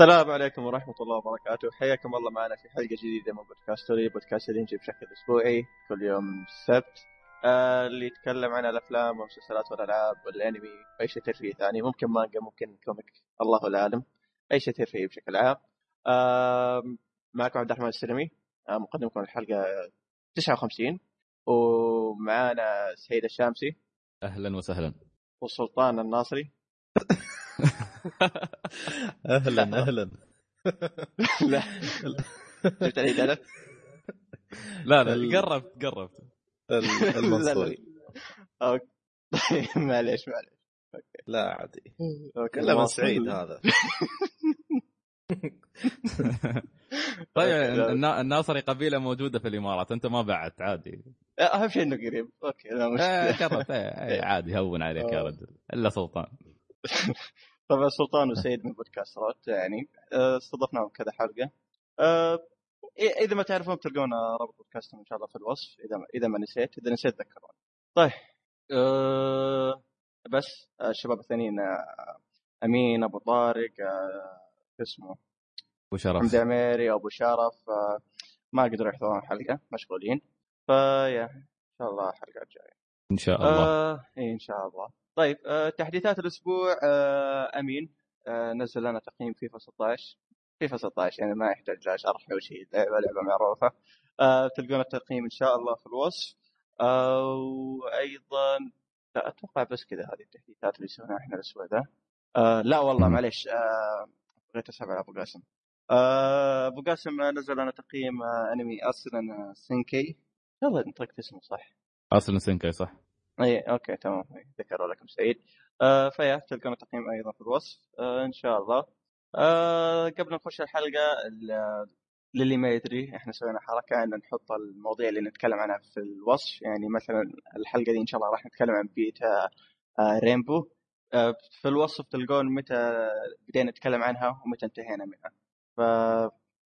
السلام عليكم ورحمة الله وبركاته. حياكم الله معنا في حلقة جديدة من بودكاست ستوري بودكاست اللي يجي بشكل أسبوعي كل يوم السبت آه اللي يتكلم عن الأفلام والمسلسلات والألعاب والأنمي وأي شيء ترفيهي ثاني ممكن مانجا ممكن comic الله أعلم. أي شيء ترفيهي بشكل عام. آه معكم عبد الرحمن السلمي. آه مقدمكم الحلقة 59 ومعانا سعيد الشامسي. أهلا وسهلا. والسلطان الناصري. أهلا أهلا. لا. شفت علي ثلاث لا لا قربت قربت. ال- المنصوري okay معليش معليش. لا عادي. okay كلام واصل. سعيد هذا. طيب الناصري قبيلة موجودة في الإمارات. أنت ما بعدت عادي. أهم شيء إنه قريب. أوكي لا مشكلة. قربت. إيه، إيه، عادي هون عليك يا. رجل. إلا سلطان. طبعا سلطان وسيد من بودكاسترات يعني آه، استضفناهم كذا حلقة. آه، إذا ما تعرفون تلقون رابط بودكاستهم إن شاء الله في الوصف إذا ما إذا ما نسيت إذا نسيت ذكروني طيب أه بس آه، الشباب الثانيين آه، أمين أبو طارق آه، شو اسمه؟ وشرف حمدي عميري أبو شرف آه، ما قدروا يحضرون الحلقة مشغولين. ف yeah إن شاء الله الحلقة الجاية. إن شاء الله. آه إي إن شاء الله. طيب آه تحديثات الأسبوع آه أمين آه نزل لنا تقييم فيفا 16 فيفا 16 يعني ما يحتاج شرح أو شيء لعبه لعبة معروفة. تلقون التقييم إن شاء الله في الوصف. وأيضا لا أتوقع بس كذا هذه التحديثات اللي سويناها إحنا الأسبوع ذا لا والله. معليش بغيت أسحب على أبو قاسم. أبو قاسم نزل لنا تقييم أنمي اسرن سينكاي. يلا نطقت اسمه صح؟ أصلا سنكاي صح. اي okay تمام. إي، ذكروا لكم سعيد. آه ف yeah تلقون التقييم أيضا في الوصف. آه إن شاء الله. آه قبل نخش الحلقة ال- للي ما يدري إحنا سوينا حركة ان نحط المواضيع اللي نتكلم عنها في الوصف. يعني مثلا الحلقة دي إن شاء الله راح نتكلم عن بيتا آه رينبو. آه في الوصف تلقون متى بدينا نتكلم عنها ومتى انتهينا منها. ف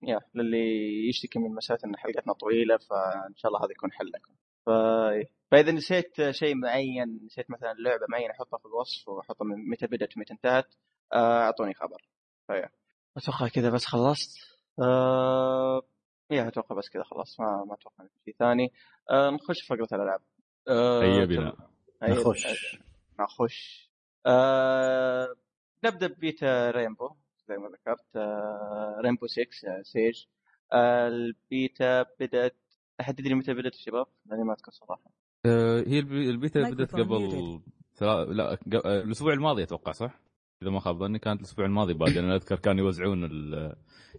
يا للي يشتكي من مسألة إن حلقتنا طويلة فإن شاء الله هذا يكون حل لكم. ف... فإذا نسيت شيء معين نسيت مثلا لعبة معينة أحطها في الوصف وأحطها من متى بدأت ومتى انتهت آه، أعطوني خبر. فيا. أتوقع كذا بس خلصت. آه... يا أتوقع بس كذا خلاص ما ما أتوقع شيء ثاني. آه... نخش في فقرة الألعاب. آه... هيا بنا. نخش. نخش. آه... نبدأ ببيتا رينبو زي ما ذكرت. آه... رينبو 6 آه، سيج. آه... البيتا بدأت أحد يدري متى بدأت الشباب؟ لأني ما أذكر صراحة آه، هي البي- البيتا بدأت قبل. لا آه، الأسبوع الماضي أتوقع صح؟ إذا ما خاب ظني كانت الأسبوع الماضي بعد أنا أذكر كانوا يوزعون ال...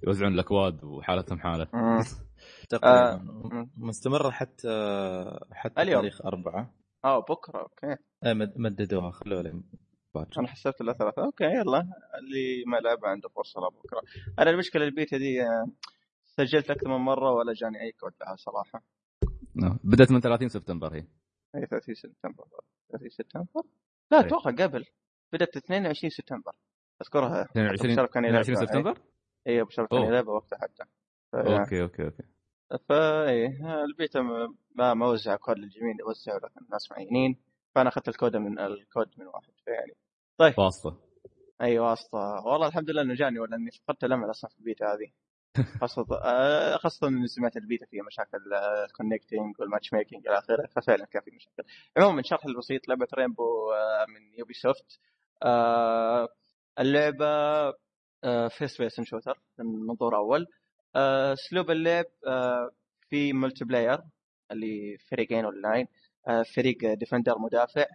يوزعون الأكواد وحالتهم حالة تقريبا مم. مستمرة حتى حتى اليوم. تاريخ أربعة آه بكرة okay مد- مددوها خلوها لين باكر. أنا حسبت الا ثلاثة okay يلا اللي ما لعب عنده فرصة لبكره أنا المشكلة البيتا دي آه، سجلت أكثر من مرة ولا جاني أي كود لها صراحة. نعم. بدأت من 30 سبتمبر هي. هي 30 سبتمبر. 30 سبتمبر؟ لا إيه. أتوقع قبل. بدأت 22 سبتمبر. أذكرها. 22 أبو شرف كان يلعب 22 سبتمبر؟ اي أبو شرف كان أوه. يلعبها وقتها حتى. ف- okay okay okay. فا إيه البيتا ما ما وزع كود للجميع يوزعوا لكن الناس معينين. فأنا أخذت الكود من الكود من واحد فيعني. طيب. واسطة. أي واسطة. والله الحمد لله إنه جاني ولا إني فقدت الأمل أصلا في البيتا هذه. خاصة آه، خاصة إني سمعت البيتا فيها مشاكل ال connecting وال matchmaking إلى آخره ففعلا كان في مشاكل. عموما شرح البسيط لعبة رينبو آه، من يوبي سوفت آه، اللعبة first person shooter من منظور أول. أسلوب اللعب في multiplayer اللي فريقين اونلاين آه، فريق defender مدافع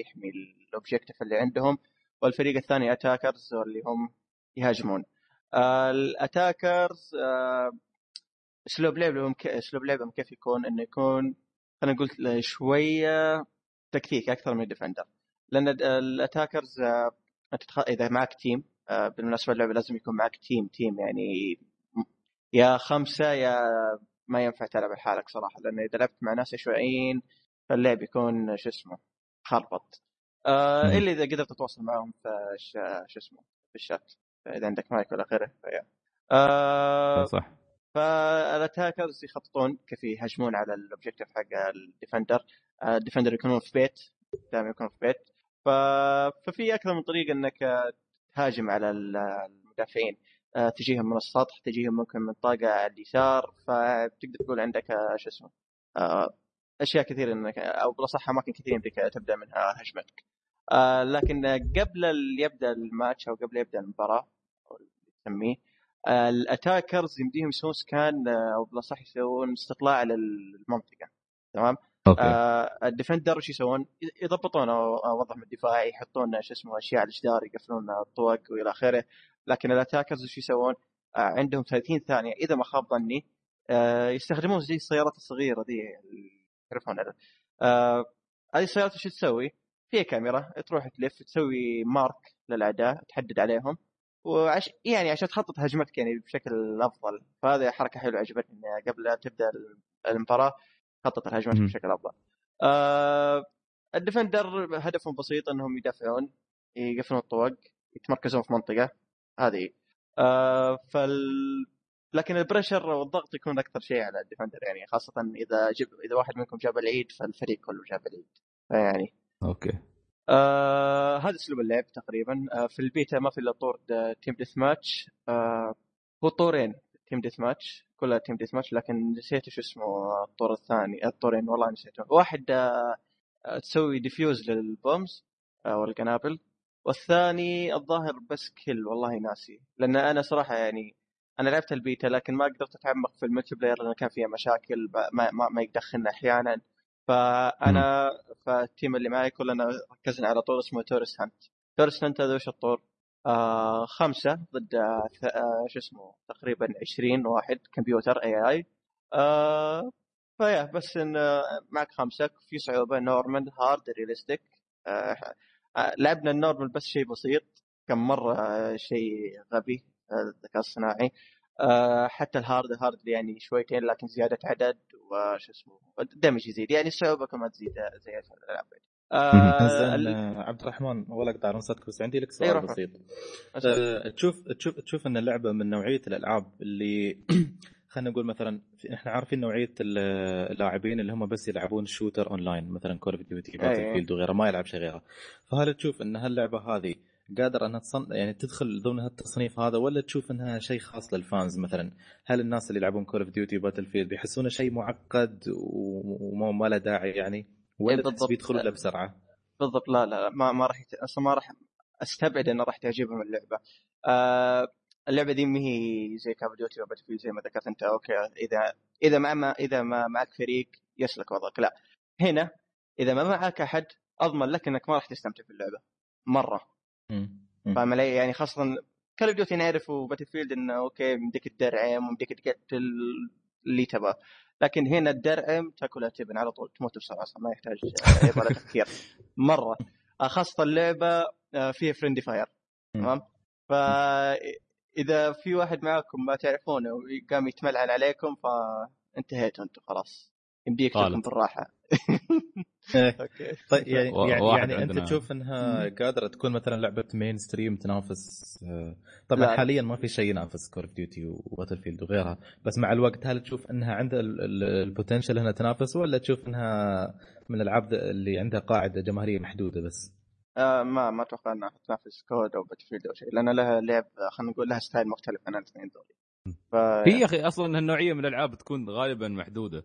يحمي ال objective اللي عندهم. والفريق الثاني attackers اللي هم يهاجمون. ال attackers اسلوب لعبهم اسلوب لعبهم كيف يكون إنه يكون خلينا نقول شوية تكتيك أكثر من ال defender لأن ال- ال attackers آه،. إذا معك team آه، بالمناسبة اللعبة لازم يكون معك team team يعني يا خمسة يا ما ينفع تلعب لحالك صراحة لأن إذا لعبت مع ناس عشوائيين فاللعب يكون شو اسمه خربط آه. إلا إذا قدرت تتواصل معهم في شو اسمه في الشات إذا عندك مايك ولا غيره ف yeah. آه صح. فال attackers يخططون كيف يهجمون على ال objective حق ال defender. آه، ال defender يكونون في بيت دائما يكونون في بيت. ف... ففي أكثر من طريقة إنك آه، تهاجم على ال- المدافعين. آه، تجيهم من السطح تجيهم ممكن من طاقة على اليسار. فبتقدر تقول عندك آه، شو اسمه آه، أشياء كثير إنك أو بالأصح أماكن كثير يمديك تبدأ منها هجمتك. آه، لكن قبل يبدأ الماتش أو قبل يبدأ المباراة آه، ال attackers يمديهم يسوون scan آه، أو بالأصح يسوون استطلاع للمنطقة. تمام؟ okay. آه ال defender وش يسوون؟ يضبطون وضعهم الدفاعي يحطون شو اسمه أشياء على الجدار يقفلون الطوق وإلى آخره. لكن ال attackers وش يسوون؟ آه عندهم 30 ثانية. إذا ما خاب ظني آه يستخدمون زي السيارات الصغيرة تعرفونها آه هذه السيارات وش تسوي؟ فيها كاميرا تروح تلف تسوي مارك للأعداء تحدد عليهم. وعش يعني عشان تخطط هجمتك يعني بشكل أفضل فهذه حركة حلوة عجبتني قبل لا تبدأ المباراة خطط الهجمات مهم. بشكل أفضل. آه الديفندر هدفهم بسيط إنهم يدافعون يقفلون الطوق يتمركزون في منطقة هذه آه فال لكن ال pressure والضغط يكون أكثر شيء على ال defender يعني خاصة إذا جب إذا واحد منكم جاب العيد فالفريق كله جاب العيد فيعني okay آه هذا أسلوب اللعب تقريبا. آه في البيتا ما في إلا طور team deathmatch آه هو طورين team deathmatch كلها team deathmatch لكن نسيت شو اسمه الطور الثاني. الطورين والله نسيته. واحد آه آه، تسوي defuse لل bombs آه والقنابل والثاني الظاهر بس كل والله ناسي. لأن أنا صراحة يعني أنا لعبت البيتا لكن ما قدرت أتعمق في ال multiplayer لأن كان فيها مشاكل ما, ما, ما يدخلنا أحيانا. فأنا فال team اللي معي كلنا ركزنا على طور اسمه terrorist hunt terrorist hunt هذا وش الطور؟ آه خمسة ضد آه شو اسمه تقريبا 20 واحد كمبيوتر اي اي آه ف yeah بس إن آه، معك خمسة. في صعوبة normal hard realistic آه لعبنا ال normal بس شيء بسيط. كم مرة شيء غبي آه، الذكاء الصناعي. آه حتى ال hard ال hard يعني شويتين لكن زيادة عدد وش اسمه الدمج يزيد يعني الصعوبة كمان تزيد زي الالعاب آه آه، عبد الرحمن ولا اقطع نصتك بس عندي لك سؤال. بسيط. آه، تشوف تشوف تشوف إن اللعبة من نوعية الألعاب اللي خلينا نقول مثلا إحنا عارفين نوعية ال- اللاعبين اللي هم بس يلعبون shooter online مثلا Call of Duty. Battlefield وغيره ما يلعب شيء غيره فهل تشوف إن هاللعبة هذه قادره أنها تصن... يعني تدخل ضمن هالتصنيف هذا ولا تشوف إنها شيء خاص لل fans مثلا هل الناس اللي يلعبون Call of Duty Battlefield بيحسونه شيء معقد وما ما له داعي يعني ولا إيه، بالضبط. بيدخلوا له بسرعة؟ بالضبط لا لا ما ما راح يت... أصلا ما راح أستبعد إنه راح تعجبهم اللعبة. آه اللعبة دي ما هي زي Call of Duty و Battlefield زي ما ذكرت أنت أوكي اذا إذا ما, ما إذا ما معك فريق يسلك وضعك لا هنا إذا ما معك أحد أضمن لك إنك ما راح تستمتع في اللعبه مرة. فاهم علي؟ يعني خاصة Call of Duty نعرف و Battlefield إنه أوكي يمديك تدرعم ويمديك تقتل اللي تبغاه لكن هنا تدرعم تاكلها تبن على طول تموت بسرعة أصلا ما يحتاج له تفكير. مرة. آه، خاصة اللعبة آه، فيها friendly fire. تمام؟ فاذا في واحد معكم ما تعرفونه وقام يتملعن عليكم فانتهيتوا أنتم خلاص. يمديك. تكون بالراحة. أوكي. طيب يعني, يعني, يعني أنت عندنا- تشوف إنها قادرة تكون مثلا لعبة mainstream تنافس آه، طبعا لا. حاليا ما في شيء ينافس Call of Duty و Battlefield وغيرها بس مع الوقت هل تشوف إنها عندها ال potential إنها تنافس ولا تشوف إنها من الألعاب اللي عندها قاعدة جماهيرية محدودة بس؟ آه ما ما أتوقع إنها تنافس COD أو Battlefield أو شيء لأن لها لعب خلينا نقول لها style مختلف عن الاثنين دول. ف... هي يا أخي أصلا هالنوعية من الألعاب تكون غالبا محدودة.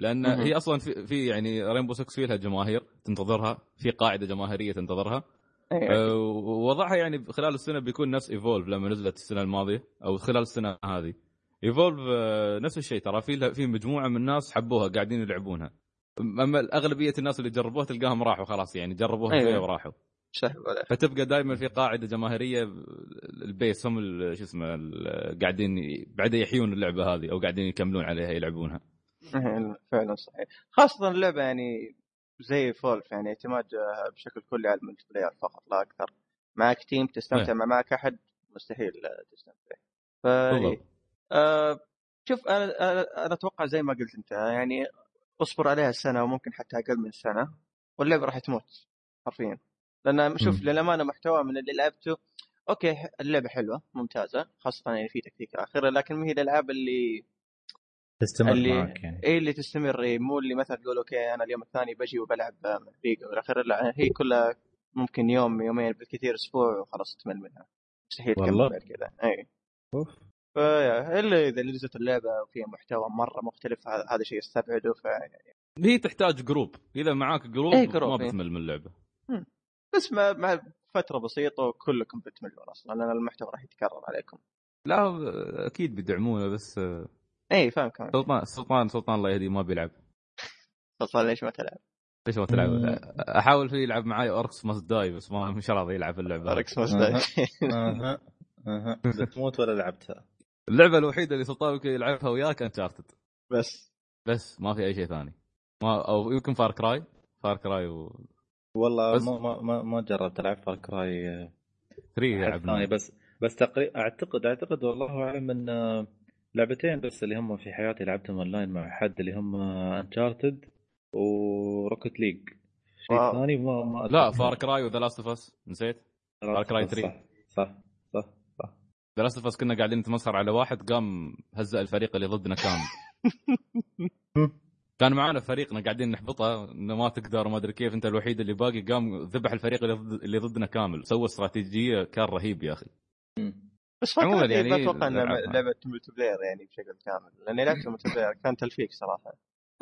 لأن مهم. هي أصلا في, في يعني Rainbow 6 في لها جماهير تنتظرها في قاعدة جماهيرية تنتظرها أيوة. أه، ووضعها يعني خلال السنة بيكون نفس Evolve لما نزلت السنة الماضية أو خلال السنة هذه Evolve آه، نفس الشيء ترى في في مجموعة من الناس حبوها قاعدين يلعبونها أما أغلبية الناس اللي جربوها تلقاهم راحوا خلاص يعني جربوها أيوة. شوية وراحوا فتبقى دائما في قاعدة جماهيرية ال base هم شو اسمه قاعدين بعدين يحيون اللعبة هذه أو قاعدين يكملون عليها يلعبونها فعلا صحيح خاصة اللعبة يعني زي Evolve يعني اعتماد بشكل كلي على ال multiplayer فقط لا أكثر معك team تستمتع إيه. ما معك أحد مستحيل تستمتع ف. آه شوف أنا أنا أتوقع زي ما قلت أنت يعني اصبر عليها سنة وممكن حتى أقل من سنة واللعبة راح تموت حرفيا لأن شوف مم. للأمانة محتوى من اللي لعبته أوكي اللعبة حلوة ممتازة خاصة يعني في تكتيك الأخيرة لكن ما هي الألعاب اللي تستمر اللي- معك يعني. إيه اللي تستمر إيه مو اللي مثلا تقول أوكي أنا اليوم الثاني بجي وبلعب والى اخره لا هي كلها ممكن يوم يومين بالكثير أسبوع وخلاص تمل منها. مستحيل تكمل كذا. اي أوف. فيا إلا إذا نزلت اللعبة وفيها محتوى مرة مختلف هذا شيء استبعده ف هي تحتاج group إذا معاك جروب, إيه، group، ما إيه. بتمل من اللعبة. بس مع, مع فترة بسيطة وكلكم بتملون أصلا لأن المحتوى راح يتكرر عليكم. لا أكيد بيدعمونه بس اي فاهم كمان. سلطان سلطان سلطان الله يهديه ما بيلعب. خلصان ليش ما تلعب؟ ليش ما تلعب؟ أحاول فيه يلعب معي Orcs Must Die بس ما مش راضي يلعب اللعبة. Orcs أها. Must أها. أها بتموت ولا لعبتها؟ اللعبة الوحيدة اللي سلطان يمكن يلعبها وياك Uncharted بس. بس ما في أي شيء ثاني. ما أو يمكن Far Cry Far Cry و والله بس- ما ما ما, جربت ألعب Far Cry 3 ثاني لعبنا بس بس تقريبا اعتقد أعتقد والله أعلم إن آه، لعبتين بس اللي هم في حياتي لعبتهم اونلاين مع حد اللي هم Uncharted و Rocket League شيء واو. ثاني ما ما لا. فار كراي وذا لاست اوف اس نسيت Far Cry 3. صح صح صح صح The Last of Us كنا قاعدين نتمسخر على واحد قام هزأ الفريق اللي ضدنا كامل كان معانا فريقنا قاعدين نحبطه إنه ما تقدر وما أدري كيف أنت الوحيد اللي باقي قام ذبح الفريق اللي ضد- اللي ضدنا كامل سوى استراتيجية كان رهيب يا أخي. بس فكرة عموماً يعني ما أتوقع انها لعبها. لعبة multiplayer يعني بشكل كامل لاني لعبت ملتي بلاير كان تلفيق صراحة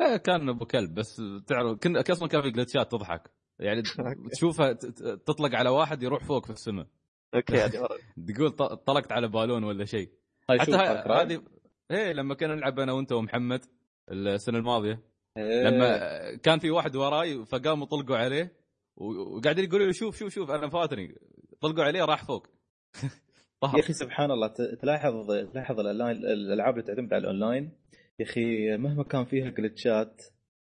إيه، كان أبو كلب بس تعرف كنا أصلا كان في glitchات تضحك يعني تشوفها ت- ت- تطلق على واحد يروح فوق في السماء أوكي. تقول ط- طلقت على بالون ولا شيء حتى. هذه إيه لما كنا نلعب أنا وأنت ومحمد السنة الماضية إيه. لما كان في واحد وراي فقاموا طلقوا عليه وقاعدين يقولوا له شوف شوف شوف أنا فاتني طلقوا عليه راح فوق طهر يا أخي سبحان الله تلاحظ تلاحظ الألعاب اللي تعتمد على الأونلاين؟ يا أخي مهما كان فيها glitchات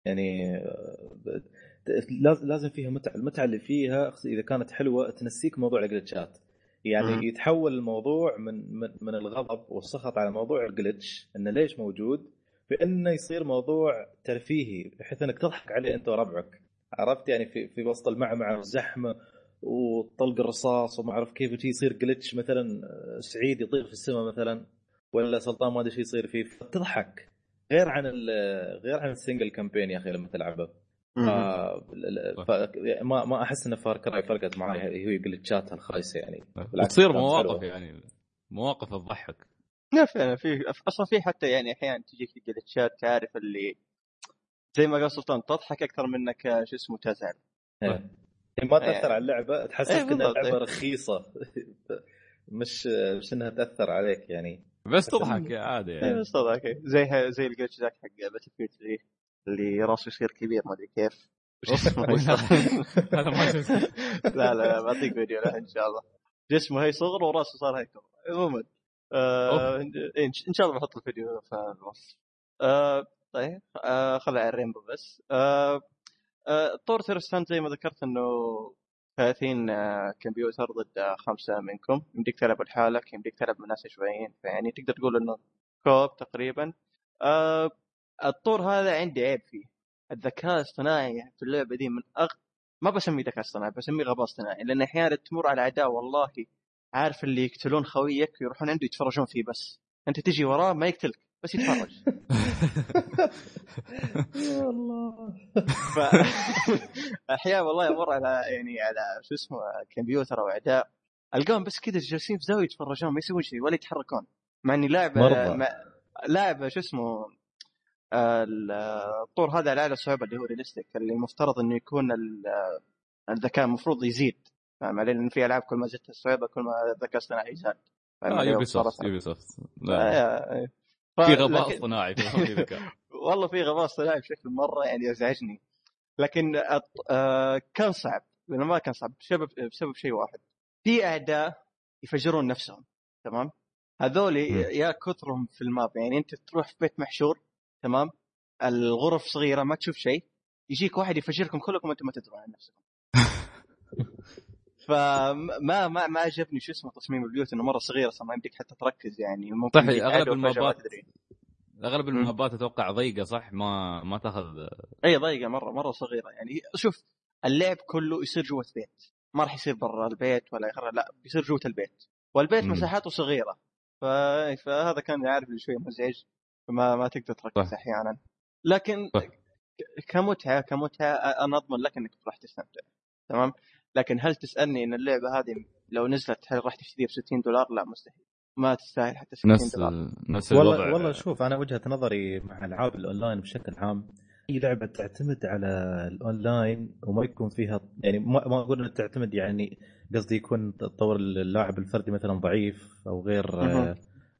يعني آه، لازم فيها متعه، المتعة اللي فيها إذا كانت حلوة تنسيك موضوع الجلتشات يعني مم. يتحول الموضوع من من من الغضب والسخط على موضوع الجلتش انه ليش موجود؟ بأنه يصير موضوع ترفيهي بحيث إنك تضحك عليه أنت وربعك. عرفت؟ يعني في في وسط المعمعة والزحمة وطلق الرصاص وما أعرف كيف وشي يصير جلتش مثلا آه، سعيد يطير في السماء مثلا ولا سلطان ما أدري شو يصير فيه تضحك غير عن ال- غير عن ال single campaign يا أخي لما تلعبه. ف... ف... ما ما أحس إن Far Cry فرقت معي هي glitchاتها الخايسة يعني. كانت مواقف حلوة. يعني مواقف تضحك لا فعلا في أصلا في حتى يعني أحيانا تجيك glitchات تعرف اللي زي ما قال سلطان تضحك أكثر منك آه، شو اسمه تزعل. إيه. ما يعني- تأثر على اللعبة. تحسسك إيه ان بالضبط، اللعبه إيه. رخيصة. مش مش إنها تأثر عليك يعني. بس تضحك يا عادي اي يعني بس okay زي زي ال glitch ذاك حق Battlefield 3 اللي راسه يصير كبير ما أدري كيف. هذا؟ ما. لا لا لا بعطيك فيديو له إن شاء الله. جسمه هي صغر وراسه صار هيك عموما آه إيه، إن شاء الله بحط الفيديو في الوصف. آه طيب آه خلي على ال Rainbow بس. آه طور تيرستان زي ما ذكرت إنه 30 آه، كمبيوتر ضد آه، خمسة منكم. يمديك تلعب لحالك يمديك تلعب مع ناس شويين فيعني تقدر تقول إنه كوب تقريبا. آه الطور هذا عندي عيب فيه. الذكاء الاصطناعي في اللعبة دي من أغ... ما بسميه ذكاء اصطناعي بسميه غباء اصطناعي لأن أحيانا تمر على أعداء والله عارف اللي يقتلون خويك يروحون عنده يتفرجون فيه بس. أنت تجي وراه ما يقتلك. بس يتفرج يا الله. أحيانا والله أمر على يعني على شو اسمه كمبيوتر أو أعداء ألقاهم بس كذا جالسين في زاوية يتفرجون ما يسوون شيء ولا يتحركون مع إني. مع... لاعب شو اسمه ال- الطور هذا على أعلى صعوبة اللي هو realistic اللي المفترض إنه يكون ال- الذكاء المفروض يزيد فاهم علي؟ لأن في ألعاب كل ما زدت الصعوبة كل ما الذكاء الاصطناعي يزداد فاهم آه؟ Ubisoft Ubisoft في غباء لكن- اصطناعي في والله في غباء اصطناعي بشكل مرة يعني ازعجني لكن أط- آه، كان صعب لأنه ما كان صعب بسبب بسبب شيء واحد. في اعداء يفجرون نفسهم تمام؟ هذول. يا كثرهم في الماب يعني أنت تروح في بيت محشور تمام؟ الغرف صغيرة ما تشوف شيء يجيك واحد يفجركم كلكم وأنتم ما تدرون عن نفسكم. فما ما ما عجبني شو اسمه تصميم البيوت إنه مرة صغيره أصلا ما يمديك حتى تركز يعني. ممكن صح، يجيك أغلب عدو فجأة ما المابات- تدري. أغلب المهبات أتوقع ضيقة صح؟ ما ما تاخذ اي ضيقة مره مرة صغيرة. يعني شوف اللعب كله يصير جوة بيت. ما راح يصير برا البيت ولا يخرج لا بيصير جوة البيت. والبيت مم. مساحاته صغيرة. ف... فهذا كان عارف لي شوي مزعج فما ما تقدر تركز. أحيانا. لكن صح. كمتعه كمتعة أنا أضمن لك إنك راح تستمتع. تمام؟ لكن هل تسألني إن اللعبة هذه لو نزلت هل راح تشتريها ب 60 دولار؟ لا مستحيل. ما تستاهل حتى 60 نفس دولار. نفس الوضع. والله والله شوف أنا وجهة نظري مع ألعاب الأونلاين بشكل عام اي لعبة تعتمد على الأونلاين وما يكون فيها يعني ما ما أقول إنها تعتمد يعني قصدي يكون تطور اللاعب الفردي مثلا ضعيف أو غير.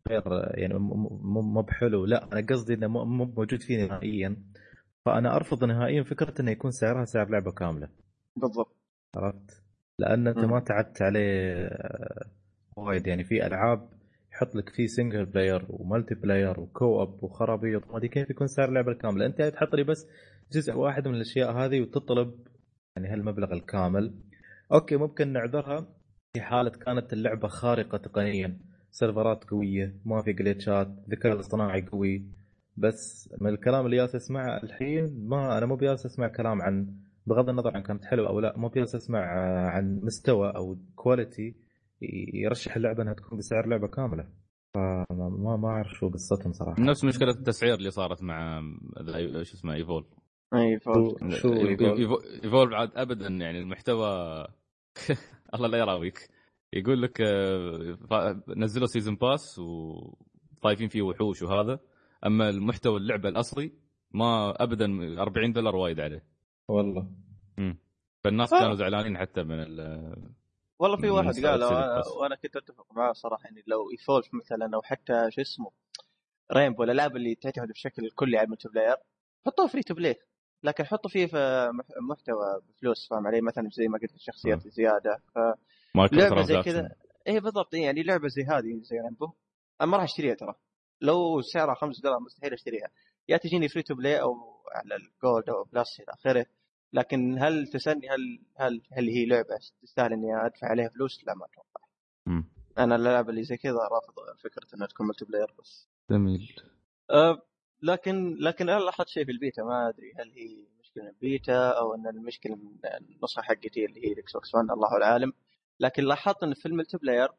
غير يعني مو مو بحلو. لا أنا قصدي إنه مو مو موجود فيه نهائيا. فأنا أرفض نهائيا فكرة إنه يكون سعرها سعر لعبة كاملة. بالضبط. عرفت؟ لأن أنت. ما تعبت عليه آه، وايد. يعني في ألعاب يحط لك فيه single player و multiplayer و co-op وخرابيط. ما أدري كيف يكون سعر اللعبة الكاملة. أنت تحط لي بس جزء واحد من الأشياء هذه وتطلب يعني هالمبلغ الكامل. okay ممكن نعذرها. في حالة كانت اللعبة خارقة تقنيا. سيرفرات قوية ما في جليتشات الذكاء الاصطناعي قوي. بس من الكلام اللي جالس أسمعه الحين ما أنا مو بجالس أسمع كلام عن بغض النظر عن كانت حلوة أو لا مو بجالس أسمع آه، عن مستوى أو quality يرشح اللعبة إنها تكون بسعر لعبة كاملة. فما ما, ما أعرف شو قصتهم صراحة. نفس مشكلة التسعير اللي صارت مع شو اسمه ايفول أي فوز شو؟ Evolve عاد ابدا يعني المحتوى الله لا يراويك. يقول لك آه، نزلوا season pass وطايفين فيه وحوش وهذا. أما المحتوى اللعبة الأصلي ما ابدا 40 دولار وايد عليه. والله فالناس آه. كانوا زعلانين حتى من ال والله في واحد قال باس. وأنا كنت أتفق معاه صراحة يعني لو Evolve مثلا أو حتى شو اسمه Rainbow الألعاب اللي تعتمد بشكل كلي على ال multiplayer حطوه free to play لكن حطوا فيه في مح- محتوى بفلوس فاهم علي مثلا زي ما قلت الشخصيات آه. زياده ف لعبة زي. كذا اي بالضبط إيه يعني لعبة زي هذه زي Rainbow أنا ما راح أشتريها ترى لو سعرها 5 دولار مستحيل أشتريها يا تجيني free to play أو على ال Gold أو Plus إلى آخره لكن هل تسألني هل هل هل هي لعبة؟ تستاهل إني أدفع عليها فلوس؟ لا ما أتوقع. أنا الألعاب اللي زي كذا رافض فكرة إنها تكون multiplayer بس. جميل. أه لكن لكن أنا لاحظت شيء في البيتا ما أدري هل هي مشكلة من البيتا أو إن المشكلة من النسخة حقتي اللي هي ال Xbox 1 الله العالم. لكن لاحظت إن في ال multiplayer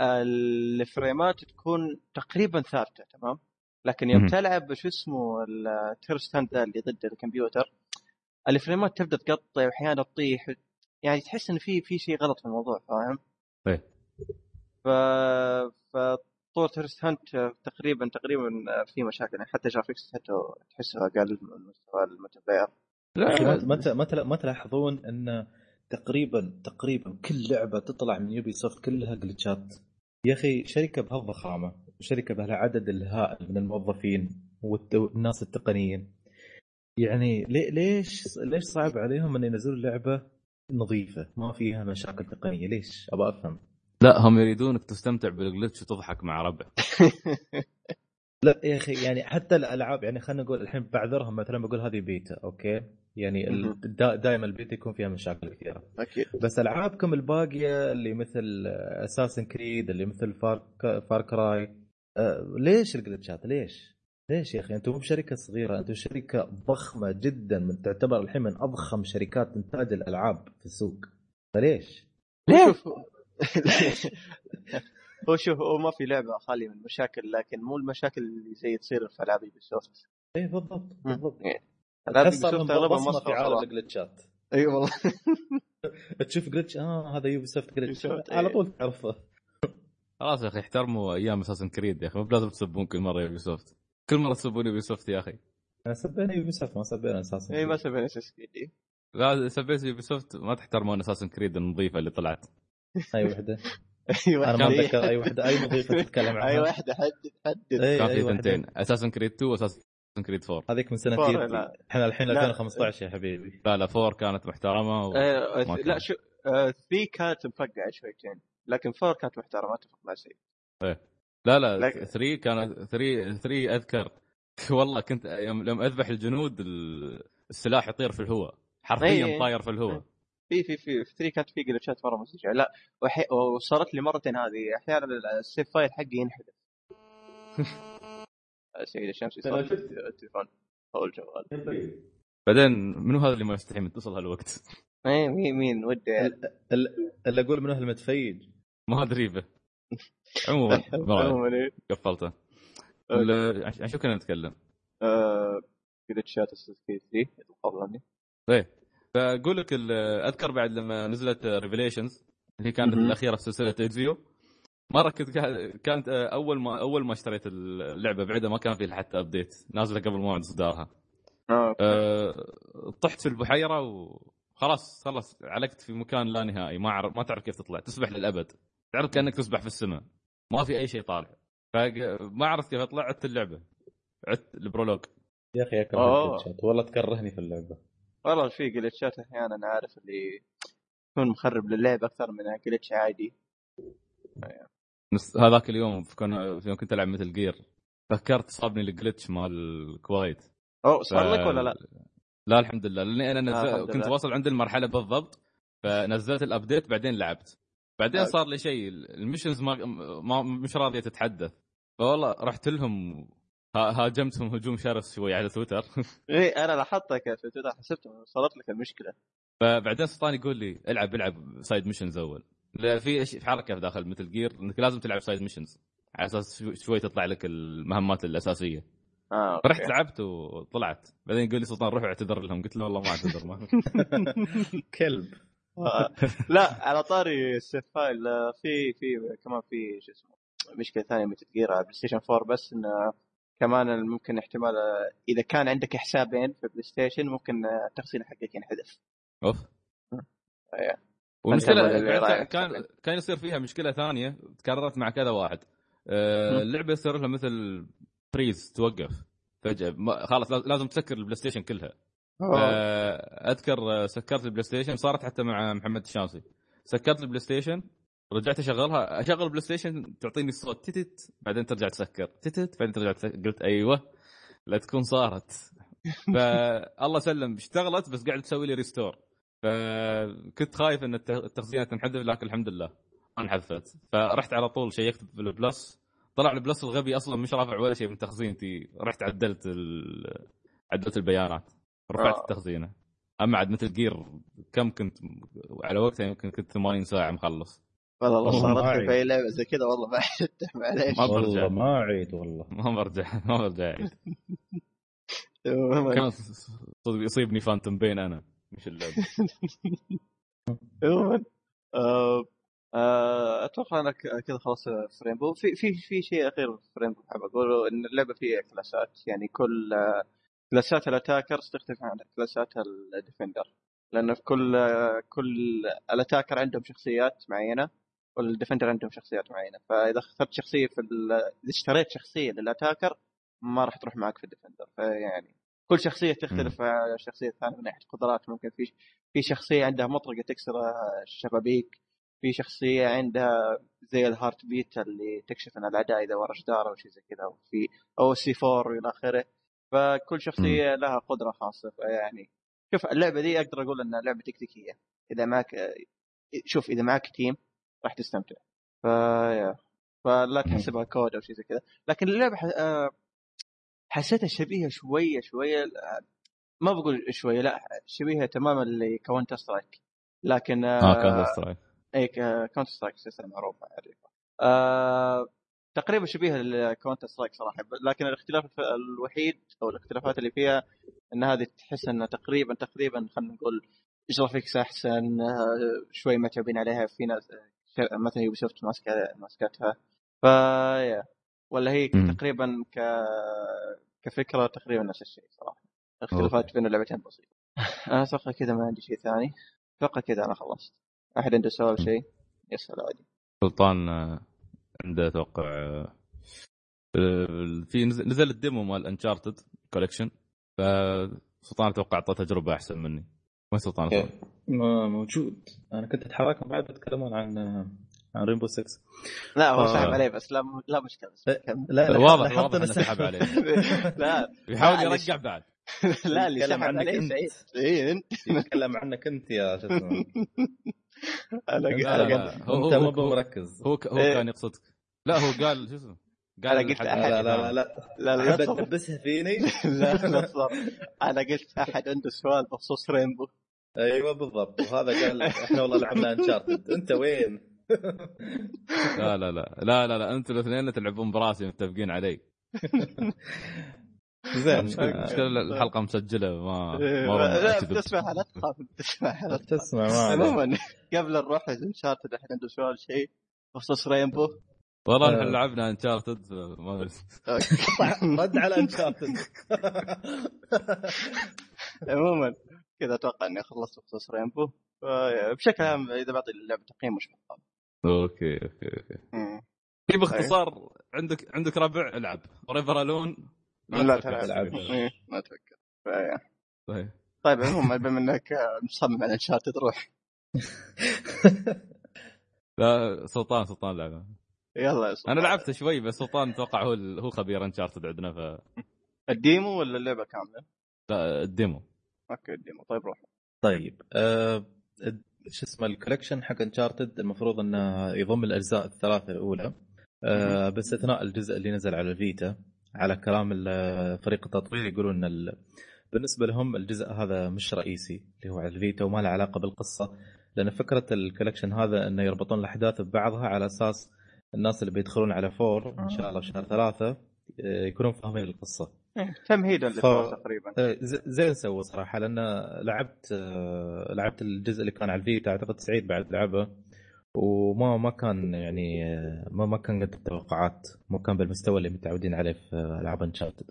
الفريمات تكون تقريبا ثابتة تمام؟ لكن يوم. تلعب شو اسمه ال Terrorist Hunt ذا اللي ضد الكمبيوتر الفريمات تبدأ تقطع وأحيانا تطيح يعني تحس إن في في شيء غلط في الموضوع فاهم؟ إيه. ف فطور Terrorist Hunt تقريبا تقريبا في مشاكل يعني حتى graphics حتى تحسها أقل من مستوى ال multiplayer لا ما ت- ما تلا- ما تلاحظون إن تقريبا تقريبا كل لعبة تطلع من Ubisoft كلها جلتشات يا أخي شركة بهالضخامة وشركه بهالعدد الهائل من الموظفين والناس التقنيين. يعني لي- ليش ليش صعب عليهم إن ينزلوا لعبة نظيفة؟ ما فيها مشاكل تقنية. ليش؟ أبغى أفهم. لا هم يريدونك تستمتع بال glitch وتضحك مع ربعك. لا يا أخي يعني حتى الألعاب يعني خلينا نقول الحين بعذرهم مثلا بقول هذه beta okay؟ يعني. دائما البيتا يكون فيها مشاكل كثيرة. أكيد. بس ألعابكم الباقية اللي مثل Assassin's Creed اللي مثل Far Far Cry آه ليش الجلتشات ليش؟ ليش يا أخي؟ أنتم مو بشركة صغيرة أنتم شركة ضخمة جدا من تعتبر الحين من أضخم شركات إنتاج الألعاب في السوق. فليش؟ شوف هو شوف هو ما في لعبة خالية من المشاكل لكن مو المشاكل اللي زي تصير في ألعاب Ubisoft اي بالضبط. بالضبط ألعاب تحس Ubisoft اغلبها بصمة في عالم. الجلتشات اي والله. تشوف glitch آه هذا Ubisoft glitch على إيه. طول تعرفه. خلاص يا أخي احترموا أيام Assassin's Creed يا أخي مو بلازم تسبون كل مرة Ubisoft كل مرة تسبون Ubisoft يا أخي. أنا سبينا Ubisoft ما سبينا أساسا اي ما سبينا Assassin's Creed لا سبيت Ubisoft ما تحترمون Assassin's Creed النظيفة اللي طلعت. أي وحدة. أي أنا ما أتذكر أي وحدة أي نظيفة تتكلم عنها. أي واحدة حدد حدد. كان في. ثنتين اساسن كريد 2 واساسن كريد 4 هذيك من سنة. لا. إحنا الحين لا. 2015 يا حبيبي. لا لا 4 كانت محترمة و... آه، ما لا. شو 3 كانت مفقعة شويتين. لكن 4 كانت محترمة اتفق مع سيد لا لا لكن- 3 كانت 3 3 أذكر. والله كنت يوم يوم أذبح الجنود ال- السلاح يطير في الهواء. حرفيا إيه. طاير في الهواء. في في في في 3 كانت في جلتشات مره مزعجه لا وحي... وصارت لي مرتين هذه. أحيانا السيف فايل حقي ينحذف. سيد الشمس يصير التليفون. أو الجوال بعدين منو هذا اللي ما يستحي من هالوقت؟ اي مين مين؟ وده ال- اللي أقول من أهل المتفيج ما أدري به. عموما ما عموما. قفلته. عن شو كنا نتكلم؟ جلتشات اساسكي 3 الافضل عني إيه فأقول لك ال- أذكر بعد لما نزلت Revelations اللي كانت. الأخيرة في سلسلة Ezio مرة كنت كانت أول ما أول ما اشتريت اللعبة بعدها ما كان في حتى update نازلة قبل موعد إصدارها. أه. طحت في البحيرة وخلاص خلاص علقت في مكان لا نهائي. ما أعرف ما تعرف كيف تطلع. تسبح للأبد. تعرف كأنك تسبح في السماء. ما في أي شيء طالع. فما عرفت كيف أطلع عدت اللعبة. عدت ال prologue. يا أخي أكره. الجلتشات والله تكرهني في اللعبة. والله في جلتشات أحيانا عارف اللي يكون مخرب للعب أكثر من glitch عادي. هذاك اليوم في في يوم كنت ألعب Metal Gear فكرت صابني ال glitch مال Quiet. أوه صار لك ولا لا؟ لا الحمد لله. لأني أنا آه، نزل... الحمد كنت. واصل عند المرحلة بالضبط فنزلت ال update بعدين لعبت. بعدين آه. صار لي شيء ال missions ما... ما مش راضية تتحدث. فوالله رحت لهم ها- هاجمتهم هجوم شرس شوي على تويتر. إيه أنا لاحظتك في تويتر حسبت وصلت لك المشكلة. فبعدين سلطان يقول لي العب العب side missions أول. في حركة في داخل Metal Gear إنك لازم تلعب side missions على أساس شو- شوي تطلع لك المهمات الأساسية. أوكي. رحت لعبت وطلعت. بعدين يقول لي سلطان روح اعتذر لهم. قلت له والله ما اعتذر ما كلب. آه. لا على طاري ال save file آه، في في كمان في شو اسمه مشكلة ثانية Metal Gear على بلاي ستيشن 4 بس انه كمان ممكن احتمال آه، إذا كان عندك حسابين في بلاي ستيشن ممكن آه، التخزين حقك ينحذف. أوف. والمشكلة رايح كان كان يصير فيها مشكلة ثانية تكررت مع كذا واحد. آه،. اللعبه يصير لها مثل freeze توقف. فجأة ما- خلاص لاز- لازم تسكر البلاي ستيشن كلها. أوه. آه، أذكر آه، سكرت البلاي ستيشن صارت حتى مع محمد الشامسي سكرت البلاي ستيشن رجعت أشغلها. أشغل البلاي ستيشن تعطيني الصوت تتت بعدين ترجع تسكر. تتت بعدين ترجع تسكر قلت أيوه لا تكون صارت. فالله سلم اشتغلت بس قاعد تسوي لي restore فكنت خايف إن الت- التخزينه تنحذف لكن الحمد لله ما انحذفت. فرحت على طول شيكت في ال Plus طلع ال Plus الغبي أصلا مش رافع ولا شيء من تخزينتي رحت عدلت ال... عدلت البيانات رفعت آه. التخزينة أما عاد مثل جير كم كنت على وقتها يمكن كنت 80 ساعة مخلص والله صارت لي. في اي لعبه زي كذا والله ما عدت معليش ما برجع. والله ما أعيد والله ما برجع ما برجع. عموماً- كان صدق يصيبني فانتوم بين أنا مش اللعبة عموما أتوقع انك كذا خلاص في رينبو في في في شيء أخير في رينبو حاب أقوله إن اللعبة فيها كلاسات يعني كل آه، كلاسات ال attackers تختلف عن كلاسات ال defender لأن في كل آه، كل ال attacker عندهم شخصيات معينة وال defender عندهم شخصيات معينة. فإذا اخترت شخصية في ال- إذا اشتريت شخصية لل attacker ما راح تروح معك في ال defender فيعني كل شخصية تختلف عن الشخصيه الثانية من ناحية قدرات. ممكن في في شخصية عندها مطرقة تكسر الشبابيك في شخصية عندها زي ال heartbeat اللي تكشف ان الأعداء إذا ورا جدار أو شيء زي كذا أو في أو C4 وإلى آخره. فكل شخصية لها قدرة خاصة فيعني شوف اللعبة دي أقدر أقول إنها لعبة تكتيكية. إذا معك شوف إذا معك team راح تستمتع. ف فلا تحسبها COD أو شيء زي كذا. لكن اللعبة. آه، حسيتها شبيهة شوية شوية آه، ما بقول شوية لا شبيهة تماما ل Counter-Strike لكن آه كان سترايك اي Counter-Strike سلسلة معروفه عريفه آه تقريبا شبيهة ل Counter-Strike صراحة لكن الاختلاف الوحيد أو الاختلافات اللي فيها إن هذه تحس إنها تقريبا تقريبا خلينا نقول graphics أحسن آه، شوي متعبين عليها في ناس آه، مثلا Ubisoft ماسكة ماسكتها. ف يا. ولا هي. تقريبا ك كفكرة تقريبا نفس الشيء صراحة. الاختلافات بين اللعبتين بسيطة. أنا أتوقع كذا ما عندي شيء ثاني. أتوقع كذا أنا خلصت. أحد عنده سؤال شيء؟ يسأل عادي. سلطان آه، عنده أتوقع آه، آه، في نزل ال demo مال Uncharted Collection فسلطان أتوقع اعطى تجربة أحسن مني. وين سلطان موجود. أنا كنت اتحراهم بعد بتكلمون عن عن Rainbow 6 لا هو آه. سحب عليه بس لا لا مشكلة بس كمل. لا واضح واضح إنه سحب عليه. لا يحاول لا، يرجع بعد. لا اللي يتكلم سحب عنك عليه؟ أنت. سعيد اي انت يتكلم عنك أنت يا شو اسمه أنا لا أنا هو هو مو هو, بمركز هو, ك- هو إيه. كان يقصدك. لا هو قال شو اسمه؟ قال أنا قلت أحد. لا لا لا لا لا تدبسها فيني؟ لا لا. أنا قلت أحد عنده سؤال بخصوص رينبو. أيوه بالضبط. وهذا قال إحنا والله لعبنا انشارتد أنت وين؟ لا لا لا. لا لا لا. أنتوا الاثنين تلعبون براسي متفقين علي. زين المشكلة المشكلة الحلقة مسجلة ما ما لا أكذب. بتسمعها لا تخاف تخاف تسمع ما عموما قبل نروح انشارتد احد عنده سؤال شيء بخصوص رينبو والله آه. إحنا لعبنا انشارتد ما. رد على انشارتد عموما كذا أتوقع إني خلصت بخصوص رينبو بشكل عام إذا بعطي اللعبة تقييم مش بطال. أوكي أوكي أوكي. في باختصار عندك عندك ربع العب. ريفر الون لا تلعب. تلعب إيه، ما تفكر. طيب. طيب عموما بما إنك مصمم على الشات تروح. لا سلطان سلطان لعبة. يلا يا سلطان. أنا لعبت شوي بس سلطان أتوقع هو هو خبير انشارتد عندنا ف الديمو ولا اللعبة كاملة؟ لا الديمو. أوكي الديمو. طيب روح. طيب آه شو اسمه ال collection حق Uncharted المفروض إنه يضم الأجزاء الثلاثة الأولى. آه باستثناء الجزء اللي نزل على الفيتا على كلام فريق التطوير يقولون إن ال... بالنسبة لهم الجزء هذا مش رئيسي اللي هو على الفيتا وما له علاقة بالقصة لأن فكرة ال collection هذا إنه يربطون الأحداث ببعضها على أساس الناس اللي بيدخلون على four إن شاء الله بشهر ثلاثة آه، يكونون فاهمين القصة. إيه، تمهيدا للفور تقريبا. آه، ز- زين سووا صراحة لأن لعبت آه، لعبت الجزء اللي كان على الفيتا أعتقد سعيد بعد لعبه. وما ما كان يعني ما ما كان قد التوقعات ما كان بالمستوى اللي متعودين عليه في ألعاب انشارتد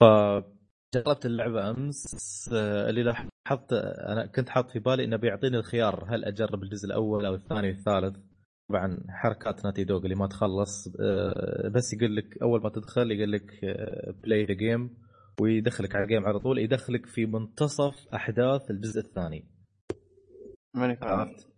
فجربت اللعبة أمس اللي لاحظت أنا كنت حاط في بالي إنه بيعطيني الخيار هل أجرب الجزء الأول أو الثاني والثالث. طبعا حركات ناتي دوغ اللي ما تخلص آه، بس يقول لك أول ما تدخل يقول لك play the game ويدخلك على ال game على طول يدخلك في منتصف أحداث الجزء الثاني. ماني فاهم. عرفت؟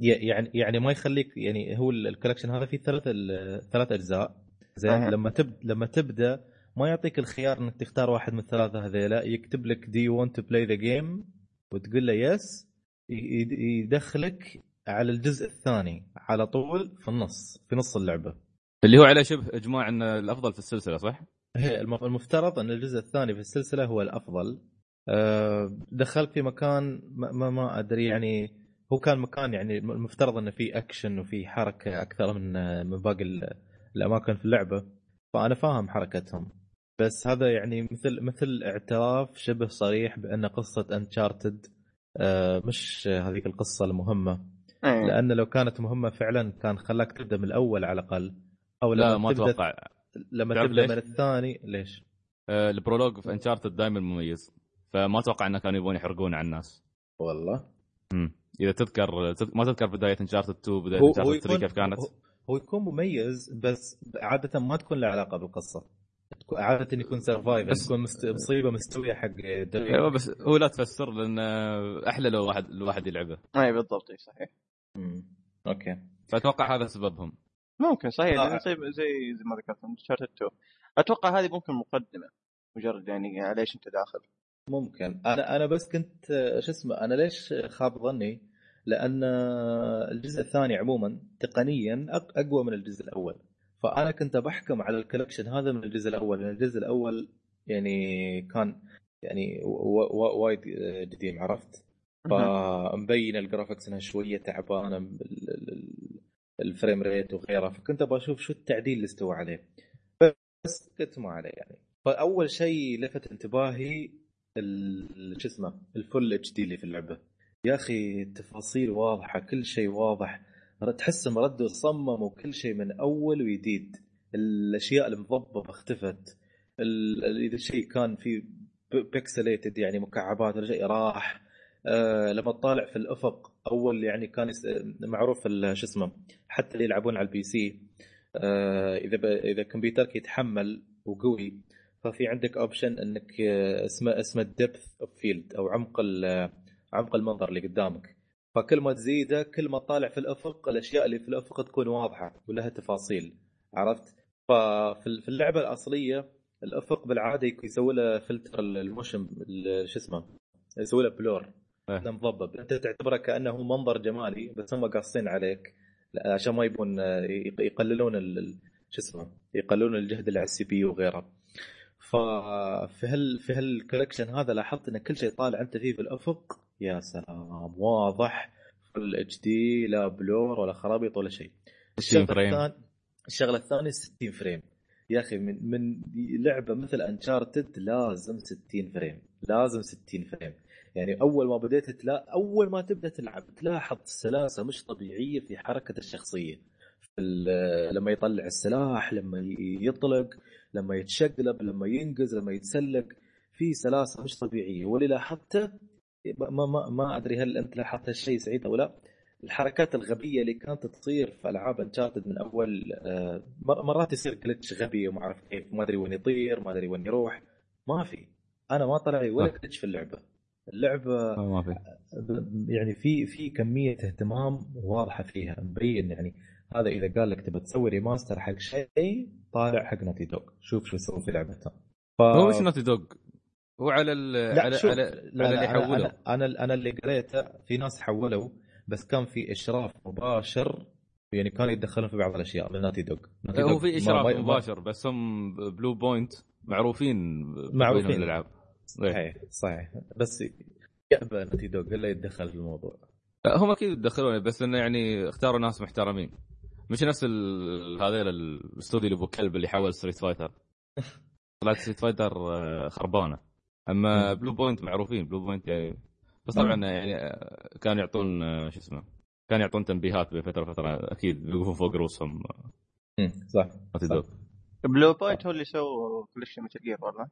يعني يعني ما يخليك يعني هو ال- ال collection هذا فيه ثلاث ال- ثلاث أجزاء. زين؟ أها. لما تب لما تبدأ ما يعطيك الخيار إنك تختار واحد من الثلاثة هذيلا. يكتب لك do you want to play the game وتقول له yes يدخلك على الجزء الثاني على طول في النص في نص اللعبة. اللي هو على شبه إجماع إن الأفضل في السلسلة صح؟ هي الم- المفترض إن الجزء الثاني في السلسلة هو الأفضل. أه، دخلت في مكان ما, ما, ما أدري يعني هو كان مكان يعني المفترض إنه فيه اكشن وفي حركة أكثر من من باقي ال- الأماكن في اللعبة فأنا فاهم حركتهم بس هذا يعني مثل مثل اعتراف شبه صريح بأن قصة انشارتد مش هذيك القصة المهمة إيه. لأن لو كانت مهمة فعلا كان خلاك تبدأ من الأول على الأقل أو لا لما ما تبدأ أتوقع لما تبدأ ليش؟ من الثاني ليش؟ آه، ال prologue في Uncharted دائما مميز فما أتوقع انه كانوا يبغون يحرقون على الناس والله مم. إذا تذكر تذ- ما تذكر بداية Uncharted 2 بداية Uncharted 3 يكون كيف كانت؟ هو- هو يكون مميز بس عادة ما تكون له علاقة بالقصة. عادة يكون survival بس- تكون مست... مصيبة مستوية حق أيوه بس هو لا تفسر لأن أحلى لو واحد الواحد يلعبه. أي بالضبط إي صحيح. مم. أوكي. فأتوقع هذا سببهم. ممكن صحيح آه. لأن زي زي زي ما ذكرت Uncharted 2 أتوقع هذه ممكن مقدمة مجرد يعني على إيش أنت داخل. ممكن. أنا أنا بس كنت آه، شو اسمه أنا ليش خاب ظني؟ لأن آه، الجزء الثاني عموما تقنيا أقوى من الجزء الأول. فأنا كنت بحكم على ال collection هذا من الجزء الأول. لأن الجزء الأول يعني كان يعني وايد آه، قديم عرفت؟ فمبين ال graphics إنها شوية تعبانة ال frame rate وغيره فكنت أبغى أشوف شو التعديل اللي استوى عليه. بس قلت ما عليه يعني. فأول شيء لفت انتباهي شو اسمه ال full HD اللي في اللعبة. يا أخي التفاصيل واضحة كل شيء واضح. تحس ردوا صمموا كل شيء من أول وجديد. الأشياء المضببه اختفت. إذا شيء كان فيه pixelated يعني مكعبات ولا شيء راح. آه لما تطالع في الأفق أول يعني كان معروف شو اسمه حتى اللي يلعبون على ال PC. آه إذا. إذا كمبيوترك يتحمل وقوي ففي عندك option إنك آه، اسمه اسمه ال depth of field أو عمق ال- عمق المنظر اللي قدامك. فكل ما تزيده كل ما تطالع في الأفق الأشياء اللي في الأفق تكون واضحة ولها تفاصيل عرفت؟ ففي في اللعبة الأصلية الأفق بالعادة يسوي له filter ال motion ال- شو اسمه يسوي له blur. له مضبب أنت تعتبره كأنه منظر جمالي بس هم قاصين عليك عشان ما يبون آه، يق- يقللون شو اسمه يقللون الجهد اللي على ال CPU وغيره. ففي هال في هال collection هذا لاحظت إن كل شيء طالع أنت فيه في الأفق. يا سلام واضح. full HD لا blur ولا خرابيط ولا شيء. 60 frame. الثاني الشغلة الثانية 60 frame. يا أخي من من لعبة مثل Uncharted لازم 60 frame. لازم 60 frame. يعني أول ما بديت تلا أول ما تبدأ تلعب تلاحظ سلاسة مش طبيعية في حركة الشخصية. ال- لما يطلع السلاح لما يطلق. لما يتشقلب لما ينقز لما يتسلق في سلاسة مش طبيعية. واللي لاحظته ما ما ما أدري هل أنت لاحظت هالشيء سعيد أو لا. الحركات الغبية اللي كانت تصير في ألعاب Uncharted من أول آه، مر- مرات يصير glitch غبي وما أعرف كيف. ما أدري وين يطير ما أدري وين يروح. ما في. أنا ما طلع لي ولا آه. glitch في اللعبة. اللعبة ما في. ب- يعني في في كمية اهتمام واضحة فيها مبين يعني. هذا إذا قال لك تبى تسوي remaster حق شيء طالع حق Naughty Dog شوف شو يسوي في لعبته. ف... هو مش Naughty Dog هو على ال لا على شوف على, لا على لا اللي أنا, حوله. أنا, أنا أنا اللي قريته في ناس حولوا بس كان في إشراف مباشر يعني كانوا يتدخلون في بعض الأشياء من Naughty Dog هو في إشراف ما- مباشر بس هم Bluepoint معروفين معروفين. الألعاب. إيه. صحيح صحيح. بس يأبى Naughty Dog إلا يتدخل في الموضوع. هم أكيد يتدخلون بس إنه يعني اختاروا ناس محترمين. مش نفس ال- هذيل الاستوديو اللي أبو كلب اللي حول Street Fighter طلعت Street Fighter آه، خربانة أما. Bluepoint معروفين Bluepoint يعني بس طبعا. يعني آه، كانوا يعطون آه، شو اسمه كانوا يعطون تنبيهات بين فتره وفترة أكيد بيوقفون فوق رؤوسهم صح ما Bluepoint هو اللي سووا كل شيء Metal Gear والله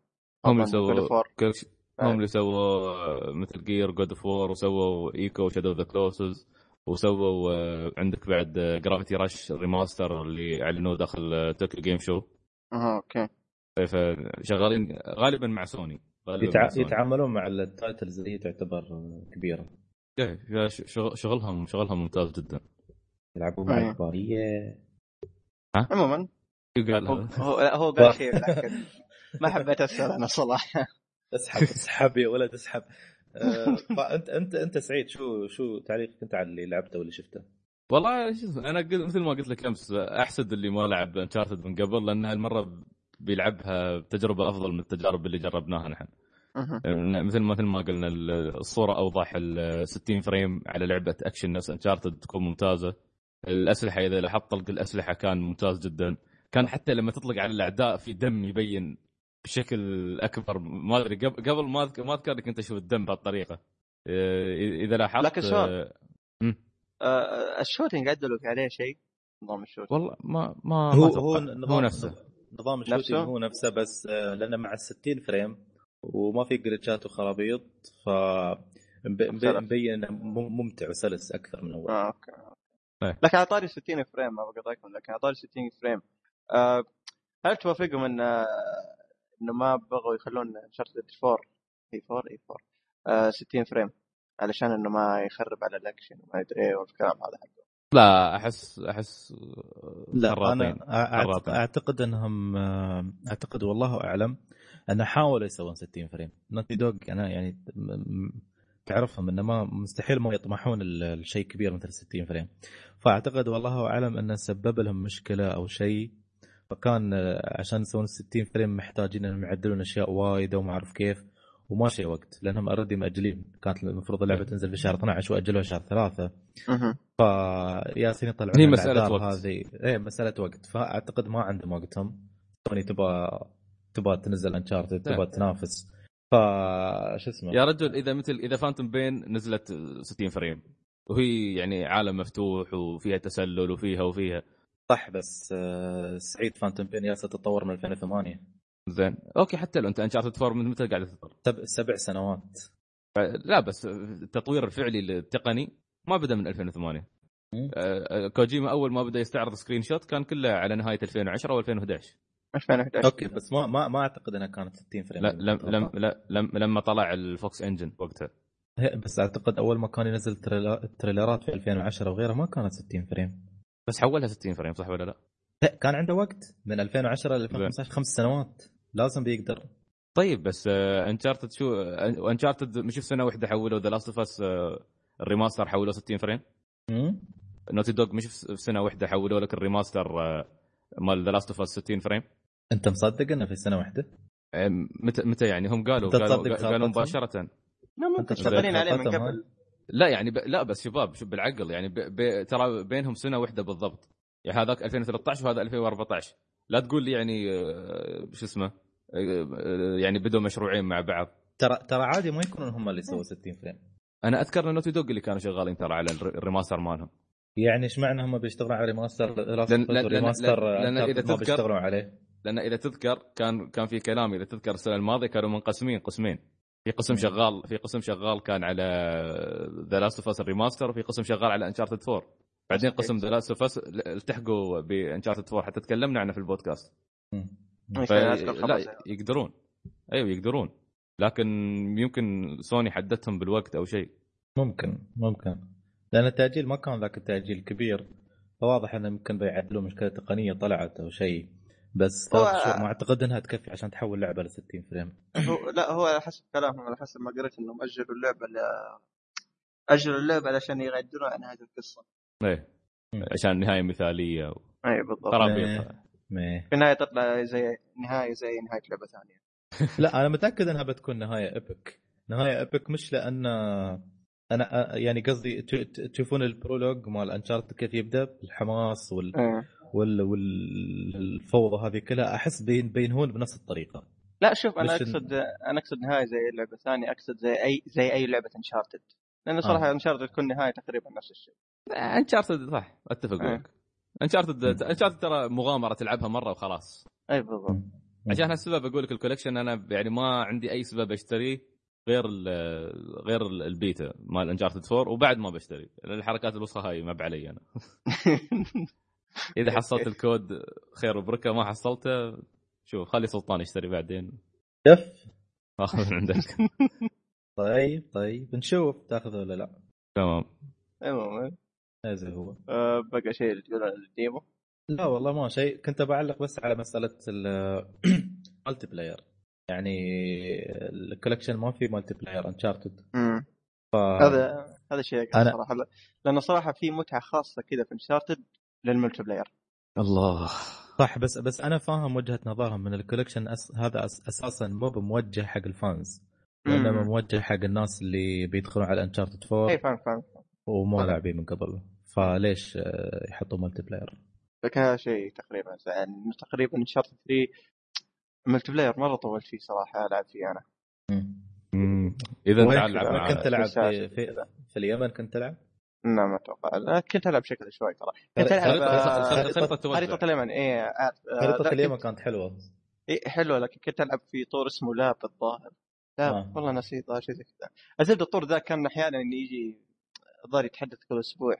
هم اللي سووا War. كل شيء هم. اللي سووا Metal Gear God of War وسووا Ico Shadow the Colossus وسووا آه، عندك بعد Gravity Rush remaster اللي أعلنوه داخل Tokyo Game Show أها أوكي. فشغالين غالبا مع سوني غالبا مع يتع... سوني. يتعاملون مع ال titles اللي هي تعتبر كبيرة. يا ش- شغ- شغلهم شغلهم ممتاز جدا. يلعبوا مع. الكباريه عموما. شو قال؟ هو؟ هو, لا، هو قال شيء لكن ما حبيت أسأل أنا صراحة اسحب اسحب يا ولد اسحب. آه، فانت انت أنت سعيد شو شو تعليقك أنت على اللي لعبته واللي شفته؟ والله شو اسمه أنا مثل ما قلت لك أمس أحسد اللي ما لعب Uncharted من قبل لأن هالمرة بيلعبها بتجربة أفضل من التجارب اللي جربناها نحن مهم. مثل ما مثل ما قلنا الصورة أوضح ال 60 frame على لعبة أكشن نفس Uncharted تكون ممتازة الأسلحة إذا لاحظت طلق الأسلحة كان ممتاز جدا كان حتى لما تطلق على الأعداء في دم يبين بشكل أكبر ما أدري قبل قبل ما أذك- ما اذكر انك أنت تشوف الدم بهالطريقة إيه، اذا لاحظت لكن سؤال. آه، آه ال shooting عدلوا عليه شيء نظام ال shooting والله ما ما هو ما هو. نظام هو نفسه نظام ال shooting؟ هو نفسه بس آه، لأنه مع ال 60 frame وما في glitch ات وخرابيط ف. مبين ممتع وسلس أكثر من أول آه أوكي إيه. لكن على طاري 60 frame ما بقطعكم لكن على طاري 60 frame آه هل توافقهم إن آه إنه ما بغوا يخلون شرط 4 اي 4 اي 4 آه 60 frame علشان إنه ما يخرب على الأكشن وما ادري إيه والكلام هذا حقه لا أحس أحس لا. أنا أعت- خراطين. أعتقد إنهم آه، أعتقد والله أعلم أن حاولوا يسوون 60 frame Naughty Dog أنا يعني تعرفهم إنه ما مستحيل ما يطمحون ال- الشيء كبير مثل 60 frame فأعتقد والله أعلم انه سبب لهم مشكلة أو شيء فكان آه، عشان يسوون 60 frame محتاجين إنهم يعدلون أشياء وايده وما أعرف كيف وما شيء وقت لأنهم already مأجلين. كانت المفروض اللعبة تنزل في شهر 12 وأجلوها شهر ثلاثة. مهم. فيالسين يطلعون هي الأعذار وقت. هذه. إيه مسألة وقت. فأعتقد ما عندهم وقتهم. سوني تبغى تبغى تنزل Uncharted تبغى لا. تنافس. ف شو اسمه؟ يا رجل إذا مثل إذا Phantom Pain نزلت 60 frame وهي يعني عالم مفتوح وفيها تسلل وفيها وفيها. صح بس آه، سعيد Phantom Pain يالسة تطور من 2008 زين. أوكي حتى لو أنت Uncharted 4 من متى قاعدة تطور سبع, سبع سنوات. لا بس التطوير الفعلي التقني ما بدأ من 2008 مم. آه، كوجيما أول ما بدأ يستعرض screenshot كان كله على نهاية 2010 أو 2011 2011 أوكي بس ما ما ما أعتقد إنها كانت 60 فريم لا لم لم لا لم لما طلع ال Fox Engine وقتها. بس أعتقد أول ما كان ينزل التريلرات في 2010 وغيرها ما كانت 60 frame. بس حولها 60 frame صح ولا لا؟ لا كان عنده وقت من 2010 ل 2015 خمس سنوات لازم بيقدر طيب بس Uncharted شو Uncharted مش في سنة واحدة حولوا The Last of Us ال remaster حولوه 60 frame؟ Naughty Dog مش في سنة واحدة حولوا لك ال remaster آه، مال The Last of Us 60 frame أنت مصدق إنه في سنة واحدة؟ آه، متى متى يعني هم قالوا قالوا, قالوا؟ مباشرة لا ممكن شغالين عليه من قبل لا يعني ب... لا بس شباب شوف بالعقل يعني ب... ب... ترى بينهم سنة واحدة بالضبط. يعني هذاك 2013 وهذا 2014 لا تقول لي يعني آه، شو اسمه آه، آه، يعني بدوا مشروعين مع بعض. ترى ترى عادي ما يكونون هم اللي سووا 60 frame. أنا أذكر إن Naughty Dog اللي كانوا شغالين ترى على الر- ال remaster مالهم. يعني إيش معنى هم بيشتغلون على remaster لأن- لأن- لأن- remaster لأن إذا ما تذكر- بيشتغلون عليه. لأن إذا تذكر كان كان في كلام إذا تذكر السنة الماضية كانوا منقسمين قسمين. في قسم. شغال في قسم شغال كان على The Last of Us ال remaster وفي قسم شغال على Uncharted 4 بعدين. قسم The Last of Us التحقوا ب Uncharted 4 حتى تكلمنا عنه في البودكاست. ف... لا. يقدرون. أيوه يقدرون. لكن يمكن سوني حددتهم بالوقت أو شيء. ممكن ممكن. لأن التأجيل ما كان ذاك التأجيل كبير. فواضح إنه يمكن بيعدلوا مشكلة تقنية طلعت أو شيء. بس هو- ثلاث شهور ما أعتقد إنها تكفي عشان تحول لعبة ل 60 frame. هو لا هو على حسب كلامهم على حسب ما قريت إنهم أجلوا اللعبة ل... أجلوا اللعبة علشان يغيرون عن هذه القصة. إيه. عشان نهاية مثالية اي بالضبط. وخرابيط ميه. في النهاية تطلع زي نهاية زي نهاية لعبة ثانية. لا أنا متأكد إنها بتكون نهاية epic نهاية epic مش لأن أنا يعني قصدي ت- ت- تشوفون ال prologue مال Uncharted كيف يبدأ؟ بالحماس وال... وال... والفوضى هذه كلها أحس بين بينهون بنفس الطريقة. لا شوف أنا أقصد أنا أقصد نهاية زي لعبة ثانية أقصد زي اي زي أي لعبة Uncharted لأن صراحة آه. Uncharted تكون نهاية تقريبا نفس الشيء. Uncharted صح أتفق إيه. معك. Uncharted. Uncharted ترى مغامرة تلعبها مرة وخلاص. أي بالضبط. عشان هالسبب أقول لك ال collection أنا يعني ما عندي أي سبب أشتريه غير ال غير ال- البيتا مال Uncharted 4 وبعد ما بشتري. لأن الحركات الوسخة هاي ما بعلي أنا. إذا حصلت الكود خير وبركة ما حصلته شوف خلي سلطان يشتري بعدين. كيف آخذ من عندك. طيب طيب نشوف تأخذه ولا لا. تمام. عموما هذا هو. آه، بقى شيء تقول عن ال demo؟ لا والله ما شيء. كنت بعلق بس على مسألة ال multiplayer يعني ال collection ما في multiplayer Uncharted. ف... هذا هذا شيء أنا- صراحة. لا- لأنه صراحة في متعة خاصة كذا في Uncharted لل multiplayer. الله. صح بس بس أنا فاهم وجهة نظرهم من ال collection أس... هذا أس... أساسا مو بموجه حق ال fans وانما. موجه حق الناس اللي بيدخلون على Uncharted 4 إي فاهم فاهم. ومو. لاعبين من قبل. فليش آه، يحطوا multiplayer؟ لكن هذا شيء تقريبا يعني تقريبا Uncharted 3 multiplayer مرة طولت فيه صراحة ألعب فيه أنا. إذا العب كذا؟ مع كنت تلعب في, الشاشة في, في اليمن كنت تلعب؟ لا ما أتوقع كنت ألعب بشكل شوي ترى. كنت خريطة- ألعب آه،. خريطه اليمن اي أعرف. آه، خريطه اليمن كنت- كانت حلوة. إيه حلوة لكن كنت ألعب في طور اسمه لاب الظاهر. لا آه. والله نسيت شيء زي كذا. الزبده الطور ذا كان أحيانا يجي الظاهر يتحدث كل أسبوع.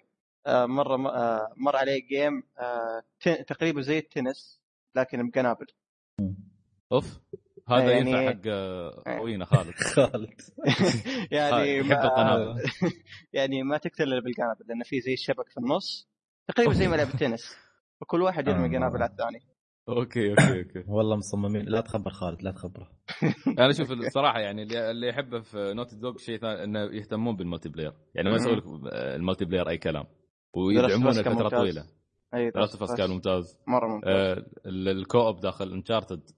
آه، مرة آه، مر علي جيم آه، ت- تقريبا زي التنس لكن بقنابل. أوف. هذا يعني- ينفع حق خوينا خالد. خالد. يعني يحب ما القنابل. يعني ما تقتل الا بالقنابل لأن في زي الشبك في النص تقريبا زي ملعب التنس. وكل واحد يرمي آه. قنابل على الثاني. أوكي أوكي أوكي. والله مصممين. لا تخبر خالد لا تخبره. أنا أشوف الصراحة يعني اللي اللي يحبه في Naughty Dog شيء ثاني إنه يهتمون بال multiplayer. يعني ما. يسوي لك ال multiplayer أي كلام. ويدعمونه لفترة ممتاز. طويلة. أي اوف كان ممتاز. مرة ممتاز. آه، ال- ال co-op داخل Uncharted.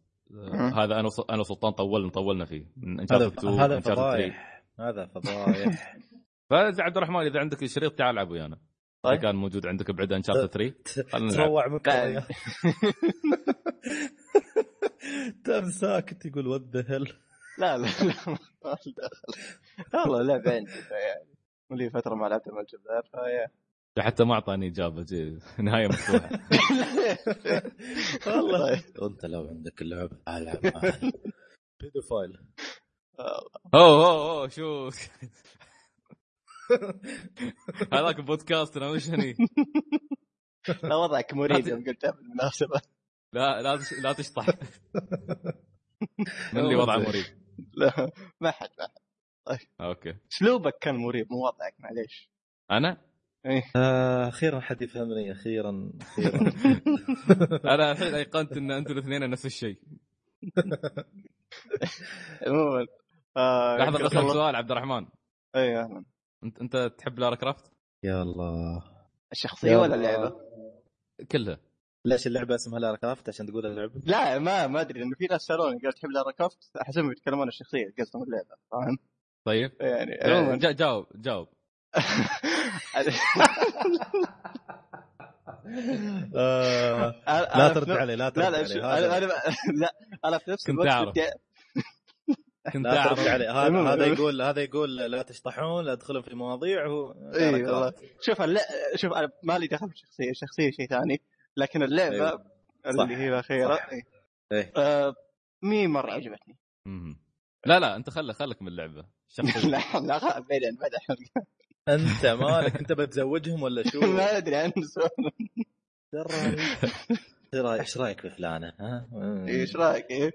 هذا أنا وص- أنا وسلطان طولنا طولنا فيه. من هذا Uncharted 2 هذا Uncharted 3 فضايح. هذا فضايح. فإذا عبد الرحمن إذا عندك شريط تعال العب ويانا إذا طيب. كان موجود عندك بعد Uncharted 3 خلنا نلعب. تروع من لا. كوريا تم ساكت يقول what the hell لا لا لا ما دخل. والله لعبه عندي يعني ولي فترة ما لعبت ال multiplayer فيها. حتى ما أعطاني إجابة جي. نهاية مفتوحة. والله. أنت لو عندك اللعبه العب pedophile أوه أوه أوه شو؟ هذاك بودكاستنا مش هني؟ لا وضعك مريب يوم قلتها بالمناسبه لا لا تش- لا تشطح. من اللي وضعه مريب؟ لا ما حد. ما حد أوكي. أسلوبك كان مريب مو وضعك معليش. أنا؟ أخيرا حد يفهمني أخيرا أخيرا. أنا الحين أيقنت إن أنتم الاثنين نفس الشيء. عموما آه، لحظة بسالك والله- سؤال عبد الرحمن. اي أهلا. أنت أنت تحب لارا كرافت؟ يا الله. الشخصية ولا. اللعبة؟ كلها. ليش اللعبة اسمها لارا كرافت عشان تقول اللعبة؟ لا ما ما أدري لأنه في ناس سألوني قالوا تحب لارا كوفت احسبهم يتكلمون الشخصية قصدهم اللعبة فاهم؟ طيب. يعني آه، عموما. جاوب جاوب. آه، لا أنا ترد علي لا ترد لا لا علي أنا أنا لا أنا في نفس كنت الوقت كنت لا ترد أعرف عليه هذا يقول هذا يقول لا تشطحون لا تدخلون في مواضيع هو اي والله شوف اللع... شوف أنا ما لي دخل بالشخصيه الشخصيه شيء ثاني لكن اللعبة أيوة. اللي. هي الأخيرة. إيه. إيه. آه مي مرة عجبتني. لا لا أنت خلك خلك من اللعبة. لا لا خلاص بعدين بعد الحلقة أنت مالك؟ أنت بتزوجهم ولا شو؟ ما أدري عنه سؤال. دراني إيش رايك إيش رأيك في فلانة؟ ها؟ إيش رأيك؟ إيه؟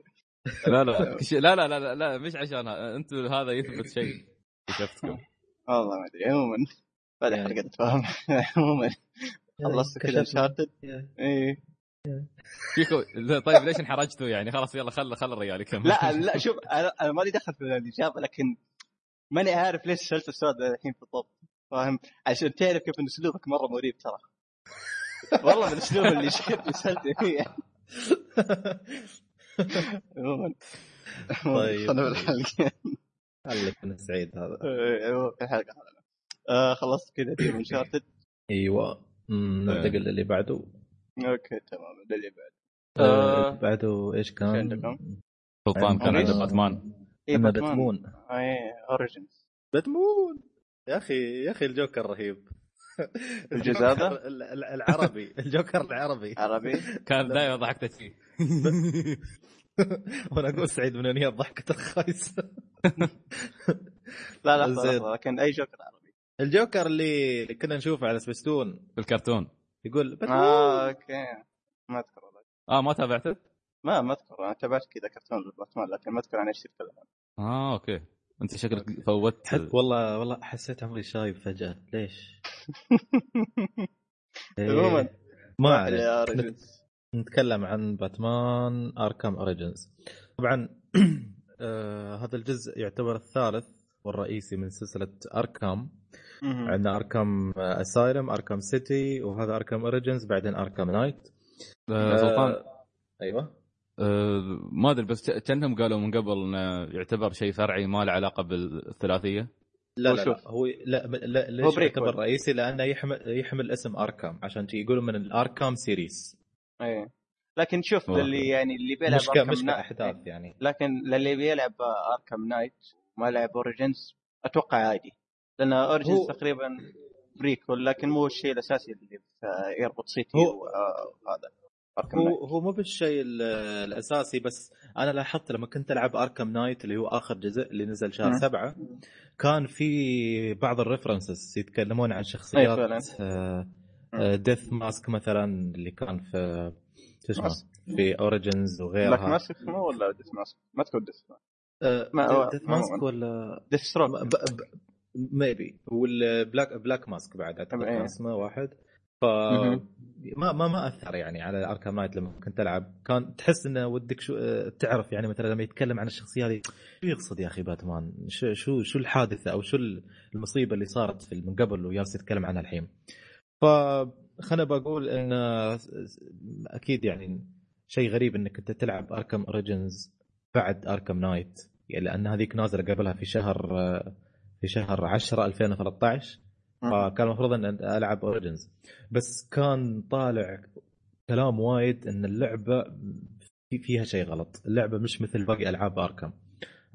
لا لا لا. لا لا لا, مش عشان أنتم هذا يثبت شيء. اكتشفتكم والله ما أدري عموما. بعد. الحلقة تتفاهم عموما. خلصت كل انشارتد إيه. فيكو لا، طيب ليش انحرجتوا يعني؟ خلاص يلا خل خل الرجال يكمل. لا لا شوف أنا أنا مالي دخل في الاجابه لكن ماني عارف ليش سالت السؤال ده الحين بالضبط فاهم؟ عشان تعرف كيف إن اسلوبك مرة مريب ترى. والله من الأسلوب اللي شفت سالت فيه. عموما طيب. خلنا بالحلقة خليك من سعيد هذا. إيه، عموماً في الحلقة هذا. آه خلصت كذا تيم Uncharted أيوه. ننتقل للي بعده. أوكي تمام. اللي بعد آه، آه. بعده إيش إيش كان؟ عندكم؟ سلطان كان. عنده باتمان. اي اما باتمان. باتمان. اي Origins باتمان! يا أخي يا أخي الجوكر رهيب. الجزء هذا؟ الجوكر ال- ال- العربي الجوكر العربي. عربي؟ كان دائما ضحكت فيه وأنا أقول سعيد من هي الضحكه الخايسه لا لا زين. لحظة، لكن أي جوكر عربي. الجوكر اللي كنا نشوفه على سبيستون. في الكرتون. يقول آه أوكي. ما أذكر والله. آه ما تابعته؟ ما ما أذكر. أنا تابعت كذا كرتون باتمان لكن ما أذكر عن إيش يتكلم آه أوكي. أنت شكلك فوت حد والله والله حسيت عمري شايب فجأة. ليش؟ إيه، عموما ما Origins نتكلم عن باتمان Arkham Origins طبعا آه هذا الجزء يعتبر الثالث والرئيسي من سلسلة Arkham عندنا Arkham Asylum Arkham City وهذا Arkham Origins بعدين Arkham Knight آه سلطان. أيوه. آه ما أدري بس كأنهم قالوا من قبل إنه يعتبر شيء فرعي ما له علاقة بالثلاثية لا هو لا. لا هو لا, لا هو ليش prequel. يعتبر رئيسي لأنه يحمل يحمل اسم Arkham عشان شي يقولوا من ال Arkham series إيه لكن شوف أوه. اللي يعني اللي بيلعب مش مش Knight- كاحداث يعني لكن للي بيلعب Arkham Knight ما لعب Origins أتوقع عادي لأن Origins هو- تقريبا prequel لكن مو الشيء الأساسي اللي في- يربط City هو- وهذا Arkham هو Knight هو مو بالشيء ال- الأساسي بس أنا لاحظت لما كنت ألعب Arkham Knight اللي هو آخر جزء اللي نزل شهر مم. سبعة كان في بعض ال references يتكلمون عن شخصيات. Death Mask مثلا اللي كان في شو اسمه. في Origins Black وغيرها Mask مو ولا Death Mask ما تكون Death آه، Death. Mask ولا Deathstroke maybe وال Black Black Mask بعد أعتقد. كان اسمه واحد ف. ما ما ما أثر يعني على Arkham Knight لما كنت ألعب. كان تحس إنه ودك شو تعرف يعني مثلا لما يتكلم عن الشخصية هذه شو يقصد يا أخي باتمان؟ شو شو شو الحادثة أو شو المصيبة اللي صارت في من قبل وجالس يتكلم عنها الحين؟ فخلنا بقول إن أكيد يعني شيء غريب إنك انت تلعب Arkham Origins بعد Arkham Knight يعني لأن هذيك نازلة قبلها في شهر في شهر 10 2013 فكان المفروض أن ألعب Origins بس كان طالع كلام وايد أن اللعبة في- فيها شيء غلط. اللعبة مش مثل باقي ألعاب Arkham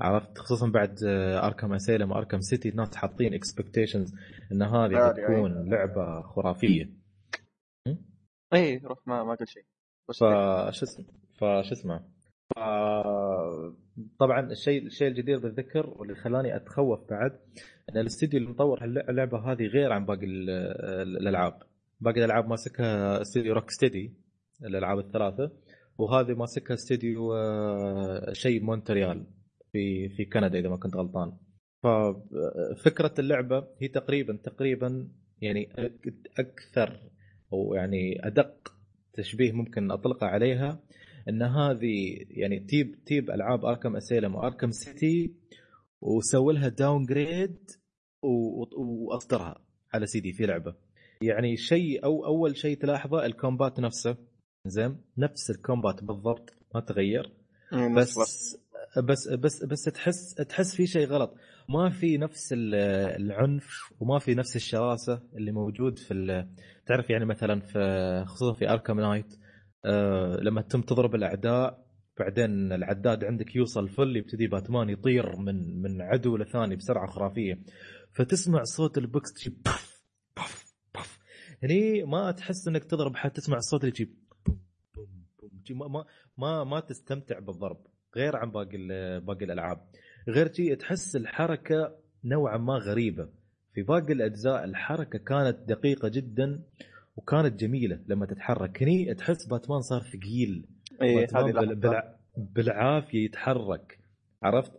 عرفت؟ خصوصا بعد Arkham Asylum و Arkham City الناس حاطين expectations إن هذه بتكون لعبة خرافية. اي روح ما ما قلت شيء. فش اسمه؟ فش اسمه؟ طبعا الشيء الشيء الجدير بالذكر واللي خلاني أتخوف بعد إن الاستديو اللي مطور اللعبه هذه غير عن باقي ال- ال- الألعاب. باقي الألعاب ماسكها استديو Rocksteady الألعاب الثلاثة وهذه ماسكها استديو آه، شيء مونتريال في في كندا إذا ما كنت غلطان. ففكره اللعبة هي تقريبا تقريبا يعني أكثر أو يعني أدق تشبيه ممكن أطلقه عليها إن هذه يعني تيب تيب ألعاب Arkham Asylum و Arkham City وسووا لها downgrade وأصدرها على سي دي في لعبة. يعني شيء أو أول شيء تلاحظه ال combat نفسه. زين؟ نفس ال combat بالضبط ما تغير. إيه، بس بس بس بس تحس تحس في شيء غلط. ما في نفس ال- العنف وما في نفس الشراسة اللي موجود في تعرف يعني مثلا في خصوصا في Arkham Knight آه لما تم تضرب الأعداء بعدين العداد عندك يوصل full يبتدي باتمان يطير من من عدو لثاني بسرعة خرافية. فتسمع صوت البوكس تجي بف بف بف. هني ما تحس إنك تضرب حتى تسمع الصوت اللي تجي ما ما ما, ما تستمتع بالضرب غير عن باقي باقي الألعاب. غير شيء تحس الحركة نوعا ما غريبة. في باقي الأجزاء الحركة كانت دقيقة جدا. وكانت جميلة لما تتحرك. هني تحس باتمان صار ثقيل. اي هذه. بالعافية يتحرك. عرفت؟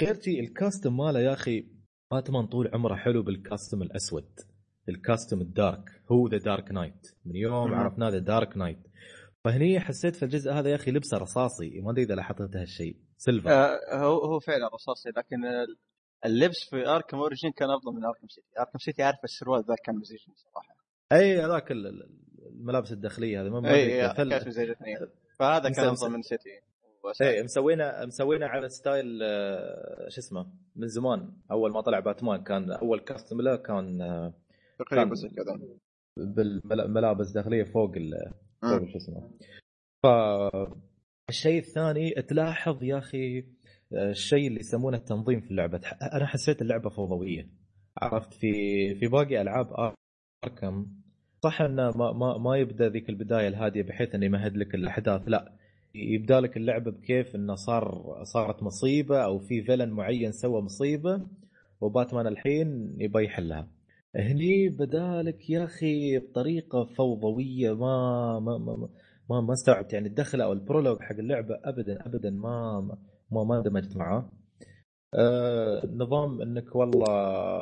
غير شيء ال costume ماله يا أخي باتمان طول عمره حلو بال costume الأسود. ال costume ال dark. هو The Dark Knight من يوم مم. عرفنا The Dark Knight فهني حسيت في الجزء هذا يا أخي لبسه رصاصي. ما أدري إذا لاحظت هالشيء silver آه، هو هو فعلا رصاصي لكن ال- اللبس في Arkham Origins كان أفضل من Arkham City Arkham City عارف السروال ذا كان مزعج صراحة. أي هذاك ال- ال- الملابس الداخلية هذه ما أي كانت مزعجتني فهذا كان. أفضل من City و Asylum. مسوينا مسوينا على style آه، شو اسمه من زمان. أول ما طلع باتمان كان أول costume له كان آه، تقريبا كذا. بالملابس داخلية فوق ال فوق. شو اسمه. فالشيء الثاني تلاحظ يا أخي آه، الشيء اللي يسمونه التنظيم في اللعبة. أنا حسيت اللعبة فوضوية. عرفت في في باقي ألعاب أركم. صح إنه ما ما ما يبدأ ذيك البداية الهادية بحيث انه يمهد لك الأحداث لا. يبدأ لك اللعبة بكيف إنه صار صارت مصيبة أو في فيلن معين سوى مصيبة وباتمان الحين يبي يحلها. هني بدالك يا أخي بطريقة فوضوية ما ما ما ما, ما استوعبت. يعني الدخل أو البرولوج حق اللعبة ابدا ابدا ما ما ما اندمجت معاه. آه نظام إنك والله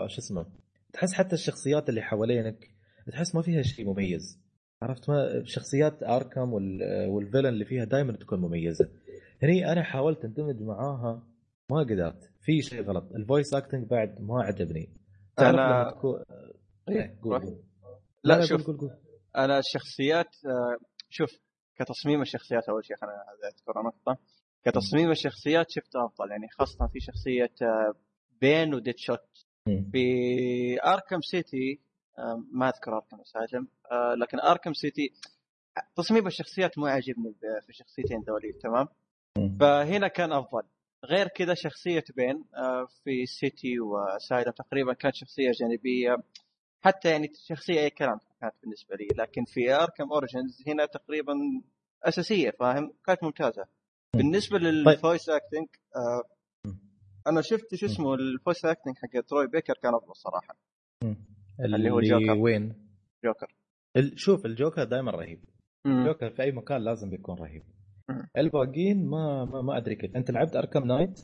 شو اسمه؟ تحس حتى الشخصيات اللي حوالينك تحس ما فيها شيء مميز. عرفت ما؟ شخصيات Arkham وال وال villain اللي فيها دائما تكون مميزة. هني أنا حاولت اندمج معاها ما قدرت. في شيء غلط. ال voice acting بعد ما عجبني. تكون إيه قول. لا شوف قول قول أنا الشخصيات آه، شوف كتصميم الشخصيات أول شيء خلينا أذكر نقطه كتصميم الشخصيات شفته أفضل. يعني خاصة في شخصية آه، Bane و Deadshot. في Arkham City آه، ما أذكر Arkham Asylum آه، لكن Arkham City تصميم الشخصيات مو عاجبني في الشخصيتين ذولي تمام. فهنا كان أفضل. غير كذا شخصية Bane آه، في City و Asylum تقريبا كانت شخصية جانبية حتى يعني شخصية أي كلام كانت بالنسبة لي. لكن في Arkham Origins هنا تقريبا أساسية فاهم؟ كانت ممتازة. بالنسبة لل voice acting آه، مم. أنا شفت شو اسمه ال voice acting حق Troy Baker كان أفضل صراحة مم. اللي هو جوكر. وين؟ جوكر شوف الجوكر دائما رهيب. الجوكر في أي مكان لازم بيكون رهيب. الباقيين ما ما, ما أدري كيف أنت لعبت Arkham Knight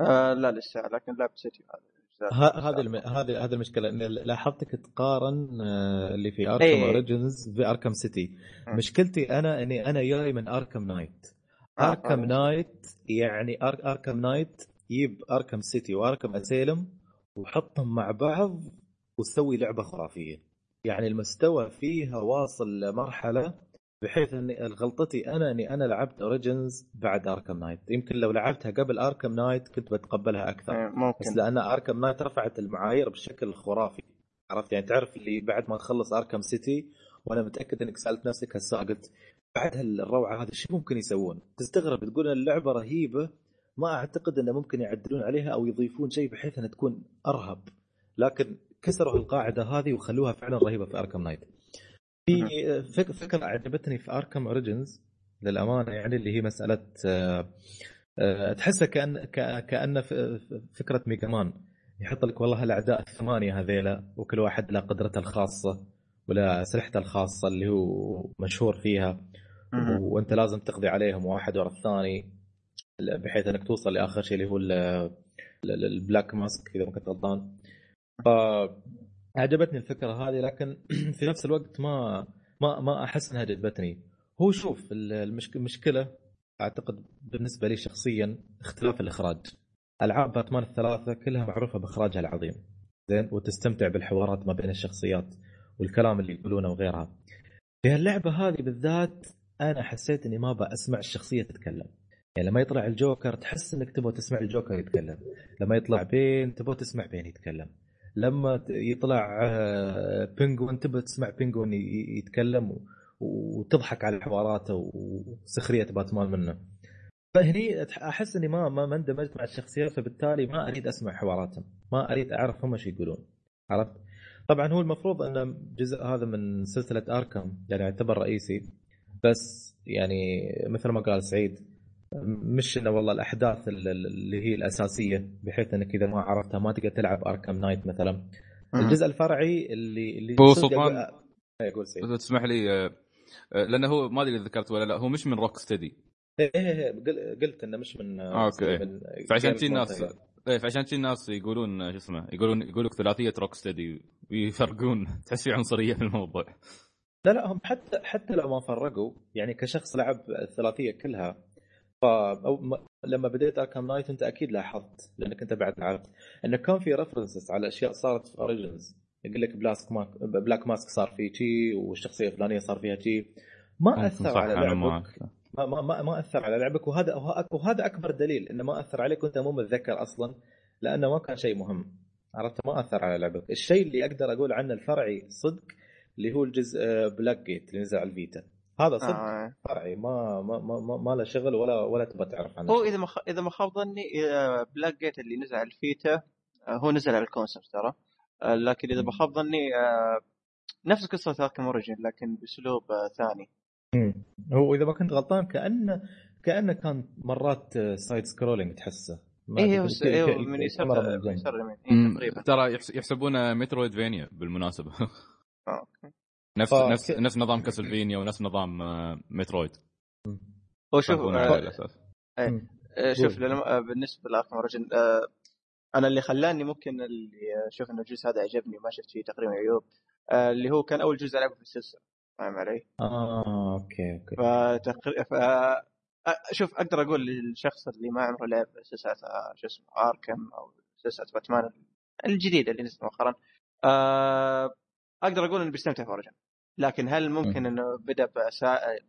آه لا لسه لكن لعبت City هذه. هذه هذه المشكلة إن لاحظتك تقارن آه، اللي في Arkham إيه. Origins ب Arkham City. مشكلتي أنا إني أنا جاي من Arkham Knight Arkham. Knight يعني أر... Arkham Knight يجيب Arkham City و Arkham Asylum وحطهم مع بعض وتسوي لعبة خرافية. يعني المستوى فيها واصل لمرحلة بحيث اني غلطتي أنا أني أنا لعبت Origins بعد Arkham Knight يمكن لو لعبتها قبل Arkham Knight كنت بتقبلها أكثر. إيه، بس ممكن لأن Arkham Knight رفعت المعايير بشكل خرافي. عرفت؟ يعني تعرف اللي بعد ما تخلص Arkham City وأنا متأكد إنك سألت نفسك هالسؤال قلت بعد هالروعه هذه شو ممكن يسوون؟ تستغرب تقول إن اللعبة رهيبة ما أعتقد أنه ممكن يعدلون عليها أو يضيفون شيء بحيث أنها تكون أرهب. لكن كسروا القاعدة هذه وخلوها فعلا رهيبة في Arkham Knight. في فك- فكرة عجبتني في Arkham Origins للأمانة يعني اللي هي مسألة آه، آه، تحسها كأن كأن فكرة Mega Man يحط لك والله الأعداء الثمانية هذيلا وكل واحد له قدرته الخاصة ولا اسلحته الخاصة اللي هو مشهور فيها. وأنت لازم تقضي عليهم واحد ورا الثاني. بحيث إنك توصل لآخر شيء اللي هو ال- ال- ال Black Mask إذا ما كنت غلطان. فعجبتني الفكرة هذه لكن في نفس الوقت ما ما ما أحس إنها جذبتني هو شوف ال- المشك- المشكلة أعتقد بالنسبة لي شخصيا اختلاف الإخراج. ألعاب باتمان الثلاثة كلها معروفة بإخراجها العظيم. زين؟ وتستمتع بالحوارات ما بين الشخصيات والكلام اللي يقولونه وغيرها. في اللعبه هذه بالذات أنا حسيت إني ما بسمع الشخصية تتكلم. يعني لما يطلع الجوكر تحس إنك تبغى تسمع الجوكر يتكلم. لما يطلع بين تبغى تسمع بين يتكلم. لما يطلع آه، بينجوين تبغى تسمع بينجوين يتكلم وتضحك على حواراته وسخرية باتمان منه. فهني أحس إني ما ما اندمجت مع الشخصيات فبالتالي ما أريد أسمع حواراتهم. ما أريد أعرف هم إيش يقولون. عرفت؟ طبعا هو المفروض إن جزء هذا من سلسلة آركم يعني يعتبر رئيسي. بس يعني مثل ما قال سعيد مش إنه والله الأحداث اللي هي الأساسية بحيث إنك إذا ما عرفتها ما تقدر تلعب اركم نايت مثلا. الجزء الفرعي اللي اللي هو سلطان أقول سعيد تسمح لي آه، آه، لأنه هو ما أدري إذا ذكرت ولا لا هو مش من Rocksteady إيه إيه قلت إنه مش من آه okay. من فعشان كذي الناس إيه فعشان كذي الناس يقولون شو اسمه يقولون يقول لك ثلاثيه Rocksteady ويفرقون تحس في عنصرية في الموضوع. لا لا هم حتى حتى لو ما فرقوا يعني كشخص لعب الثلاثيه كلها ف لما بديت Arkham Knight أنت أكيد لاحظت لأنك أنت بعد عرفت إنه كان في references على أشياء صارت في Origins يقول لك Black Mask Black Mask صار فيه شي والشخصية الفلانية صار فيها شي. ما أثر على لعبك. ما ما ما, ما أثر على لعبك وهذا وهذا أكبر دليل إنه ما أثر عليك وأنت مو متذكر أصلا لأنه ما كان شيء مهم. عرفت؟ ما أثر على لعبك. الشيء اللي أقدر أقول عنه الفرعي صدق اللي هو الجزء Blackgate اللي نزل على ال Vita. هذا صدق. آه. فرعي ما ما ما, ما له شغل ولا ولا تبغى تعرف عنه هو إذا ما إذا ما خاب ظني Blackgate اللي نزل على ال Vita آه، هو نزل على ال consoles ترى. آه، لكن إذا ما خاب ظني آه، نفس قصة Arkham Origins لكن بأسلوب ثاني. هو إذا ما كنت غلطان كأنه كأنه كان مرات side scrolling تحسه. إيه أيوه من يسار تقريبا. ترى يحسبونه Metroidvania بالمناسبه okay. نفس ف... نفس نفس نظام Castlevania ونفس نظام Metroid. هو شوف آه إيه شوف بالنسبة ل Arkham Origins آه أنا اللي خلاني ممكن اللي أشوف انه الجزء هذا عجبني وما شفت فيه تقريبا عيوب آه اللي هو كان أول جزء ألعبه في السلسلة فاهم علي؟ آه okay okay. فتقريبا ف... شوف أقدر أقول للشخص اللي ما عمره لعب سلسلة شو اسمه Arkham أو سلسلة باتمان الجديدة اللي نزلت مؤخرا آه أقدر أقول إنه بيستمتع في Origins لكن هل ممكن إنه بدأ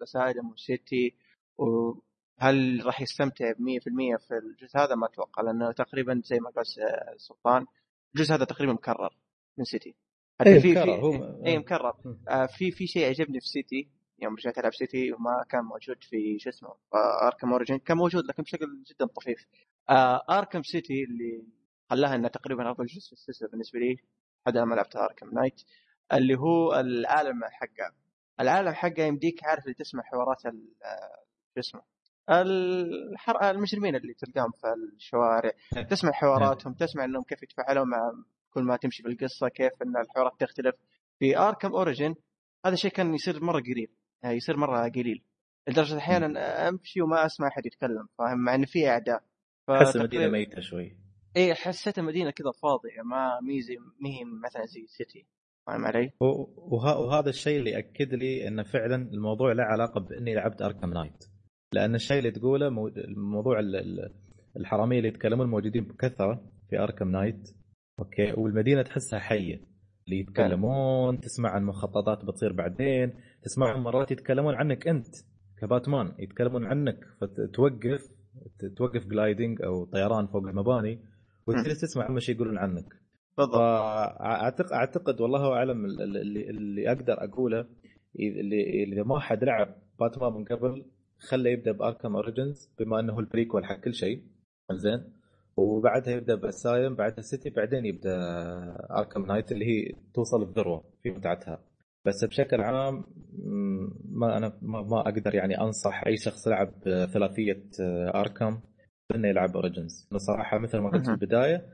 ب Asylum و City وهل راح يستمتع ب 100% في الجزء هذا؟ ما أتوقع لأنه تقريبا زي ما قال سلطان الجزء هذا تقريبا مكرر من City. حتى أيه في مكرر في اي مكرر. آه في في شيء عجبني في City يوم رجعت ألعب City وما كان موجود في شو اسمه Arkham Origins كان موجود لكن بشكل جدا طفيف. آه Arkham City اللي خلاها انه تقريبا أفضل جزء في السلسلة بالنسبة لي حتى لما لعبت Arkham Knight. اللي هو العالم حقه. العالم حقه يمديك عارف اللي تسمع حوارات شو اسمه؟ الحر... المجرمين اللي تلقاهم في الشوارع. تسمع حواراتهم تسمع انهم كيف يتفاعلون مع كل ما تمشي بالقصة كيف إن الحوارات تختلف. في Arkham Origin هذا الشيء كان يصير مرة قليل يعني يصير مرة قليل. لدرجة أحيانا أمشي وما أسمع أحد يتكلم فاهم؟ مع انه في أعداء. تحس المدينة ميتة شوي. إيه حسيت المدينة كذا فاضية ما ميزي مي مثلا زي City فاهم علي؟ وهذا الشيء اللي اكد لي انه فعلا الموضوع له علاقة بإني لعبت Arkham Knight لأن الشيء اللي تقوله الموضوع الحرامية اللي يتكلمون موجودين بكثرة في Arkham Knight أوكي والمدينة تحسها حية. اللي يتكلمون تسمع عن مخططات بتصير بعدين تسمعهم مرات يتكلمون عنك أنت كباتمان يتكلمون عنك فتوقف توقف gliding أو طيران فوق المباني وتجلس تسمع هم يقولون عنك. بالضبط اعتقد أعتقد والله أعلم اللي, اللي أقدر أقوله اللي اذا ما حد لعب باتمان من قبل خله يبدأ ب Arkham Origins بما إنه ال prequel حق كل شيء. زين وبعدها يبدأ ب Asylum بعدها City بعدين يبدأ اركام نايت اللي هي توصل الذروه في متعتها. بس بشكل عام ما أنا ما أقدر يعني أنصح أي شخص لعب ثلاثية Arkham إنه يلعب Origins صراحة مثل ما قلت في البداية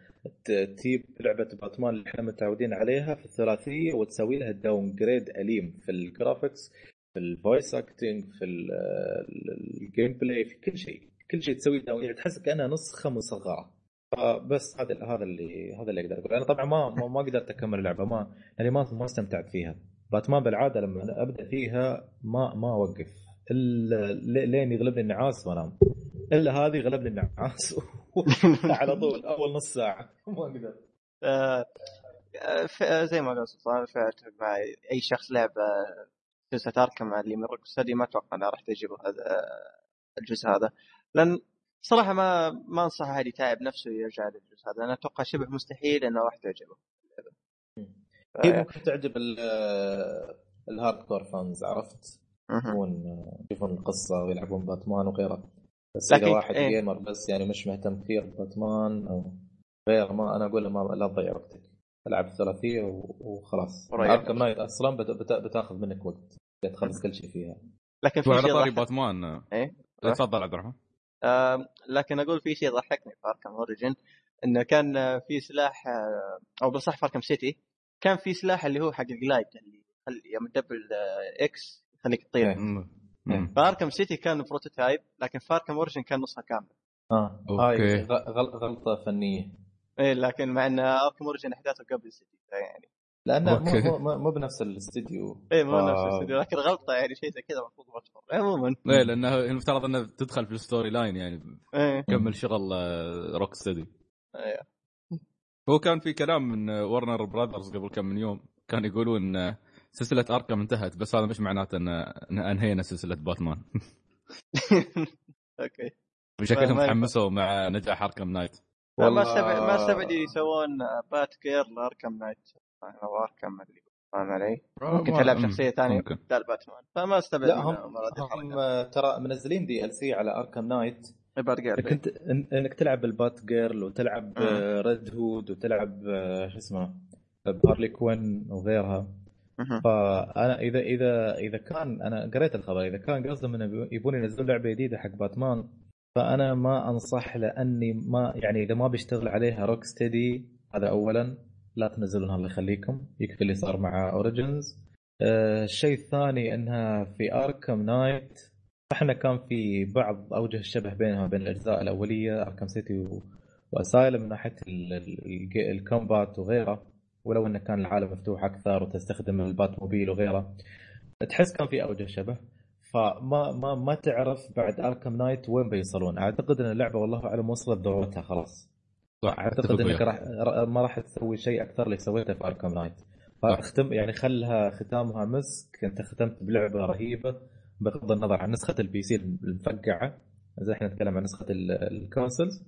تجيب لعبة باتمان اللي إحنا متعودين عليها في الثلاثية وتسوي لها downgrade أليم في ال graphics في ال voice acting في ال gameplay في كل شيء. كل شيء تسوي down يعني تحس كأنها نسخة مصغرة. فبس هذا هذا اللي هذا اللي أقدر أقوله. أنا طبعا ما ما قدرت أكمل اللعبة. ما يعني ما ما استمتعت فيها. باتمان بالعادة لما أبدأ فيها ما ما أوقف. الا لين يغلبني النعاس وانام إلا هذه غلبني النعاس. على طول أول نص ساعة. ما آه، آه، زي ما قال سلطان مع أي شخص لعب سلسله اركم اللي من روك ستدي ما أتوقع انها راح تعجبه هذا الجزء هذا. لأن صراحة ما ما أنصح أحد يتعب نفسه يرجع للجزء هذا أنا أتوقع شبه مستحيل إنه راح تعجبه. هي ممكن تعجب ال hardcore fans عرفت؟ يشوفون يشوفون القصة ويلعبون باتمان وغيره. بس إذا لكن- واحد إيه. gamer بس يعني مش مهتم كثير بباتمان أو غير ما أنا أقول له ما لا تضيع وقتك. ألعب الثلاثية وخلاص. Arkham Knight أصلا بت- بت- بتاخذ منك وقت. تخلص كل شيء فيها. لكن في وعلى شيء طاري ضحك باتمان. إيه؟ تفضل عبد الرحمن. لكن أقول في شيء ضحكني في Arkham Origin إنه كان في سلاح آه، أو بالصح في Arkham City كان في سلاح اللي هو حق ال glide اللي يخلي يوم ت double آه، X يخليك تطير. إيه. ف Arkham City كان prototype لكن في Arkham Origin كان نصها كامل آه. غل- غلطة فنية. إيه لكن مع إن Arkham Origin أحداثه قبل City يعني. لأنه مو. مو, مو, بنفس الاستديو. إيه مو ف- نفس الاستوديو لكن غلطة يعني شيء زي كذا المفروض ما تمر عموما. إيه لأنه المفترض إنه تدخل في ال storyline يعني إيه. كمل شغل Rocksteady إيه. هو كان في كلام من Warner Brothers قبل كم من يوم كان يقولون إن سلسلة Arkham انتهت بس هذا مش معناته ان إن أنهينا سلسلة باتمان. أوكي. شكلهم ما- تحمسوا مع نجاح Arkham Knight. ما والله- استبعد ما استبعد يسوون Batgirl ل Arkham Knight. أو Arkham اللي فاهم علي؟ ممكن تلعب. شخصية ثانية بدال باتمان. فما استبعد لا هم, هم ترى منزلين DLC على Arkham Knight. Batgirl إنك انت إن- إنك تلعب بال Batgirl وتلعب. Red Hood وتلعب آه، شو اسمه ب Harley Quinn وغيرها. فأنا إذا إذا إذا كان أنا قريت الخبر إذا كان قصدهم انه يبون ينزلون لعبة جديدة حق باتمان فأنا ما أنصح لأني ما يعني إذا ما بيشتغل عليها Rocksteady هذا اولا لا تنزلونها الله يخليكم يكفي اللي صار مع Origins آه الشيء الثاني إنها في Arkham Knight إحنا كان في بعض أوجه الشبه بينها وبين الأجزاء الأولية Arkham City. و Asylum من ناحية ال- ال- ال- ال combat وغيره ولو انه كان العالم مفتوح أكثر وتستخدم ال Batmobile وغيره تحس كان في أوجه شبه. فما ما ما تعرف بعد Arkham Knight وين بيوصلون. أعتقد إن اللعبة والله أعلم وصلت ذروتها خلاص. صح أعتقد إنك. راح ما راح تسوي شيء أكثر اللي سويته في Arkham Knight. فاختم يعني خلها ختامها مسك. أنت ختمت بلعبة رهيبة بغض النظر عن نسخة ال PC المفقعة. إذا إحنا نتكلم عن نسخة ال- ال consoles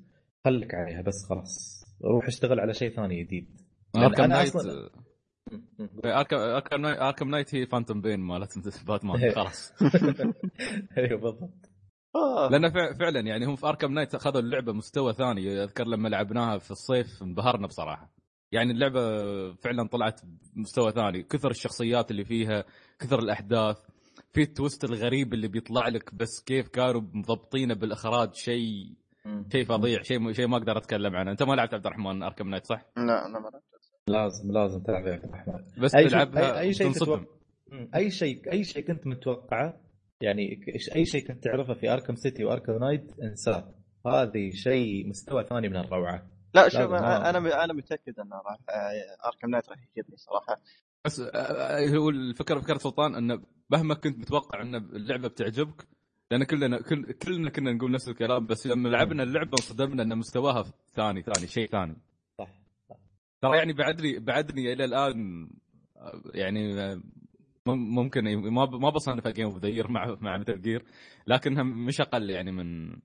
خليك عليها بس خلاص. روح اشتغل على شيء ثاني جديد. Arkham Knight أصلاً- Arkham Arkham Knight هي Phantom Pain مالت باتمان. خلاص. أيوه بالضبط. آه. لأن فع- فعلا يعني هم في Arkham Knight أخذوا اللعبة مستوى ثاني أذكر لما لعبناها في الصيف انبهرنا بصراحة. يعني اللعبة فعلا طلعت بمستوى ثاني كثر الشخصيات اللي فيها كثر الأحداث. في ال twist الغريب اللي بيطلع لك بس كيف كانوا مضبطينه بالإخراج شيء شيء فظيع شيء شيء ما أقدر أتكلم عنه. أنت ما لعبت عبد الرحمن Arkham Knight صح؟ لا أنا ما لعبت. لازم لازم تلعب يا عبد الرحمن بس أي شيء- تلعبها أي- أي شيء تتوقع. أي شيء أي شيء كنت متوقعه يعني أي شيء كنت تعرفه في Arkham City و Arkham Knight انساه هذه شيء مستوى ثاني من الروعة. لا شوف. أنا أنا متأكد انه راح آه، Arkham Knight راح يعجبني صراحة. بس آه، آه، هو الفكرة فكره سلطان انه مهما كنت متوقع إن اللعبة بتعجبك لأن كلنا كل كلنا كنا نقول نفس الكلام بس لما لعبنا اللعبة انصدمنا إن مستواها ثاني ثاني شيء ثاني. ترى يعني بعدني بعدني إلى الآن يعني مم- ممكن ما ما بصنفها game of the مع مع مثل year لكنها مش أقل يعني من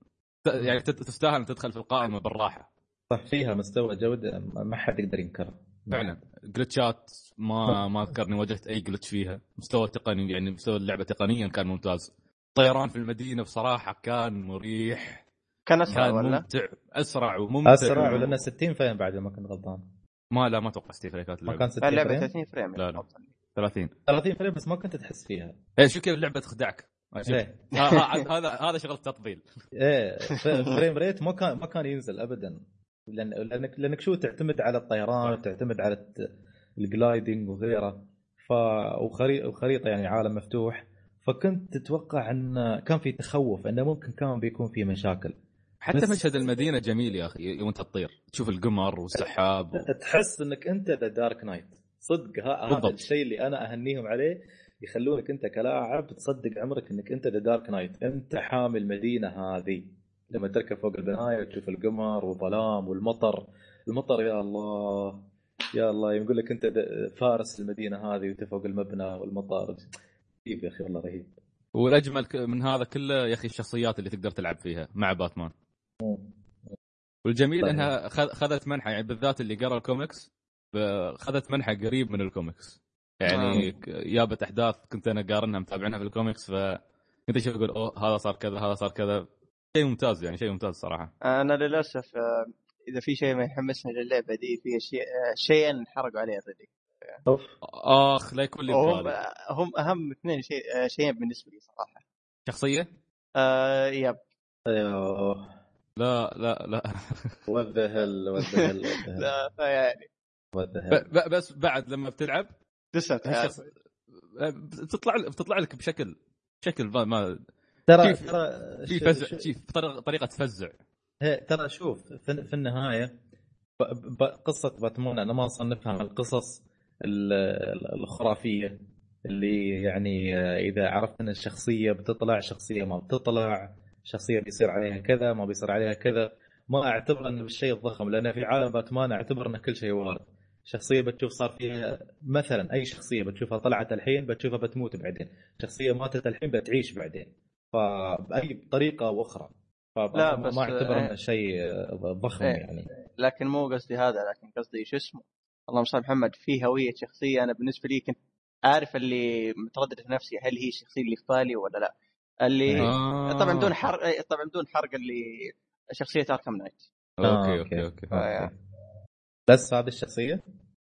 يعني تستاهل أن تدخل في القائمة بالراحة. صح فيها مستوى جودة ما حد يقدر ينكره. فعلا. glitchات ما ما اذكر اني واجهت أي glitch فيها. مستوى تقني يعني مستوى اللعبة تقنيا كان ممتاز. طيران في المدينة بصراحة كان مريح. كان أسرع كان ولا؟ ممتع. أسرع وممتع. أسرع ولأنه 60 frame بعد ما كنت غلطان. ما لا ما أتوقع 60 frame كانت ما اللعبة. كان 60 اللعبه frame؟ 30 frame. لا، لا. 30 30 frame بس ما كنت تحس فيها. إيه شو كيف اللعبه تخدعك. ها- هذا هذا شغل تطبيل إيه frame rate ما كان ما كان ينزل ابدا. لأن لانك لأنك شو تعتمد على الطيران وتعتمد على الت- ال gliding وغيره. ف وخريطه وخريطة يعني عالم مفتوح. فكنت تتوقع إن كان في تخوف إنه ممكن كان بيكون في مشاكل. حتى بس- مشهد المدينة جميل يا أخي وانت تطير تشوف القمر والسحاب و... تحس إنك أنت the Dark Knight. صدق ها- هذا. الشيء اللي أنا أهنيهم عليه يخلونك أنت كلاعب تصدق عمرك إنك أنت the Dark Knight. أنت حامي المدينة هذه. لما تركب فوق البناية وتشوف القمر والظلام والمطر. المطر يا الله يا الله يقول لك أنت فارس المدينة هذه وأنت فوق المبنى والمطر رهيب يا أخي والله رهيب. والأجمل من هذا كله يا أخي الشخصيات اللي تقدر تلعب فيها مع باتمان. والجميل طيب. إنها خذ- خذت منحى يعني بالذات اللي قرأ الكوميكس خذت منحى قريب من الكوميكس. يعني ك- جابت أحداث كنت أنا قارنها متابعينها في الكوميكس ف كنت أشوف أقول أوه هذا صار كذا هذا صار كذا. شيء ممتاز يعني شيء ممتاز صراحة. أنا للأسف آه، إذا في شيء ما يحمسني للعبة دي في شيء آه، شيئين حرقوا علي already أوف. آخ لا يكون لي وهم ببالي. هم أهم اثنين شيء آه، شيئين بالنسبة لي صراحة. شخصية؟ آه yep أيوه. لا لا لا. وات ذا هيل وات ذا هيل لا فيعني بس بعد لما بتلعب تسلم هالشخص بتطلع بتطلع لك بشكل بشكل ما, ما. ترى في- ترى في فزع في طريقة تفزع. ترى شوف في, في النهاية ب- ب- قصة باتمان أنا ما أصنفها من القصص ال- ال- الخرافية اللي يعني آه، إذا عرفت إن الشخصية بتطلع شخصية ما بتطلع. شخصية بيصير عليها كذا ما بيصير عليها كذا. ما أعتبر انه بالشيء الضخم لأن في عالم باتمان أعتبر ان كل شيء وارد شخصية بتشوف صار فيها مثلا أي شخصية بتشوفها طلعت الحين بتشوفها بتموت بعدين. شخصية ماتت الحين بتعيش بعدين. فبأي طريقة أو أخرى لا، بس- ما أعتبر إيه. انه شيء ضخم إيه. يعني. لكن مو قصدي هذا لكن قصدي شو اسمه. اللهم صل محمد في هوية شخصية أنا بالنسبة لي كنت عارف اللي متردد في نفسي هل هي الشخصية اللي في بالي ولا لا. اللي آه. طبعا بدون حرق إيه، طبعا بدون حرق اللي شخصية Arkham Knight okay okay. okay آه. بس هذه الشخصية؟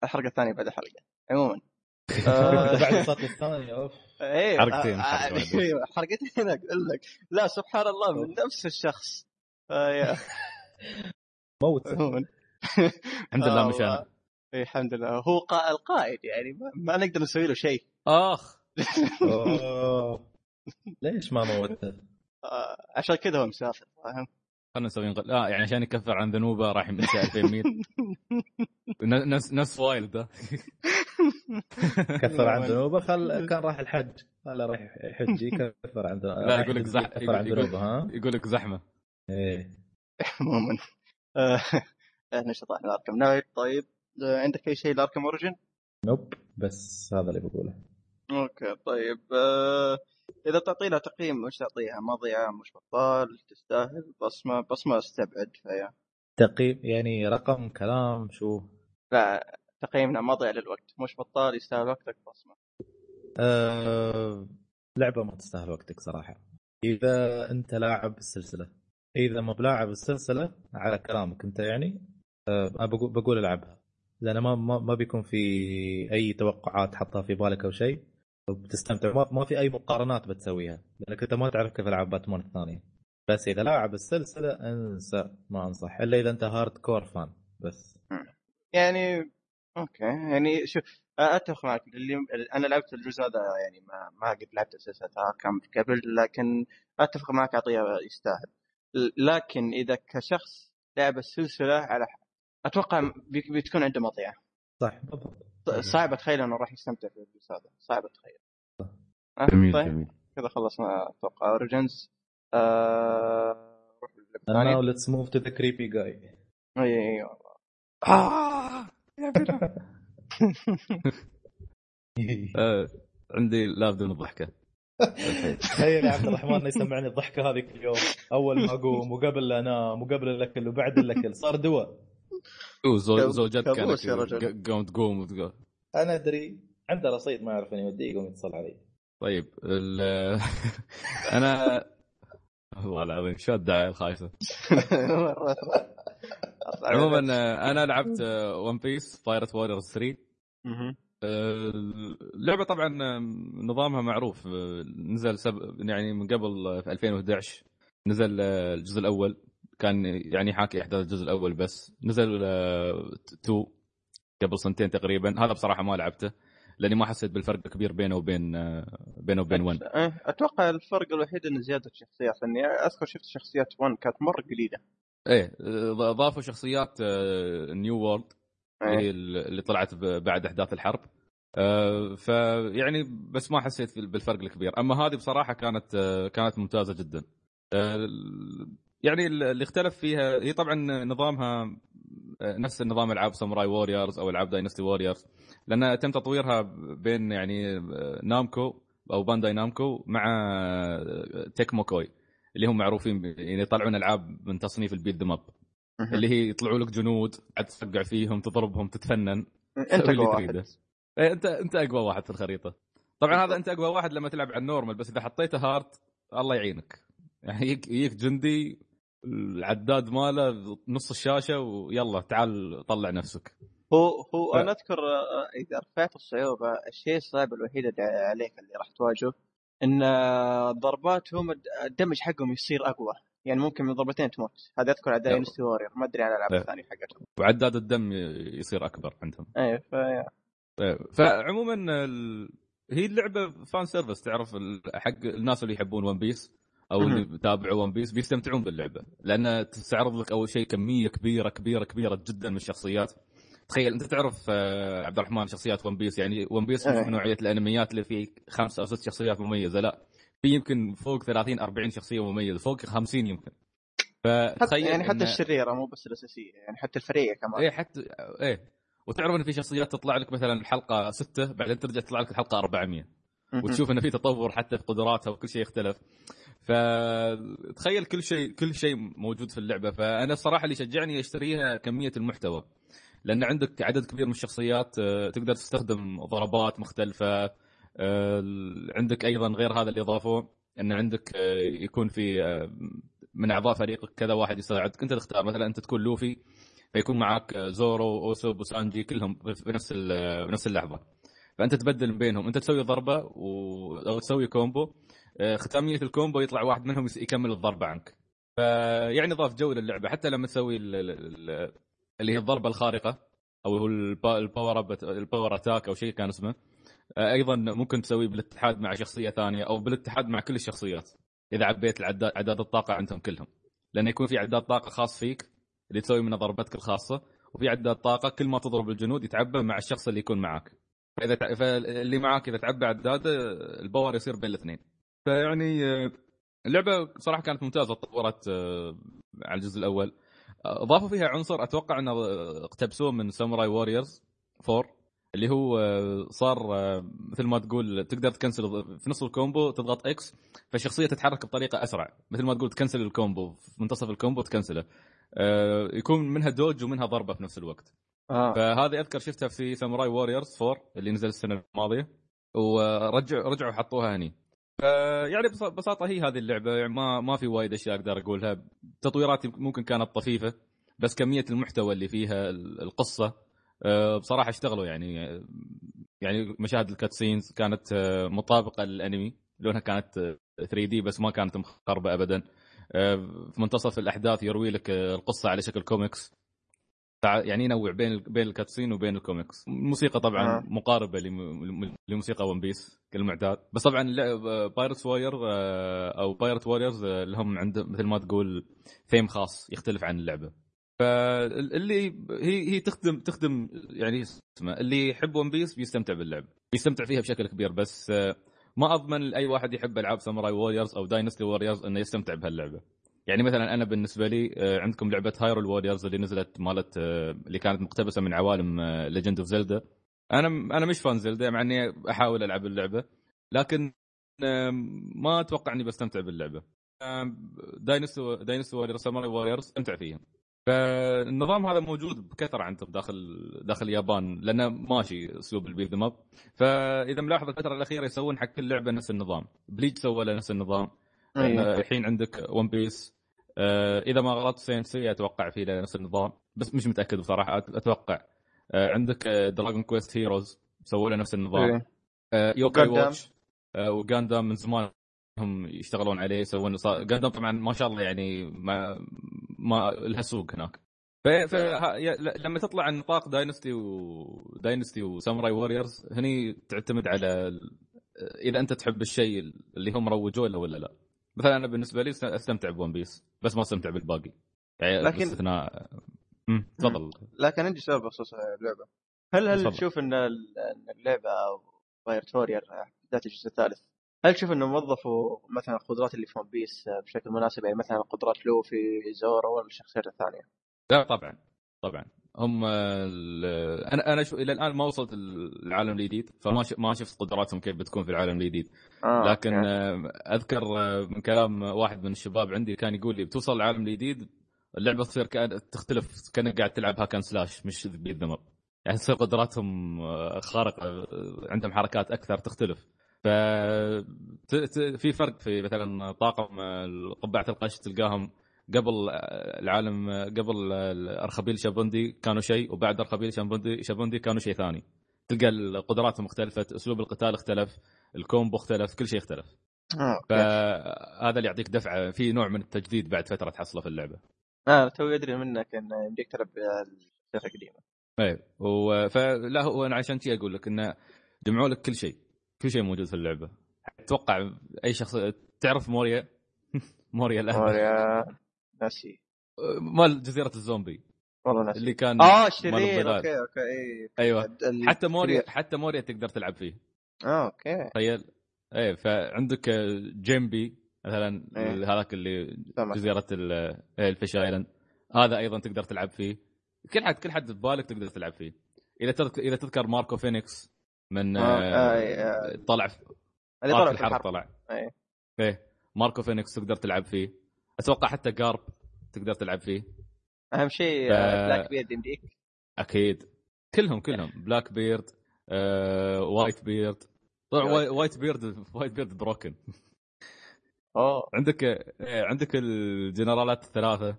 الحلقة الثانية بعد الحلقة عموما. آه، بعد الصوت الثانية أوف. إيه حرقتين، آه، آه،. أيوه حرقتين أقول لك. لا سبحان الله من نفس الشخص. آه، يا. موت. الحمد لله آه، مش أنا اي الحمد لله. هو قا- القائد يعني ما, ما نقدر نسوي له شيء. آخ. ليش ما موته؟ آه، عشان كذا هو مسافر فاهم؟ خلنا نسوي نقل آه يعني عشان يكفر عن ذنوبه راح يمشي 2100 ن- نفس نفس وايلد. كفر عن ذنوبه خل كان راح الحج. قال راح يحج يكفر عن ذنوبه. لا يقول لك زح يكفر عن يقول- ذنوبه ها؟ يقول لك زحمة. إيه. عموما. آه، إحنا شطحنا اركم نايت طيب. آه، عندك أي شيء لاركم اوريجن؟ نوب بس هذا اللي بقوله. أوكي طيب. آه، إذا تعطينا تقييم وش تعطيها؟ مضيعة مش بطال تستاهل؟ بصمة بصمة استبعد فيا. تقييم يعني رقم كلام شو؟ لا تقييمنا مضيع للوقت. مش بطال يستاهل وقتك بصمة. أه... لعبة ما تستاهل وقتك صراحة. إذا أنت لاعب السلسلة. إذا ما بلاعب السلسلة على كلامك أنت يعني أه بقول بقول ألعبها. لأن ما ما, ما بيكون في أي توقعات حطها في بالك أو شيء. بتستمتع. ما, في أي مقارنات بتسويها لأنك أنت ما تعرف كيف العاب باتمان الثانية بس إذا لاعب السلسلة انسى ما أنصح. إلا إذا أنت hardcore fan بس. يعني okay. يعني شوف أتفق معك. اللي أنا لعبت الجزء هذا يعني ما ما قد لعبت سلسله اركام قبل لكن أتفق معك اعطيها يستاهل. لكن إذا كشخص لعب السلسلة على أتوقع بتكون عنده مضيعه صح. بالضبط صعب أتخيل إنه راح يستمتع في الجزء هذا. صعب أتخيل. جميل طيب جميل. كذا خلصنا أتوقع. Origins آه... الثانية. let's move to the creepy guy. أي أي والله. آه يا. آه، عندي لا بدون الضحكة. تخيل يا عبد الرحمن يسمعني الضحكة هذه كل يوم أول ما أقوم وقبل لا أنام وقبل الأكل وبعد الأكل. صار دواء. زوجتك كانت قوم تقوم وتقول. أنا أدري. عنده رصيد ما يعرف أني يوديه يقوم يتصل علي. طيب ال- أنا والله العظيم شو الدعايه الخايسة؟ عموما أنا لعبت One Piece Pirate Warriors 3 مهم. آه، اللعبة طبعا نظامها معروف. نزل سب... يعني من قبل في 2011 نزل الجزء الأول. كان يعني حاكي احداث الجزء الأول بس. نزل 2 قبل سنتين تقريبا. هذا بصراحة ما لعبته لأني ما حسيت بالفرق كبير بينه وبين آه، بينه وبين 1 إيه، أتوقع الفرق الوحيد إنه زيادة شخصيات. لأني أذكر شفت شخصيات 1 كانت مرة قليلة. إيه آه، ضافوا شخصيات نيو وورلد إيه. اللي طلعت بعد أحداث الحرب. آه، فيعني بس ما حسيت بالفرق الكبير. أما هذه بصراحة كانت آه، كانت ممتازة جدا. آه، يعني اللي اختلف فيها هي طبعا نظامها آه، نفس النظام العاب Samurai Warriors أو العاب Dynasty Warriors لأن تم تطويرها بين يعني آه، نامكو أو بانداي نامكو مع آه، Tecmo Koei اللي هم معروفين يعني يطلعون ألعاب من تصنيف ال beat them up مهم. اللي هي يطلعوا لك جنود عاد تفقع فيهم تضربهم تتفنن أنت اللي أقوى تريده. واحد إيه، أنت أنت أقوى واحد في الخريطة طبعا هذا أنت أقوى واحد لما تلعب على ال normal بس إذا حطيته hard الله يعينك يعني يجيك جندي العداد ماله نص الشاشة ويلا تعال طلع نفسك. هو هو ف- أنا أذكر آه، إذا رفعت الصعوبه الشيء الصعب الوحيد اللي عليك اللي راح تواجهه إن ضرباتهم الد- الدمج حقهم يصير أقوى. يعني ممكن من ضربتين تموت. هذا أذكر على. Dynasty Warrior ما أدري عن الألعاب لا. الثانية حقتهم. وعداد الدم يصير أكبر عندهم. إيه فيا طيب، فعموما ال... هي اللعبة fan service تعرف حق الناس اللي يحبون ون بيس أو. اللي بيتابعوا ون بيس بيستمتعون باللعبة لأن تستعرض لك أول شيء كمية كبيرة كبيرة كبيرة جدا من الشخصيات. تخيل أنت تعرف آه، عبد الرحمن شخصيات ون بيس يعني ون بيس مش. من نوعية الأنميات اللي فيه خمس أو ست شخصيات مميزة. لا في يمكن فوق 30 40 شخصية مميزة فوق 50 يمكن. فتخيل يعني حتى إن- الشريرة مو بس الأساسية يعني حتى الفريق كمان. إيه حتى إيه. وتعرف إن في شخصيات تطلع لك مثلا الحلقة ستة بعدين ترجع تطلع لك الحلقة 400 مهم. وتشوف انه في تطور حتى في قدراتها وكل شيء يختلف. فتخيل كل شيء كل شيء موجود في اللعبة. فأنا الصراحة اللي شجعني أشتريها كمية المحتوى. لأن عندك عدد كبير من الشخصيات آه، تقدر تستخدم ضربات مختلفة. آه، عندك أيضا غير هذا اللي اضافوه إن عندك آه، يكون في من أعضاء فريقك كذا واحد يساعدك. أنت تختار مثلا أنت تكون لوفي فيكون معك زورو اوسوب وسانجي كلهم بنفس بنفس اللحظه فأنت تبدل بينهم. أنت تسوي ضربة. أو تسوي combo ختامية ال combo يطلع واحد منهم يكمل الضربة عنك. فيعني ضاف جو للعبه حتى لما تسوي ال... ال- ال- اللي هي الضربة الخارقة أو هو البا- ال power ال power attack أو شيء كان اسمه آه، أيضا ممكن تسويه بالاتحاد مع شخصية ثانية أو بالاتحاد مع كل الشخصيات إذا عبيت العداد عداد الطاقة عندهم كلهم. لأنه يكون في عداد طاقة خاص فيك اللي تسوي منه ضربتك الخاصة وفي عداد طاقة كل ما تضرب الجنود يتعبى مع الشخص اللي يكون معك. فإذا تع... فاللي معك إذا تعبى عداده ال power يصير بين الاثنين. فيعني آه، اللعبة صراحة كانت ممتازة تطورت آه، على الجزء الأول. آه، اضافوا فيها عنصر أتوقع إنه آه، اقتبسوه من ساموراي ووريرز 4 اللي هو آه، صار آه، مثل ما تقول تقدر تـ cancel في نص ال combo تضغط X فالشخصية تتحرك بطريقة أسرع. مثل ما تقول تـ cancel ال combo في منتصف ال combo تكنسله. آه، يكون منها dodge ومنها ضربة في نفس الوقت. آه. فهذه أذكر شفتها في ساموراي ووريرز 4 اللي نزل السنة الماضية. ورجعوا رجعوا حطوها هني. يعني بص- ببساطه هي هذه اللعبة. يعني ما ما في وايد أشياء أقدر أقولها. تطويرات يمكن- ممكن كانت طفيفة بس كمية المحتوى اللي فيها ال- القصة آه، بصراحة اشتغلوا يعني يعني مشاهد ال cutscenes كانت آه، مطابقة للأنمي. لونها كانت 3D بس ما كانت مخربة ابدا. آه، في منتصف الأحداث يروي لك آه، القصة على شكل كوميكس. يعني ينوع بين بين ال cutscene وبين الكوميكس. الموسيقى طبعا آه. مقاربة لم- لموسيقى ون بيس كالمعتاد بس طبعا Pirate Warrior أو Pirate Warriors لهم عند مثل ما تقول ثيم خاص يختلف عن اللعبة. فاللي هي هي تخدم تخدم يعني اسمه اللي يحب ون بيس بيستمتع باللعبه بيستمتع فيها بشكل كبير. بس آه، ما أضمن لاي واحد يحب ألعاب ساموراي ووريرز أو داينستي ووريرز إنه يستمتع بهاللعبة. يعني مثلا أنا بالنسبة لي آه، عندكم لعبة Hyrule Warriors اللي نزلت مالت آه، اللي كانت مقتبسة من عوالم Legend of Zelda أنا أنا مش fan Zelda مع إني أحاول ألعب اللعبة لكن ما أتوقع إني بستمتع باللعبة. داينستي داينستي ووريرز ساموراي ووريرز أستمتع فيها. فالنظام هذا موجود بكثرة عندهم داخل داخل اليابان لأنه ماشي أسلوب ال beat 'em up فإذا ملاحظ الفترة الأخيرة يسوون حق كل لعبة نفس النظام. بليتش سوى له نفس النظام. أيوة. الحين عندك ون بيس آه إذا ما غلطت سينت سيا أتوقع في نفس النظام. بس مش متأكد بصراحة أتوقع. آه عندك Dragon Quest Heroes سووا له نفس النظام. آه Yo-kai. Watch وغاندام من زمان هم يشتغلون عليه يسوون غاندام طبعا ما شاء الله يعني ما ما لها سوق هناك. ف... لما تطلع عن نطاق داينستي وداينستي وساموراي ووريرز هني تعتمد على إذا أنت تحب الشيء اللي هم روجوه له ولا لا. مثلا أنا بالنسبة لي است- أستمتع بون بيس بس ما أستمتع بالباقي. يعني لكن- باستثناء تفضل. لكن عندي سؤال بخصوص اللعبة. هل هل. تشوف إن اللعبة Pirate Warrior بداية الجزء الثالث هل تشوف انهم وظفوا مثلا القدرات اللي في ون بيس بشكل مناسب؟ يعني مثلا قدرات لوفي زورو ولا الشخصيات الثانية؟ لا طبعا طبعا. هم أنا أنا شو إلى الآن ما وصلت العالم الجديد فما ش... ما شفت قدراتهم كيف بتكون في العالم الجديد. آه لكن. آه، أذكر آه، من كلام واحد من الشباب عندي كان يقول لي بتوصل العالم الجديد اللعبة تصير كأن تختلف كأنك قاعد تلعب هاكن سلاش مش بيد ذمر يعني تصير قدراتهم آه، خارقة آه، عندهم حركات أكثر تختلف. ف في فرق في مثلا طاقم قبعة القش تلقاهم قبل العالم قبل ارخبيل شابوندي كانوا شيء وبعد أرخبيل شابوندي شابوندي كانوا شيء ثاني. تلقى قدراتهم اختلفت أسلوب القتال اختلف الكومبو اختلف كل شيء اختلف. آه،. فهذا اللي يعطيك دفعة في نوع من التجديد بعد فترة تحصله في اللعبة. أنا توي ادري منك إن يمديك تلعب الشركة القديمة. إيه. فلا هو أنا عشان شي أقول لك انه جمعوا لك كل شيء كل شيء موجود في اللعبة. أتوقع أي شخص تعرف موريا؟ موريا الاهبل موريا. ناسي. مال جزيرة الزومبي. والله ناسي. اللي كان آه شرير. أوكي أوكي إي أيوه. حتى موريا. حتى موريا تقدر تلعب فيه. آه okay. تخيل. إيه فعندك جينبي مثلا إيه. هذاك اللي سمع. جزيرة ال- إيه، ال Fish Island. هذا أيضا تقدر تلعب فيه. كل حد كل حد ببالك تقدر تلعب فيه. إذا تذكر إذا تذكر ماركو فينيكس من آه، آه، آه، آه. طلع في اللي طلع طلع في الحرب. طلع. إيه. إيه ماركو فينيكس تقدر تلعب فيه. أتوقع حتى جارب تقدر تلعب فيه. أهم شيء ف- آه، Blackbeard يمديك أكيد. كلهم كلهم. Blackbeard آه، Whitebeard طبعا White- Whitebeard Whitebeard broken أوه. عندك آه، عندك الجنرالات الثلاثة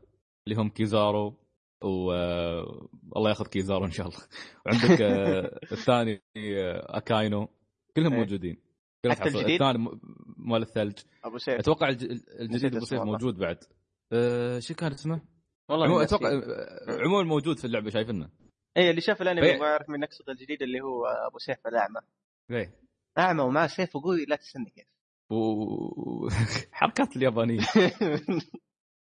اللي هم كيزارو و آه، الله ياخذ كيزارو إن شاء الله. وعندك آه، الثاني اكاينو كلهم إيه. موجودين. حتى الجديد؟ الثاني مال الثلج. أبو سيف. أتوقع الج- الجديد أبو سيف. موجود بعد. أه شو كان اسمه؟ والله ناسي. أتوقع آه، عموما موجود في اللعبة شايفينه. اي اللي شاف الأنمي ما يعرف من نقصه الجديد اللي هو أبو سيف الأعمى. إيه. أعمى ومعه سيف وقوي لا تستنى كيف. و حركات اليابانية.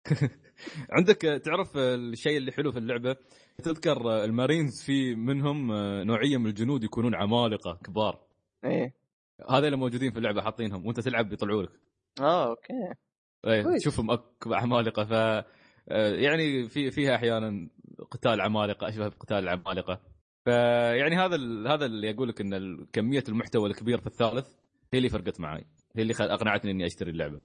عندك تعرف الشيء اللي حلو في اللعبة؟ تذكر المارينز في منهم نوعية من الجنود يكونون عمالقة كبار. إيه. هذا اللي موجودين في اللعبة حاطينهم وأنت تلعب يطلعوا لك آه okay. كويس. تشوفهم أك- عمالقة ف آه، يعني في فيها أحيانا قتال عمالقة أشبه بقتال العمالقه فيعني هذا ال... هذا اللي أقول لك إن كمية المحتوى الكبير في الثالث هي اللي فرقت معي هي اللي. أقنعتني إني أشتري اللعبة.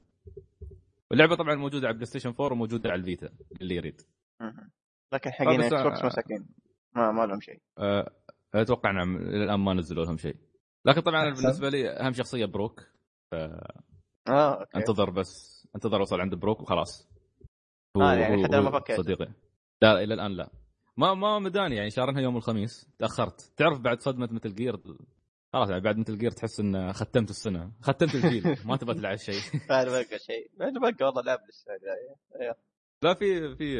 واللعبة طبعا موجودة على PlayStation 4 وموجودة على ال Vita اللي يريد. لكن حقين Xbox مساكين. ما ما لهم شيء. أه، أتوقع نعم إلى الآن ما نزلوا لهم شيء. لكن طبعا أنا. بالنسبة لي أهم شخصية Brook آه okay. انتظر بس انتظر اوصل عند Brook وخلاص. هو آه، يعني هو- حتى لما هو فكيت. صديقي. لا إلى الآن لا. ما ما مداني يعني شاريها يوم الخميس. تأخرت. تعرف بعد صدمة Metal Gear خلاص يعني بعد Metal Gear تحس إن ختمت السنة. ختمت الجيل ما تبغى تلعب شيء. ما بقى شيء. ما بقى والله لعب لسه لا في في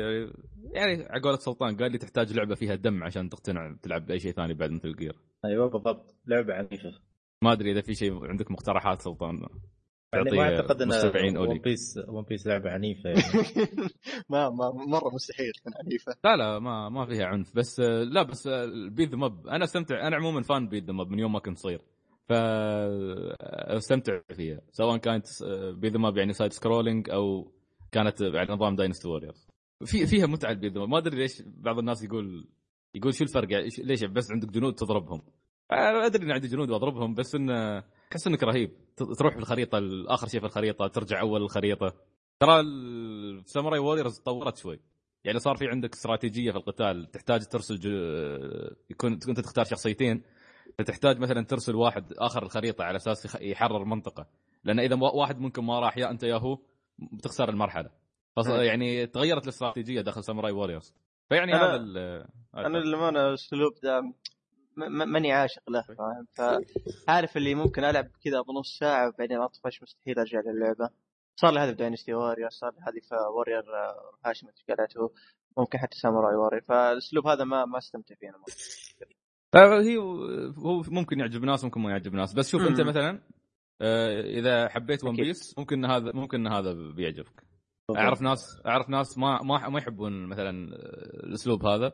يعني على قولة سلطان قال لي تحتاج لعبة فيها دم عشان تقتنع تلعب بأي شيء ثاني بعد مثل جير أيوه بالضبط. لعبة عنيفة. ما أدري إذا في شيء عندك مقترحات سلطان. يعني ما أعتقد إن One Piece One Piece لعبة عنيفة يعني. ما ما مرة مستحيل تكون عنيفة. لا لا ما ما فيها عنف. بس لا بس ال beat them up أنا أستمتع أنا عموما fan beat them up من يوم ما كنت صغير. ف أستمتع فيها. سواء كانت beat them up يعني side scrolling أو كانت على نظام Dynasty Warriors في فيها متعة ماب ما أدري ليش بعض الناس يقول يقول شو الفرق يعني؟ ليش بس عندك جنود تضربهم؟ أدري إن عندي جنود وأضربهم بس انه تحس إنك رهيب. تروح في الخريطه آخر شيء في الخريطة ترجع أول الخريطة. ترى ال- في Samurai Warriors تطورت شوي. يعني صار في عندك استراتيجية في القتال. تحتاج ترسل جو... يكون أنت تختار شخصيتين. فتحتاج مثلا ترسل واحد آخر الخريطة على أساس يحرر منطقة. لأن إذا وا- واحد منكم ما راح يا أنت يا هو. بتخسر المرحلة. فص... مم. يعني تغيرت الاستراتيجية داخل Samurai Warriors فيعني أنا- هذا ال... أنا للأمانة الاسلوب ده م- ماني عاشق له فاهم؟ فعارف اللي ممكن ألعب كذا بنص ساعة وبعدين أطفش مستحيل أرجع للعبة. صار لي هذا في Dynasty Warrior صار لي هذه في Warrior آه، هاشم قالته ممكن حتى Samurai Warrior فالأسلوب هذا ما ما استمتع فيه أنا فهي هو ممكن يعجب ناس ممكن ما يعجب ناس بس شوف أنت. مثلا آه، إذا حبيت One Piece ممكن هذا ممكن هذا بيعجبك أعرف ناس أعرف ناس ما ما ما يحبون مثلا آه، الأسلوب هذا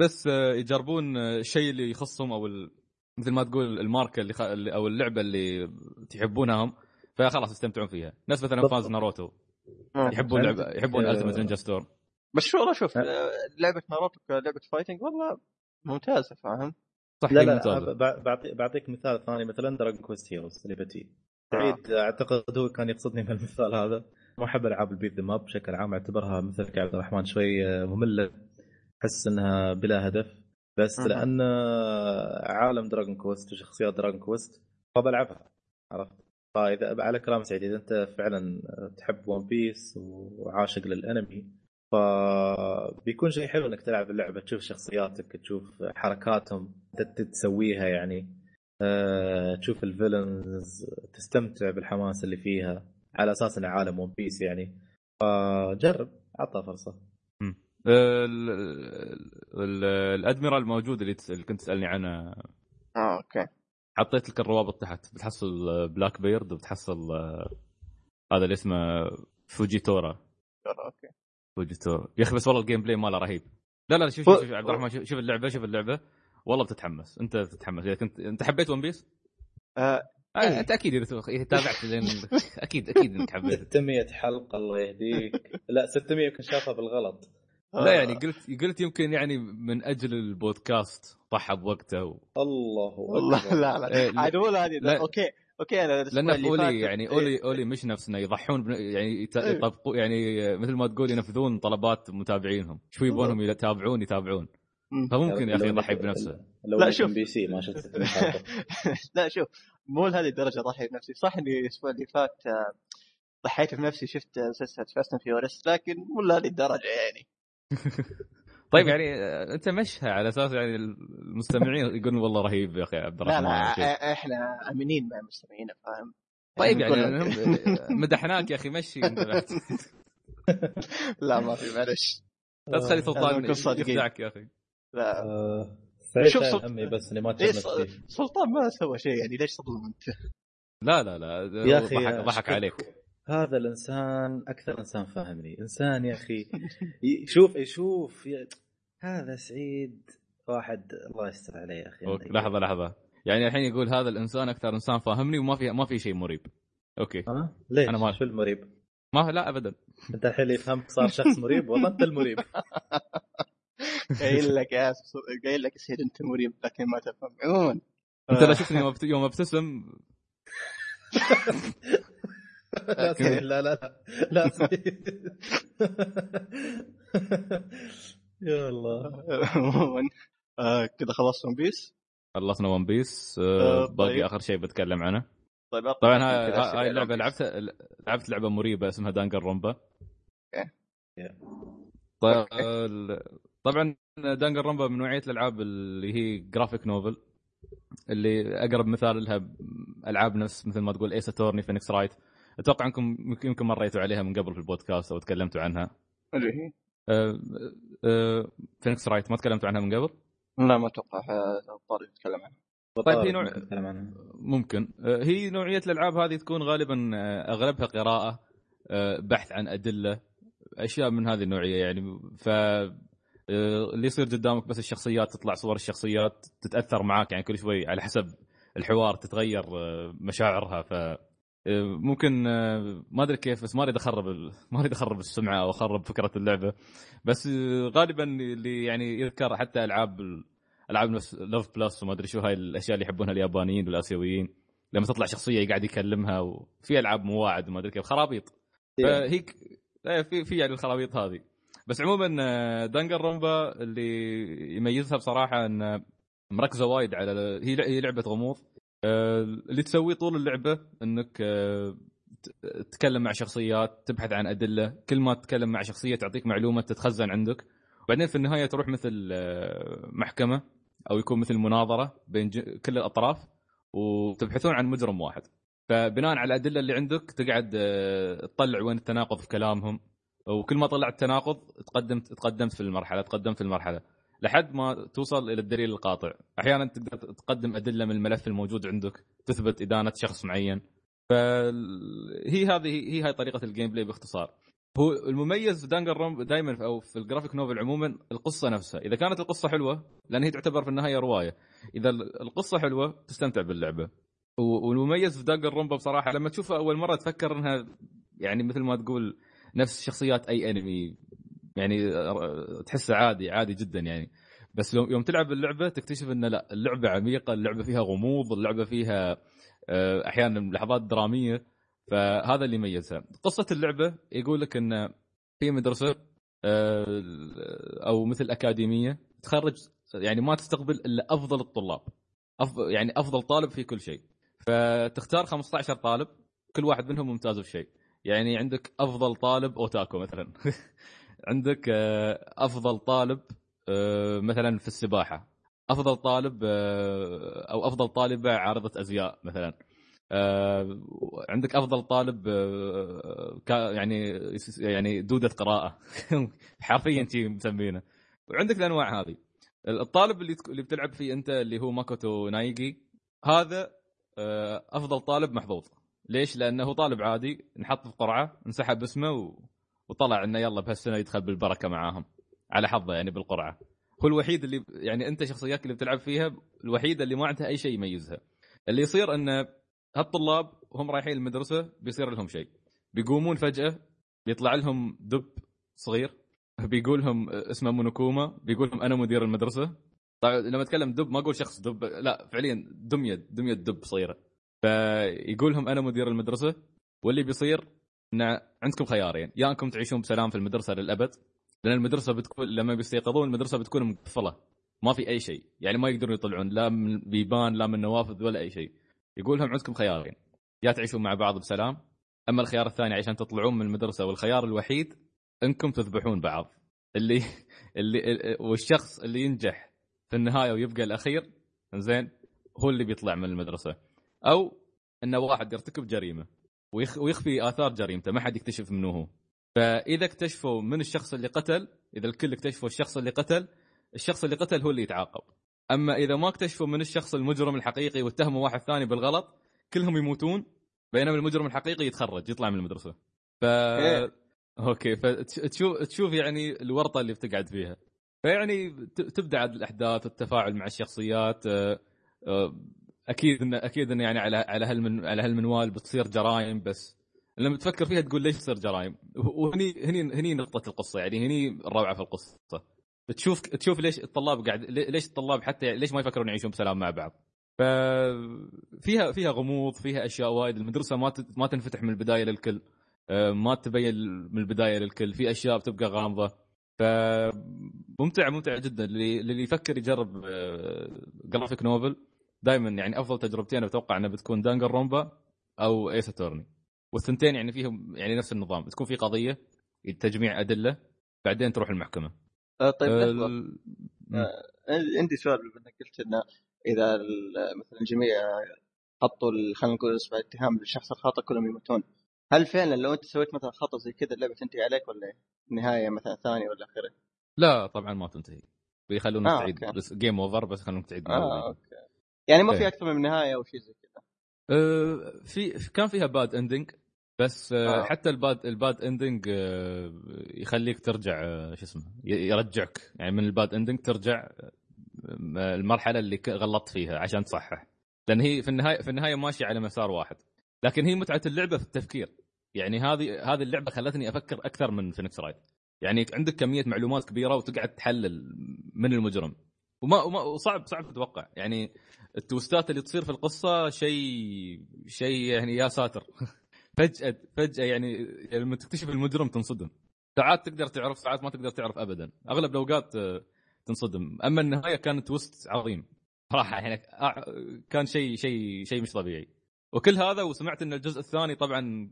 بس آه، يجربون آه، الشيء اللي يخصهم أو ال- مثل ما تقول الماركة اللي, خ... أو اللعبة اللي تحبونها هم فخلاص يستمتعون فيها ناس مثلا. fans Naruto. يحبون لعبه يحبون آه، Ultimate Ninja Storm بس شو والله شوف. آه، لعبة ناروتو كلعبة fighting والله ممتازة فاهم صح لا لا ممتازة. ب- بعطي بعطيك مثال ثاني مثلا Dragon Quest Heroes اللي بتي سعيد أعتقد هو كان يقصدني بالمثال هذا. ما أحب ألعاب ال beat them up بشكل عام أعتبرها مثل عبد الرحمن شوي آه، مملة. أحس إنها بلا هدف. بس مهم. لأن عالم Dragon Quest وشخصيات Dragon Quest فبلعبها عرفت؟ فإذا على كلام سعيد إذا أنت فعلا تحب One Piece وعاشق للأنمي فبيكون شيء حلو إنك تلعب اللعبة تشوف شخصياتك تشوف حركاتهم تسويها يعني. أه، تشوف ال villains تستمتع بالحماس اللي فيها على أساس انه عالم One Piece يعني. فجرب عطها فرصة. الأدميرال الموجود اللي كنت تسألني عنه. آه okay. حطيت لك الروابط تحت. بتحصل Blackbeard وبتحصل آه، هذا اللي اسمه Fujitora okay. Fujitora يا أخي بس والله ال gameplay ماله رهيب. لا لا شوف شوف, شوف عبد الرحمن شوف اللعبة شوف اللعبة. والله بتتحمس. انت تتحمس اذا كنت انت حبيت One Piece؟ آه آه انت أكيد إذا تابعت لين أكيد أكيد إنك حبيت. 600 حلقة الله يهديك. لا 600 يمكن شافها بالغلط. لا يعني قلت قلت يمكن يعني من أجل البودكاست ضحى بوقته و... الله والله لا لا إيه، عاد مو هذه أوكي أوكي أنا لأن أولي يعني اولي إيه. اولي مش نفسنا يضحون بن... يعني إيه. يطبقوا يعني مثل ما تقول ينفذون طلبات متابعينهم. شو يبونهم يتابعون يتابعون. فممكن يا أخي يضحي بنفسه. لو لا شوف. بي سي ما شفت لا شوف مو لهذه الدرجة اضحي بنفسي. صح إني الأسبوع اللي فات آه، ضحيت بنفسي شفت سلسله Fast and Furious لكن مو لهذه الدرجة يعني. طيب يعني آه، أنت مشها على أساس يعني المستمعين يقولون والله رهيب يا أخي عبد الرحمن لا لا إحنا آمنين مع مستمعينا فاهم؟ طيب يعني مدحناك يا أخي مشي لا ما في معلش. لا تخلي سلطان يفزعك يا أخي. لا. آه، سعيد شوف سلطان أمي بس إني ما إيه سلطان ما سوى شيء يعني ليش تظلم أنت؟ لا لا لا يا أخي ضحك, ضحك عليك. هذا الإنسان أكثر إنسان فاهمني. إنسان يا أخي شوف يشوف هذا سعيد واحد. الله يستر عليه يا أخي. لحظة لحظة. يعني الحين يقول هذا الإنسان أكثر إنسان فاهمني وما في ما في شيء مريب. أوكي. ها؟ ليش؟ أنا ما شو المريب؟ ما لا ابدا. أنت الحين يفهمك صار شخص مريب والله أنت المريب. قايل لك يا قايل لك سيد انت مريب لكن ما تفهم عموما أنت لا شفتني يوم ابتسم لا لا لا لا. يا الله. عموما كذا خلصت One Piece خلصنا One Piece آه، آه، باقي طيب. آخر شيء بتكلم عنه. طيب طبعا هاي اللعبه لعبتها لعبت لعبة مريبة اسمها Danganronpa طيب طبعا Danganronpa من نوعية الألعاب اللي هي graphic novel اللي أقرب مثال لها ألعاب نفس مثل ما تقول Ace Attorney Phoenix Wright أتوقع أنكم يمكن مريتوا عليها من قبل في البودكاست أو تكلمتوا عنها. اللي هي؟ Phoenix Wright ما تكلمتوا عنها من قبل؟ لا ما أتوقع طارق يتكلم عنها. طيب هي نوع ممكن. أه، هي نوعية الألعاب هذه تكون غالبا أه، أغلبها قراءة أه، بحث عن أدلة أشياء من هذه النوعية يعني. ف اللي يصير قدامك بس الشخصيات تطلع صور الشخصيات تتأثر معاك يعني كل شوي على حسب الحوار تتغير مشاعرها. ف ممكن آه، ما أدري كيف بس ما أريد أخرب ما أريد أخرب السمعة أو أخرب فكرة اللعبة. بس غالبا اللي يعني يذكر حتى ألعاب ألعاب لوف بلس وما أدري شو هاي الأشياء اللي يحبونها اليابانيين والآسيويين. لما تطلع شخصية قاعد يكلمها وفي ألعاب مواعد وما أدري كيف خرابيط. فهيك في في يعني الخرابيط هذه. بس عموما آه، دانجر رومبا اللي يميزها بصراحة إن مركزة وايد على هي لعبة غموض. آه، اللي تسويه طول اللعبة إنك آه، تتكلم مع شخصيات تبحث عن أدلة. كل ما تتكلم مع شخصية تعطيك معلومة تتخزن عندك. وبعدين في النهاية تروح مثل محكمة أو يكون مثل مناظرة بين كل الأطراف وتبحثون عن مجرم واحد. فبناء على الأدلة اللي عندك تقعد تطلع وين التناقض في كلامهم. وكل ما طلعت تناقض تقدمت تقدمت في المرحلة تقدمت في المرحلة. لحد ما توصل إلى الدليل القاطع. أحيانا تقدر تقدم أدلة من الملف الموجود عندك تثبت ادانه شخص معين. فهي هذه هي هاي طريقة ال gameplay باختصار. هو المميز في Danganronpa دائما أو في ال graphic novel عموما القصة نفسها. إذا كانت القصة حلوة لأن هي تعتبر في النهاية رواية. إذا القصة حلوة تستمتع باللعبة. والمميز في دانجر رومبا بصراحة لما تشوفها أول مرة تفكر إنها يعني مثل ما تقول نفس شخصيات أي أنمي يعني تحسه عادي عادي جدا يعني. بس يوم تلعب اللعبة تكتشف إن لا اللعبة عميقة اللعبة فيها غموض اللعبة فيها آه، أحيانا لحظات درامية. فهذا اللي يميزها. قصة اللعبة يقول لك إن في مدرسة آه، أو مثل أكاديمية تخرج يعني ما تستقبل إلا أفضل الطلاب. أفضل يعني أفضل طالب في كل شيء. فتختار 15 طالب كل واحد منهم ممتاز بشيء يعني عندك أفضل طالب أوتاكو مثلا. عندك آه، أفضل طالب آه، مثلا في السباحة. أفضل طالب آه، أو أفضل طالبة عارضة أزياء مثلا. عندك أفضل طالب يعني يعني دودة قراءة. حرفيا شي مسمينه. وعندك الأنواع هذه. الطالب اللي اللي بتلعب فيه أنت اللي هو ماكوتو نايجي هذا أفضل طالب محظوظ. ليش؟ لأنه طالب عادي نحط في قرعة انسحب اسمه و... وطلع إنه يلا بهالسنة يدخل بالبركة معاهم على حظه يعني بالقرعة. هو الوحيد اللي يعني أنت شخصيات اللي بتلعب فيها الوحيده اللي ما عندها أي شيء يميزها. اللي يصير إنه هالطلاب وهم رايحين المدرسة بيصير لهم شيء. بيقومون فجأة بيطلع لهم دب صغير بيقول لهم اسمه مونوكوما بيقول لهم أنا مدير المدرسة. طبعا لما أتكلم دب ما أقول شخص دب لا فعليا دميه دميه دب صغيرة. فيقول لهم أنا مدير المدرسة واللي بيصير إن عندكم خيارين يا أنكم تعيشون بسلام في المدرسة للأبد لأن المدرسة بتكون لما بيستيقظون المدرسة بتكون مقفلة ما في أي شيء يعني ما يقدرون يطلعون لا من بيبان لا من نوافذ ولا أي شيء. يقول لهم عندكم خيارين يا تعيشون مع بعض بسلام أما الخيار الثاني عشان تطلعون من المدرسة والخيار الوحيد إنكم تذبحون بعض. اللي اللي والشخص اللي ينجح في النهاية ويبقى الأخير زين هو اللي بيطلع من المدرسة. أو انه واحد يرتكب جريمة ويخ ويخفي آثار جريمته ما حد يكتشف منه هو. فإذا اكتشفوا من الشخص اللي قتل إذا الكل اكتشفوا الشخص اللي قتل الشخص اللي قتل هو اللي يتعاقب. أما إذا ما اكتشفوا من الشخص المجرم الحقيقي واتهموا واحد ثاني بالغلط كلهم يموتون بينما المجرم الحقيقي يتخرج يطلع من المدرسة. ف إيه. أوكي فتشوف تشوف يعني الورطة اللي بتقعد فيها. فيعني تبدأ الأحداث والتفاعل مع الشخصيات آه، آه، أكيد إن أكيد إن يعني على على هالمن على هالمنوال بتصير جرائم بس لما تفكر فيها تقول ليش تصير جرائم؟ وهني هني هني نقطة القصة يعني هني الروعه في القصة. تشوف تشوف ليش الطلاب قاعد ليش الطلاب حتى ليش ما يفكرون يعيشون بسلام مع بعض؟ ففيها فيها غموض فيها أشياء وايد المدرسة ما ما تنفتح من البداية للكل آه، ما تبين من البداية للكل في أشياء بتبقى غامضة. فممتع ممتع جدا اللي يفكر يجرب جرافيك نوفل دائما يعني أفضل تجربتين أتوقع أنها بتكون Danganronpa أو Ace Attorney والثنتين يعني فيهم يعني نفس النظام تكون في قضية تجميع أدلة بعدين تروح المحكمة. آه، طيب لحظة. ال- آه، عندي سؤال بما إنك قلت إنه إذا مثلا الجميع حطوا خلينا نقول اسمه اتهام للشخص الخاطئ كلهم يموتون. هل فعلا لو أنت سويت مثلا خطأ زي كذا اللعبة تنتهي عليك ولا؟ نهاية مثلا ثانية ولا آخرة؟ لا طبعا ما تنتهي. بيخلونك آه، تعيد game over بس يخلونك تعيد آه الأول. okay. يعني ما في إيه. أكثر من نهاية أو شيء زي كذا. أه، في كان فيها bad ending بس آه. آه. حتى ال bad ال bad ending يخليك ترجع آه، شو اسمه يرجعك. يعني من ال bad ending ترجع المرحلة اللي غلطت فيها عشان تصحح. لأن هي في النهاية في النهاية ماشيه على مسار واحد. لكن هي متعة اللعبة في التفكير. يعني هذه هذه اللعبة خلتني أفكر أكثر من Phoenix Wright يعني عندك كمية معلومات كبيرة وتقعد تحلل من المجرم. وما, وما وصعب صعب تتوقع. يعني التوستات اللي تصير في القصة شيء شيء يعني يا ساتر. فجاه فجأة يعني لما تكتشف المجرم تنصدم. ساعات تقدر تعرف ساعات ما تقدر تعرف ابدا. أغلب الأوقات آه، تنصدم. أما النهاية كانت توست عظيم. صراحة يعني كان شيء شيء شيء مش طبيعي. وكل هذا وسمعت إن الجزء الثاني طبعا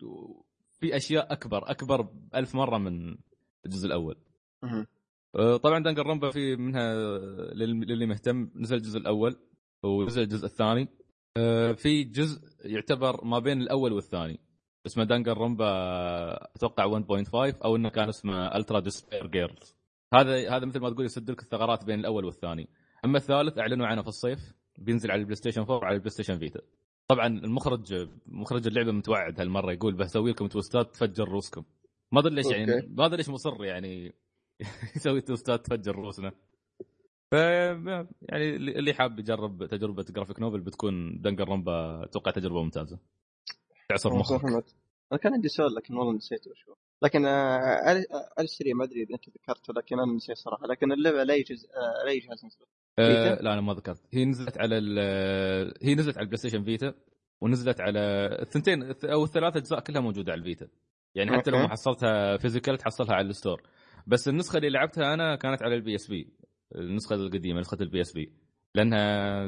في أشياء اكبر أكبر ألف مرة من الجزء الأول. آه، طبعا Danganronpa في منها لل- للي مهتم. نزل الجزء الأول. ونزل الجزء الثاني. آه، في جزء يعتبر ما بين الأول والثاني اسمه Danganronpa أتوقع 1.5 أو إنه كان اسمه Ultra Despair Girls هذا هذا مثل ما تقول يسد لك الثغرات بين الأول والثاني. أما الثالث أعلنوا عنه في الصيف بينزل على ال PlayStation 4 وعلى ال PlayStation Vita. طبعا المخرج مخرج اللعبة متوعد هالمرة يقول بسوي لكم twistات تفجر روسكم ما أدري ليش يعني. ما أدري ليش مصر يعني يسوي twistات تفجر روسنا ف يعني اللي حاب يجرب تجربة graphic novel بتكون Danganronpa أتوقع تجربة ممتازة. تعصر مخك. أنا كان عندي سؤال لكن والله نسيته شو. لكن آه، على على السريع ما أدري إذا أنت ذكرته لكن أنا نسيت صراحة. لكن اللعبة على أي جهاز آه، على أي جهاز نزلت. آه؟ لا أنا ما ذكرت. هي نزلت على هي نزلت على ال PlayStation Vita ونزلت على الثنتين أو الثلاث أجزاء كلها موجودة على ال Vita. يعني حتى لو. ما حصلتها physical تحصلها على ال store. بس النسخة اللي لعبتها أنا كانت على ال PSP النسخة القديمة نسخة ال PSP لأنها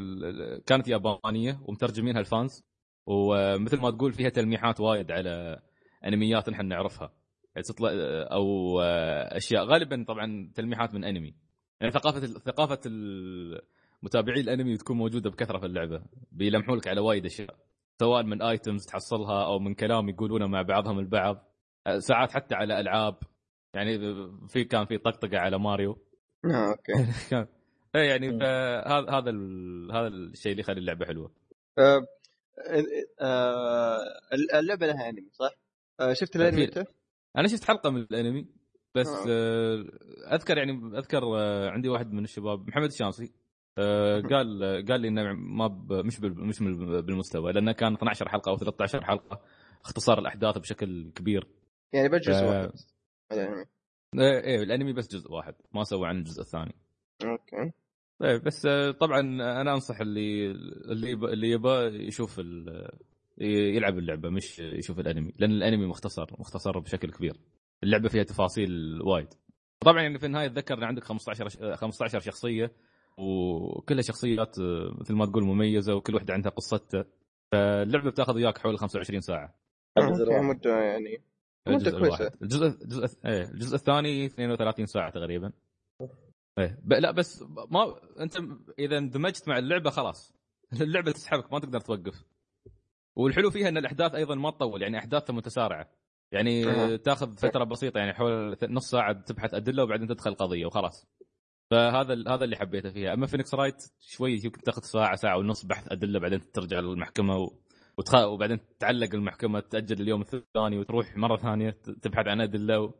كانت يابانية ومترجمينها ال fans ومثل ما تقول فيها تلميحات وايد على أنميات نحن نعرفها. يعني تطلع أو أشياء. غالبا طبعا تلميحات من أنمي. يعني ثقافة ثقافة متابعي الأنمي تكون موجودة بكثرة في اللعبة. بيلمحوا لك على وايد أشياء. سواء من items تحصلها أو من كلام يقولونه مع بعضهم البعض. ساعات حتى على ألعاب. يعني في كان في طقطقة على ماريو. okay. كان. اي يعني فهذا هذا هذا الشيء اللي يخلي اللعبة حلوة. آه، آه، اللعبة لها انمي صح؟ آه، شفت الأنمي أنت؟ أنا شفت حلقة من الأنمي بس آه. أذكر يعني أذكر عندي واحد من الشباب محمد الشامسي قال قال لي إنه ما مش مش بالمستوى لأنه كان 12 حلقة أو 13 حلقة اختصار الأحداث بشكل كبير. يعني جزء واحد الأنمي. إيه إيه الأنمي بس جزء واحد ما سوى عن الجزء الثاني. أوكي. طيب بس طبعا أنا أنصح اللي اللي اللي يبغى يشوف يلعب اللعبة مش يشوف الأنمي لأن الأنمي مختصر مختصر بشكل كبير. اللعبة فيها تفاصيل وايد. طبعا يعني في النهاية تذكر إن عندك 15 15 شخصية وكلها شخصيات مثل ما تقول مميزة وكل واحدة عندها قصتها. فاللعبة بتاخذ وياك حوالي 25 ساعة. مدة يعني. الجزء الجزء إيه الجزء الثاني 32 ساعة تقريبا. إيه ب... لا بس ما أنت إذا اندمجت مع اللعبة خلاص. اللعبة تسحبك ما تقدر توقف. والحلو فيها إن الأحداث أيضا ما تطول يعني أحداثها متسارعة. يعني أه. تاخذ فترة بسيطة يعني حول نص ساعة تبحث أدلة وبعدين تدخل قضية وخلاص. فهذا هذا اللي حبيته فيها. أما Phoenix Wright شوي يمكن تاخذ ساعة ساعة ونص بحث أدلة بعدين ترجع للمحكمة و... وتخ... وبعدين تعلق المحكمة تأجل اليوم الثاني وتروح مرة ثانية تبحث عن أدلة و...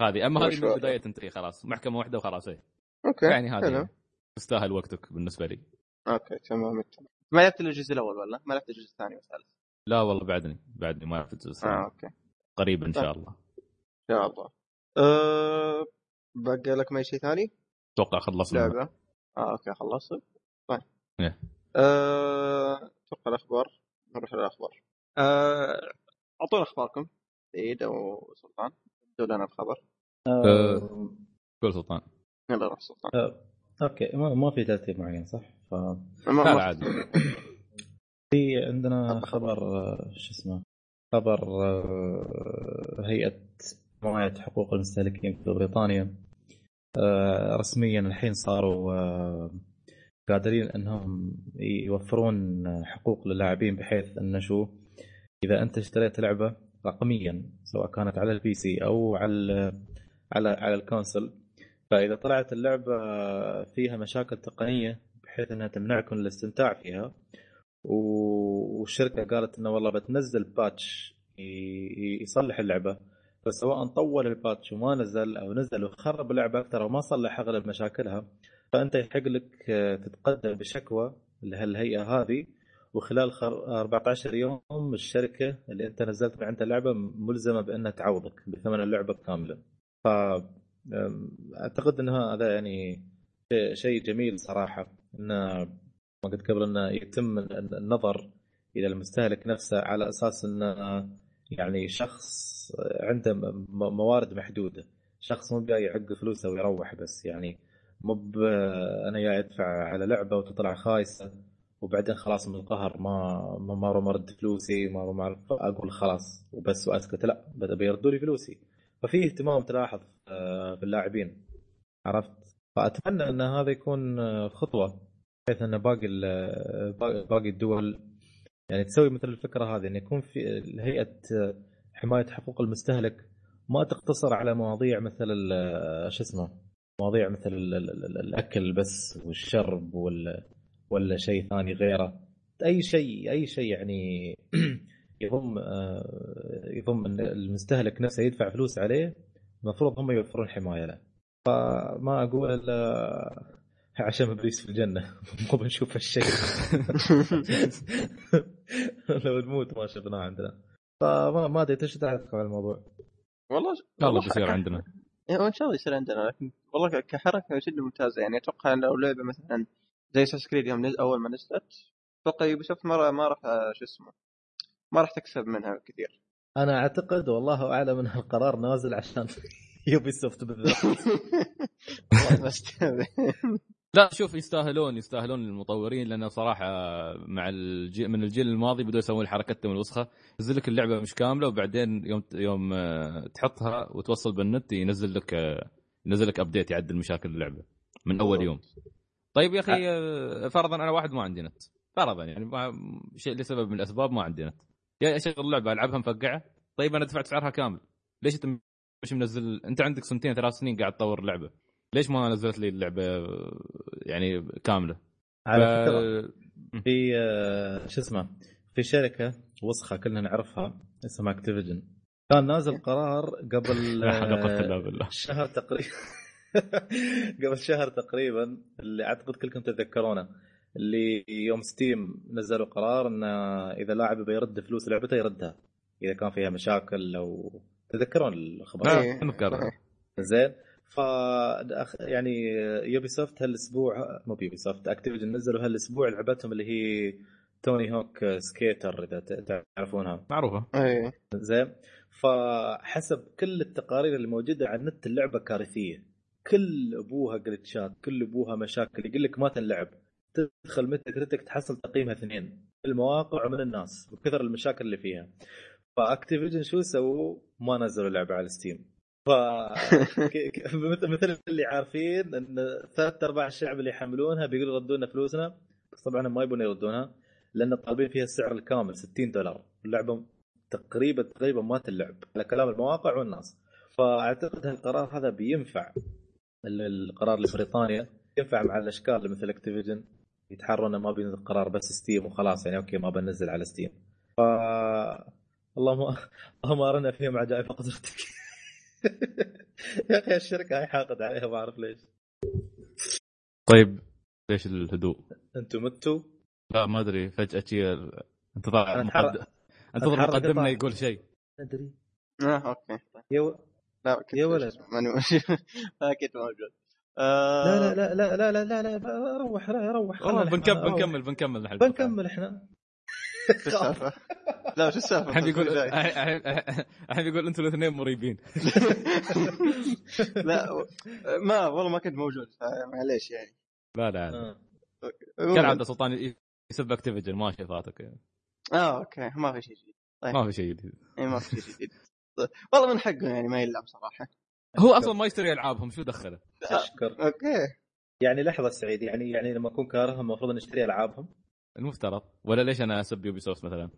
هذه. أما هذه من البداية تنتهي خلاص. محكمة واحدة وخلاص إيه. okay يعني هذه تستاهل وقتك بالنسبة لي. okay تمام ما لعبت الجزء الأول ولا؟ ما لعبت الجزء الثاني والثالث لا والله بعدني بعدني ما لعبت الجزء الثاني. آه okay. قريب إن شاء الله. إن شاء الله. أه... بقى لك ما شيء ثاني؟ أتوقع خلصنا. لعبة. آه okay خلصت. طيب. إيه. أه... أتوقع الأخبار. نروح للأخبار. أه... أعطونا أخباركم. سعيد أو سلطان ادوا لنا الخبر أه... قول سلطان. يلا روح سلطان. أه. أوكي ما, ما في ترتيب معين صح؟ ف... ما عادي في عندنا خبر. شو اسمه خبر هيئة حماية حقوق المستهلكين في بريطانيا. رسميا الحين صاروا قادرين إنهم يوفرون حقوق للاعبين بحيث إنه شو إذا أنت اشتريت لعبة رقميا سواء كانت على ال PC أو على على على ال console فإذا طلعت اللعبة فيها مشاكل تقنية بحيث إنها تمنعكم الاستمتاع فيها والشركة قالت إنه والله بتنزل patch يصلح اللعبة فسواء طول ال patch وما نزل أو نزل وخرب اللعبه أكثر وما صلح أغلب مشاكلها فأنت يحق لك تتقدم بشكوى لهالهيئة هذه. وخلال 14 يوم الشركة اللي أنت نزلت من عندها اللعبه ملزمة بأنها تعوضك بثمن اللعبة كاملة. ف أعتقد ان هذا يعني شيء جميل صراحة. انه ما قلت قبل إنه يتم النظر إلى المستهلك نفسه على أساس انه يعني شخص عنده موارد محدودة. شخص مو جاي يعق فلوسه ويروح بس. يعني مو أنا جاي أدفع على لعبة وتطلع خايسة وبعدين خلاص من القهر ما ما ما مرد فلوسي ما ما أقول خلاص وبس وأسكت. لا بيردوا لي فلوسي. ففي اهتمام تلاحظ آه، في اللاعبين عرفت؟ فأتمنى إن هذا يكون آه، خطوة بحيث إن باقي باقي الدول يعني تسوي مثل الفكرة هذه إن يكون في هيئة آه، حماية حقوق المستهلك ما تقتصر على مواضيع مثل شو اسمه مواضيع مثل الأكل بس والشرب ولا ولا شيء ثاني غيره. أي شيء أي شيء يعني يضم يضم إن المستهلك نفسه يدفع فلوس عليه المفروض هم يوفرون حماية له. فما أقول إلا عشان إبليس في الجنة. مو بنشوف هالشيء. لو نموت ما شفناه عندنا. فما ما أدري إيش تعرف على الموضوع؟ والله والله بيصير عندنا. يعني إن شاء الله يصير عندنا لكن والله كحركة جدا ممتازة. يعني أتوقع لو لعبة مثلا زي Assassin's Creed يوم نزل أول ما نزلت أتوقع Ubi ما ما راح شو اسمه ما راح تكسب منها كثير. أنا أعتقد والله أعلم إن القرار نازل عشان Ubisoft بالذات لا شوف يستاهلون يستاهلون المطورين لأنه صراحة مع الجيل من الجيل الماضي بدوا يسوون حركتهم الوسخة. ينزل لك اللعبة مش كاملة وبعدين يوم يوم آه، تحطها وتوصل بالنت ينزل لك آه، ينزل لك ابديت يعدل مشاكل اللعبة من أول يوم. طيب يا أخي آه، فرضا أنا واحد ما عندي نت. فرضا يعني شيء لسبب من الأسباب ما عندي نت. يا أشغل اللعبه ألعبها مفقعة. طيب أنا دفعت سعرها كامل. ليش أنت مش منزل؟ أنت عندك سنتين ثلاث سنين قاعد تطور اللعبة. ليش ما نزلت لي اللعبة يعني كاملة؟ على فكرة في آه، شو اسمه في شركة وسخة كلنا نعرفها اسمها Activision كان نازل قرار قبل لا إلا بالله. شهر تقريبا. قبل شهر تقريبا اللي اعتقد كلكم تتذكرونه اللي يوم Steam نزلوا قرار انه إذا لاعب يبي يرد فلوس لعبته يردها إذا كان فيها مشاكل أو تذكرون الخبر إيه. زين. ف يعني Ubisoft هالأسبوع مو ب Ubisoft Activision نزلوا هالأسبوع لعبتهم اللي هي Tony Hawk سكيتر إذا تعرفونها. معروفة. إيه. زين. فحسب كل التقارير اللي موجودة على النت اللعبة كارثية. كل أبوها glitchات كل أبوها مشاكل يقول لك ما تنلعب. تدخل Metacritic تحصل تقييمها اثنين. المواقع ومن الناس بكثر المشاكل اللي فيها. ف Activision شو سووا؟ ما نزلوا لعبة على Steam ف مثل اللي عارفين إن ثلاث أرباع الشعب اللي يحملونها بيقولوا ردوا لنا فلوسنا. بس طبعا ما يبون يردونها لأن طالبين فيها السعر الكامل 60 دولار. اللعبة تقريبا تقريبا ما تلعب على كلام المواقع والناس فأعتقد هالقرار هذا بينفع ال- القرار لبريطانيا ينفع مع الأشكال اللي مثل Activision يتحروا إنه ما بينزل قرار بس Steam وخلاص يعني okay ما بنزل على Steam ف اللهم اللهم أرنا فيهم عجائب قدرتك يا أخي الشركة هاي حاقد عليها ما أعرف ليش. طيب ليش الهدوء؟ أنتم متوا؟ لا ما أدري فجأة أتحرك- مقدم أنتظر مقدمنا. يقول شيء أدري آه أوكي. يا و... لا كنت يا ولد. ماني أكيد موجود آه، لا لا لا لا لا لا لا لا روح لا روح بنكمل. بنكمل بنكمل نحن بنكمل إحنا؟ لا شو السالفة؟ الحين بيقول لا الحين الحين بيقول أنتم الاثنين مريبين لا ما والله ما كنت موجود معليش يعني لا لا. آه. كالعاده سلطان يسب Activision ما شي فاتك يعني. آه okay. ما في شيء جديد. ما في شيء جديد. اي ما في شيء جديد. والله من حقه يعني ما يلعب صراحة. هو أصلا ما يشتري ألعابهم شو دخله؟ تشكر okay. يعني لحظة سعيد يعني يعني لما أكون كارههم المفروض نشتري ألعابهم. المفترض. ولا ليش أنا أسب Ubisoft مثلا؟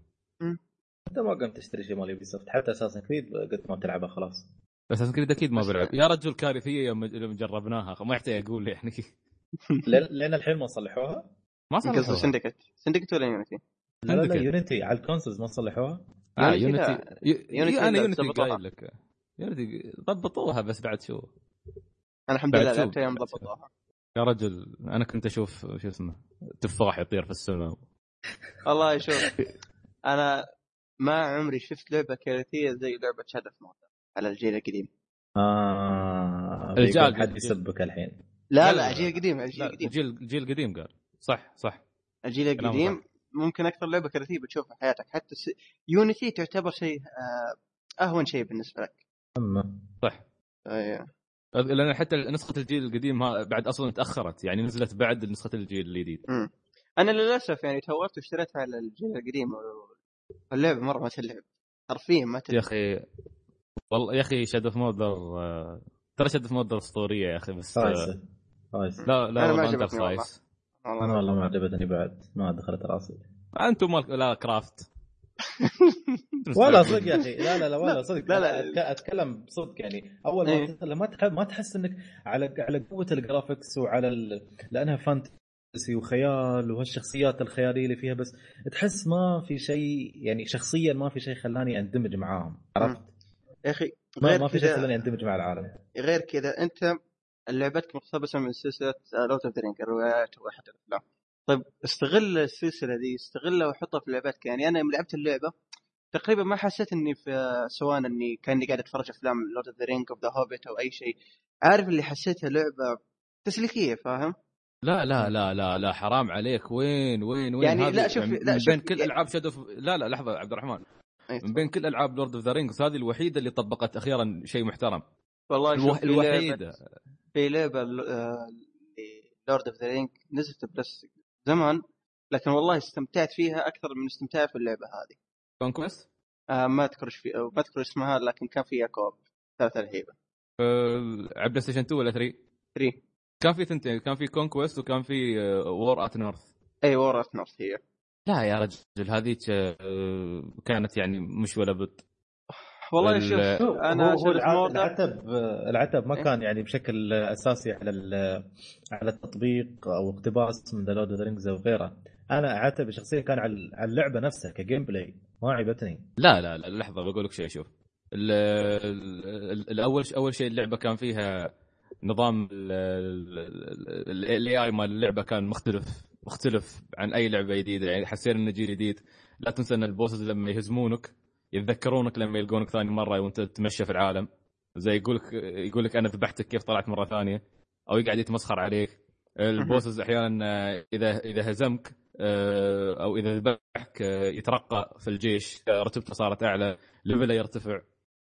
أنت ما قمت تشتري شيء مال Ubisoft حتى أساسا Creed قلت ما تلعبها خلاص. بس Creed أكيد ما بلعب يا رجل كارثية يوم يوم جربناها. ما يحتاج أقول يعني. لين لين الحين ما صلحوها. ما صار Syndicate Syndicate ولا Unity؟ لا لا. Unity على ال consoles ما صلحوها آه Unity أنا يونيتي. قايل لك. يونيتي ضبطوها بس بعد شو؟ أنا الحمد لله شوف. لعبتها يوم ضبطوها. يا رجل أنا كنت أشوف شو اسمه تفاح يطير في السماء. والله شوف أنا ما عمري شفت لعبة كارثية زي لعبة شادف موتر على الجيل القديم. آه بيقول حد يسبك الحين. لا لا،. الجيل القديم الجيل القديم. الجيل الجيل القديم قال. صح صح. الجيل القديم ممكن أكثر لعبة كارثيه بتشوفها في حياتك. حتى س... Unity تعتبر شيء آه، أهون شيء بالنسبة لك. صح. أيوه. لأن حتى نسخة الجيل القديم بعد أصلا تأخرت يعني نزلت بعد نسخة الجيل الجديد. أنا للأسف يعني تورطت واشتريتها على الجيل القديم اللعبه مرة ما تلعب. حرفيا ما يا تلعب أخي والله يا أخي Shadow of Mordor ترى Shadow of Mordor أسطورية يا أخي بس آه، خايسه خايسه لا لا أنا ما عجبتني أنا أنا- والله ما عجبتني بعد ما دخلت رأسي. أنتم مالك لا كرافت. والله صدق يا أخي. لا لا لا والله صدق. لا، لا. أتكلم بصدق يعني. أول ما إيه. تدخل ما تح- ما تحس إنك على على قوة ال graphics وعلى ال... لأنها fantasy وخيال وهالشخصيات الخيالية اللي فيها بس تحس ما في شيء يعني شخصيا ما في شيء خلاني أندمج معاهم. عرفت؟ يا أخي ما, في شيء خلاني أندمج مع العالم. غير كذا أنت لعبتك مقتبسة من سلسلة Lord of the الروايات وحتى الأفلام. طيب استغل السلسلة دي استغلها وحطها في لعبتك يعني أنا يوم لعبت اللعبة تقريبا ما حسيت إني في سواء إني كأني قاعد أتفرج أفلام Lord of the Rings أو The Hobbit أو أي شيء. عارف اللي حسيتها لعبة تسليكية فاهم؟ لا لا لا لا لا حرام عليك. وين وين وين يعني لا، شوف- لا، من شوف، بين كل يعني- ألعاب Shadow لا لا لحظة عبد الرحمن. من بين كل ألعاب Lord of the Rings هذه الوحيدة اللي طبقت أخيرا شيء محترم. والله الوحيدة. في لعبه آه، اللي Lord of the Rings نزلت بس زمان لكن والله استمتعت فيها أكثر من استمتاعي في اللعبة هذه. Conquest آه ما أذكر إيش في ما أذكر اسمها لكن كان فيها co-op ثلاثة رهيبة. على بلاي ستيشن 2 ولا 3 3 كان في ثنتين كان في Conquest وكان في War in the North إي War in the North هي. لا يا رجل هذيك آه، كانت يعني مش ولا بد والله ال- شوف شوف أنا هو, هو العتب العتب ما إيه. كان يعني بشكل أساسي على ال- على التطبيق أو اقتباس من The Lord of the Rings أو غيره. أنا عتبي شخصيا كان على على اللعبة نفسها ك gameplay ما عيبتني. لا لا لا لحظة بقول لك شيء شوف. ال- ال- ال- الأول أول شيء اللعبة كان فيها نظام ال AI مال اللعبة كان مختلف مختلف عن أي لعبة جديدة. يعني حسينا إنه جيل جديد. لا تنسى إن ال bosses لما يهزمونك يتذكرونك لما يلقونك ثاني مرة وانت تتمشى في العالم. زي يقول لك يقول لك أنا ذبحتك كيف طلعت مرة ثانية أو يقعد يتمسخر عليك. ال bosses أحيانا إذا إذا هزمك آه، أو إذا ذبحك آه، يترقى في الجيش. رتبته صارت أعلى level ه يرتفع.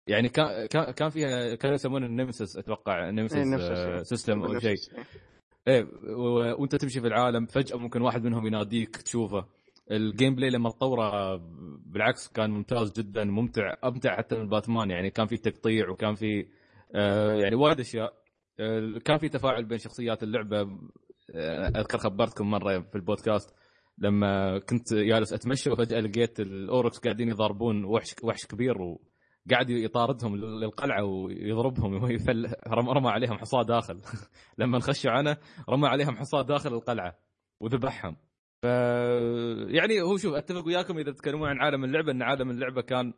يعني كان كان فيها كانوا يسمونه ال Nemesis أتوقع. إيه، Nemesis نفس آه،. system أو شيء. إيه و- وانت تمشي في العالم فجأة ممكن واحد منهم يناديك تشوفه. ال gameplay لما تطوره بالعكس كان ممتاز جدا ممتع أمتع حتى من باتمان. يعني كان في تقطيع وكان في آه، يعني وايد أشياء. آه، كان في تفاعل بين شخصيات اللعبة. آه، أذكر خبرتكم مرة في البودكاست لما كنت جالس أتمشى وفجأة لقيت الأوركس قاعدين يضربون وحش وحش كبير وقاعد يطاردهم للقلعة ويضربهم رمى عليهم حصاه داخل. لما خشوا عنه رمى عليهم حصاه داخل القلعة وذبحهم. ف يعني هو شوف أتفق وياكم إذا تتكلمون عن عالم اللعبة إن عالم اللعبة كان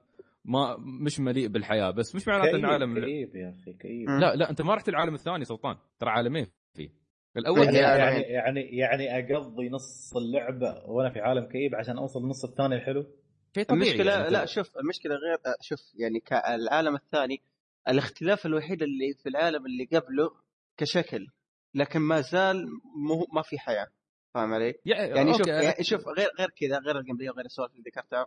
ما مش مليء بالحياة بس مش معناته إن عالم كئيب يا أخي كئيب. لا لا أنت ما رحت العالم الثاني سلطان ترى عالمين فيه. الأول يعني يعني- يعني يعني يعني أقضي نص اللعبة وأنا في عالم كئيب عشان أوصل النص الثاني الحلو شيء طبيعي المشكلة يعني لا شوف المشكلة غير شوف يعني كالعالم الثاني الاختلاف الوحيد اللي في العالم اللي قبله كشكل لكن ما زال مو ما في حياة. فاهم علي؟ يعني شوف okay، يعني شوف غير غير كذا غير ال gameplay وغير السوالف اللي ذكرتها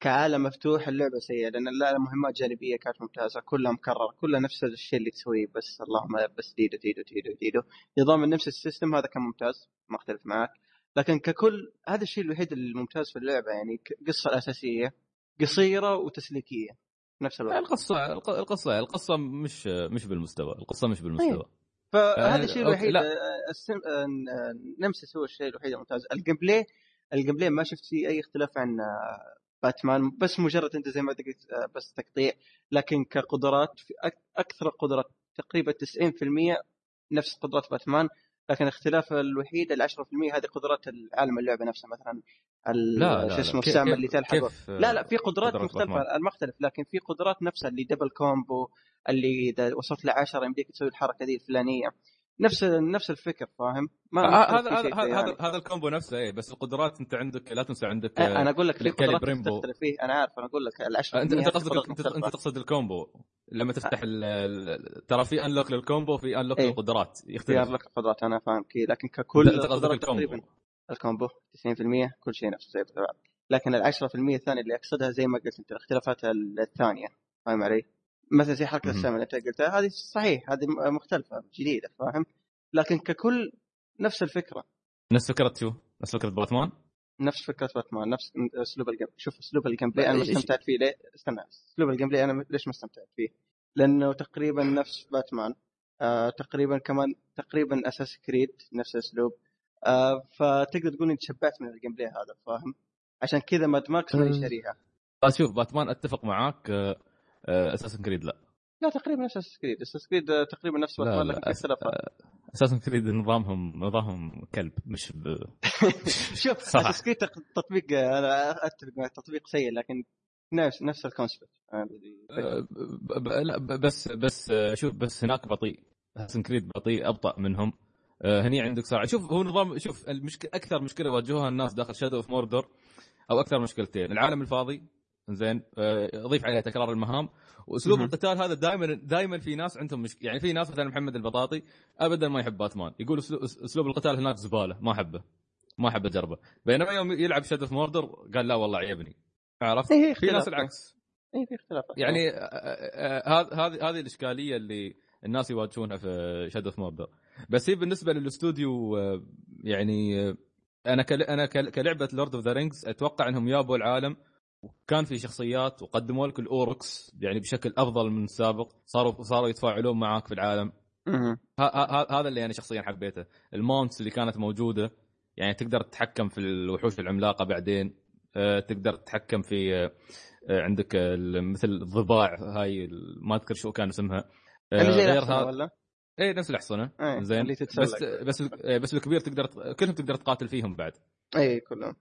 كعالم مفتوح اللعبة سيئة لأن لا مهمات جانبية كانت ممتازة كلها مكررة كلها نفس الشيء اللي تسويه بس اللهم بس ديدو ديدو ديدو ديدو. نظام نفس ال system هذا كان ممتاز ما أختلف معك. لكن ككل هذا الشيء الوحيد الممتاز في اللعبة يعني القصة الأساسية قصيرة وتسليكية نفس الوقت. القصة الق- القصة القصة مش مش بالمستوى القصة مش بالمستوى. فهذا آه، الشيء الوحيد. آه، السم... آه، nemesis هو الشيء الوحيد الممتاز ال gameplay ال gameplay ما شفت فيه أي اختلاف عن باتمان بس مجرد أنت زي ما قلت بس تقطيع لكن كقدرات أكثر القدرات تقريبا 90% نفس قدرات باتمان لكن الاختلاف الوحيد ال 10% هذه قدرات العالم اللعبة نفسها مثلا لا لا شو لا. اسمه كيف- اللي تلحق كيف لا لا في قدرات قدرات مختلفة؟ المختلف لكن في قدرات نفسها اللي double combo اللي إذا وصلت ل 10 يمديك تسوي الحركة دي الفلانية نفس نفس الفكر فاهم؟ ما آه، هذا في هذا هذا يعني. هذا ال combo نفسه إيه بس القدرات أنت عندك لا تنسى عندك آه، أنا أقول لك في قدرات بريمبو. تختلف فيه أنا عارف أنا أقول لك ال 10 أنت انت قصدك انت. أنت تقصد ال combo لما تفتح ترى في unlock لل combo في unlock إيه. للقدرات في يختلف لك قدرات أنا فاهم كي لكن ككل انت قصدك ال combo ال combo 90% كل شيء نفسه زي بعض لكن ال 10% الثانية اللي أقصدها زي ما قلت أنت الاختلافات الثانية فاهم علي؟ مثلا زي حركة. السهم اللي أنت قلتها هذه صحيح هذه مختلفة جديدة فاهم؟ لكن ككل نفس الفكرة نفس فكرة شو؟ نفس فكرة باتمان؟ نفس فكرة باتمان نفس أسلوب ال game شوف أسلوب ال gameplay أنا ما استمتعت فيه ليه؟ استنى أسلوب ال gameplay أنا ليش ما استمتعت فيه؟ لأنه تقريبا نفس باتمان آه تقريبا كمان تقريبا أساس كريد نفس الاسلوب فتقدر تقول إني تشبعت من الجيم بلاي هذا فاهم؟ عشان كذا ماد ماكس ماني. شاريها بس شوف باتمان أتفق معاك اساسن كريد لا. لا تقريبا نفس أساس كريد أساس كريد آه، تقريبا نفس باتمان لكن في اختلافات اساسن كريد نظامهم نظامهم كلب مش ب... شوف صح. أساس كريد تطبيق آه، أنا أتفق معك تطبيق سيء لكن نفس نفس ال concept آه، ب- ب- لا بس بس آه، شوف بس هناك بطيء. Assassin's Creed بطيء أبطأ منهم. آه، هني عندك سرعه شوف هو نظام شوف المشكلة أكثر مشكلة واجهوها الناس داخل Shadow of Mordor أو أكثر مشكلتين. العالم الفاضي زين آه، اضيف عليه تكرار المهام وأسلوب. القتال هذا دائما دائما في ناس عندهم مشكله يعني في ناس مثلا محمد البطاطي ابدا ما يحب باتمان. يقول أسلوب القتال هناك زبالة ما أحبه ما أحب أجربه. بينما يوم يلعب Shadow of Mordor قال لا والله عيبني. عرفت؟ إيه، في ناس اختلاف. العكس. اي في اختلافات. يعني آه، آه، هذه هذه الإشكالية اللي الناس يواجهونها في Shadow of Mordor بس هي بالنسبة للاستوديو آه، يعني آه، أنا كل... أنا كل... كلعبة Lord of the Rings أتوقع إنهم جابوا العالم وكان في شخصيات وقدموا لك ال orcs يعني بشكل أفضل من السابق صاروا صاروا يتفاعلون معاك في العالم مهم. ه- ه- هذا اللي أنا شخصيا حبيته ال mounts اللي كانت موجودة يعني تقدر تتحكم في الوحوش العملاقة بعدين آه، تقدر تتحكم في آه، آه، عندك مثل الضباع هاي ما أذكر شو كان اسمها زي غير هذا؟ اي نفس الأحصنة. إيه، زين. اللي. بس بس إيه، بس الكبير تقدر كلهم تقدر تقاتل فيهم بعد. اي كلهم.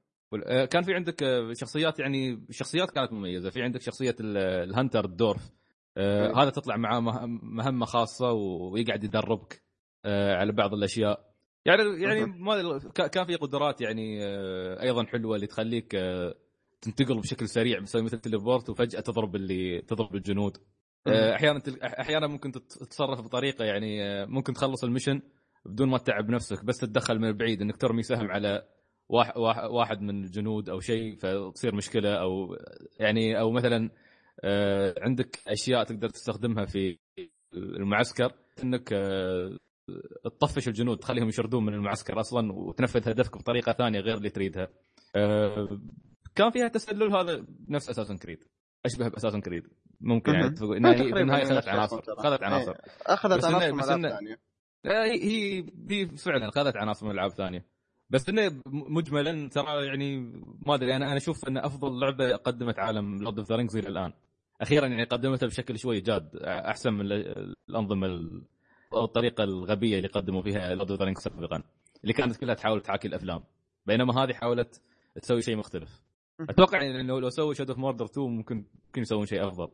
آه، كان في عندك آه، شخصيات يعني شخصيات كانت مميزة. في عندك شخصية ال- ال hunter ال dwarf آه،. هذا تطلع معاه مه- مهمة خاصة ويقعد يدربك آه، على بعض الأشياء. يعني يعني. ما كان في قدرات يعني آه، أيضا حلوة اللي تخليك آه، تنتقل بشكل سريع مسوي مثل تليبورت وفجأة تضرب اللي تضرب الجنود. أحيانا تل- أحيانا ممكن تت- تتصرف بطريقة يعني آه، ممكن تخلص المشن بدون ما تتعب نفسك بس تتدخل من بعيد. إنك ترمي سهم على واحد من الجنود أو شيء فتصير مشكلة أو يعني أو مثلا آه، عندك أشياء تقدر تستخدمها في المعسكر إنك آه، تطفش الجنود تخليهم يشردون من المعسكر أصلا وتنفذ هدفك بطريقة ثانية غير اللي تريدها. آه، كان فيها تسلل هذا نفس Assassin's Creed. أشبه ب Assassin's Creed. ممكن يعني هي تقريباً بالنهايه نفس أخذت عناصر ال counter. أخذت عناصر. إيه. اخذت عناصر من ألعاب ثانية. لا، هي هي فعلا أخذت عناصر من ألعاب ثانية. بس إنه مجملا ترى يعني ما أدري أنا أنا أشوف إن أفضل لعبة قدمت عالم Lord of the Rings إلى الآن. أخيرا يعني قدمتها بشكل شوي جاد أحسن من ال- الأنظمة ال- أو الطريقة الغبية اللي قدموا فيها Lord of the Rings سابقا اللي كانت كلها تحاول تحاكي الأفلام. بينما هذه حاولت تسوي شيء مختلف. أتوقع يعني إنه لو سووا Shadow of Mordor 2 ممكن ممكن يسوون شيء أفضل.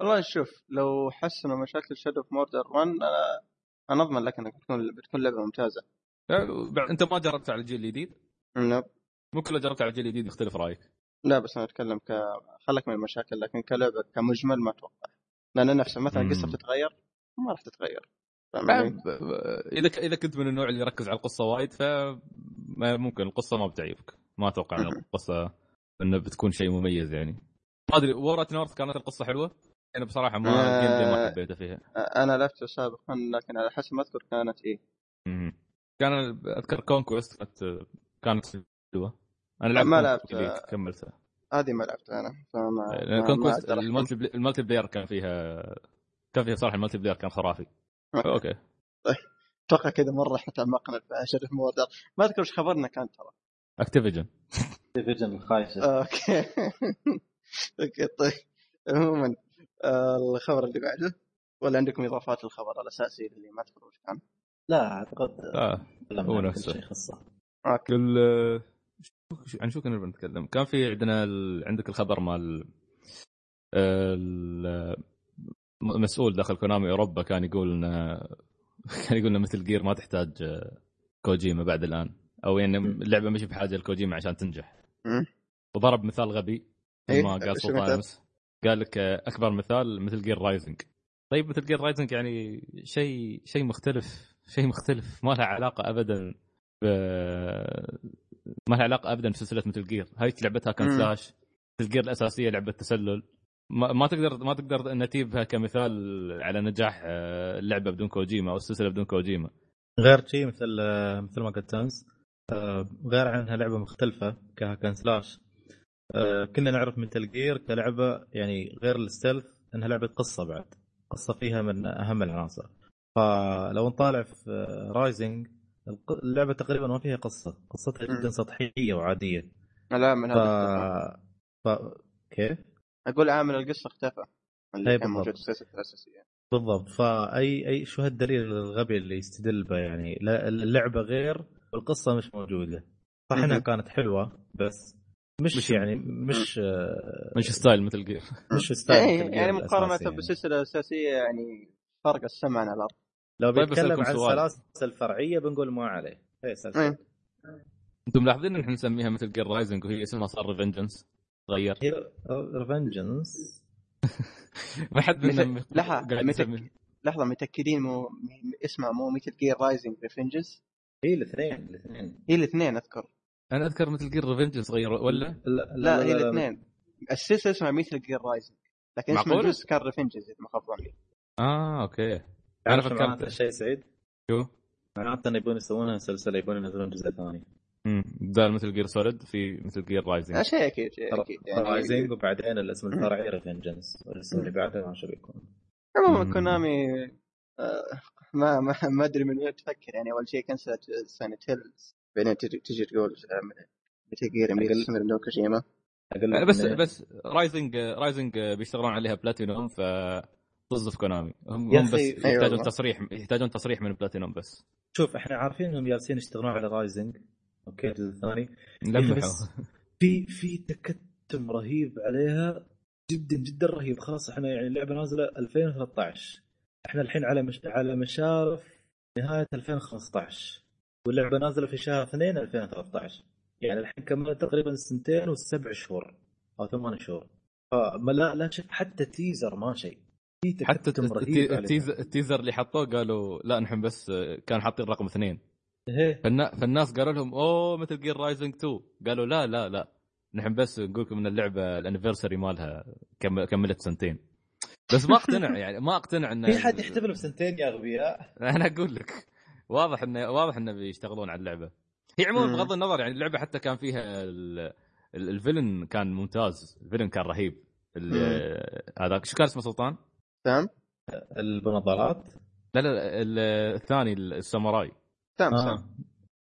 والله نشوف لو حسنوا مشاكل Shadow of Mordor 1 أنا أنا أضمن لك إنك بتكون بتكون لعبة ممتازة. أنت ما جربت على الجيل الجديد؟ لا, ممكن لو جربت على الجيل الجديد يختلف رأيك؟ لا بس أنا أتكلم ك خلك من المشاكل لكن كلعبة كمجمل ما أتوقع. لأن نفسه مثلا. القصة بتتغير ما راح تتغير. إذا إذا كنت من النوع اللي يركز على القصة وايد ف ممكن القصة ما بتعجبك ما أتوقع إن القصة إنه بتكون شيء مميز يعني. ما أدري وورت نورث كانت القصة حلوة؟ أنا بصراحة ما آه. ما حبيته فيها أنا لعبته سابقا لكن على حسب ما أذكر كانت إيه. كان أذكر Conquest كانت كانت حلوة أنا لعبت ما لعبت. كملتها هذه ما لعبتها أنا فما. المالتي بلاي- ال multiplayer كان فيها كان فيها صراحة المالتي بلاير كان خرافي okay. okay أتوقع كذا مرة إحنا تعمقنا في of Mordor ما أذكر إيش خبرنا كان ترى Activision division الخايسه okay okay طيب عموما آه، الخبر اللي بعده ولا عندكم إضافات للخبر الأساسي اللي ما اذكر وش كان لا أعتقد آه هو نفسه. شيء خاصة okay كل شو- عن شو كنا بنتكلم؟ كان في عندنا ال... عندك الخبر مال ال- مسؤول داخل Konami أوروبا كان يقول ان كان يقول ان Metal Gear ما تحتاج كوجيما بعد الآن أو يعني اللعبة مش بحاجة لكوجيما عشان تنجح. وضرب مثال غبي إيه، ما قال سلطان؟ أمس قال لك أكبر مثال Metal Gear Rising طيب Metal Gear Rising يعني شيء شيء مختلف شيء مختلف. ما لها علاقة ابدا ب... ما لها علاقة ابدا بسلسلة Metal Gear هاي لعبة hack and slash Metal Gear الأساسية لعبة تسلل. ما, ما تقدر ما تقدر تيبها كمثال على نجاح آه، اللعبة بدون كوجيما أو السلسلة بدون كوجيما. غير شيء مثل مثل ما قلت امس آه، غير عنها لعبة مختلفة ك hack and slash آه، كنا نعرف Metal Gear كلعبة يعني غير ال stealth إنها لعبة قصة بعد قصة فيها من أهم العناصر فلو نطالع في Rising اللعبة تقريبا ما فيها قصة قصتها. جدا سطحية وعادية لا من ف... هذا اختفى. ف... كيف؟ أقول عامل القصة اختفى اللي إيه كان. موجود الاساسيه بالضبط فأي أي شو هالدليل الغبي اللي يستدل به يعني اللعبة غير والقصة مش موجودة صح انها. كانت حلوة بس مش, مش- يعني مش آه، مش style Metal Gear مش style إيه، مثل يعني مقارنة يعني. بالسلسلة الأساسية يعني فرق السما عن الأرض. لو طيب بيتكلم عن. السلاسل الفرعيه بنقول ما عليه. إيه، سلسلة. إيه. أنتم ملاحظين إن إحنا نسميها Metal Gear Rising وهي اسمها صار Revengeance تغير Revengeance ما حد يسمي لحظة متأكدين مو اسمها مو Metal Gear Rising Revengeance هي الاثنين الاثنين. هي الاثنين أذكر. أنا أذكر Metal Gear Revengeance غير ولا؟ لا, لا, هي الاثنين السلسله اسمها Metal Gear Rising لكن اسم؟ الجزء كان Revengeance إذا ما خاب ظني. آه okay. أنا تعرف فكرت- معناته الشيء سعيد؟ شو؟ معناته انه يبون يسوونها سلسلة يبون ينزلون جزء ثاني. امم بدال Metal Gear Solid في Metal Gear Rising شيء أكيد شيء أكيد يعني Rising وبعدين الاسم الفرعي Revengeance والاسم اللي بعده ما شو بيكون. عموما. كونامي آه، ما ما ما أدري من وين تفكر يعني أول شيء كنسلت Silent Hills بعدين تجي تجي تقول Metal Gear كوجيما أقول لك بس بس Rising Rising بيشتغلون عليها بلاتينوم ف طز في كونامي هم, هم بس أي يحتاجون. تصريح يحتاجون تصريح من بلاتينوم بس. شوف إحنا عارفين إنهم جالسين يشتغلون على Rising okay الجزء الثاني. بس في في تكتم رهيب عليها جدا جدا رهيب. خلاص إحنا يعني اللعبة نازلة 2013 إحنا الحين على مش... على مشارف نهاية 2015 واللعبة نازلة في شهر 2 2013 يعني الحين كملت تقريبا سنتين وسبع شهور أو ثمان شهور. فما لا لا شف حتى teaser ما شيء. حتى. ال teaser, ال teaser اللي حطوه قالوا لا نحن بس كانوا حاطين رقم اثنين. إيه. فالنا... فالناس قالوا لهم أوه Metal Gear Rising 2 قالوا لا لا لا. نحن بس نقول لكم إن اللعبة ال anniversary مالها كم... كملت سنتين. بس ما أقتنع يعني ما أقتنع إن في حد يحتفل بسنتين يا أغبياء؟ أنا أقول لك. واضح انه واضح انه بيشتغلون على اللعبة. هي عموما. بغض النظر يعني اللعبة حتى كان فيها ال... ال- ال villain كان ممتاز. ال villain كان رهيب. هذاك شو كان اسمه سلطان؟ سام؟ أبو نظارات لا لا لا، ال- الثاني الساموراي. سام آه. سام.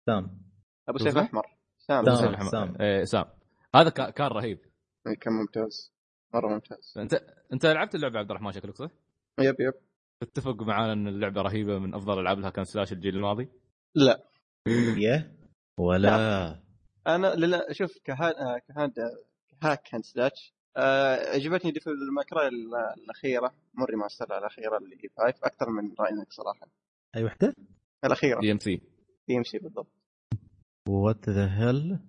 سام. أبو سيف. أحمر. سام سام. سام. سام. إيه، سام. هذا كا- كان رهيب. إيه، كان ممتاز. مرة ممتاز. انت أنت لعبت اللعبة عبد الرحمن شكلك صح؟ yep yep. تتفق معانا إن اللعبة رهيبة من أفضل ألعاب ال hack and slash الجيل الماضي؟ لا. يه ولا. أنا لا شوف كهاد آه، ك hack ك hack and slash آه، عجبتني Devil May Cry الأخيرة مو ال remaster الأخيرة اللي هي five أكثر من Rising صراحة. أي وحدة؟ الأخيرة. دي إم سي. دي إم سي بالضبط. what the hell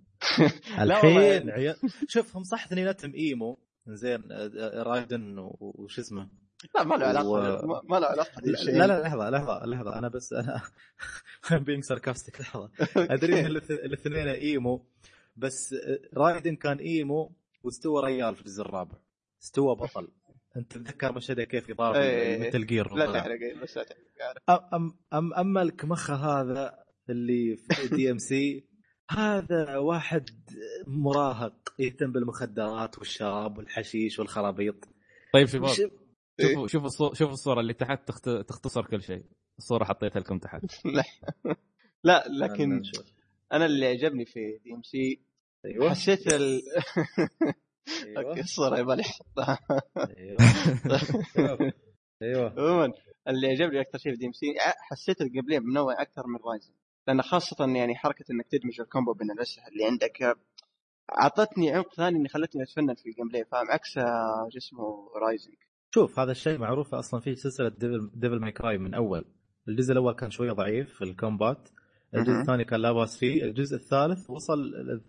الحين يعني. عيال. شوف هم صح اثنيناتهم emo. زين آه، رايدن وش اسمه؟ لا ما له علاقة و- ما- له علاقة لا. لا لا، لحظة لحظة لحظة. أنا بس أنا being sarcastic لحظة. أدري إن الاث- الاثنين emo بس آه، رايدن كان emo واستوى ريال في الجزء الرابع. استوى بطل. أنت تتذكر مشهده كيف يضاف إيه. Metal Gear لا تحرق بس لا تحرق. أم, أم أما الكمخة هذا اللي في DMC هذا واحد مراهق يهتم بالمخدرات والشراب والحشيش والخرابيط. طيب شباب شوفوا شوفوا الصورة شوفوا الصورة اللي تحت تخت... تختصر كل شيء. الصورة حطيتها لكم تحت. لا. لا لكن. أنا اللي عجبني في DMC أيوه. حسيت ال... okay أيوه الصورة يبغى لي احطها أيوه. أيوه. عموما اللي عجبني أكثر شيء في DMC حسيت ال game منوع أكثر من Rising لأن خاصة يعني حركة إنك تدمج ال combo بين الأسلحة اللي عندك أعطتني عمق ثاني اللي خلتني أتفنن في ال gameplay فاهم عكس آه، شو اسمه Rising شوف هذا الشيء معروف أصلا في سلسلة Devil, Devil May Cry من أول. الجزء الأول كان شوية ضعيف في ال combat. الجزء. الثاني كان لا باس فيه. الجزء الثالث وصل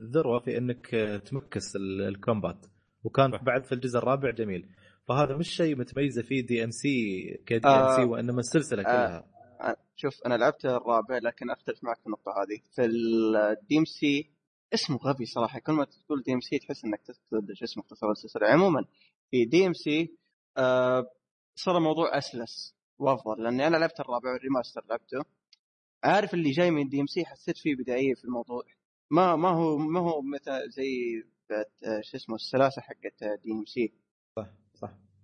الذروة في إنك تمكس ال- ال combat. وكان. بعد في الجزء الرابع جميل. فهذا مش شيء متميزة فيه DMC ك DM آه. C وإنما السلسلة كلها. آه، شوف أنا لعبت الرابع لكن اختلف معك في النقطة هذه. في ال DMC اسمه غبي صراحة. كل ما تقول DMC تحس إنك تقصد شو اسمه اختصار السلسلة. عموما في DMC آه، صار الموضوع أسلس وأفضل لأني أنا لعبت الرابع وال remaster لعبته. عارف اللي جاي من DMC حسيت فيه بدائية في الموضوع. ما ما هو ما هو مثل زي آه، شو اسمه السلاسة حقت DMC صح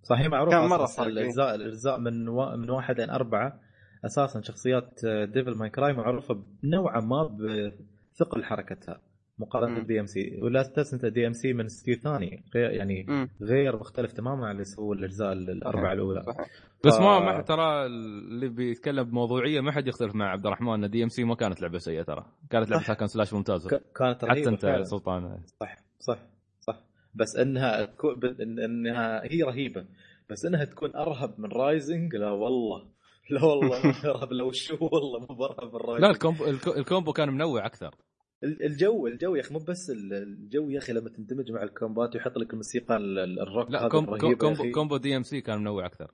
صح. هي معروفه كان إيه. الاجزاء الاجزاء من و... من واحد لين أربعة. أساسا شخصيات Devil May Cry معروفة نوعا ما بثقل حركتها. مقارنة مم. ب DMC ولا انت DMC من استديو ثاني. غير يعني امم غير مختلف تماما عن اللي سووا الأجزاء الأربعة الأولى. صحيح. بس ف- ما ما حد ترى اللي بيتكلم بموضوعية ما حد يختلف مع عبد الرحمن. إن DMC ما كانت لعبة سيئة ترى. كانت لعبة صح. hack and slash ممتازة. ك... كانت حتى رهيبه أنت فعلاً. سلطان. صح صح صح. بس إنها كو... إنها هي رهيبة. بس إنها تكون أرهب من Rising لا والله. لا والله ما أرهب. لو شو والله مو برهب من Rising لا ال combo الكو- ال combo كان منوع أكثر. الجو الجو يا أخي مو بس ال- الجو يا أخي لما تندمج مع ال combat ويحط لك الموسيقى ال- ال- الروك لا هذا combo combo, DMC كان منوع أكثر.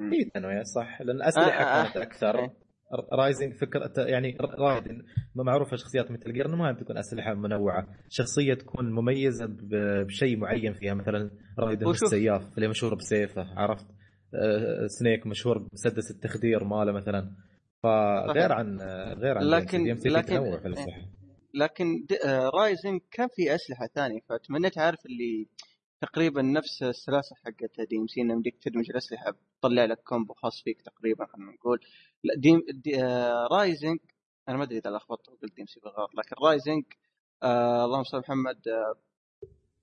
اي تنويع صح. لأن الاسلحه آه، آه، كانت آه. أكثر. إيه. ر- Rising فكرة يعني Raiden ما معروفة شخصيات Metal Gear ما تكون أسلحة منوعة، شخصية تكون مميزة بشيء معين فيها مثلا Raiden السياف اللي مشهور بسيفه عرفت؟ آه، Snake مشهور بمسدس التخدير ماله مثلا. فغير عن غير عن لكن- DMC لكن- لكن آه، Rising كان في أسلحة ثانية فتمنيت عارف اللي تقريبا نفس السلاسل حقت DMC انه يمديك تدمج الأسلحة تطلع لك combo خاص فيك تقريبا خلينا نقول. لا دي, دي آه Rising أنا ما أدري إذا لخبطت وقلت DMC بالغلط لكن Rising آه اللهم صل محمد آه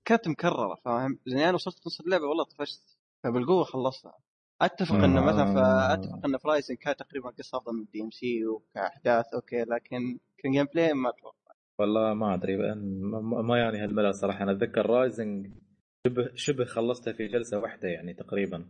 كانت مكررة فاهم؟ لاني أنا وصلت نص اللعبة والله طفشت فبالقوة خلصتها. أتفق إنه مثلا فأتفق إنه في Rising كان تقريبا قصة أفضل من DMC وكأحداث أوكي لكن ك gameplay ما أتوقع. والله ما أدري ما, ما- ما يعني هالملل صراحة أنا أتذكر Rising شبه شبه خلصتها في جلسة واحدة يعني تقريبا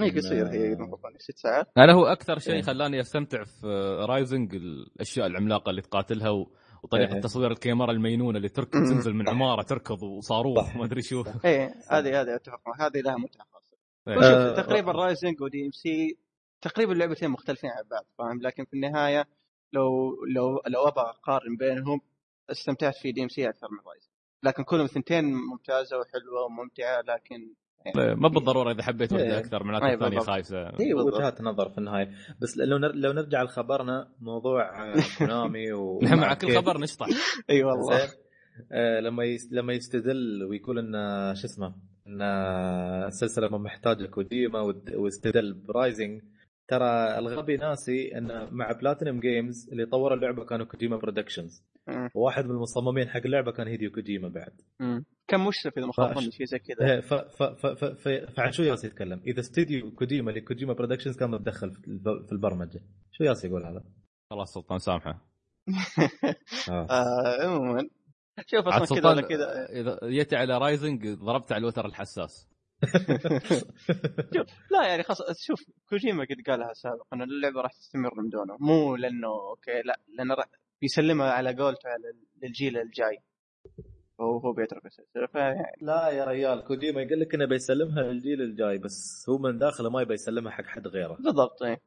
هي قصيره هي. المفروض ست ساعات أنا هو أكثر شيء إيه. خلاني أستمتع في Rising الأشياء العملاقة اللي تقاتلها و... وطريقة إيه. تصوير الكاميرا المينونه اللي تركض. تنزل من عمارة تركض وصاروخ. ما أدري شو إيه هذه هذه أتفق هذه لها متعة خاصة إيه. آه، تقريبا Rising و DMC تقريبا لعبتين مختلفين عن بعض فاهم لكن في النهاية لو لو لو أبغى أقارن بينهم استمتعت في DMC أكثر من Rising لكن كلهم ثنتين ممتازة وحلوة وممتعة لكن ما بالضرورة إذا حبيت إيه. واحدة أكثر معناته إيه، الثانية. خايسة هي بالضبط. وجهات نظر في النهاية بس لو نر... لو نرجع لخبرنا موضوع آه، Konami و نحن مع كل خبر نشطح إي والله آه، لما يس... لما يستدل ويقول إن آه، شو اسمه إن آه، السلسله ما محتاجة كوجيما ود- واستدل ب Rising ترى الغبي ناسي إن مع Platinum Games اللي طوروا اللعبة كانوا Kojima Productions. وواحد من المصممين حق اللعبة كان Hideo Kojima بعد مم. كان مشرف إذا ما خاب فاش. ظني شيء زي كذا إيه،. فعن شو يالس يتكلم؟ إذا استديو كوجيما اللي Kojima Productions كان متدخل في الب- في البرمجة شو يالس يقول هذا؟ خلاص سلطان سامحه آه. آه، عموما شوف عاد أصلا كذا كذا اذا جيت على Rising ضربت على الوتر الحساس شوف لا يعني خلاص شوف كوجيما قد قالها سابقا إن اللعبة راح تستمر من دونه مو لأنه okay لا لأنه راح بيسلمها على قولته على للجيل الجاي. وهو هو بيترك السلسلة. فيعني لا يا ريال كوجيما يقول لك إنه بيسلمها للجيل الجاي بس هو من داخله ما يبي يسلمها حق حد غيره. بالضبط إيه.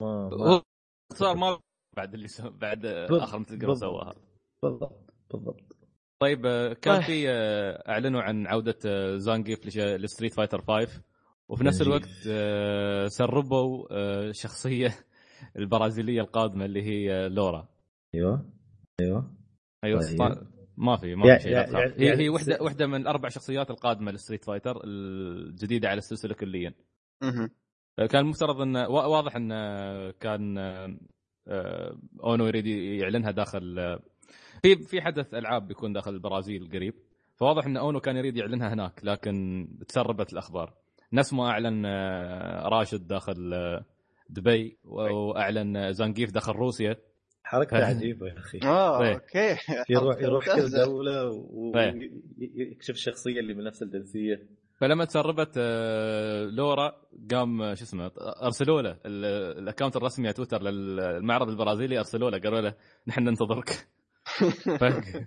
ما هو صار ما بعد اللي سو... بعد آخر مثل. سواها. بالضبط بالضبط. طيب آه، كان آه. في آه، اعلنوا عن عودة آه، Zangief لش- ل Street Fighter 5 وفي نفس. الوقت سربوا آه، شخصية البرازيلية القادمة اللي هي Laura أيوه أيوه أيوه طيب. ما في ما في شيء يع- لا تخاف. هي هي وحدة س- وحدة من الاربع شخصيات القادمة ل Street Fighter الجديدة على السلسلة كليا. كان المفترض انه وا- واضح انه كان Ono يريد يعلنها داخل في في حدث ألعاب بيكون داخل البرازيل قريب فواضح إن Ono كان يريد يعلنها هناك لكن تسربت الأخبار. نفس ما أعلن آه، راشد داخل آه، دبي وأعلن آه، Zangief داخل روسيا. حركته عجيبة يا أخي. آه. okay. يروح يروح كل إيه. ويكشف الشخصية اللي من نفس الجنسية. فلما تسربت Laura قام شو اسمه أرسلوا له ال- ال account الرسمي على تويتر للمعرض البرازيلي أرسلوا له قالوا له نحن ننتظرك. ف-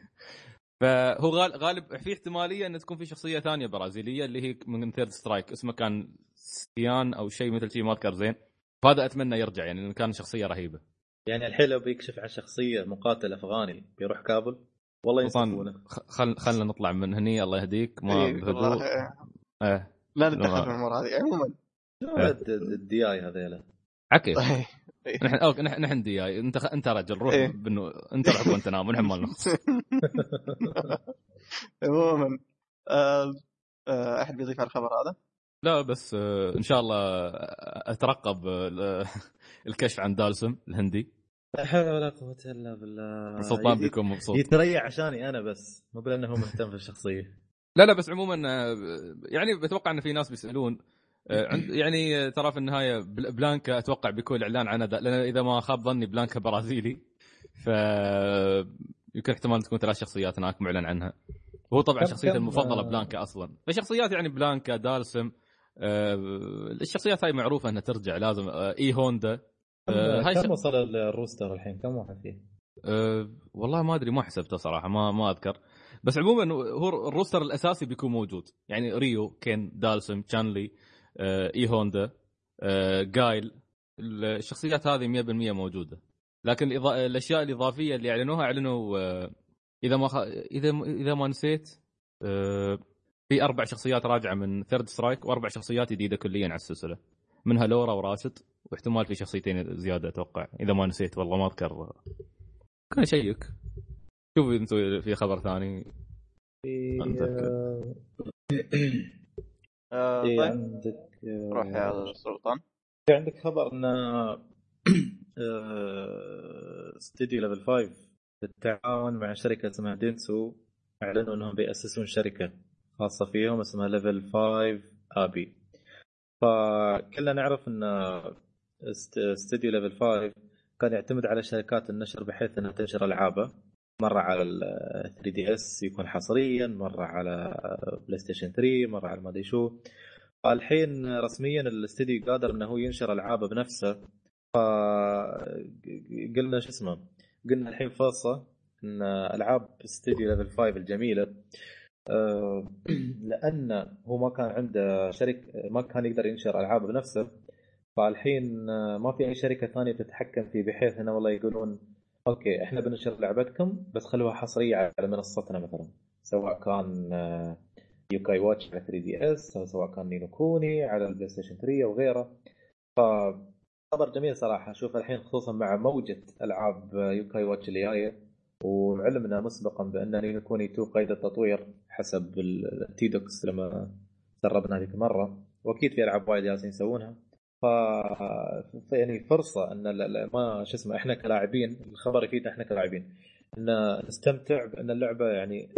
فهو غال- غالب في احتمالية إن تكون في شخصية ثانية برازيلية اللي هي من Third Strike. اسمه كان Sean أو شيء مثل شيء ما أذكر زين. فهذا أتمنى يرجع يعني لأنه كان شخصية رهيبة. يعني الحين لو بيكشف عن شخصية مقاتل أفغاني بيروح كابل؟ والله خ- خل خلنا نطلع من هني الله يهديك. ما إيه، بهدوء إيه. إيه. لا نتدخل لا. في الأمور هذه عموما الد- الدياي هذيلا عكيف طيب. نحن أوكي نحن نحن دياي انت خ... انت رجل روح إيه. بنو... انت روح وانت نام ونحن ما عموما آه، آه، أحد بيضيف على الخبر هذا؟ لا بس آه، إن شاء الله أترقب ال- الكشف عن دالسم الهندي. لا حول ولا قوة إلا بالله. سلطان بيكون مبسوط. يتريع عشاني أنا بس مو بلأنه هو مهتم في الشخصيه لا لا بس عموما يعني بتوقع إن في ناس بيسألون يعني آه، ترى في النهاية بل- بلانكا أتوقع بيكون اعلان عنها دا- لأن إذا ما خاب ظني بلانكا برازيلي. ف يمكن احتمال تكون ثلاث شخصيات هناك معلن عنها. وهو طبعا شخصيته المفضلة آه. بلانكا أصلا. فشخصيات يعني بلانكا دالسم آه، الشخصيات هاي معروفة إنها ترجع لازم آه، إي هوندا. آه، هاي كم وصل ال roster الحين؟ كم واحد فيه؟ أه والله ما أدري ما حسبته صراحة ما ما أذكر. بس عموما هو ال roster الأساسي بيكون موجود. يعني ريو كين دالسم تشانلي إي هوندا أه جايل. الشخصيات هذه 100% موجودة. لكن. الأشياء الإضافية اللي أعلنوها أعلنوا أه إذا ما خ... إذا إذا ما نسيت في أربع شخصيات راجعة من Third Strike وأربع شخصيات جديدة كليا على السلسلة. منها لورا وراشد واحتمال في شخصيتين زيادة أتوقع. إذا ما نسيت والله ما أذكر. كان شيك شوف أنتم في خبر ثاني. في آه، آه، في طيب. عندك آه، روح يا سلطان. في عندك خبر إن آه، استديو Level 5 بالتعاون مع شركة اسمها دينسو أعلنوا إنهم بيأسسون شركة خاصة فيهم اسمها Level 5 abby. فكلنا نعرف إن است- استديو Level 5 كان يعتمد على شركات النشر بحيث إنها تنشر العابه مرة على ال 3DS يكون حصريا مرة على PlayStation 3 مرة على ما أدري شو. الحين رسميا الاستديو قادر إنه هو ينشر العابه بنفسه. فقلنا شو اسمه قلنا الحين فرصة إن ألعاب استديو Level 5 الجميلة. آه، لأن هو ما كان عنده شركه ما كان يقدر ينشر العابه بنفسه. فالحين ما في أي شركة ثانية تتحكم فيه بحيث إنه والله يقولون okay إحنا بننشر لعبتكم بس خلوها حصرية على منصتنا مثلا. سواء كان آه، Yo-kai Watch على 3DS أو سواء كان Ni no Kuni على ال PlayStation 3 أو غيره. ف خبر جميل صراحة. أشوف الحين خصوصا مع موجة ألعاب Yo-kai Watch اللي جاية وعلمنا مسبقا بأن Ni no Kuni 2 قيد التطوير حسب التيدوكس لما سربنا هذيك المرة. وأكيد في ألعاب وايد جالسين يسوونها. ف... يعني فرصة أن ما شو اسمه إحنا كلاعبين الخبر يفيدنا إحنا كلاعبين إن نستمتع بأن اللعبة يعني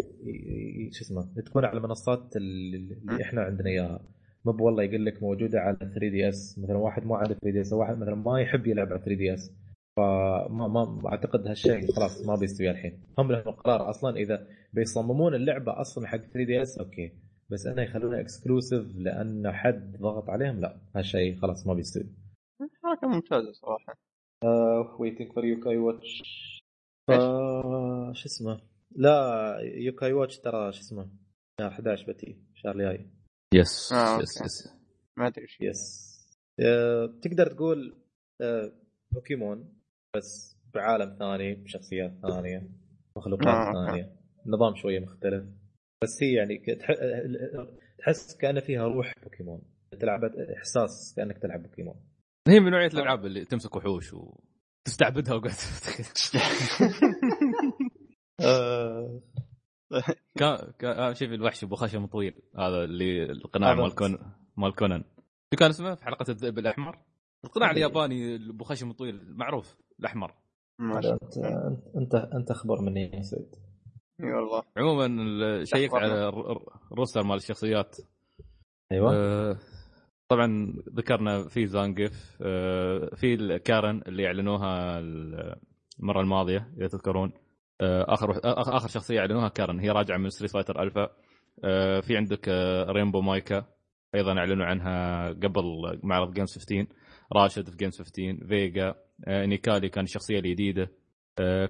شو اسمه تكون على المنصات اللي إحنا عندنا إياها. مو والله يقول لك موجودة على 3DS مثلا واحد ما عنده 3DS واحد مثلا ما يحب يلعب على 3DS. فما ما أعتقد هالشيء خلاص ما بيستوي الحين. هم لهم القرار أصلا إذا بيصممون اللعبة أصلا حق 3DS okay. بس انه يخلونها exclusive لأن حد ضغط عليهم؟ لا هالشيء خلاص ما بيستوي. حركه ممتازه صراحة. waiting for Yo-kai Watch شو اسمه؟ لا Yo-kai Watch ترى شو اسمه؟ شهر 11 بتي الشهر الجاي. yes آه، yes. yes ما أدري إيش. yes آه، تقدر تقول آه، بوكيمون بس بعالم ثاني بشخصيات ثانية مخلوقات آه،. ثانية. نظام شوية مختلف. بس هي يعني تحس كأن فيها روح بوكيمون. تلعب إحساس كأنك تلعب بوكيمون. هي من نوعية الألعاب اللي تمسك وحوش وتستعبدها وقاعد آه، كان كان آه، شوف الوحش أبو خشم طويل هذا اللي القناع. مال كون مال كونان. شو كان اسمه في حلقة الذئب الأحمر؟ القناع. الياباني ابو خشم طويل معروف الأحمر. انت انت أنت أخبر مني يا سعيد الله إي والله. عموما أخبرنا. على الر- الر- الروستر مال الشخصيات. أيوه. آه، طبعا ذكرنا في زانجف آه، في الكارن اللي اعلنوها المرة الماضية إذا تذكرون. آه، آخر آخر- آخر شخصية اعلنوها كارن. هي راجعة من Street Fighter Alpha آه، في عندك آه، رينبو مايكا أيضا أعلنوا عنها قبل معرض جيمز 15 راشد في جيمز 15 فيجا آه، نيكالي كان الشخصية الجديدة. آه،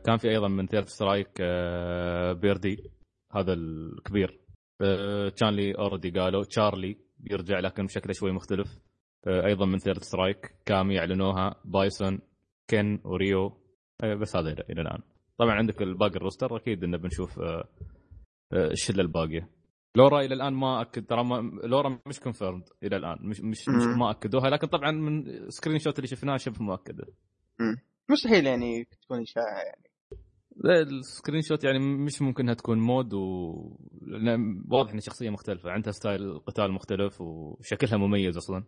كان في أيضا من Third Strike آه، بيردي هذا الكبير. آه، تشانلي already قالوا تشارلي بيرجع لكن بشكل شوي مختلف. آه، أيضا من Third Strike كامي اعلنوها بايسون كين وريو. آه، بس هذا إلى الآن. طبعا عندك الباقي ال roster أكيد انه بنشوف آه، آه، الشلة الباقية. لورا إلى الآن ما أكد ترى ما لورا مش confirmed إلى الآن مش مش, مش. ما أكدوها لكن طبعا من screenshot اللي شفناه شبه مؤكدة. مستحيل يعني تكون اشاعه يعني. لا ال screenshot يعني مش ممكن إنها تكون mod و لأن واضح إن شخصية مختلفة عندها style قتال مختلف وشكلها مميز أصلا.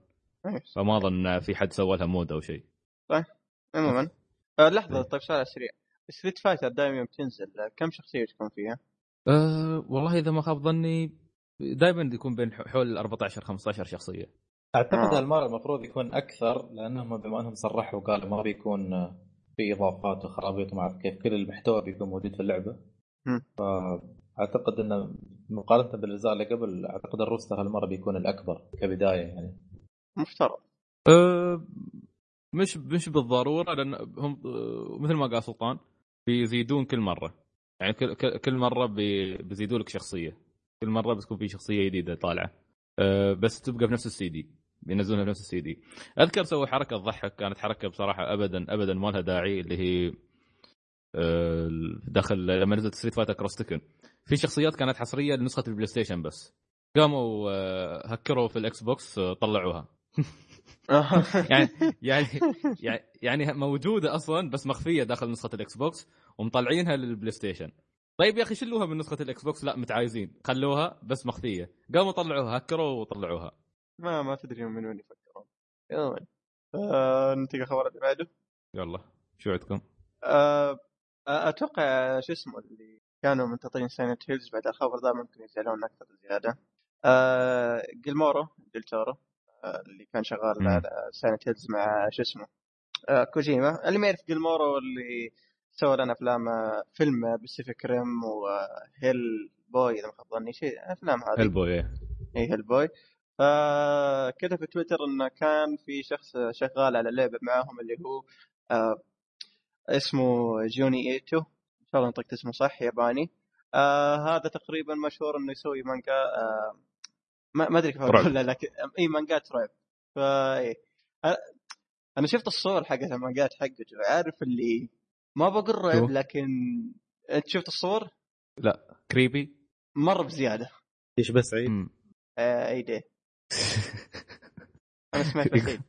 إيه. فما أظن في حد سوى لها mod أو شيء. عموما. آه لحظة طيب سؤال على السريع. Street Fighter دائما يوم تنزل آه، كم شخصية تكون فيها؟ أه والله إذا ما خاب ظني دائما يكون بين حول 14 15 شخصية. أعتقد آه. هالمره المفروض يكون أكثر لأنهم بما أنهم صرحوا وقالوا ما بيكون في إضافات وخرابيط وما اعرف كيف كل المحتوى بيكون موجود في اللعبة. فأعتقد انه مقارنة بالأجزاء اللي قبل أعتقد ال roster هالمرة بيكون الأكبر كبداية يعني. مفترض. أه مش مش بالضرورة لأن هم آه، مثل ما قال سلطان بيزيدون كل مرة. يعني كل كل- كل مرة بي- بيزيدوا لك شخصية. كل مرة بتكون في شخصية جديدة طالعة. أه بس تبقى بنفس السي دي بينزلونها بنفس السي دي. أذكر سووا حركة تضحك كانت حركة بصراحة ابدا ابدا ما لها داعي اللي هي أه دخل لما نزلت Street Fighter cross Tekken في شخصيات كانت حصرية لنسخة ال PlayStation بس. قاموا آه، هكروا في ال Xbox آه، طلعوها. يعني يعني يعني يعني موجودة أصلا بس مخفية داخل نسخة ال Xbox ومطلعينها لل PlayStation طيب يا أخي شلوها من نسخة ال Xbox؟ لا متعايزين. خلوها بس مخفية. قاموا طلعوها هكروا وطلعوها. ما ما تدري من وين يفكرون. يلا. آه، ننتقل الخبر اللي بعده. يلا. شو عندكم؟ آه، أتوقع شو اسمه اللي كانوا منتظرين Silent Hills بعد الخبر ذا ممكن يزعلون أكثر زيادة. آه Guillermo del Toro آه اللي كان شغال. على Silent Hills مع شو اسمه؟ آه كوجيما. اللي ما يعرف Guillermo اللي سوى لنا أفلام آه، فيلم Pacific Rim و Hellboy إذا ما خاب ظني شيء أفلام هذه. Hellboy إيه. اي Hellboy فكتب في تويتر انه كان في شخص شغال على لعبة معاهم اللي هو آه اسمه Junji Ito. إن شاء الله نطقت اسمه صح ياباني. آه هذا تقريبا مشهور إنه يسوي مانجا آه ما ما أدري كيف. اقولها لكن إي مانجات رعب. فا أنا شفت الصور حقت المانجات حقته عارف اللي ما بقول رعب؟ لكن أنت شفت الصور؟ كريبي. مرة بزيادة. يشبه سعيد مم. آه إي. دي أنا سمعت سعيد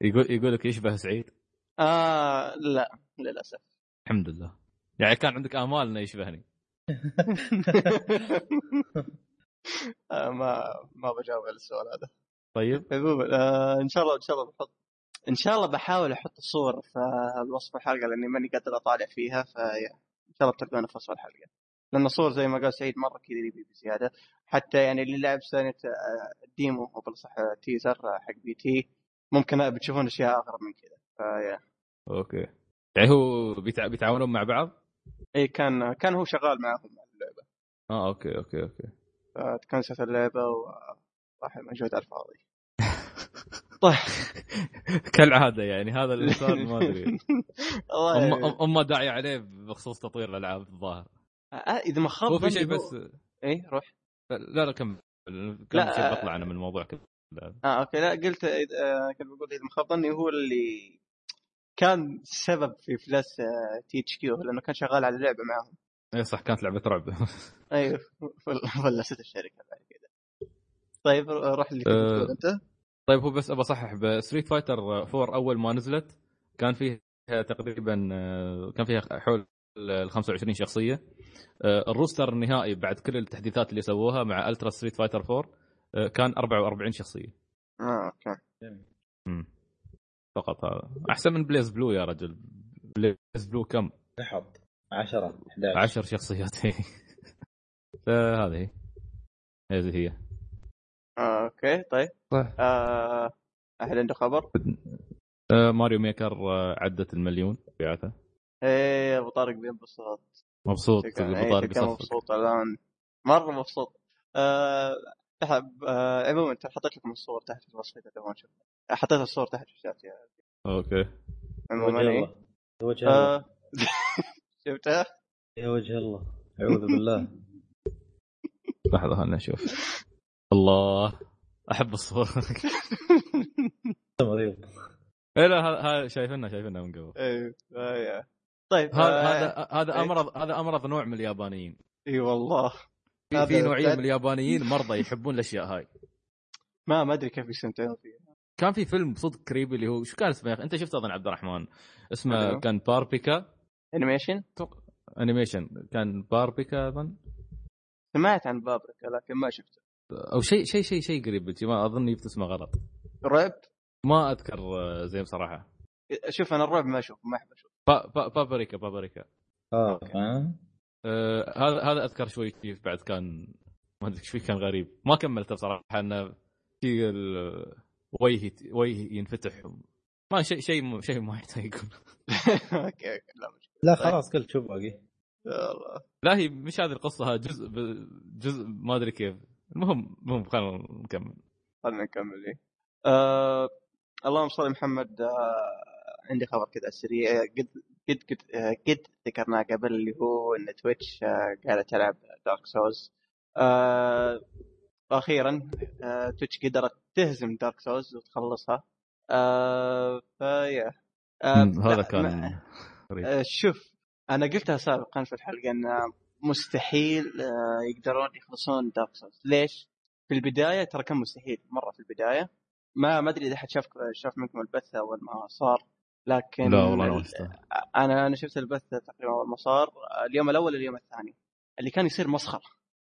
يقول يقول لك يشبه سعيد. آه لا للأسف. الحمد لله. يعني كان عندك آمال إنه يشبهني. آه ما ما بجاوب على السؤال هذا. طيب. آه إن شاء الله إن شاء الله بحط إن شاء الله بحاول أحط الصور في الوصف الحلقة لأني ماني قادر أطالع فيها فيا إن شاء الله بتلقونها في وصف الحلقة. لأن الصور زي ما قال سعيد مرة كذا بزيادة. حتى يعني اللي لعب سنه ال demo أو بالاصح teaser حق P.T.. ممكن بتشوفون أشياء أغرب من كذا. فيا okay. يعني هو بيتع... بيتعاونون مع بعض؟ إي كان كان هو شغال معهم على اللعبة. آه okay okay okay. فتكنسلت اللعبة وراح مجهود على الفاضي. طيب. كالعادة يعني هذا الانسان ما أدري. والله. أمه داعية عليه بخصوص تطوير الألعاب الظاهر. آه، إذا ما خاب هو في شيء بس إي روح. لا لا لا، كم شيء آه. بطلع أنا من الموضوع كذا. آه okay. لا قلت آه كنت بقول إذا ما خاب ظني هو اللي كان سبب في فلس آه THQ لأنه كان شغال على اللعبه معهم. اي صح كانت لعبة رعب. أيوه فل- فلست الشركة بعد كذا طيب روح اللي كنت. تقول أنت. طيب هو بس ابى أصحح. ب Street Fighter 4 أول ما نزلت كان فيها تقريبا آه، كان فيها حول ال 25 شخصية. آه، ال roster النهائي بعد كل التحديثات اللي سووها مع Ultra Street Fighter 4 آه، كان 44 شخصية. آه okay. مم. فقط هذا. أحسن من BlazBlue يا رجل. BlazBlue كم؟ لحظة 10 11 10 شخصيات. فهذه هي هذه. هي. آه okay. طيب. صح آه أحد عنده خبر؟ آه، Mario Maker عدت المليون مبيعاته إيه أبو طارق بينبسط مبسوط. أبو إيه، طارق مبسوط الآن. مرة مبسوط. آه أحب- آه، عموما ترى حطيت لكم الصور تحت في الوصف إذا تبغون تشوفون حطيت الصور تحت في الشات يا okay. عموما وجه إيه. الله. يا وجه الله. آه، شفتها؟ يا وجه الله. أعوذ بالله. لحظة خلنا نشوف. الله. أحب الصور. مريض. اي لا هذا شايفينها شايفينها من قبل. إيه آه،. طيب هذا آه، هذا هذا إيه. امرض هذا أمرض نوع من اليابانيين. إي والله. في, في نوعيه من اليابانيين مرضى يحبون الأشياء هاي. ما ما أدري كيف يستمتعون فيها. كان في فيلم صدق كريبي اللي هو شو كان اسمه يا أخي؟ أنت شفته أظن عبد الرحمن؟ اسمه أيوه. كان باربيكا. animation animation كان باربيكا أظن. سمعت عن بابريكا لكن ما شفته. أو شيء شيء شيء شيء قريب ما أظن جبت اسمه غلط. رعب؟ ما أذكر آه، زين بصراحة. شوف أنا الرعب ما أشوف ما أحب أشوف با با Paprika Paprika. آه آه. آه هذا هذا أذكر شوي كيف بعد كان ما أدري شوي كان غريب. ما كملته بصراحة إنه في وجهي وجهي ينفتح. ما شيء شيء شيء ما يحتاج يكون okay لا مشكله لا خلاص قلت شو باقي. لا هي مش هذه القصة هذا جزء جزء ما أدري كيف. المهم المهم خلينا نكمل. خلينا نكمل إيه. آه اللهم صل على محمد آه عندي خبر كذا سريع. قد قد قد, قد ذكرناه قبل اللي هو إن Twitch آه قاعدة تلعب Dark Souls وأخيرا Twitch قدرت تهزم Dark Souls وتخلصها. آه فيا آه هذا كان شوف أنا قلتها سابقا في الحلقة إن مستحيل يقدرون يخلصون Dark Souls ليش؟ في البداية ترى كان مستحيل مرة في البداية. ما ما أدري إذا حد شاف شاف منكم البث أول ما صار. لكن لا والله أنا شفته أنا أنا شفت البث تقريبا أول ما صار. اليوم الأول اليوم الثاني. اللي كان يصير مسخرة.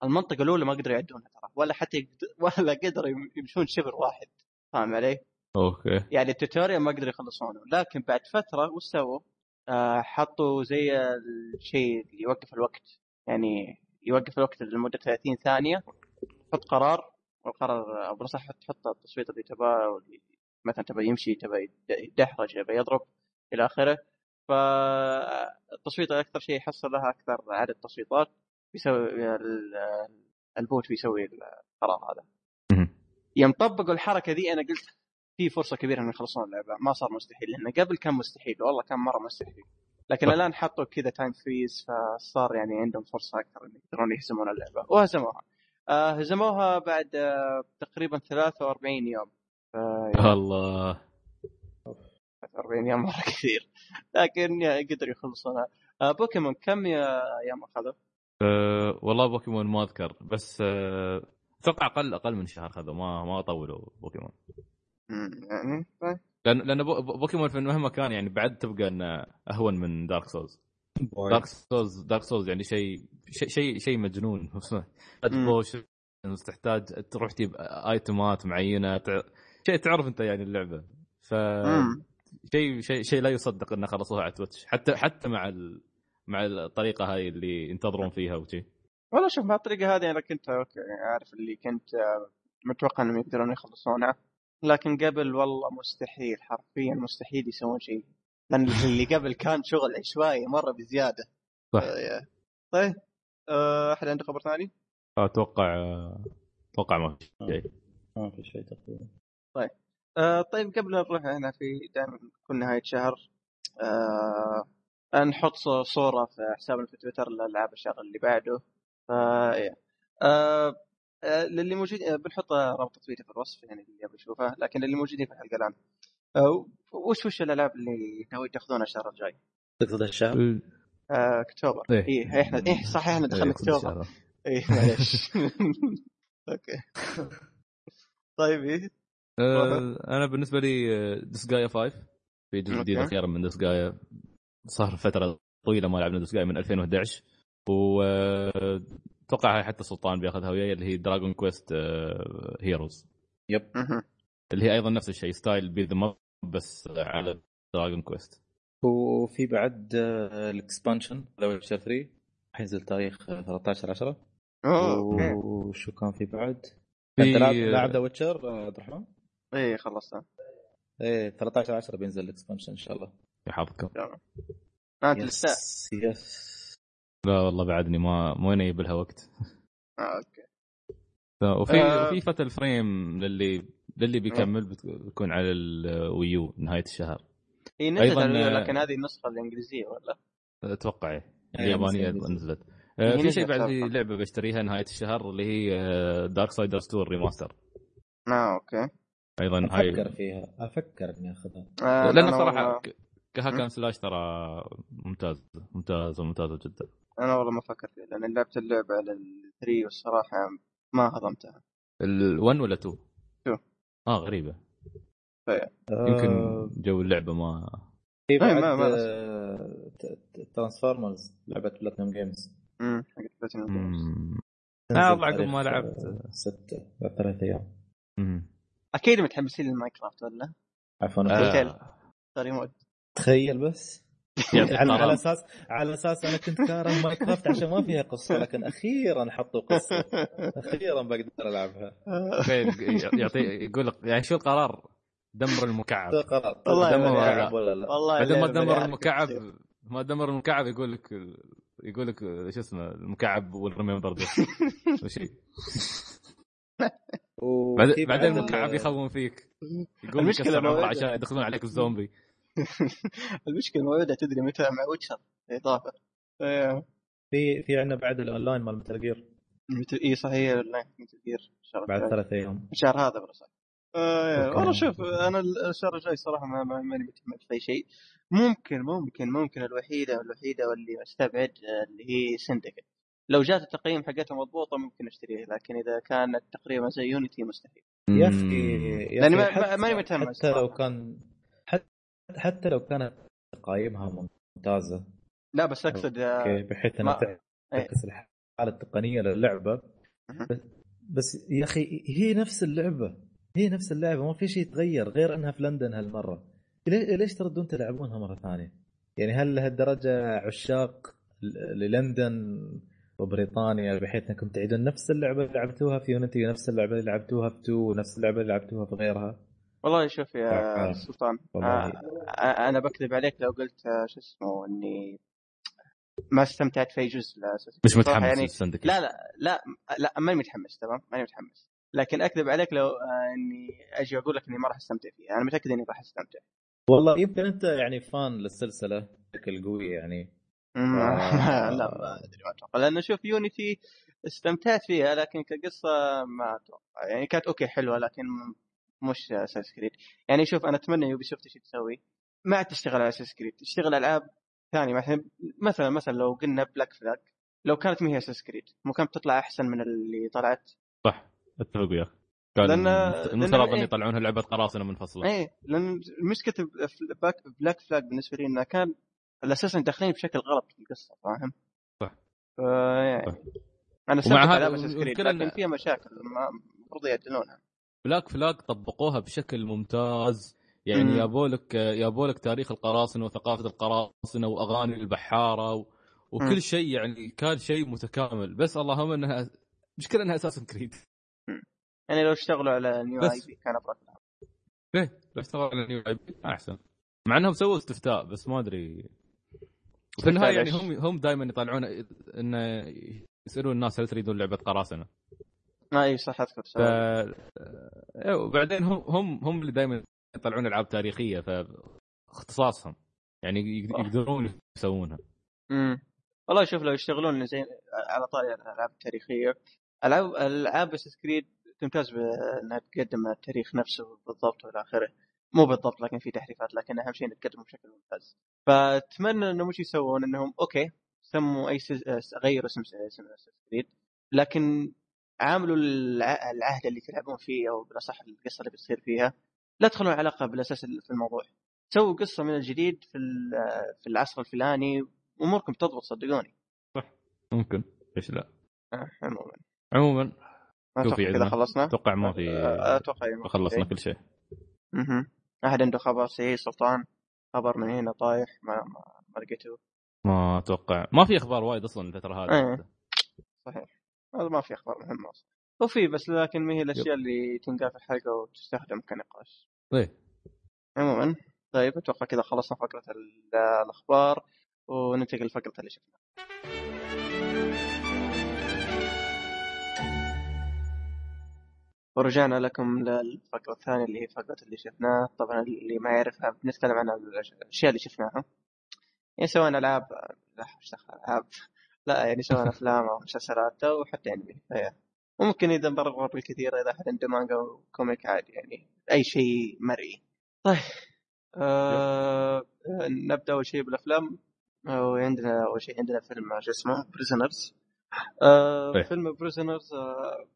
المنطقة الأولى ما قدروا يعدونها ترى. ولا حتى يقد... ولا قدروا يمشون شبر واحد. فاهم علي؟ okay. يعني ال tutorial ما قدروا يخلصونه. لكن بعد فترة وش سووا؟ آه حطوا زي الشيء اللي يوقف الوقت. يعني يوقف الوقت لمدة 30 ثانية. تحط قرار. والقرار أو بالاصح تحط التصويت اللي تباه واللي مثلا تبى يمشي تبى يدحرج تبى يضرب إلى آخره. فالتصويت أكثر شيء يحصل لها أكثر عدد تصويتات بيسوي ال bot بيسوي القرار هذا. يوم طبقوا الحركة ذي أنا قلت في فرصة كبيرة انه يخلصون اللعبة. ما صار مستحيل لأنه قبل كان مستحيل والله كان مرة مستحيل. لكن. الآن حطوا كذا time freeze فصار يعني عندهم فرصة أكثر انه يقدرون يهزمون اللعبة. وهزموها. آه هزموها بعد آه تقريبا 43 يوم. ف... الله. 43 يوم مرة كثير. لكن قدروا يخلصونها. آه بوكيمون كم يا أيام اخذوا؟ أه والله بوكيمون ما أذكر بس أه أتوقع أقل أقل من شهر خذوا ما ما طولوا بوكيمون. يعني طيب. لأن لأن بوكيمون في مهما كان يعني بعد تبقى إنه أهون من Dark Souls Dark Souls Dark Souls يعني شيء شيء شيء شيء مجنون. potions تحتاج تروح تجيب item ات معينة شيء تعرف انت يعني اللعبة. ف شيء شيء شيء لا يصدق انه خلصوها على Twitch. حتى حتى مع ال... مع الطريقة هاي اللي ينتظرون فيها وشي. والله شوف مع الطريقة هذه أنا كنت أوكي عارف اللي كنت متوقع إنهم يقدرون يخلصونها. لكن قبل والله مستحيل حرفيا مستحيل يسوون شيء. لأن اللي قبل كان شغل عشوائي مرة بزيادة. صح. طيب أه، أحد عنده خبر ثاني؟ أتوقع أتوقع ما في شيء. ما في شيء تقريبا. طيب. أه طيب قبل نروح هنا في دائما كل نهاية شهر أه نحط صورة في حسابنا في تويتر لالعاب الشهر اللي بعده. ف أه أه للي موجود أه بنحط رابط تويتر في الوصف يعني اللي يبغى يشوفه لكن اللي موجودين في الحلقة الان أه وش وش الألعاب اللي ناوي تاخذونها الشهر الجاي؟ تقصد الشهر؟ آه، أكتوبر. إيه. إيه إحنا إيه صحيح إحنا دخلنا إيه، أكتوبر. إيه معليش. أوكي. طيب إيه. أه أنا بالنسبة لي Disgaea 5 في جزء جديد. أخيرا من Disgaea. صار فترة طويلة ما لعبنا Disgaea من 2011 و آه، حتى سلطان بياخذها وياي اللي هي Dragon Quest Heroes yep. اللي هي أيضا نفس الشيء style بي ذا بس على Dragon Quest وفي بعد آه، ال expansion Witcher 3 حينزل تاريخ آه، 13 10 أوه أوكي. وشو كان في بعد؟ في- أنت لاعب لاعب The Witcher عبد الرحمن؟ إيه خلصتها إيه 13 10 بينزل ال expansion إن شاء الله. يحفظكم. ما انت لسه yes yes لا والله بعدني ما ما ينيب لها وقت؟ آه، أوكي. وفي آه. وفي Fatal Frame للي للي بيكمل بت- بتكون على ال Wii U نهاية الشهر. هي نزلت أيضاً، على ال Wii U، آه، لكن هذه النسخة الإنجليزية ولا؟ أتوقع إيه. أيوة، اليابانية نزلت. آه، في شيء بعد في. لعبة بشتريها نهاية الشهر اللي هي Darksiders 2 remaster آه أوكي. أيضا هاي أفكر فيها أفكر إني أخذها. آه لأن صراحة والله- ك- ك hack and slash ترى ممتاز ممتازه ممتازه جدا. أنا والله ما أفكر فيها لأن لعبت اللعبة على ال three والصراحه ما هضمتها. ال1 ولا 2 2. آه غريبة. آه، يمكن جو اللعبة ما في ما- بعد ما- ما Transformers لعبة Platinum Games امم حقت Platinum Games. آه، والله عقب ما لعبت. ستة بعد ثلاث أيام. أكيد متحمسين لل Minecraft ولا؟ عفوا. آه. Story Mode. تخيل بس. يعطيك على, على. أساس على أساس أنا كنت كاره Minecraft عشان ما فيها قصة لكن أخيرا حطوا قصة. أخيرا بقدر ألعبها. يعطي يقول لك يعني شو القرار؟ دمر المكعب. قرار والله دمر ولا لا؟ والله بعدين ما دمر اللي المكعب ما دمر المكعب يقول لك يقول لك شو اسمه المكعب will remember شيء وفي بعدين بعد بعدين يخون فيك. يقول موعده. عشان يدخلون عليك الزومبي. المشكلة موعده تدري متى مع Witcher إضافة. في في عندنا بعد الأونلاين مال Metal Gear Metal- إي صحيح لا Metal Gear بعد. ثلاث أيام. الشهر هذا بس آه. والله شوف أنا الشهر الجاي صراحة ما ما- ماني متحمس في اي شيء. ممكن ممكن ممكن الوحيدة الوحيدة واللي أستبعد آه، اللي هي Syndicate لو جات التقييم حقتها مضبوطة ممكن اشتريه لكن إذا كانت تقريبا زي Unity مستحيل. يا أخي لأني حتى- ماني متحمس حتى لو. كان حتى حتى لو كانت تقايمها ممتازة. لا بس أقصد آه، أوكي بحيث إنها ما- تعكس الحالة التقنية للعبة. بس, بس يا أخي هي نفس اللعبة. هي نفس اللعبة ما في شيء يتغير غير إنها في لندن هالمرة. ليش تردون تلعبونها مرة ثانية؟ يعني هل لهالدرجة عشاق ل- للندن؟ وبريطانيا بحيث أنكم تعيدون نفس اللعبة اللي لعبتوها في يونيتي ونفس اللعبة اللي لعبتوها في 2 ونفس اللعبة اللي لعبتوها في غيرها؟ والله شوف يا آه. سلطان. آه آه، أنا بكذب عليك لو قلت آه، شو اسمه إني ما استمتعت في أي جزء لأساس مش متحمس يعني لا لا لا لا ماني متحمس تمام ماني متحمس لكن أكذب عليك لو إني أجي أقول لك إني ما راح أستمتع فيها أنا متأكد إني راح أستمتع والله يمكن أنت يعني fan للسلسلة بشكل قوي يعني. لا ما أدري ما أتوقع. لأنه شوف Unity استمتعت فيها لكن كقصة ما أتوقع. يعني كانت أوكي حلوة لكن مش Assassin's Creed يعني شوف أنا أتمنى Ubisoft إيش تسوي. ما عاد تشتغل على Assassin's Creed تشتغل ألعاب ثانية. مثلا مثلا مثلا لو قلنا Black Flag لو كانت ما هي Assassin's Creed مو كانت تطلع أحسن من اللي طلعت. صح أتفق وياك. كان لأن- المفترض إن يطلعونها لعبة قراصنة منفصلة. إيه لأن مشكلة Black, Black Flag بالنسبة لي انه كان الأساس داخلين بشكل غلط في القصة فاهم؟ صح. ف يعني صح. أنا هذا على المشكلة لكن فيها مشاكل ما- المفروض يعدلونها Black Flag طبقوها بشكل ممتاز يعني مم. يابوا لك يابوا لك تاريخ القراصنة وثقافة القراصنة وأغاني البحارة و... وكل شيء يعني كان شيء متكامل بس اللهم إنها مشكلة إنها Assassin's Creed يعني لو اشتغلوا على new بس. IP كان افضل. ليه؟ لو اشتغل على new IP أحسن مع إنهم سووا استفتاء بس ما أدري في النهاية يعني؟ هم هم دائما يطلعون انه يسألون الناس هل تريدون لعبة قراصنة؟ ما إي صح أذكر ف سؤال. إيه، وبعدين هم هم هم اللي دائما يطلعون ألعاب تاريخية فاختصاصهم يعني يق- يقدرون يسوونها امم والله شوف لو يشتغلون زي على طاري الألعاب التاريخية العاب ألعاب تمتاز بأنها تقدم التاريخ نفسه بالضبط والى آخره مو بالضبط لكن في تحريفات لكن أهم شيء إنك تقدمه بشكل ممتاز. فأتمنى انهم وش يسوون انهم okay سموا أي سز... غيروا اسم Creed لكن عاملوا الع- العهد اللي تلعبون فيه أو بالأصح القصة اللي بتصير فيها. لا تدخلون علاقة بالأساس في الموضوع. سووا قصة من الجديد في في العصر الفلاني أموركم تضبط صدقوني. ممكن. ليش لا؟ آه، عموما. عموما. شوف أتوقع. خلصنا؟ أتوقع ما في آه، أتوقع خلصنا. كل شيء. مهم. أحد عنده خبر سيء سلطان؟ خبر من هنا طايح؟ ما ما, ما لقيته. ما أتوقع. ما في أخبار وايد أصلا الفترة هذه إيه. صحيح. هذا ما في أخبار مهمه أصلا. هو في بس لكن ما هي الأشياء اللي تنقال في الحلقة وتستخدم كنقاش. طيب عموما طيب أتوقع كذا خلصنا فقرة ال- الأخبار وننتقل لفقرة اللي شفناها. ورجعنا لكم للفقرة الثانية اللي هي فقرة اللي شفناه. طبعا اللي ما يعرفها بنتكلم عن الأشياء اللي شفناها. يعني سواء ألعاب لا مش ألعاب لا يعني سواء أفلام أو مسلسلات أو حتى أنمي. فهي. وممكن إذا مرغب بالكثير إذا أحد عنده مانجا و comic عادي يعني أي شيء مرئي. طيب. آه نبدأ أول شيء بالأفلام. وعندنا أول شيء عندنا فيلم شو اسمه؟ Prisoners آه طيب. فيلم بريزنرز آه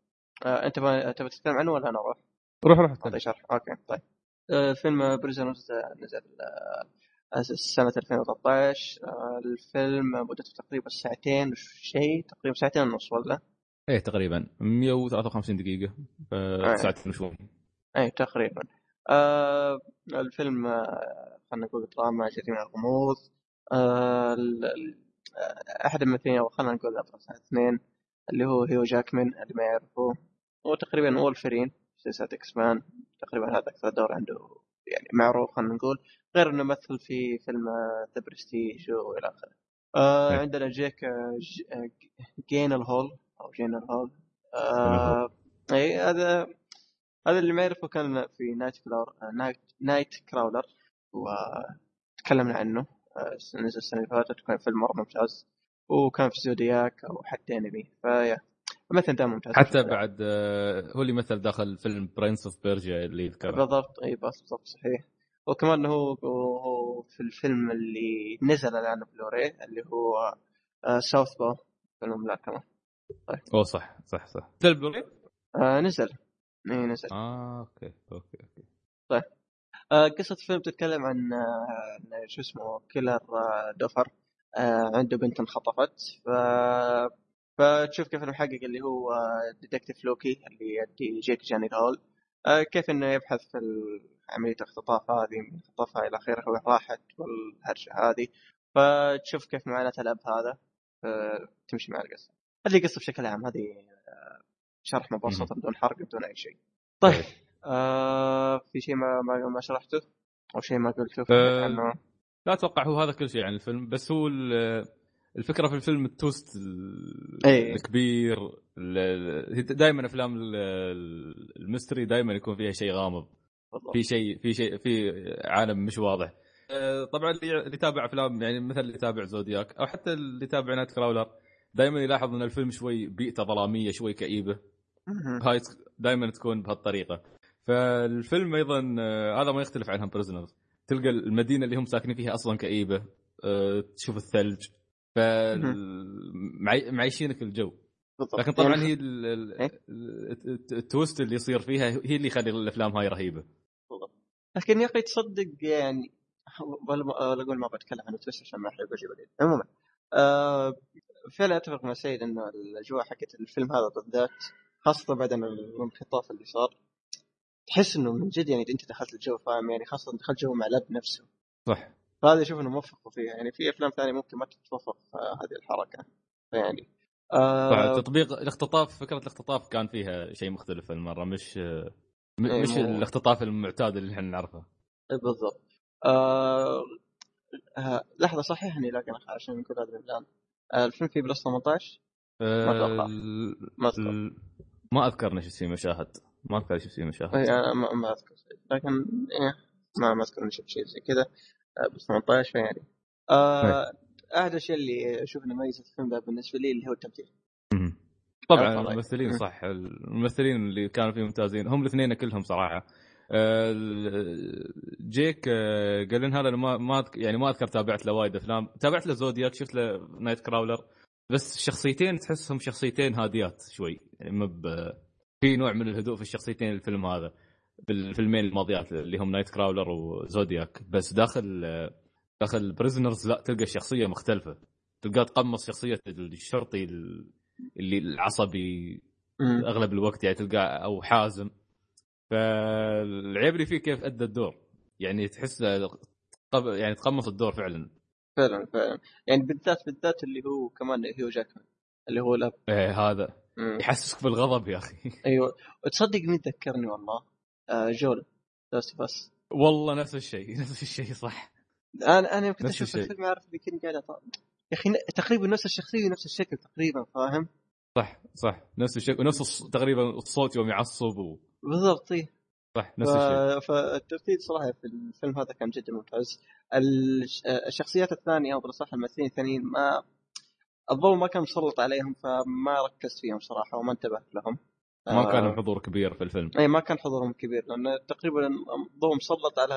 آه أنت ما تبي تتكلم عنه ولا أنا أروح؟ روح روح اعطي شرح. okay طيب. آه فيلم Prisoners نزل آه سنة 2013 آه الفيلم مدته تقريبا ساعتين وشيء تقريبا ساعتين ونص ولا؟ إيه تقريبا. 153 دقيقة إيه. ساعتين وشوي. اي تقريبا. آه الفيلم آه خلينا نقول دراما جريمة غموض آه آه، أحد الممثلين أو خلينا نقول اثنين. اللي هو هيو جاكمن اللي ما يعرفوه هو تقريبا وولفرين في سلسلة X-Men تقريبا هذا أكثر دور عنده يعني معروف خلينا نقول. غير إنه مثل في فيلم The Prestige وإلى آخره. آه. عندنا جيك آه، آه، جيلنهال أو جيلنهال آه إي هذا هذا اللي ما يعرفه كان في Nightcrawler Night, Nightcrawler. وتكلمنا عنه. آه، نزل السنة اللي فاتت وكان فيلم مره ممتاز. وكان في Zodiac أو حتى Enemy. فيه مثل ده ممتاز. حتى بعد آه، هو اللي مثل داخل فيلم Prince of Persia اللي يذكره. بالضبط إي بالضبط صحيح. وكمان هو هو في الفيلم اللي نزل الآن بلوري اللي هو Southpaw في المملكه أوه صح صح صح. نزل بلوري؟ آه نزل. إي نزل. آه okay okay okay. آه قصة الفيلم تتكلم عن آه شو اسمه كيلر آه دوفر. آه عنده بنت انخطفت. ف فتشوف كيف المحقق اللي هو detective لوكي اللي يأدي جيك جيلنهال آه كيف إنه يبحث في عملية الاختطاف هذه من خطفها إلى آخره وراحت والهرجه هذه. فتشوف كيف معاناة الأب هذا. آه تمشي مع القصة. هذه القصة بشكل عام. هذه آه شرح مبسط بدون حرق بدون أي شيء. طيب. آه في شيء ما ما, ما شرحته؟ أو شيء ما قلته؟ آه، عنه لا أتوقع هو هذا كل شيء عن الفيلم بس هو ال- الفكرة في الفيلم التوست ال- إيه. الكبير دائما أفلام ال- ال- ال mystery دائما يكون فيها شيء غامض. في شيء في شيء في عالم مش واضح آه، طبعا اللي يتابع أفلام يعني مثل اللي يتابع Zodiac أو حتى اللي يتابع Nightcrawler دائما يلاحظ إن الفيلم شوي بيئته ظلامية شوي كئيبة. هاي دائما تكون بهالطريقة فالفيلم أيضا آه، هذا ما يختلف عنهم Prisoners تلقى المدينة اللي هم ساكنين فيها أصلا كئيبة آه، تشوف الثلج ف معي- معيشينك الجو. بالضبط. لكن طبعا يعني هي إيه؟ الت- ال twist اللي يصير فيها هي اللي يخلي الأفلام هاي رهيبة. لكن يا أخي تصدق يعني ولا أقول ما بتكلم عن twist عشان ما أحرق وجهي بعدين. عموما آه فعلا أتفق مع سيد انه الأجواء حقت الفيلم هذا بالذات خاصة بعد الانخطاف اللي صار. تحس إنه من جد يعني أنت دخلت الجو فاهم يعني خاصة دخلت جو مع لب نفسه. صح. فهذا أشوف إنه موفق فيها يعني في أفلام ثانية ممكن ما تتوفق في هذه الحركة فيعني آه تطبيق الاختطاف فكرة الاختطاف كان فيها شيء مختلف المرة مش إيه، مش مو- الاختطاف المعتاد اللي إحنا نعرفه. بالضبط. آه آه لحظة صححني لكن عشان نقول هذا الافلام آه الفيلم فيه بلس 18 ما أتوقع. ال- ما أذكر. ال- ما اذكر إيش فيه مشاهد. ما أذكر إيش فيه مشاهد. اي أنا ما, ما أذكر شيء. لكن إيه ما ما أذكر إني شفت شيء زي كذا آه، بس 18 فيعني آه أحد الأشياء اللي أشوف إنه ميزه الفيلم ده بالنسبة لي اللي هو التمثيل. طبعا آه،. الممثلين مم. صح الممثلين اللي كانوا فيه ممتازين هم الاثنين كلهم صراحة. آه، جيك آه، جيلنهال هذا ما ما يعني ما أذكر تابعت له وايد أفلام. تابعت له Zodiac شفت له Nightcrawler. بس الشخصيتين تحسهم شخصيتين هاديات شوي. يعني مب في نوع من الهدوء في الشخصيتين الفيلم هذا. بالفيلمين الماضيات اللي هم Nightcrawler و Zodiac. بس داخل داخل Prisoners لا تلقى الشخصيه مختلفة. تلقاه تقمص شخصية الشرطي اللي العصبي. أغلب الوقت يعني تلقاه أو حازم. فاللي عاجبني فيه كيف أدى الدور. يعني تحس يعني تقمص الدور فعلا. فعلا فعلا. يعني بالذات بالذات اللي هو كمان هيو جاكمان اللي هو الاب إيه هذا. يحسسك بالغضب يا أخي. أيوه. وتصدق مين ذكرني والله؟ آه جول. لاست بس والله نفس الشيء نفس الشيء صح. أنا أنا نفس أشوف الشيء. الفيلم عارف اللي كنت قاعد يا أخي تقريبا نفس الشخصية ونفس الشكل تقريبا فاهم؟ صح صح. نفس الشيء ونفس الص... تقريبا الصوت يوم يعصب و... بالضبط إيه. صح نفس الشيء. ف... فالترتيب صراحة في الفيلم هذا كان جدا ممتاز. الش- الشخصيات الثانية أو بالأصح الممثلين الثانيين ما الضوء ما كان مسلط عليهم فما ركزت فيهم صراحة وما انتبهت لهم. ما كان آه، لهم حضور كبير في الفيلم. اي ما كان حضورهم كبير لأن تقريبا الضوء مسلط على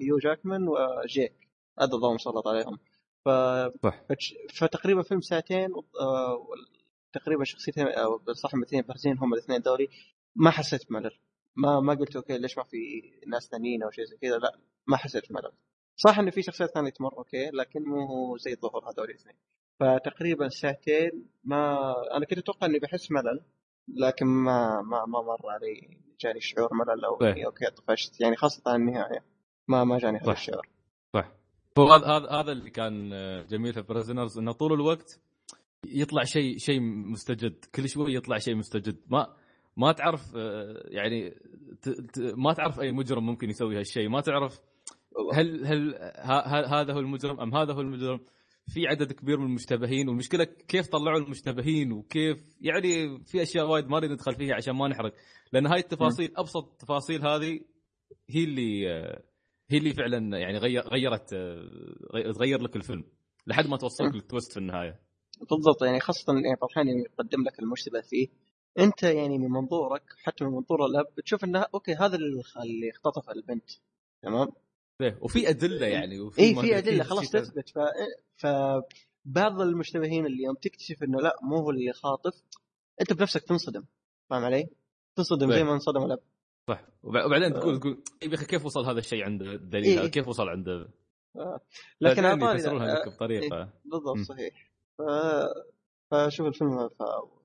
هيو جاكمان وجيك. هذا الضوء مسلط عليهم. ف... صح. فتقريبا فيلم ساعتين. آه، تقريبا شخصيتين أو صح الاثنين بارزين هم الاثنين دوري. ما حسيت بملل. ما ما قلت okay ليش ما في ناس ثانيين أو شيء زي كذا؟ لا ما حسيت بملل. صح انه في شخصيات ثانية تمر okay لكن مو زي الظهور هذول الاثنين. فتقريبا ساعتين ما أنا كنت أتوقع إني بحس ملل لكن ما ما ما مر علي جاني شعور ملل أو. إني okay طفشت يعني خاصة النهاية. ما ما جاني هذا. الشعور. صح. فهذا هذا هذا اللي كان آه، جميل في Prisoners إنه طول الوقت يطلع شيء شيء مستجد كل شوي يطلع شيء مستجد. ما ما تعرف آه، يعني ما تعرف أي مجرم ممكن يسوي هالشيء. ما تعرف هل هل هذا هو المجرم أم هذا هو المجرم. في عدد كبير من المشتبهين والمشكلة كيف طلعوا المشتبهين وكيف يعني في أشياء وايد ما نريد ندخل فيها عشان ما نحرق. لأن هاي التفاصيل أبسط التفاصيل هذه هي اللي هي اللي فعلا يعني غير غيرت غي- تغير لك الفيلم لحد ما توصلك للتويست في النهاية. بالضبط يعني خاصة يعني طبعا يعني يقدم لك المشتبه فيه أنت يعني من منظورك حتى من منظور الأب بتشوف إنها أوكي هذا اللي اختطف البنت تمام؟ إيه، وفي أدلة يعني وفي اي في أدلة خلاص تثبت. ف... ف بعض المشتبهين اللي يوم تكتشف إنه لا مو هو اللي خاطف أنت بنفسك تنصدم. فاهم علي؟ تنصدم زي. ما انصدم الأب. صح. وبع- وبعدين تقول تقول طيب يا أخي كيف وصل هذا الشيء عند الدليل؟ إيه. هذا كيف وصل عند لكن بعدين اعطاني آه، بطريقة. بالضبط مم. صحيح. ف... فشوف الفيلم ف...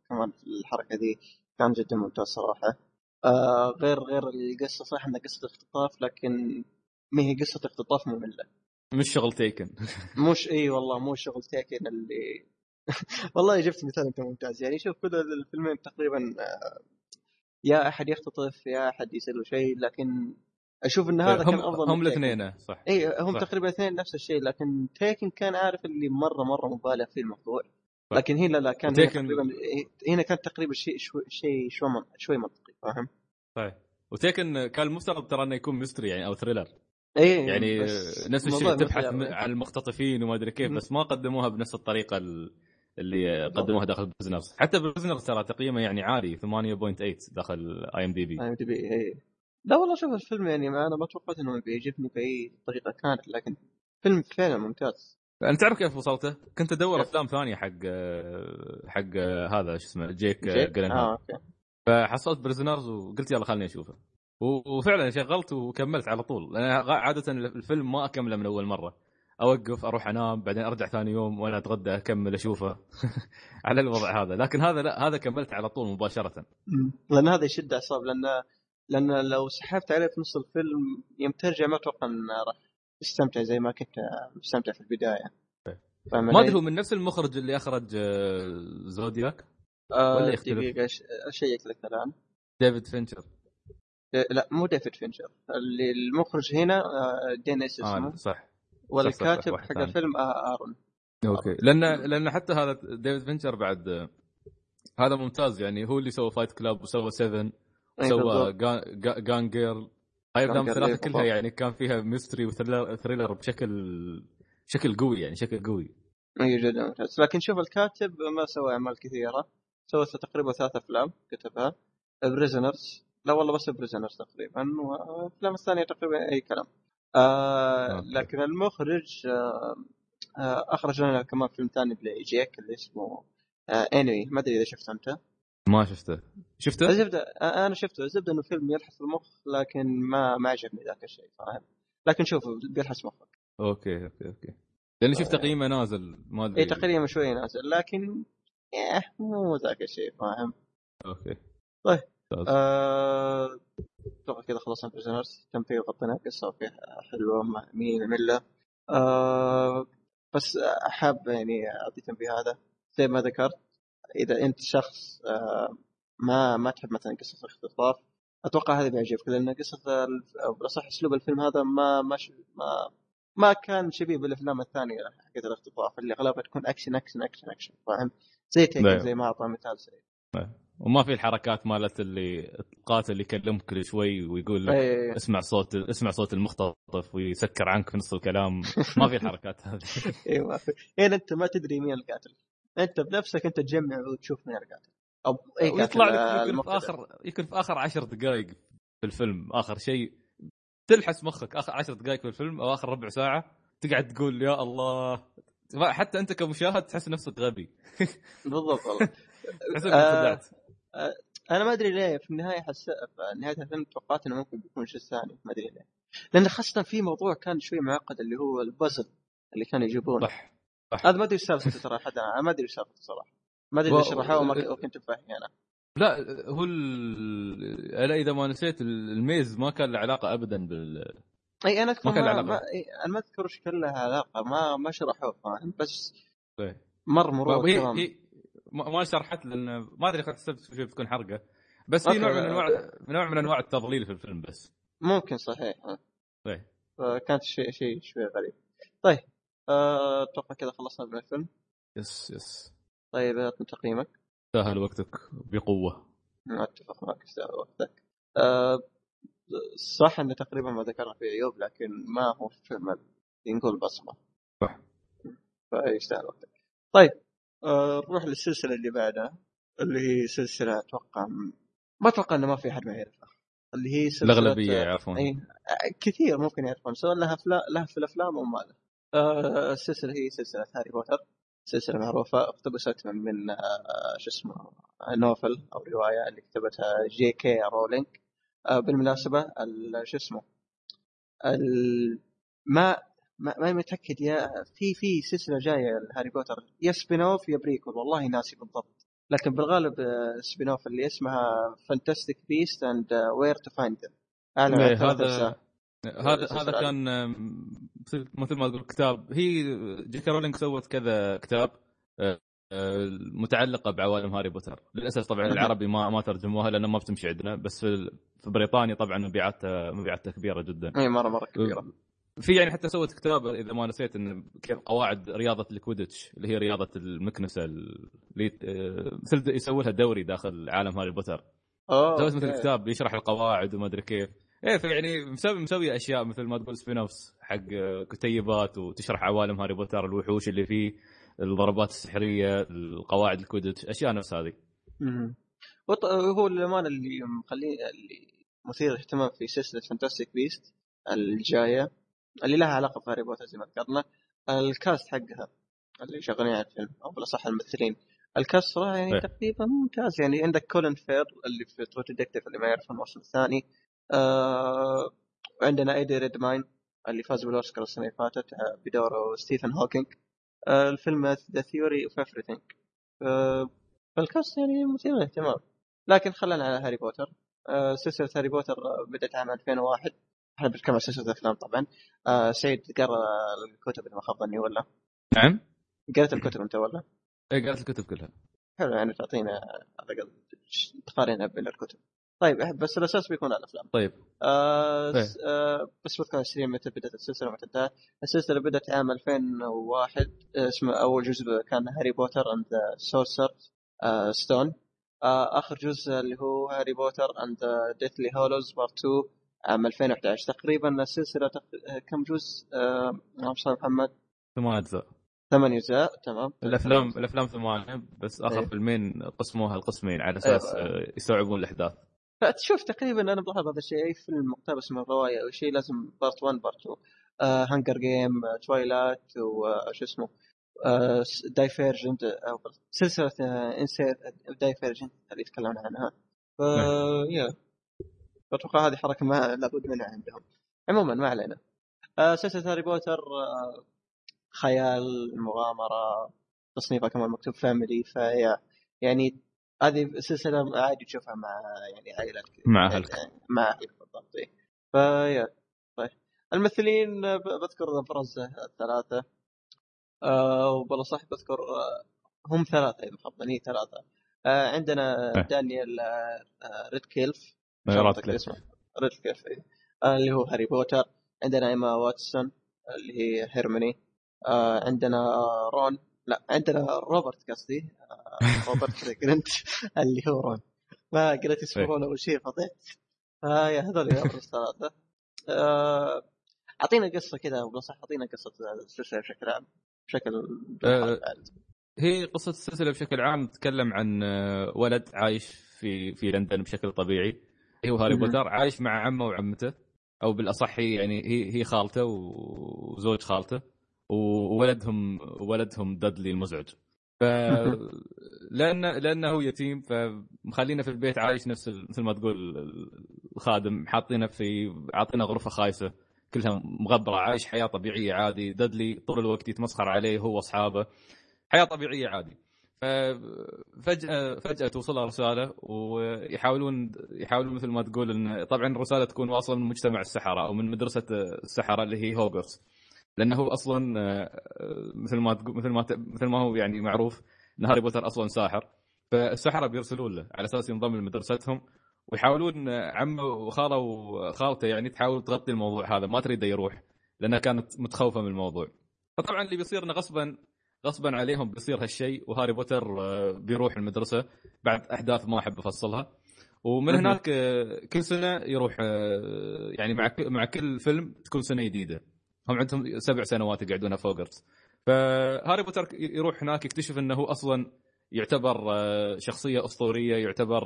كمان الحركة دي كان جدا ممتاز صراحة. آه غير غير القصة صح انها قصة اختطاف لكن ما هي قصة اختطاف مملة مش شغل تيكن مش إي والله مو شغل تاكن اللي والله جبت مثال أنت ممتاز يعني شوف كل الفيلمين تقريبا آه، يا أحد يختطف يا أحد يصير له شيء لكن أشوف إن هذا كان هم أفضل هم تيكن. الاثنين صح إي هم صح. تقريبا اثنين نفس الشيء لكن تيكن كان عارف اللي مرة مرة مبالغ فيه الموضوع صح. لكن هنا لا كان هنا و Taken- تقريبا هنا كان تقريبا شيء شوي شيء شوي من- شوي منطقي فاهم؟ صحيح و Taken كان المفترض ترى إنه يكون mystery يعني أو thriller اي يعني نفس الشيء تبحث عن المختطفين وما أدري كيف. بس ما قدموها بنفس الطريقة ال- اللي قدموها داخل Prisoners حتى Prisoners ترى تقييمه يعني عالي 8.8 داخل اي ام دي بي اي دي بي اي لا والله شوف الفيلم يعني أنا ما توقعت إنه بيعجبني بأي طريقة كانت لكن فيلم فعلا ممتاز أنت تعرف كيف وصلته؟ كنت أدور؟ أفلام ثانية حق حق هذا شو اسمه جيك, جيك؟ آه okay فحصلت Prisoners وقلت يلا خليني أشوفه وفعلا شغلت وكملت على طول. لأن عادة الفيلم ما أكمله من أول مرة. أوقف أروح أنام بعدين أرجع ثاني يوم وأنا أتغدى أكمل أشوفه. على الوضع هذا. لكن هذا لا هذا كملت على طول مباشرة. لأن هذا يشد أعصاب. لأن لأن لو سحبت عليه في نص الفيلم يوم ترجع ما أتوقع ان راح تستمتع زي ما كنت مستمتع في البداية. فاهم ما؟ أدري هو من نفس المخرج اللي أخرج آه، Zodiac؟ آه ولا يختلف؟ دقيقة أشيك لك الآن. ديفيد فينشر. لا مو ديفيد فينشر اللي المخرج هنا آه، دينيس اسمه. آه صح والكاتب حق. الفيلم آه، ارون okay. لأن لأن حتى هذا ديفيد فينشر بعد آه، هذا ممتاز يعني. هو اللي سوى Fight Club وسوى 7 أي سوى بالضبط. جان جيرل هاي Girl، الثلاثة إيه، كلها. يعني كان فيها mystery و thriller thriller بشكل بشكل قوي يعني شكل قوي. اي جدا ممتاز. لكن شوف الكاتب ما سوى أعمال كثيرة. سوى تقريبا ثلاث أفلام كتبها. Prisoners لا والله بس Prisoners تقريبا والافلام الثانية تقريبا أي كلام. آه. لكن المخرج آه آه أخرج لنا كمان فيلم ثاني لجيك اللي اسمه آه Enemy ما أدري إذا شفته أنت. ما شفته. شفته؟ الزبده آه أنا شفته. الزبده إنه فيلم يلحس المخ لكن ما ما عجبني ذاك الشيء فاهم لكن شوفه بيلحس مخك. okay okay okay. لأني شفت تقييمه نازل ما أدري. اي تقريبا شوي نازل لكن إيه مو ذاك الشيء فاهم okay. طيب. ممتاز. آه، أتوقع كذا خلصنا Prisoners تمثيل غطينا قصه okay حلوة مين ملة. آه بس حاب يعني أعطي تنبيه هذا. زي ما ذكرت إذا أنت شخص آه ما ما تحب مثلا قصص الاختطاف أتوقع هذا بيعجبك لأن قصة بالاصح أسلوب الفيلم هذا ما ما ما ما كان شبيه بالأفلام الثانية حقت الاختطاف اللي أغلبها تكون action action action action فاهم؟ زي Taken نعم. زي ما أعطى مثال سعيد وما في الحركات مالت اللي القاتل يكلمك كل شوي ويقول لك إيه. اسمع صوت اسمع صوت المختطف ويسكر عنك في نص الكلام. ما في الحركات هذه. أيوه هنا أنت ما تدري مين القاتل. أنت بنفسك أنت تجمع وتشوف مين القاتل. أو أي قاتل ويطلع لك آه، يمكن في. اخر يمكن في آخر عشر دقائق في الفيلم. آخر شيء تلحس مخك آخر عشر دقائق في الفيلم أو آخر ربع ساعة تقعد تقول يا الله. حتى أنت كمشاهد تحس نفسك غبي. بالضبط والله. أنا ما أدري ليه في النهاية حس في نهاية الفيلم توقعت إنه ممكن بيكون شيء ثاني ما أدري ليه. لأن خاصة في موضوع كان شوي معقد اللي هو البازل اللي كانوا يجيبونه. صح هذا ما أدري إيش سالفته ترى حد أنا ما أدري إيش سالفته صراحة. ما أدري ليش شرحوه وما كنت فاهم أنا. لا هو ال... أنا إذا ما نسيت الميز ما كان له علاقة ابدا بال إي أنا أذكر ما كان ما, علاقة. ما أنا ما أذكر إيش كان لها علاقة ما ما شرحوه فاهم؟ بس إيه. مر مرور هي تمام هي ما شرحت لأن ما أدري حسبت شوي بتكون حرقة. بس في. نوع من انواع نوع من أنواع التضليل في الفيلم بس. ممكن صحيح. إيه. فكانت شيء شيء شوي غريب. طيب. آه، أتوقع كذا خلصنا من الفيلم. يس يس. طيب أعطني تقييمك. سهل وقتك بقوة. أتفق معك استاهل وقتك. آه، صح انه تقريبا ما ذكرنا فيه عيوب لكن ما هو فيلم اللي نقول بصمة. صح. فيستاهل وقتك. طيب. آه، نروح للسلسلة اللي بعدها اللي هي سلسلة أتوقع ما أتوقع إنه ما في أحد ما يعرفها. اللي هي سلسلة الأغلبية يعرفون. إي كثير ممكن يعرفون سواء لها فلا... لها في الأفلام أو ما لها. آه السلسلة هي سلسلة هاري بوتر سلسلة معروفة اقتبست من من آه، شو اسمه novel أو رواية اللي كتبتها جي كي رولينج. آه، بالمناسبة ال- شو اسمه ما ما ما متأكد يا في في سلسلة جاية لهاري بوتر. يا spin-off يا prequel والله ناسي بالضبط. لكن بالغالب آه، spin-off اللي اسمها Fantastic Beasts and Where to Find Them هذا. هذا هذا. كان آم، مثل ما تقول كتاب. هي جي كي رولينج سوت كذا كتاب آه، آه، متعلقة بعوالم هاري بوتر. للأسف طبعا العربي ما ما ترجموها لأنه ما بتمشي عندنا بس في بريطانيا طبعا مبيعاتها مبيعاتها كبيرة جدا. اي مره مرة كبيرة. في يعني حتى سوت كتاب إذا ما نسيت انه كيف قواعد رياضة ال Quidditch اللي هي رياضة المكنسة اللي آه، مثل يسوي لها دوري داخل عالم هاري بوتر. اوه سويت مثل. كتاب يشرح القواعد وما أدري كيف. إيه فيعني مسوي مسوي أشياء مثل ما تقول spin-offs حق آه، كتيبات وتشرح عوالم هاري بوتر الوحوش اللي فيه الضربات السحرية القواعد ال Quidditch أشياء نفس هذه. هو للأمانة اللي مخليه اللي مثير اهتمام في سلسلة Fantastic Beasts الجاية. اللي لها علاقة بهاري بوتر زي ما ذكرنا. ال cast حقها اللي شغالين على الفيلم أو بالأصح الممثلين. ال cast صراحة يعني إيه. تقريبا ممتاز. يعني عندك كولين فاريل اللي في True Detective اللي ما يعرف الموسم الثاني. آه وعندنا إيدي ريدماين اللي فاز بالأوسكار السنة اللي فاتت آه، بدوره ستيفن هوكينج آه الفيلم The Theory of آه فال cast يعني مثير للاهتمام. لكن خلينا على هاري بوتر. آه سلسلة هاري بوتر آه، بدأت عام 2001 إحنا بنتكلم عن سلسله أفلام؟ طبعا. آه سعيد قرا الكتب إذا ما خاب ظني ولا؟ نعم. قريت الكتب أنت ولا؟ إيه قرأت الكتب كلها. حلو يعني تعطينا على الأقل تقارنها بين الكتب. طيب بس الأساس بيكون على الأفلام. طيب. آه إيه. آه بس بذكر سريع متى بدأت السلسلة ومتى انتهت. السلسلة بدأت عام 2001 آه، اسمه أول جزء كان Harry Potter and Sorcerer's Stone آه آخر جزء اللي هو Harry Potter and Deathly Hallows Part 2 عام 2011 تقريبا السلسلة تق... آه، كم جزء؟ آه اللهم صل على محمد. ثمان أجزاء. ثمان أجزاء تمام. الأفلام الأفلام ثمانية بس آخر إيه. فيلمين قسموها لقسمين على أساس أيوة. آه، يستوعبون الأحداث. فتشوف تقريبا أنا بلاحظ هذا الشيء أي فيلم مقتبس من الروايه أو شيء لازم part 1 part 2 Hunger Games Twilight وشو اسمه Divergent أو سلسلة Insurgent Divergent اللي يتكلمون عنها. ف يا أتوقع هذه حركة ما لابد منها عندهم. عموما ما علينا. آه، سلسلة هاري بوتر آه، خيال مغامرة تصنيفها كمان مكتوب family فهي يعني هذه سلسلة عادي تشوفها مع يعني عائلتك مع أهلك. يعني مع أهلك بالضبط. فيا طيب. الممثلين آه، بذكر أبرز الثلاثه آه وبالله صح بذكر آه هم ثلاثة اذا خبطني ثلاثة. آه عندنا إيه. دانيال آه آه آه،. أعتقد اسمه رادكليف إيه. آه اللي هو هاري بوتر عندنا إيما واتسون اللي هي هيرموني. آه عندنا آه رون لا عندنا روبرت قصدي. آه روبرت جرنت اللي هو رون. ما قريت اسمه إيه. رون أول شيء فضيت. فيا هذول ابرز ثلاثة آه، أعطينا قصة كذا وبصح أعطينا قصة السلسلة بشكل عام بشكل آه، هي قصة السلسلة بشكل عام تتكلم عن آه، ولد عايش في في لندن بشكل طبيعي. هو هاري. بوتر عايش مع عمه وعمته. أو بالأصح هي يعني هي هي خالته وزوج خالته. وولدهم ولدهم دادلي المزعج. ف لأنه لأنه هو يتيم فمخلينا في البيت عايش نفس مثل ما تقول الخادم حاطينه في عاطينه غرفة خايسة. كلها مغبرة عايش حياة طبيعية عادي. دادلي طول الوقت يتمسخر عليه هو وأصحابه. حياة طبيعية عادي. ففجاه فجأة توصلها رسالة ويحاولون يحاولون مثل ما تقول إن طبعا الرساله تكون واصلة من مجتمع السحرة أو من مدرسة السحرة اللي هي هوغرتس. لأنه هو أصلا آه، مثل ما تقول مثل ما مثل ما هو يعني معروف إن هاري بوتر أصلا ساحر. فالسحرة بيرسلون له على أساس ينضم لمدرستهم ويحاولون آه، عمه وخاله وخالته يعني تحاول تغطي الموضوع هذا ما تريده يروح لأنها كانت متخوفة من الموضوع. فطبعا اللي بيصير إنه غصبا غصبا عليهم بيصير هالشيء وهاري بوتر آه، بيروح المدرسة بعد أحداث ما أحب أفصلها. ومن. هناك آه، كل سنة يروح آه، يعني مع مع كل فيلم تكون سنة جديدة. هم عندهم سبع سنوات يقعدونها فهوغورتس فهاري بوتر يروح هناك يكتشف إنه هو أصلا يعتبر شخصية أسطورية يعتبر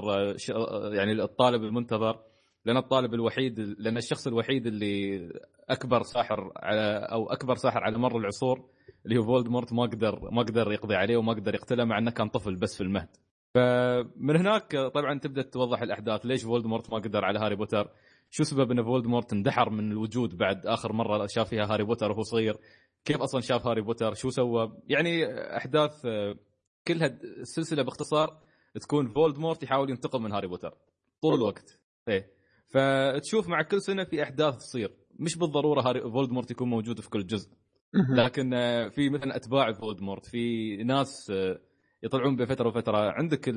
يعني الطالب المنتظر. لأن الطالب الوحيد لأن الشخص الوحيد اللي أكبر ساحر على أو أكبر ساحر على مر العصور اللي هو فولدمورت ما قدر ما قدر يقضي عليه وما قدر يقتله مع إنه كان طفل بس في المهد. فمن هناك طبعا تبدأ توضح الأحداث ليش فولدمورت ما قدر على هاري بوتر. شو سبب إن فولدمورت اندحر من الوجود بعد آخر مرة شاف فيها هاري بوتر وهو صغير؟ كيف أصلا شاف هاري بوتر؟ شو سوى؟ يعني أحداث كلها السلسله باختصار تكون فولدمورت يحاول ينتقم من هاري بوتر. طول الوقت. إيه. فتشوف مع كل سنة في أحداث تصير. مش بالضرورة هاري فولدمورت يكون موجود في كل جزء. لكن في مثلا أتباع فولدمورت في ناس يطلعون بفترة وفترة. عندك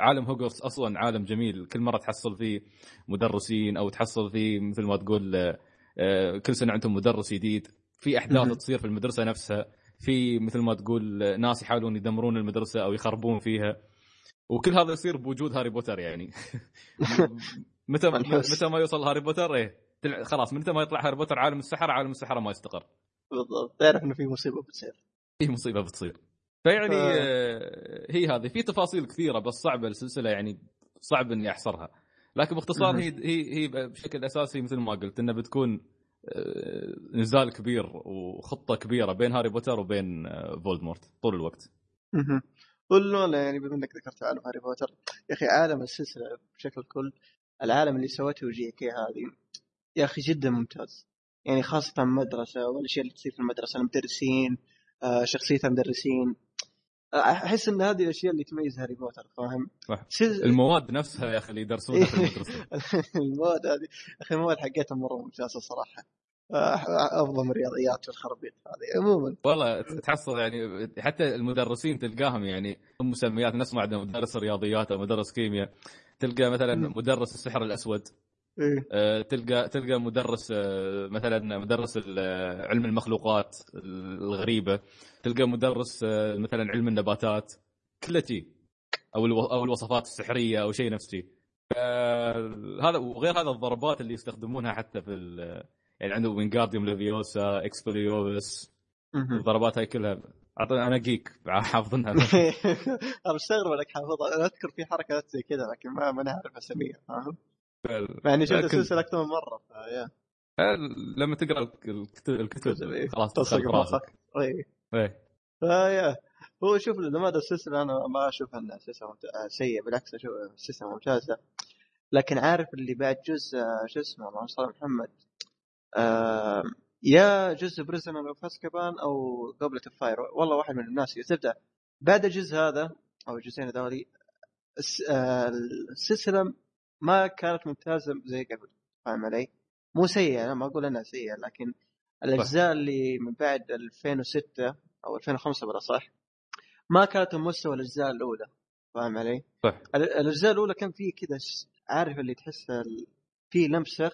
عالم هوجورتس أصلا عالم جميل. كل مرة تحصل فيه مدرسين أو تحصل فيه مثل ما تقول آه، كل سنة عندهم مدرس جديد. في أحداث تصير في المدرسة نفسها. في مثل ما تقول ناس يحاولون يدمرون المدرسة أو يخربون فيها. وكل هذا يصير بوجود هاري بوتر يعني. متى متى ما يوصل هاري بوتر؟ إيه خلاص متى ما يطلع هاري بوتر عالم السحر عالم السحر ما يستقر. بالضبط. تعرف إنه في مصيبة بتصير. في مصيبة بتصير. فيعني آه. هي هذه. في تفاصيل كثيرة بس صعبة السلسلة يعني صعب إني أحصرها. لكن باختصار هي هي هي بشكل أساسي مثل ما قلت انها بتكون آه، نزال كبير وخطة كبيرة بين هاري بوتر وبين آه، فولدمورت طول الوقت. أها يعني بما إنك ذكرت عالم هاري بوتر يا أخي عالم السلسلة بشكل كل العالم اللي سوته جي كي هذي. يا أخي جدا ممتاز. يعني خاصة المدرسة والاشياء اللي تصير في المدرسة المدرسين شخصية المدرسين. أحس إن هذه الأشياء اللي تميز هاري بوتر فاهم؟ صح. المواد نفسها يا أخي اللي يدرسونها في المدرسة. المواد هذه. أخي المواد حقتها مرة ممتازة صراحة. أفضل من الرياضيات والخرابيط هذه عموما. والله تحصل يعني حتى المدرسين تلقاهم يعني مسميات نفس ما عندنا مدرس رياضيات أو مدرس كيمياء. تلقى مثلا مدرس السحر الأسود. إيه؟ آه، تلقى تلقى مدرس آه، مثلا مدرس آه، علم المخلوقات الغريبة. تلقى مدرس مثلا علم النباتات. كله أو أو الوصفات السحرية أو شيء نفس شيء هذا وغير هذا الضربات اللي يستخدمونها حتى في يعني عنده وينجارديوم ليفيوسا اكسبيليارموس الضربات هاي كلها أنا geek حافظنها. أنا مستغرب انك حافظها أنا أذكر في حركات زي كذا لكن ما ما نعرف اسميها فاهم؟ يعني شفت السلسلة أكثر من مرة فيا لما تقرأ الكتب, الكتب خلاص تصل براسك. اي فيا هو شوف لماذا السلسلة أنا ما أشوف إنها سلسلة سيئة بالعكس أشوف سلسلة ممتازة. لكن عارف اللي بعد جزء شو اسمه اللهم صل محمد آه يا جزء Prisoner of Azkaban أو Goblet of Fire والله واحد من الناس تبدأ. بعد الجزء هذا أو الجزئين هذولي السلسلة ما كانت ممتازة زي قبل. فاهم علي؟ مو سيئة أنا ما أقول إنها سيئة لكن الأجزاء اللي من بعد 2006 أو 2005 بلا صح ما كانت مستوى الأجزاء الأولى. فاهم علي؟ صح. الأجزاء الأولى كان في كذا عارف اللي تحس في لمسة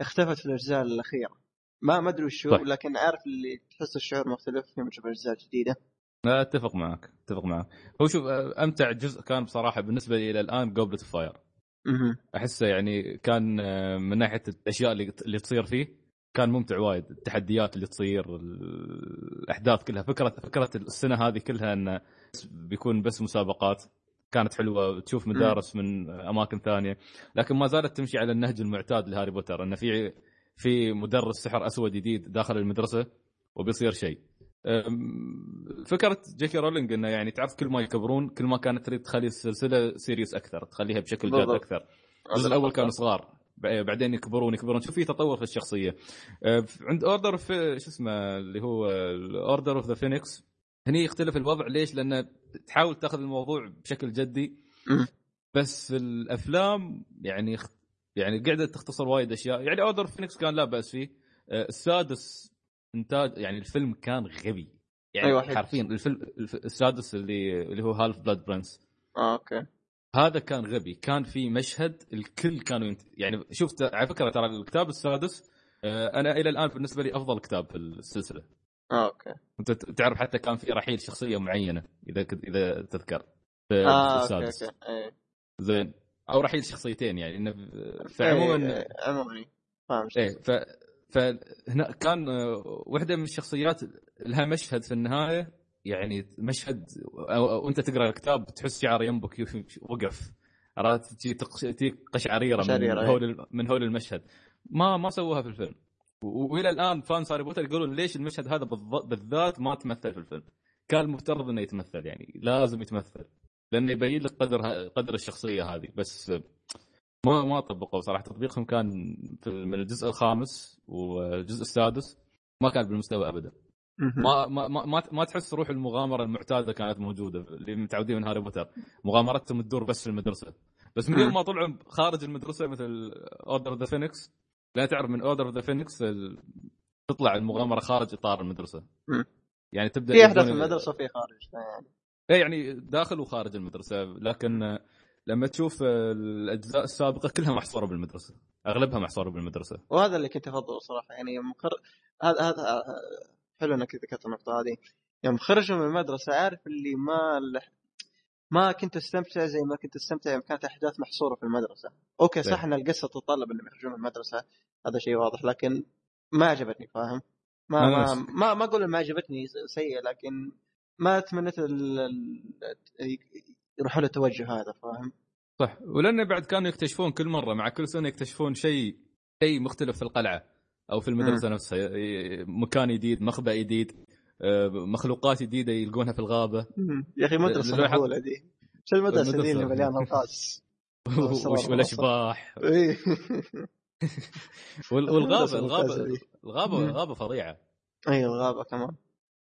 اختفت في الأجزاء الأخيرة. ما ما أدري وشو لكن عارف اللي تحس الشعور مختلف يوم تشوف الاجزاء الجديده لا أتفق معك أتفق معك. هو شوف أمتع جزء كان بصراحة بالنسبة لي إلى الآن Goblet of Fire أحسه يعني كان من ناحية الأشياء اللي اللي تصير فيه كان ممتع وايد. التحديات اللي تصير الأحداث كلها فكرة فكرة السنة هذه كلها انه بيكون بس مسابقات. كانت حلوة تشوف مدارس من أماكن ثانية. لكن ما زالت تمشي على النهج المعتاد لهاري بوتر انه في في مدرس سحر أسود جديد داخل المدرسة وبيصير شيء. فكرة جيكي رولينج إنه يعني تعرف كل ما يكبرون كل ما كانت تريد تخلي السلسلة serious أكثر تخليها بشكل جاد أكثر. الجزء الأول كانوا صغار بعدين يكبرون يكبرون. شوف في تطور في الشخصية. عند Order في شو اسمه اللي هو Order of the Phoenix هني يختلف الوضع. ليش؟ لأن تحاول تأخذ الموضوع بشكل جدي. بس الأفلام يعني يعني قاعدة تختصر وايد أشياء. يعني Order Phoenix كان لا بأس فيه. السادس إنتاج يعني الفيلم كان غبي. يعني أيوة حرفيا الفيلم السادس اللي اللي هو Half Blood Prince آه okay. هذا كان غبي. كان في مشهد الكل كانوا ينت... يعني شفت على فكرة ترى الكتاب السادس آه، أنا إلى الآن بالنسبة لي أفضل كتاب في السلسلة. آه okay. أنت تعرف حتى كان في رحيل شخصية معينة إذا كنت إذا تذكر. في آه السادس okay okay. أيه. زين. أو رحيل شخصيتين يعني إنه فعموما إيه، عموما فاهم إيه ف فهنا كان آه، واحدة من الشخصيات لها مشهد في النهاية يعني مشهد وأنت تقرأ الكتاب تحس شعر ينبك وقف. عرفت؟ تجيك قشعريرة من إيه. هول من هول المشهد. ما ما سووها في الفيلم. وإلى الآن fans هاري بوتر يقولون ليش المشهد هذا بالذات ما تمثل في الفيلم. كان المفترض إنه يتمثل يعني لازم يتمثل. لأنه يبين لك قدر قدر الشخصية هذه. بس ما ما طبقوا صراحة. تطبيقهم كان من الجزء الخامس والجزء السادس ما كان بالمستوى ابدا. ما ما ما, ما, تحس روح المغامرة المعتادة كانت موجودة. اللي متعودين من هاري بوتر. مغامرتهم تدور بس في المدرسة. بس من يوم. ما طلعوا خارج المدرسة مثل Order the Phoenix لا تعرف من Order the Phoenix تطلع المغامرة خارج إطار المدرسة. يعني تبدأ في أحداث المدرسة وفي خارج يعني. إيه يعني داخل وخارج المدرسة لكن لما تشوف الأجزاء السابقة كلها محصورة بالمدرسة أغلبها محصورة بالمدرسة. وهذا اللي كنت أفضله صراحة يعني يوم خر... هذا هذا حلو إنك ذكرت النقطة هذه. يوم خرجوا من المدرسة عارف اللي ما ما كنت أستمتع زي ما كنت أستمتع يوم كانت أحداث محصورة في المدرسة. أوكي صح إيه. إن القصة تتطلب إنهم يخرجون من المدرسة هذا شيء واضح لكن ما عجبتني فاهم؟ ما ما ما, ما أقول ما عجبتني سيء لكن ما تمنيت يروحون للتوجه هذا فاهم؟ صح. ولأن بعد كانوا يكتشفون كل مرة مع كل سنة يكتشفون شيء شيء مختلف في القلعة أو في المدرسة نفسها. مكان جديد مخبأ جديد آه، مخلوقات جديدة يلقونها في الغابة. يا أخي مدرسة مهوله دي. شو المدرسة دي؟ اللي. مليانه الغاز وش والاشباح. وال- والغابة الغابة. الغابة مم. غابه فظيعة. إي الغابة كمان.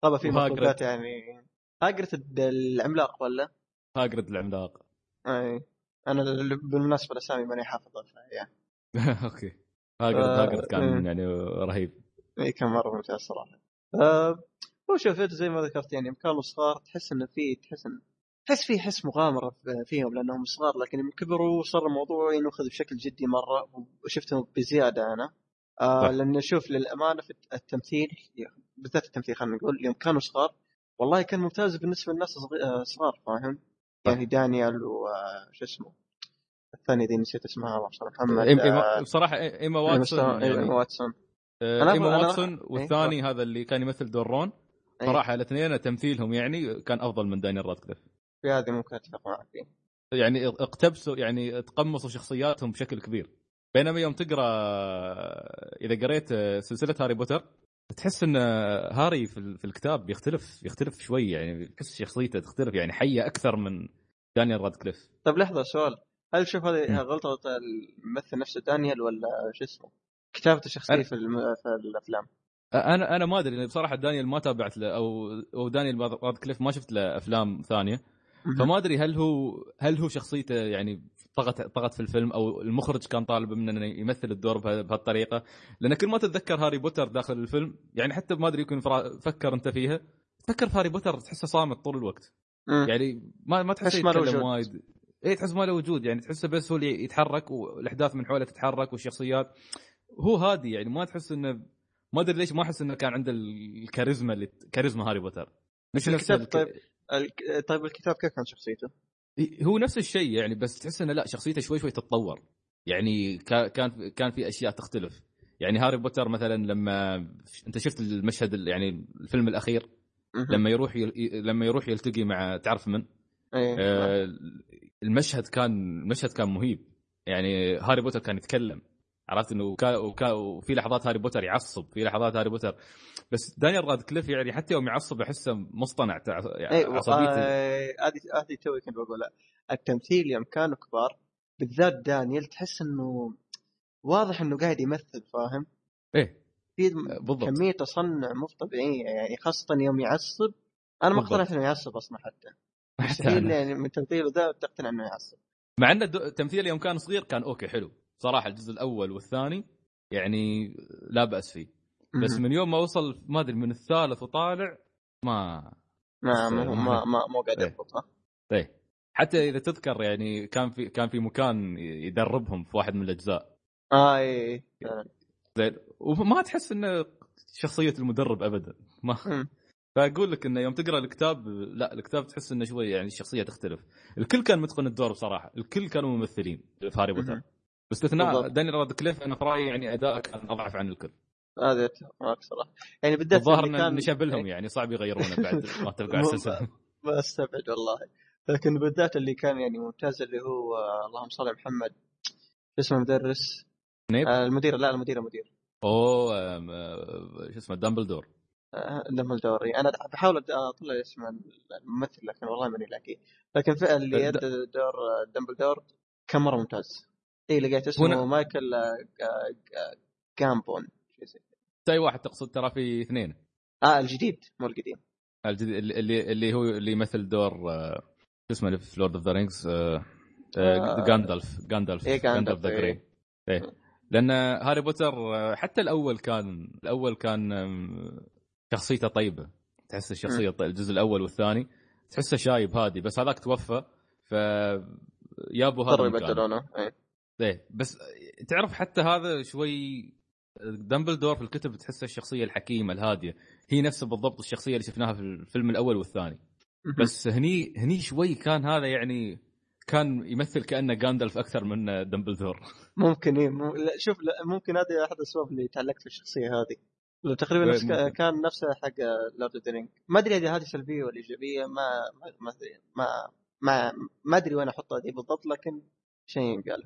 غابه في. مخلوقات يعني هاجرد العملاق ولا؟ هاجرد العملاق أي أنا بالمناسبة الأسامي ماني حافظها يعني okay هاجرد آه، هاجرد كان إيه. يعني رهيب اي كان مرة ممتاز صراحة. أه هو شوف زي ما ذكرت يعني كانوا صغار تحس انه في تحس تحس في حس مغامرة في- فيهم لأنهم صغار لكن يوم كبروا صار الموضوع ينخذ بشكل جدي مرة وشفتهم بزيادة أنا آه. لأن شوف للأمانة في التمثيل بالذات التمثيل خلينا نقول يوم كانوا صغار والله كان ممتاز بالنسبة للناس آه، صغار فاهم؟ يعني دانيال وش اسمه؟ الثانية دي نسيت اسمها الله يرحمه محمد إيما- آه، بصراحه ايما واتسون يعني. واتسون. آه، ايما أنا- واتسون إيه، والثاني هذا اللي كان يمثل دور رون إيه. صراحة الاثنين تمثيلهم يعني كان أفضل من دانيال رادكليف. في هذه ممكن اتفق معك فيه يعني اقتبسوا يعني تقمصوا شخصياتهم بشكل كبير. بينما يوم تقرأ إذا قريت سلسلة هاري بوتر تحس إن هاري في, ال- في الكتاب يختلف يختلف شوي يعني تحس شخصيته تختلف يعني حية أكثر من دانيال رادكليف. طيب لحظة سؤال. هل تشوف هذه. غلطة الممثل نفسه دانيال ولا شو اسمه؟ كتابه الشخصيه أنا- في, الم... في الأفلام. أنا أنا ما أدري بصراحة دانيال ما تابعت له أو أو دانيال رادكليف ما شفت له أفلام ثانية. فما أدري هل هو هل هو شخصيته يعني طغت طغت في الفيلم أو المخرج كان طالب منه إنه يمثل الدور بها- بهالطريقة لأن كل ما تتذكر هاري بوتر داخل الفيلم يعني حتى ما أدري يكون فكر أنت فيها تفكر في هاري بوتر تحسه صامت طول الوقت مم. يعني ما ما تحسه تحس يتكلم. وايد اي تحس ما له وجود يعني تحسه بس هو اللي يتحرك والأحداث من حوله تتحرك والشخصيات هو هادي يعني ما تحس إنه ما أدري ليش ما أحس إنه كان عنده الكاريزما اللي كاريزما هاري بوتر مش الكتاب الك- طيب الك... طيب الكتاب كيف كان شخصيته؟ هو نفس الشيء يعني بس تحس إنه لا شخصيته شوي شوي تتطور. يعني كا- كان كان في أشياء تختلف. يعني هاري بوتر مثلا لما أنت شفت المشهد ال- يعني الفيلم الأخير. لما يروح يل... لما يروح يلتقي مع تعرف من؟ إيه. آه المشهد كان المشهد كان مهيب. يعني هاري بوتر كان يتكلم. عرفت إنه وكا... وكا... وفي لحظات هاري بوتر يعصب في لحظات هاري بوتر بس دانيال رادكليف يعني حتى يوم يعصب أحسه مصطنع. يعني أيوه عصبيته آه، هذه هذه توي كنت بقولها التمثيل يوم كانوا كبار بالذات دانيال تحس إنه واضح إنه قاعد يمثل فاهم؟ إيه في بالضبط كمية تصنع مو طبيعية يعني خاصة يوم يعصب أنا ما. اقتنعت إنه يعصب أصلا حتى مستحيل. يعني من تمثيله ذا تقتنع إنه يعصب مع ان تمثيله يوم كان صغير كان okay حلو صراحة الجزء الأول والثاني يعني لا بأس فيه بس. من يوم ما وصل ما أدري من الثالث وطالع ما ما ما ما ما مو قاعد إيه. يضبط ها؟ إيه حتى إذا تذكر يعني كان في كان في مكان يدربهم في واحد من الأجزاء آه اي إي. فعلاً. زين وما تحس إنه شخصية المدرب ابدا ما. فأقول لك إنه يوم تقرأ الكتاب لا الكتاب تحس إنه شوي يعني الشخصيه تختلف الكل كان متقن الدور بصراحه الكل كانوا ممثلين في هاري بوتر. باستثناء. دانيال رادكليف أنا في رأيي يعني اداءه كان أضعف عن الكل. هذا أتفق معك صراحة. يعني بالذات الظاهر كان نشبه لهم يعني صعب يغيرونه بعد ما تبقى على السلسله بستبعد والله. لكن بالذات اللي كان يعني ممتاز اللي هو اللهم صل على محمد. اسمه مدرس سنيب؟ آه المدير. لا المدير المدير. أوه آه، شو اسمه دامبلدور. آه، دمبلدور إي. أنا بحاول أطلع اسم الممثل لكن والله ماني لاقي. لكن فعلا اللي يد دور آه، دمبلدور كان مرة ممتاز. اي لقيت اسمه هنا- مايكل آه، آه، آه، جامبون. اي واحد تقصد ترى في اثنين آه الجديد مو القديم الجديد اللي اللي, هو اللي يمثل دور شو اسمه في Lord of the Rings. جاندالف جاندالف جاندالف، the. Grey إيه لأن هاري بوتر حتى الأول كان الأول كان شخصيته طيبة تحس الشخصية طيبة. الجزء الأول والثاني تحسه شايب هادي بس هذاك توفى ف يابوا هذا. يبدلونه إيه. إيه بس تعرف حتى هذا شوي دمبلدور في الكتب تحسه الشخصية الحكيمة الهادية. هي نفسها بالضبط الشخصية اللي شفناها في الفيلم الأول والثاني. بس هني هني شوي كان هذا يعني كان يمثل كأنه جاندالف أكثر من دمبلدور ممكن إيه مو... لا شوف لا ممكن هذه أحد الأسباب اللي تعلقت في الشخصية هذه. لو تقريبا إيه، نفس. كان نفسه حق Lord of the ما أدري إذا هذه سلبية ولا إيجابية ما ما ما ما ما, أدري وين أحطها دي بالضبط لكن شيء ينقال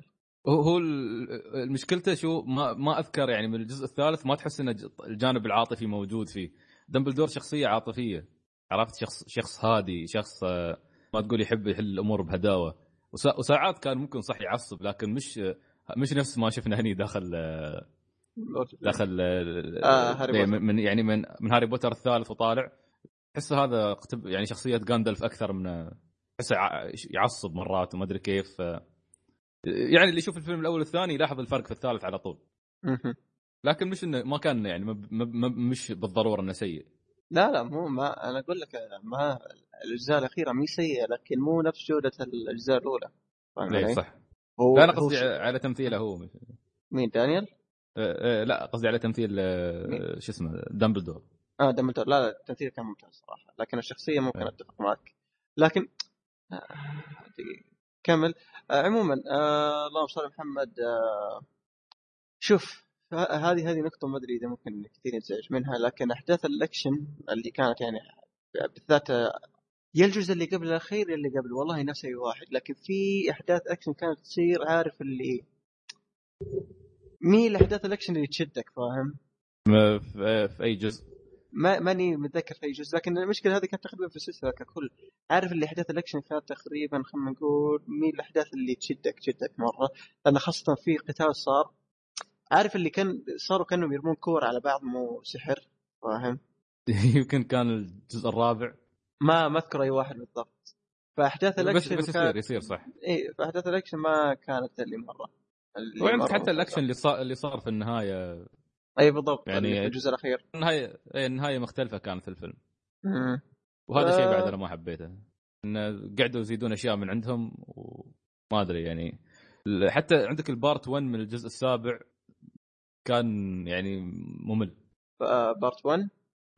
هو هو المشكلته شو ما ما أذكر يعني من الجزء الثالث ما تحس إن الجانب العاطفي موجود فيه. دمبلدور شخصية عاطفية. عرفت؟ شخص شخص هادي شخص آه، ما تقول يحب يحل الأمور بهداوة. وسا- وساعات كان ممكن صح يعصب لكن مش مش نفس ما شفنا هني داخل آه، داخل آه، هاري إيه، بوتر. من يعني من من هاري بوتر الثالث وطالع. تحس هذا يعني شخصية جاندلف أكثر من تحسه يع- يعصب مرات وما أدري كيف آه، يعني اللي يشوف الفيلم الأول والثاني يلاحظ الفرق في الثالث على طول. لكن مش انه ما كان يعني مب مب مش بالضرورة إنه سيء لا لا مو ما أنا أقول لك ما الأجزاء الأخيرة مي سيئة لكن مو نفس جودة الأجزاء الأولى إيه،؟ صح هو لا أنا قصدي على تمثيله هو مين دانيال؟ آه، آه، لا قصدي على تمثيل آه،؟ شو اسمه دامبلدور آه دمبلدور لا لا التمثيل كان ممتاز صراحة لكن الشخصية ممكن إيه. اتفق معك لكن آه، دقيقة. كمل آه عموما آه اللهم صل محمد آه شوف هذه هذه نقطة ما أدري إذا ممكن كثير ينزعج منها لكن أحداث الأكشن اللي كانت يعني بالذات آه، يا الجزء اللي قبل الأخير اللي قبل والله نفس أي واحد لكن في أحداث أكشن كانت تصير عارف اللي مين الأحداث الأكشن اللي تشدك فاهم؟ في أي جزء ما ماني متذكر في أي جزء لكن المشكلة هذه كانت تقريبا في السلسلة ككل عارف اللي أحداث الأكشن كانت تقريبا خلينا نقول مين الأحداث اللي تشدك تشدك مرة؟ لأن خاصة في قتال صار عارف اللي كان صاروا كأنهم يرمون كور على بعض مو سحر فاهم؟ يمكن كان الجزء الرابع. ما ما أذكر أي واحد بالضبط. فأحداث بس الأكشن بس يصير كانت يصير صح. إي فأحداث الأكشن ما كانت اللي مرة اللي حتى. الأكشن اللي صار اللي صار في النهاية؟ أي بالضبط يعني- الجزء الأخير. النهاية إيه، النهاية مختلفة كانت في الفيلم. مم. وهذا شيء آه. بعد أنا ما حبيته. انه قعدوا يزيدون أشياء من عندهم وما أدري يعني. حتى عندك ال part 1 من الجزء السابع كان يعني ممل. آه، part 1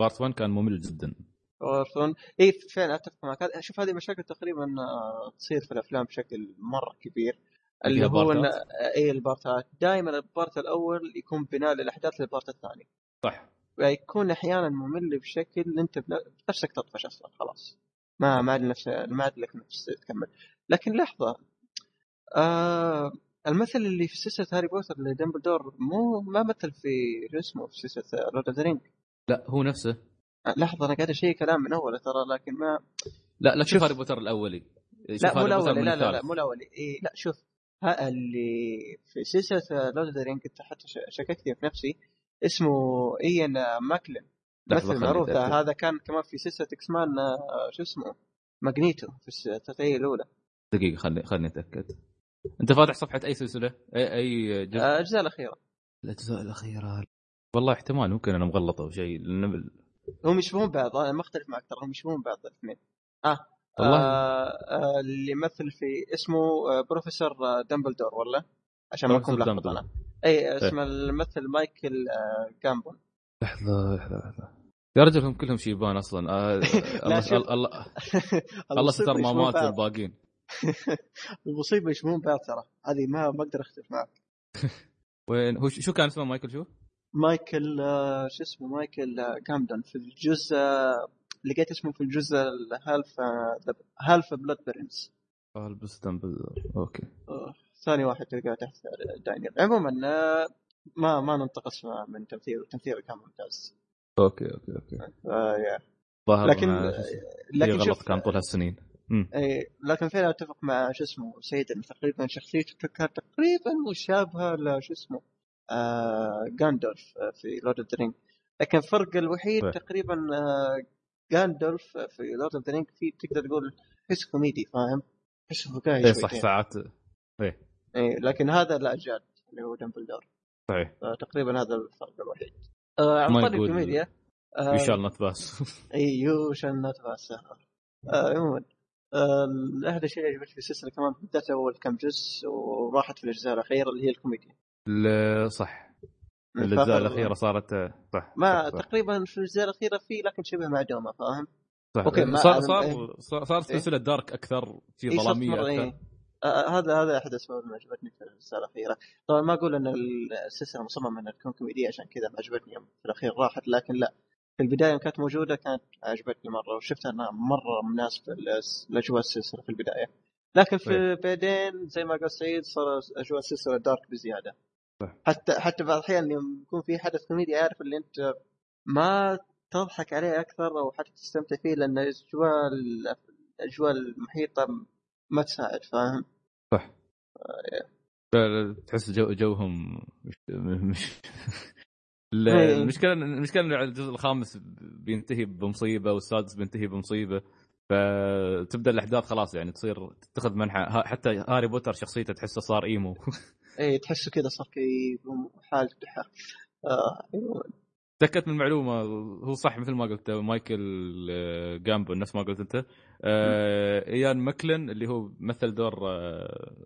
part 1 كان ممل جدا. اورثون اي فعلا أتفق معك. شوف هذه مشاكل تقريبا آه، تصير في الأفلام بشكل مرة كبير. اللي هو؟ اي البارتات. دائما ال part الأول يكون بناء للأحداث لل part الثاني. صح. فيكون أحيانا ممل بشكل أنت بن- بنفسك تطفش أصلا خلاص. ما ما عاد نفس ما عاد لك نفس تكمل. لكن لحظة. آه المثل اللي في سلسلة هاري بوتر اللي دمبلدور مو ما مثل في شو اسمه في سلسلة Lord of Rings لا هو نفسه. لحظة أنا قاعد اشيء كلام من اول ترى لكن ما. لا لا شوف. هاري بوتر الأولي. لا مو الأولي لا لا لا. مو الأولي. إيه لا شوف. اللي في سلسلة Lord of the Rings كنت حتى شككت في نفسي اسمه ايان ماكيلين لحظة مثل معروف. هذا كان كمان في سلسلة X-Men آه، شو اسمه؟ ماجنيتو في الثلاثيه الأولى. دقيقة خلني خلني أتأكد. أنت فاتح صفحه أي سلسلة؟ أي أي جزء؟ آه، الأجزاء الأخيرة. الأجزاء الأخيرة. والله احتمال ممكن أنا مغلط أو شيء لأن هم يشبهون بعض أنا ما اختلف معك ترى هم يشبهون بعض الاثنين. آه والله. آه آه اللي يمثل في اسمه آه بروفيسور آه دمبلدور ولا عشان ما اكون ملخبط دامبلدور. أنا. أي اسمه الممثل مايكل آه جامبون. لحظة لحظة لحظة. يا رجل هم كلهم شيبان أصلا. آه الله. الله الله, ستر ما يشبهون مات بعض. الباقين المصيبة يشبهون بعض ترى. هذه ما ما أقدر أختلف معك. وين هو شو كان اسمه مايكل شو؟ مايكل آه، شو اسمه؟ مايكل آه، جامبون في الجزء آه، لقيت اسمه في الجزء ال Half Half-Blood Prince دمبلدور okay. ثاني واحد تلقاه تحت دانيال. عموما آه، ما ما ننتقص من تمثيله تمثيله كان ممتاز. okay okay okay. آه. ظهر لكن اسمه. لكن غلط كان طول هالسنين. اي لكن فعلا أتفق مع شو اسمه سيد إنه تقريبا شخصيته كانت تقريبا مشابهة لشو اسمه آه جاندولف في Lord of the لكن الفرق الوحيد طيب. تقريبا آه جاندولف في Lord of the في تقدر تقول حس كوميدي فاهم؟ حس فكاهي اي صح. ساعات. اي لكن هذا لا جاد اللي هو دمبلدور. صحيح. تقريبا هذا الفرق الوحيد. آه عن ما طريق الكوميديا آه you shall not pass اي you shall not pass عموما آه، أحد الأشياء اللي عجبتني في السلسلة كمان بالذات أول كم جزء وراحت في الأجزاء الأخيرة اللي هي الكوميديا. صح. الأجزاء الأخيرة صارت صح ما صح. تقريبا في الأجزاء الأخيرة في لكن شبه معدومة فاهم؟ صح. أوكي، ما- صار أنا- صار صار, صار إيه. سلسلة دارك أكثر في إيه، صارت ظلامية أكثر إيه. آه، هذا هذا أحد الأسباب اللي عجبتني في الأجزاء الأخيرة طبعا ما أقول إن السلسلة مصممة إنها تكون كوميدية عشان كذا ما عجبتني يوم في الأخير راحت لكن لا في البداية يوم كانت موجودة كانت عجبتني مرة وشفتها إنها مرة مناسبة لأجواء السلسلة في البداية لكن في بعدين زي ما قال سعيد صار أجواء السلسلة دارك بزيادة. حتى حتى بعض الأحيان يوم يكون في حدث كوميدي عارف اللي أنت ما تضحك عليه أكثر أو حتى تستمتع فيه لأن الاجواء الاجواء المحيطة ما تساعد فاهم؟ صح لا، تحس جو جوهم مش, مش إيه. المشكلة المشكلة إن الجزء الخامس بينتهي بمصيبة والسادس بينتهي بمصيبة فتبدأ الأحداث خلاص يعني تصير تتخذ منحى حتى هاري بوتر شخصيته تحسه صار emo إيه تحسه كذا صار كئيب وحالته ضحى آه. تأكدت من المعلومة هو صح مثل ما قلت مايكل آه، جامبون نفس ما قلت أنت. آه، إيان ماكيلن اللي هو مثل دور آه،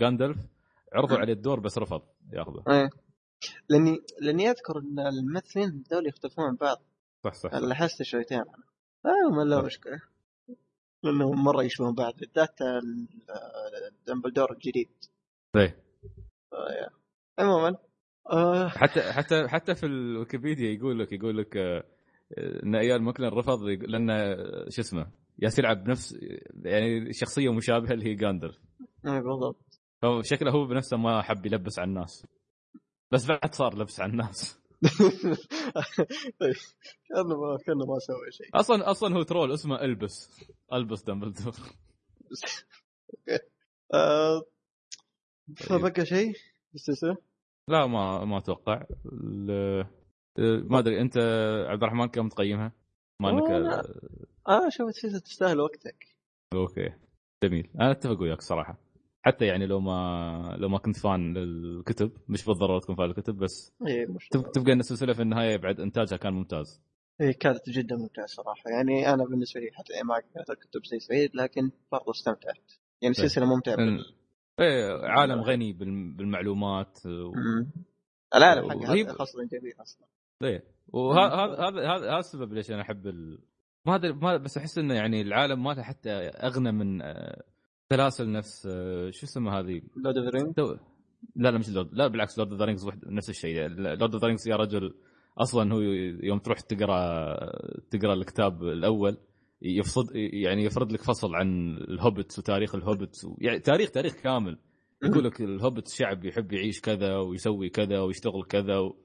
جاندلف عرضوا عليه الدور بس رفض ياخذه. إيه. لأني لأني أذكر إن الممثلين ذول يختلفون عن بعض. صح صح. لاحظت شويتين. أنا آه ما صح. مشكلة. لأنهم مرة يشبهون بعض. بالذات ال- دمبلدور الجديد. إيه. عموما. آه. حتى حتى حتى في الويكيبيديا يقول لك يقول لك آه، إن إيان ماكلن رفض يق- لأن آه، شو اسمه ياس يلعب بنفس يعني شخصية مشابهة اللي هي جاندلف إيه، بالضبط. فشكله هو بنفسه ما حب يلبس على الناس. بس بعد صار لبس على الناس. طيب كأنه ما كأنه ما سوى شيء. أصلا أصلا هو ترى اسمه ألبس. ألبس دمبلدور فبقى شيء؟ بالسلسله لا ما ما أتوقع. ما أدري أنت عبد الرحمن كم تقيمها؟ ما إنك والله. آه شوف السلسله تستاهل وقتك. okay. جميل. أنا أتفق وياك صراحة. حتى يعني لو ما لو ما كنت فان للكتب مش بالضرورة تكون فان للكتب بس إيه تب- تبقى إن السلسلة في النهاية بعد إنتاجها كان ممتاز. هي كانت جدا ممتعة صراحة. يعني أنا بالنسبة لي حتى ما قرأت الكتب زي سعيد لكن برضو استمتعت. يعني طيب. سلسلة ممتعة بال... إيه عالم غني بالم- بالمعلومات و... العالم حقها خاصة جميل أصلا. إيه وهذا هذا هذا السبب ليش أنا أحب ال... ما أدري ما بس أحس إنه يعني العالم ماله حتى أغنى من آه، سلاسل نفس آه، شو اسمها هذه؟ Lord of Rings تو- لا لا مش لورد لا بالعكس Lord of the Rings نفس الشيء Lord of the Rings يا رجل أصلا هو يوم تروح تقرأ تقرأ الكتاب الأول يفصد يعني يفرض لك فصل عن الهوبت وتاريخ الهوبت و... يعني تاريخ تاريخ كامل. يقول لك الهوبت شعب يحب يعيش كذا ويسوي كذا ويشتغل كذا و...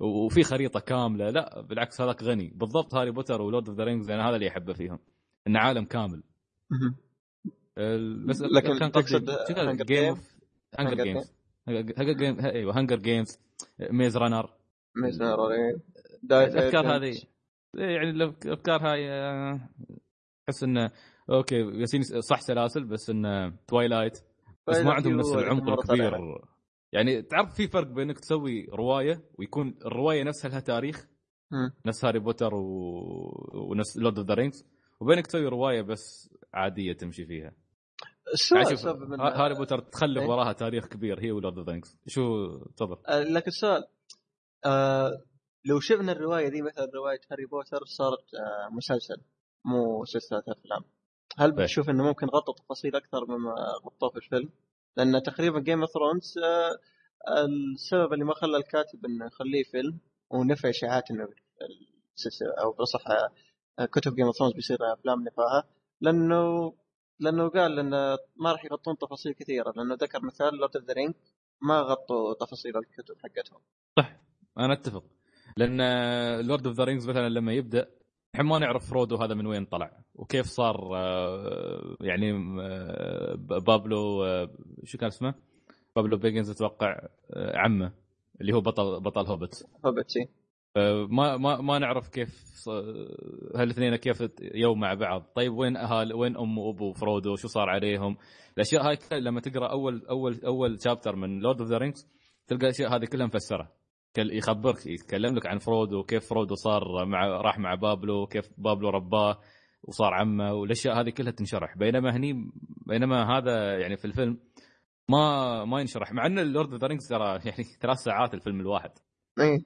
وفي خريطة كاملة. لا بالعكس هذاك غني. بالضبط هاري بوتر و Lord of the Rings أنا هذا اللي أحبه فيهم. إنه عالم كامل. بس لكن كان تقصد؟ Hunger Games Hunger Game أيوه Hunger Games Maze Maze Runner الأفكار هذه يعني الافكار هاي آه، أحس إنه okay ياسين صح سلاسل بس إنه Twilight بس ما عندهم نفس العمق الكبير. يعني تعرف في فرق بين انك تسوي رواية ويكون الرواية نفسها لها تاريخ؟ نفس هاري بوتر و... ونفس Lord of the Rings وبينك تسوي رواية بس عادية تمشي فيها. السؤال يعني شوف سبب من ها- هاري بوتر تخلف إيه؟ وراها تاريخ كبير هي و Lord of the Rings شو تفضل؟ آه، لكن السؤال. آه لو شفنا الرواية دي مثلا رواية هاري بوتر صارت آه مسلسل مو سلسلة أفلام. هل طيب. بتشوف إنه ممكن غطوا تفاصيل أكثر مما غطوه في الفيلم؟ لأن تقريبا Game of Thrones السبب اللي ما خلى الكاتب إنه يخليه فيلم ونفى إشاعات إنه السلسلة أو بصح آه، كتب Game of Thrones بيصير أفلام نفاهه لأنه لأنه قال إنه ما راح يغطون تفاصيل كثيرة. لأنه ذكر مثال Lord of the Ring ما غطوا تفاصيل الكتب حقتهم. صح أنا أتفق. لأن Lord of the Rings مثلا لما يبدأ إحنا ما نعرف فرودو هذا من وين طلع وكيف صار آه، يعني آه، بيلبو آه، شو كان اسمه؟ بيلبو باجنز أتوقع عمه اللي هو بطل بطل هوبت هوبتسي ما ما ما نعرف كيف هالاثنين كيف يوم مع بعض. طيب وين أهل وين أم وأبو فرودو شو صار عليهم؟ الأشياء هاي لما تقرأ أول أول أول chapter من Lord of the Rings تلقى الأشياء هذه كلها مفسرة. يخبرك يتكلم لك عن فرودو وكيف فرودو صار مع راح مع بيلبو كيف بيلبو رباه وصار عمه والأشياء هذه كلها تنشرح. بينما هني بينما هذا يعني في الفيلم ما ما ينشرح مع إن ال Lord of the Rings ترى يعني ثلاث ساعات الفيلم الواحد. اي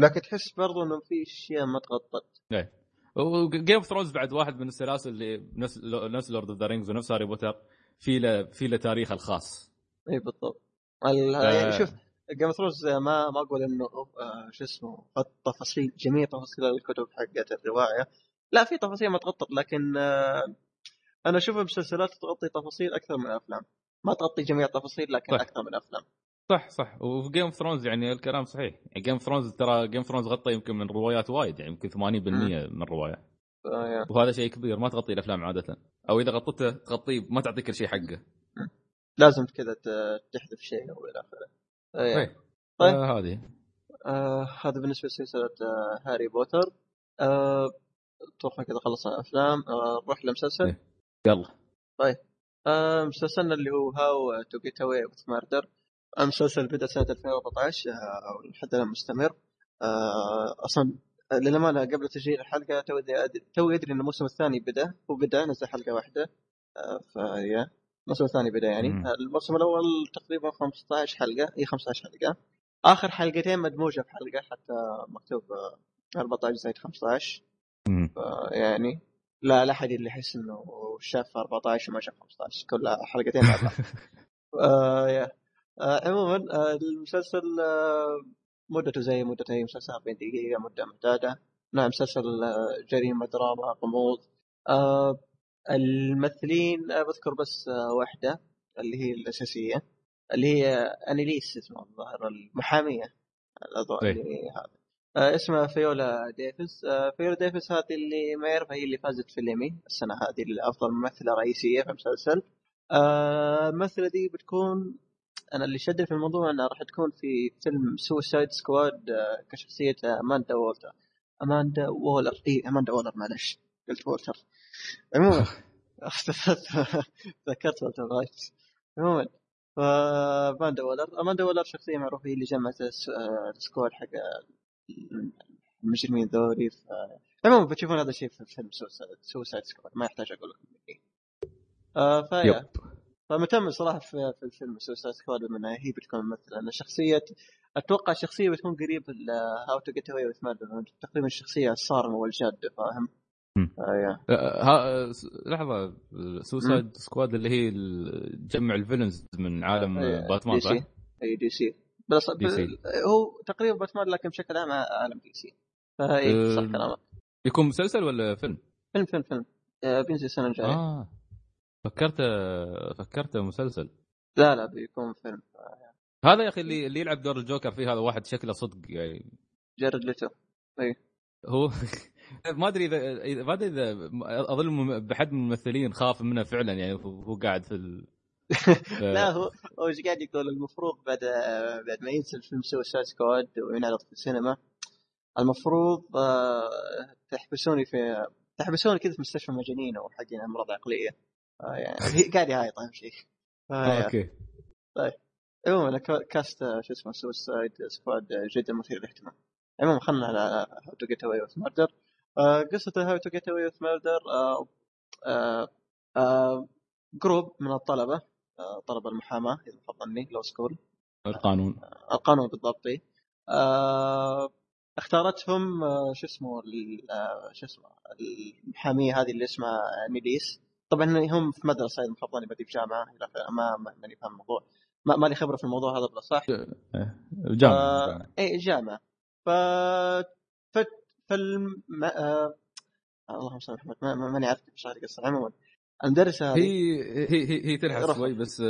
لكن تحس برضو إنه في أشياء ما تغطت. إيه. و Game of Thrones بعد واحد من السلاسل اللي نفس نفس Lord of the Rings ونفس هاري بوتر في له في له تاريخه الخاص. اي بالضبط. يعني شوف Game of Thrones ما ما أقول إنه آه شو اسمه تفاصيل جميع تفاصيل الكتب حقت الرواية. لا في تفاصيل ما تغطت لكن آه أنا أشوف المسلسلات تغطي تفاصيل أكثر من الأفلام. ما تغطي جميع التفاصيل لكن صح. أكثر من الأفلام. صح صح. وفي Game of Thrones يعني الكلام صحيح. يعني Game of Thrones ترى Game of Thrones غطى يمكن من روايات وايد يعني يمكن 80% من الرواية. آه وهذا شيء كبير ما تغطي الأفلام عادة. أو إذا غطيته تغطيه ما تعطيك كل شيء حقه. لازم كذا تحذف شيء أو إلى آخره. طيب, طيب. آه هذه. آه هذا بالنسبة لسلسلة آه هاري بوتر. آه أتوقع كذا خلصنا الأفلام. آه نروح لمسلسل إيه. يلا. طيب. آه مسلسلنا اللي هو How to Get Away with Murder المسلسل بدأ سنة 2014 آه لحد الآن مستمر. آه أصلا للأمانة قبل تسجيل الحلقة أدري إن الموسم الثاني بدأ وبدأ نزل حلقة واحدة. آه فيا. الموسم الثاني بدأ يعني. مم. الموسم الأول تقريبا 15 حلقة إي 15 حلقة. آخر حلقتين مدموجة في حلقه حتى مكتوب 14 زائد 15 يعني لا لا أحد اللي يحس إنه شاف 14 وما شاف 15 كلها حلقتين مع بعض. آه آه عموما آه المسلسل آه مدته زي مدة اي مسلسل 40 دقيقة مدة معتادة نعم مسلسل آه جريمة دراما غموض. آه الممثلين بذكر بس واحدة اللي هي الأساسية اللي هي أناليس اسمها الظاهر المحامية طيب. اللي هذا آه، اسمها فيولا ديفيس. آه، فيولا ديفيس هذه اللي ما يعرف هي اللي فازت في الإيمي السنة هذه لافضل ممثلة رئيسية في المسلسل. آه، الممثلة دي بتكون أنا اللي شدني في الموضوع إنها راح تكون في فيلم Suicide Squad كشخصية أماندا وولتر. أماندا وولر اي أماندا وولر معلش قلت وولتر. عموما. ذكرت والتر وايت عموما فاماندا وولر اماندا وولر شخصيه معروفة هي اللي جمعت ال squad حق المجرمين ذولي ف... عموما بتشوفون هذا الشيء في فيلم Suicide Squad ما يحتاج أقول لكم. آه فيا فمتأمل صراحة في, في الفيلم Suicide Squad بما هي بتكون ممثله لأن شخصيه أتوقع شخصية بتكون قريب How to Get Away with تقريبا الشخصية الصارمة والجادة فاهم؟ آه, آه، ها لحظة Suicide Squad اللي هي تجمع ال villains من عالم آه باتمان صح؟ إي DC. بس. هو تقريبا باتمان لكن بشكل عام عالم DC. فاي صح كلامك. يكون مسلسل ولا فيلم؟ فيلم فيلم فيلم. آه بينزل السنة الجايه آه فكرت فكرت مسلسل. لا لا بيكون فيلم. هذا يا أخي اللي اللي يلعب دور الجوكر فيه هذا واحد شكله صدق يعني. جارد ليتو. إي. هو ما أدري اذا ما أدري إذا أظن بحد من الممثلين خاف منه فعلا يعني هو قاعد في ال... لا هو هو إيش قاعد يقول؟ المفروض بعد بعد ما ينزل فيلم Suicide Squad وينعرض في السينما المفروض آه، تحبسوني في تحبسوني كذا في مستشفى مجانين أو حقين أمراض عقلية. آه، يعني قاعد يهايط أهم شيء. okay. طيب. عموما cast شو اسمه Suicide Squad جدا مثير للاهتمام. عموما خلنا على How to Get Away Murder قصة How to Get Away with Murder group من الطلبة آه طلبة المحاماة إذا ما ظني law school القانون. آه القانون بالضبط آه اختارتهم آه شو اسمه شو اسمه المحامية هذه اللي اسمها أنيليز. طبعا هم في مدرسة إذا ما ظني بدي في جامعة ما ماني فاهم الموضوع. ما لي خبرة في الموضوع هذا بالاصح إيه، جامعة. إي جامعة. ف فالم... آه... اللهم صل على محمد. ما- ما- ماني عارف إيش هذه القصة عموما المدرسة هذه هي هي هي, هي تلحق روح. شوي بس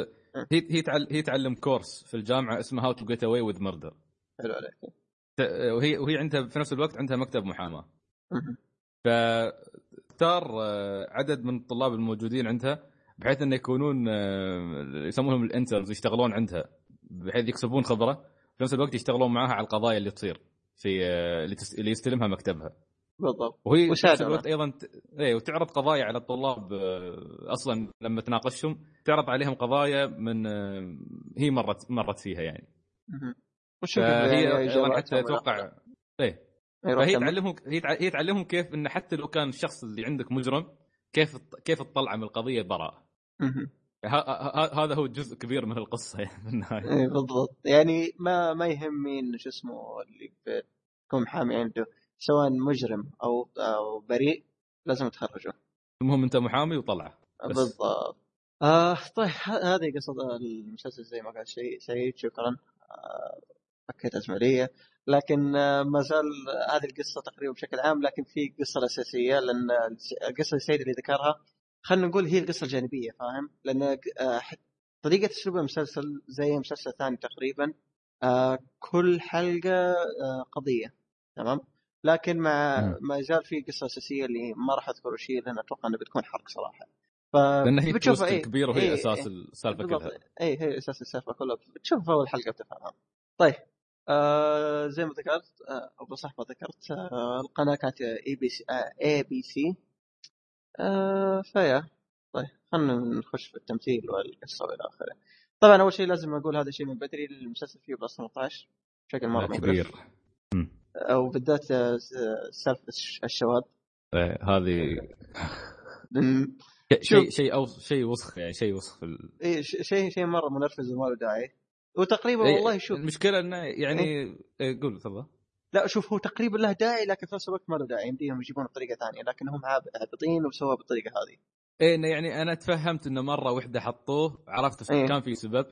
هي هي تعل هي تعلم course في الجامعة اسمه How to Get Away with Murder حلو عليك. وهي وهي عندها في نفس الوقت عندها مكتب محاماة. فتختار آه، عدد من الطلاب الموجودين عندها بحيث انه يكونون آه، يسمونهم الانترنز يشتغلون عندها بحيث يكسبون خبرة في نفس الوقت يشتغلون معها على القضايا اللي تصير. في آه، اللي يستلمها مكتبها. بالضبط. وهي نفس الوقت أيضا ت... إيه وتعرض قضايا على الطلاب آه، أصلا لما تناقشهم تعرض عليهم قضايا من آه، هي مرت مرت فيها يعني. وش أيضا إجاباتهم حتى أتوقع إيه. فهي. تعلمهم هي تع- هي تعلمهم كيف انه حتى لو كان الشخص اللي عندك مجرم كيف كيف تطلع من القضية براءة. هذا هو جزء كبير من القصة يعني في النهاية. إيه بالضبط. يعني ما ما يهم مين شو اسمه اللي بيكون محامي عنده. سواء مجرم أو أو بريء لازم تخرجه المهم أنت محامي وطلعه. بالضبط. آه طيب هذه قصة المسلسل زي ما قال شيء سعيد شكرا. آه فكيت لكن آه ما زال هذه القصة تقريبا بشكل عام لكن في قصة الأساسية لأن القصة سعيد اللي ذكرها خلينا نقول هي القصة الجانبية فاهم؟ لأن آه طريقة أسلوب المسلسل زي مسلسل ثاني تقريبا آه كل حلقة آه قضية تمام؟ لكن مع. ما زال في قصة أساسية اللي ما راح أذكر وش هي لأن أتوقع أنها بتكون حرق صراحة. ف لأن هي بتشوف إيه، الكبير وهي إيه، أساس إيه. السالفة كلها. اي هي أساس السالفة كلها. بتشوف أول حلقة بتفهمها طيب آه زي ما ذكرت آه أبو صح ما ذكرت آه القناة كانت ABC ABC آه ف yeah. طيب خلينا نخش في التمثيل والقصة والى آخره. طبعا أول شيء لازم أقول هذا الشيء من بدري المسلسل فيه plus 18 بشكل مرة. كبير. أو بالذات آه، سالفة الش- الشباب إيه، هذه شيء شيء أو شيء وسخ يعني شيء وسخ. إيه، ش- شيء شيء مرة منرفز وما له داعي. وتقريبا إيه، والله شوف. المشكلة إنه يعني إيه، قول تفضل. لا شوف هو تقريبا له داعي لكن في نفس الوقت ما له داعي. يمديهم يجيبونه بطريقة ثانية لكن هم عابطين وسووها بالطريقة هذه. إيه يعني أنا تفهمت إنه مرة واحدة حطوه عرفت إيه. كان في سبب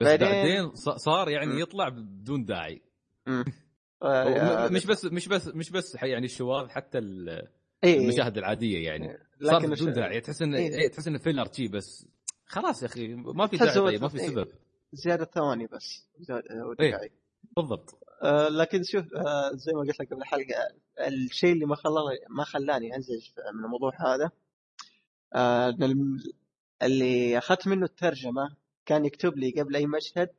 بس بعدين- بعدين صار يعني. يطلع بدون داعي. مش بس مش بس مش بس يعني الشواذ حتى ال- إيه، المشاهد العادية يعني. صار بدون داعي. تحس انه إيه. إيه، تحس انه فيلر شي بس. خلاص يا أخي ما في داعي طيب ما في إيه. سبب. زيادة ثواني بس زيادة- إيه. بالضبط. آه، لكن شوف آه، زي ما قلت لك قبل الحلقة الشيء اللي ما خلاني ما خلاني انزج من الموضوع هذا آه، اللي أخذت منه الترجمة كان يكتب لي قبل أي مشهد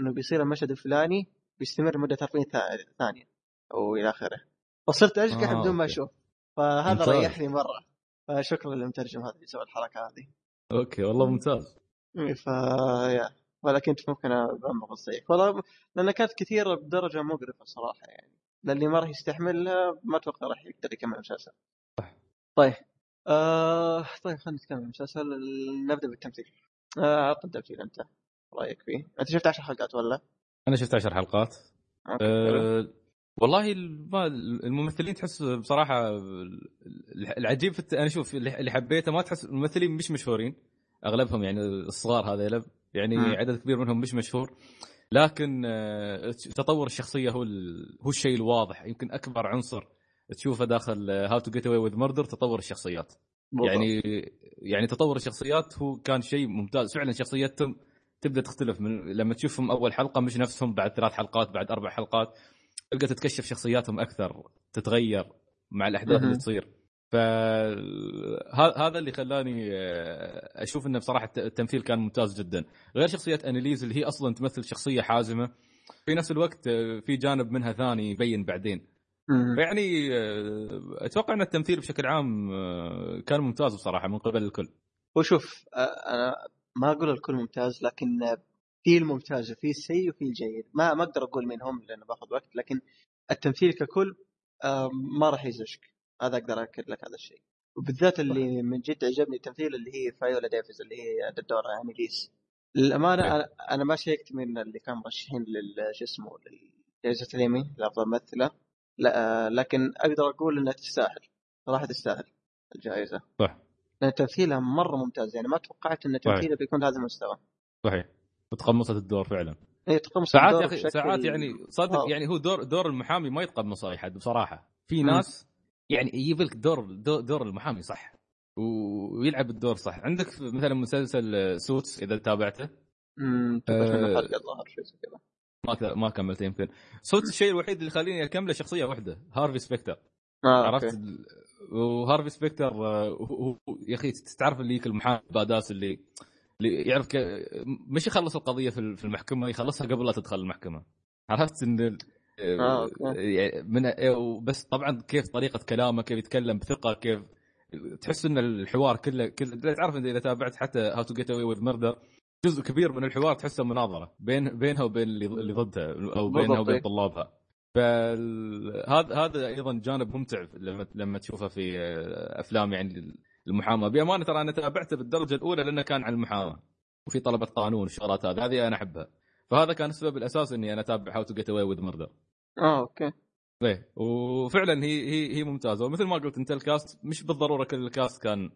إنه بيصير المشهد الفلاني بيستمر مده 40 ثا- ثانية أو إلى آخره. فصرت اشقح آه، بدون ما. أشوف. فهذا ممتاز. ريحني مرة. فشكرا للمترجم هذا اللي سوى الحركة هذه. أوكي والله ممتاز. ف يا. ولا كنت ممكن ابمغ زيك والله لأن كانت كثيره بدرجة مقرفة صراحة يعني للي ما راح يستحملها ما أتوقع راح يقدر يكمل المسلسل. طيب آه طيب خلينا نتكلم عن المسلسل نبدأ بالتمثيل. آه عط التمثيل أنت رأيك فيه؟ أنت شفت 10 حلقات ولا؟ أنا شفت عشر حلقات أوكي، حلو. أه والله الممثلين تحس بصراحة ال- العجيب في الت... أنا شوف اللي حبيته ما تحس الممثلين مش مشهورين أغلبهم يعني الصغار هذيلا يعني مم. عدد كبير منهم مش مشهور لكن آه، تطور الشخصية هو ال... هو الشيء الواضح يمكن أكبر عنصر تشوفه داخل How to Get Away with Murder تطور الشخصيات بالضبط. يعني يعني تطور الشخصيات هو كان شيء ممتاز فعلا شخصيتهم تبدأ تختلف من لما تشوفهم أول حلقة مش نفسهم بعد ثلاث حلقات بعد أربع حلقات تبدأ تتكشف شخصياتهم أكثر تتغير مع الأحداث. اللي تصير فهذا اللي خلاني آه، أشوف إنه بصراحة الت- التمثيل كان ممتاز جدا. غير شخصية أنيليز اللي هي أصلا تمثل شخصية حازمة في نفس الوقت آه، في جانب منها ثاني يبين بعدين. فيعني آه، أتوقع إن التمثيل بشكل عام كان ممتاز بصراحة من قبل الكل. وشوف أنا ما أقول الكل ممتاز لكن في الممتاز وفي السيء وفي الجيد. ما ما أقدر أقول مين هم لأنه باخذ وقت لكن التمثيل ككل ما راح يزعجك. هذا أقدر اكد لك هذا الشيء. وبالذات اللي من جد عجبني التمثيل اللي هي فايولا ديفيز اللي هي الدورة يعني ليس للامانه. أنا أنا ما شيكت من اللي كان مرشحين لل شو اسمه لجائزه الايمي لأفضل ممثلة. لا لكن أقدر أقول إنها تستاهل. صراحة تستاهل الجائزة. صح. لأن تمثيلها مرة ممتاز. يعني ما توقعت إن تمثيلها بيكون بهذا المستوى. صحيح. وتقمصت الدور فعلا. اي تقمص ساعات الدور يا أخي ساعات يعني صدق. يعني هو دور دور المحامي ما يتقمص أي حد بصراحة. في. ناس يعني يجيب لك دور دور, المحامي صح. ويلعب الدور صح. عندك مثلا مسلسل Suits إذا تابعته؟ امم آه، كذا. ما ما كملته يمكن. Suits الشيء الوحيد اللي يخليني أكمله شخصية واحدة هارفي سبكتر آه عرفت ال- وهارفي سبكتر آه، هو- هو- يا أخي تعرف اللي المحامي badass اللي اللي يعرف ك... مش يخلص القضية في ال- في المحكمة يخلصها قبل لا تدخل المحكمة. عرفت إن آه، okay. يعني من بس طبعا كيف طريقة كلامه كيف يتكلم بثقة كيف تحس إن الحوار كله كله تعرف انت إذا تابعت حتى How to Get Away with Murder جزء كبير من الحوار تحسه مناظرة بين بينها وبين اللي ضدها أو بينها وبين إيه. طلابها فهذا هذا أيضا جانب ممتع لما لما تشوفه في آه، أفلام يعني المحاماة بأمانة ترى أنا تابعته بالدرجة الأولى لأنه كان عن المحاماة وفي طلبة قانون والشغلات هذه هذه أنا أحبها فهذا كان السبب الاساسي إني أنا أتابع How to Get Away with Murder آه okay. إيه وفعلا هي هي هي ممتازة. ومثل ما قلت أنت ال cast مش بالضرورة كل ال cast كان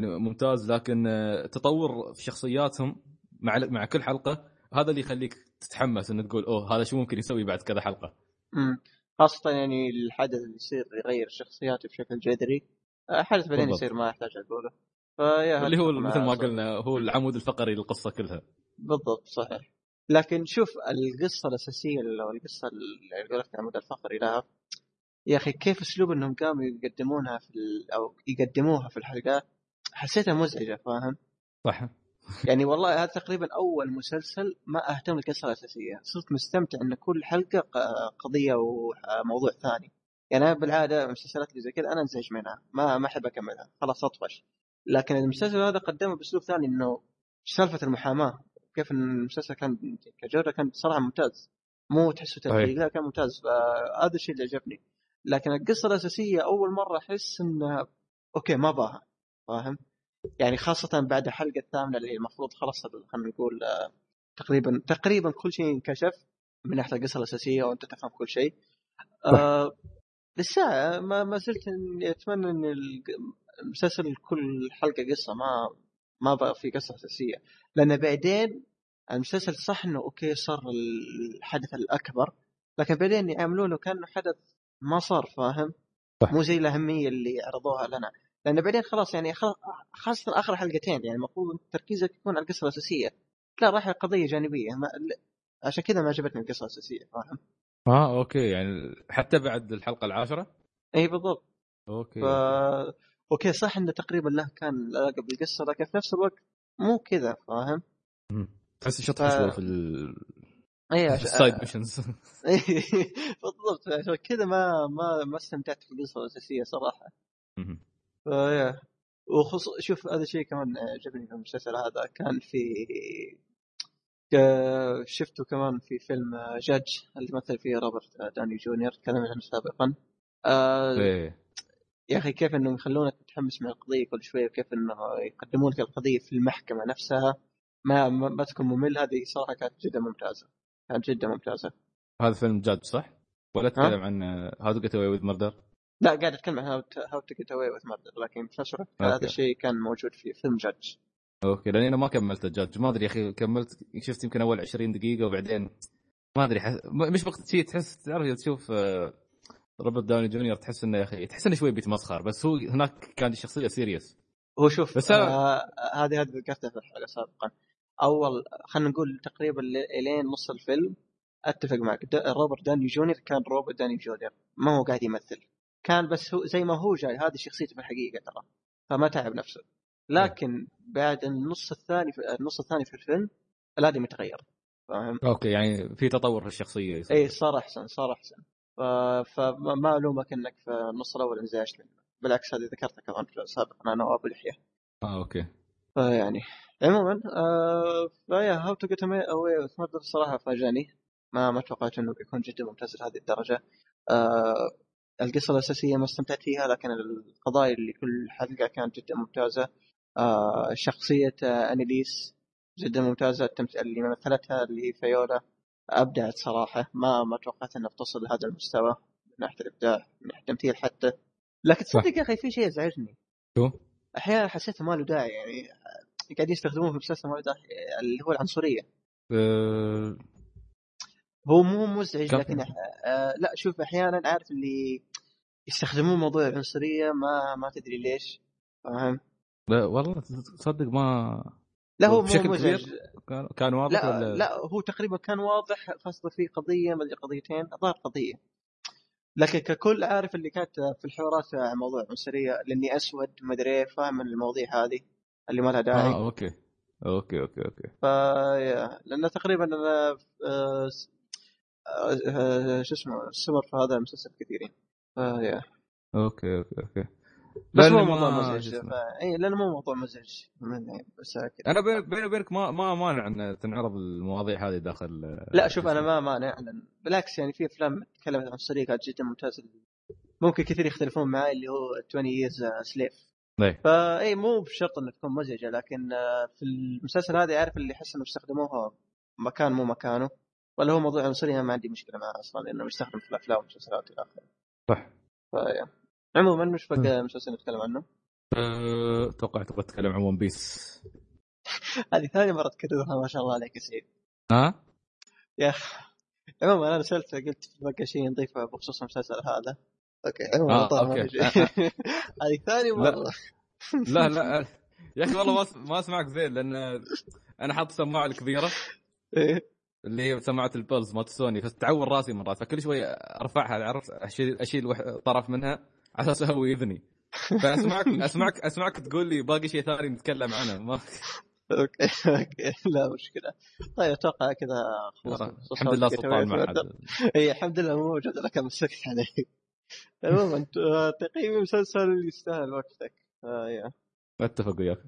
ممتاز لكن آه، تطور في شخصياتهم مع مع كل حلقة هذا اللي يخليك تتحمس ان تقول أوه هذا شو ممكن يسوي بعد كذا حلقة؟ امم خاصة يعني الحدث اللي يصير يغير شخصياته بشكل جذري. آه، حدث بعدين. يصير ما يحتاج أقوله. ف yeah اللي هو مثل ما. قلنا هو العمود الفقري للقصة كلها. بالضبط صحيح. لكن شوف القصة الأساسية أو القصة اللي قلت العمود الفقري لها يا أخي كيف أسلوب أنهم قاموا يقدمونها في ال... أو يقدموها في الحلقات حسيتها مزعجة فاهم؟ صح يعني والله هذا تقريبا أول مسلسل ما أهتم بالقصة الأساسية. صرت مستمتع إن كل حلقة قضية وموضوع ثاني. يعني أنا بالعادة المسلسلات اللي زي كذا أنا أنزعج منها ما ما أحب أكملها. خلاص أطفش. لكن المسلسل هذا قدمه بأسلوب ثاني إنه سالفة المحاماة. كيف إن المسلسل كان كجودة كان صراحة ممتاز. مو تحسه. تلقيق لا كان ممتاز. فهذا الشيء اللي عجبني. لكن القصة الأساسية أول مرة أحس انها أوكي ما باها فاهم؟ يعني خاصة بعد الحلقة الثامنة اللي المفروض خلاص خلينا نقول تقريبا تقريبا كل شيء انكشف من ناحية القصة الأساسية وأنت تفهم كل شيء. آه لسه ما ما زلت إن الق- المسلسل كل حلقة قصة ما ما بقى في قصة أساسية. لأن بعدين المسلسل صح إنه أوكي صار الحدث الأكبر لكن بعدين يعاملونه كأنه حدث ما صار فاهم؟ صح. مو زي الأهمية اللي عرضوها لنا لأن بعدين خلاص يعني خاصة آخر حلقتين يعني المفروض تركيزك يكون على القصة الأساسية لا راح قضية جانبية ما عشان كذا ما عجبتني القصة الأساسية فاهم؟ آه okay يعني حتى بعد الحلقة العاشرة إي بالضبط okay ف... okay صح إنه تقريبا له كان علاقة بالقصة لكن في نفس الوقت مو كذا فاهم؟ تحس ف- شوي في ال- اي في عش... ال side missions بالضبط. عشان كذا ما ما ما استمتعت في القصة الأساسية صراحة. ف yeah وخص شوف هذا الشيء كمان عجبني في المسلسل هذا كان في شفته كمان في فيلم جاج اللي مثل فيه روبرت داوني جونيور تكلمنا عنه سابقا. آه إيه. يا أخي كيف إنهم يخلونك متحمس مع القضية كل شوية وكيف إنه يقدمون لك القضية في المحكمة نفسها. ما ما, تكون ممل هذه صراحة كانت جدا ممتازة. كانت جدا ممتازة. هذا فيلم Judge صح؟ ولا تتكلم عن How to Get Away with Murder؟ لا قاعد أتكلم عن How to Get Away with Murder لكن في نفس الوقت هذا. الشيء كان موجود في فيلم جاج okay لأني أنا ما كملت جاج ما أدري يا أخي كملت شفت يمكن أول 20 دقيقة وبعدين ما أدري حس... مش وقت شيء تحس تعرف تشوف آه، روبرت داوني جونيور تحس إنه يا أخي تحس إنه شوي بيتمسخر بس هو هناك كان شخصية serious هو شوف بس آه هذه هذه ذكرتها في الحلقة سابقا اول خلينا نقول تقريبا إلين نص الفيلم أتفق معك دا روبرت داوني جونيور كان روبرت داني جونيور ما هو قاعد يمثل كان بس هو زي ما هو جاي هذه شخصيته في الحقيقة ترى فما تعب نفسه لكن بعد النص الثاني في النص الثاني في الفيلم الأدمي تغير فاهم؟ okay يعني في تطور في الشخصية يصير. اي صار أحسن صار أحسن. فما ما ألومك إنك في النص الأول انزعجت بالعكس هذه ذكرتها كمان في سابقا أنا وابو لحية. آه okay. فيعني عموما آه ف yeah How to Get Away الصراحه فاجأني. ما ما توقعت إنه بيكون جدا ممتاز لهذه الدرجة. آه القصة الأساسية ما استمتعت فيها لكن القضايا اللي كل حلقة كانت جدا ممتازة. آه شخصية آه أنيليس جدا ممتازة. اللي مثلتها اللي هي فيولا. ابدعت صراحة. ما ما توقعت انها بتصل لهذا المستوى من ناحية الإبداع من ناحية التمثيل حتى. لكن تصدق يا أخي في شيء ازعجني شو؟ أحيانا حسيت ما له داعي يعني قاعدين يستخدموه في المسلسل ما له داعي اللي هو العنصرية. آه... هو مو مزعج لكن آه لا شوف أحيانا عارف اللي يستخدمون موضوع العنصرية ما ما تدري ليش فاهم؟ لا والله تصدق ما لا هو بشكل مزعج كبير؟ كان- كان واضح لا ولا؟ لا هو تقريبا كان واضح خاصة في قضية ما قضيتين الظاهر قضية. لكن ككل عارف اللي كانت في الحوارات عن موضوع العنصرية لأني أسود ما أدري فاهم المواضيع هذه اللي ما لها داعي. آه okay. okay okay okay. ف yeah- لأنه تقريبا أنا آه، آه، آه، شو اسمه السمر في هذا المسلسل كثيرين. ف yeah okay okay okay. بس مو موضوع مزعج إي لأنه مو موضوع مزعج. من- بس أنا بيني وبينك ما ما مانع إن تنعرض المواضيع هذه داخل لا شوف أنا ما مانع بالعكس يعني في أفلام تكلمت عن كانت جدا ممتازة. ممكن كثير يختلفون معي اللي هو 20 years slave إيه. فاي مو بشرط إنها تكون مزعجة لكن آه، في المسلسل هذا عارف اللي احس انه استخدموها مكان مو مكانه ولا هو موضوع عنصريه ما عندي مشكلة معه أصلا لأنه يستخدم في الأفلام والمسلسلات إلى آخره. صح. ف yeah عموما مم. بقى مسلسل نتكلم عنه؟ أه، أتوقع تبغى تتكلم عن One Piece هذه ثاني مرة تكررها ما شاء الله عليك يا سعيد. ها؟ يا أخي عموما أنا سألت قلت بقى شيء نضيفه بخصوص المسلسل هذا. okay عموما آه، شيء. هذه ثاني مرة. لا لا. يا أخي والله ما أسمعك زين لأن أنا حاط السماعه الكبيرة. إيه. اللي هي سماعة ال pulse مالت سوني. فتعور راسي مرات فكل شوي أرفعها عرفت؟ أشيل أشيل طرف منها. على أساس اهوي إذني. فأسمعك أسمعك أسمعك تقول لي باقي شيء ثاني نتكلم عنه. ما okay okay لا مشكلة. طيب أتوقع كذا خلاص الحمد لله سلطان ما حد إي الحمد لله مو موجود like مسكت عليه عموما آه، تقييم مسلسل يستاهل وقتك. آه أتفق وياك.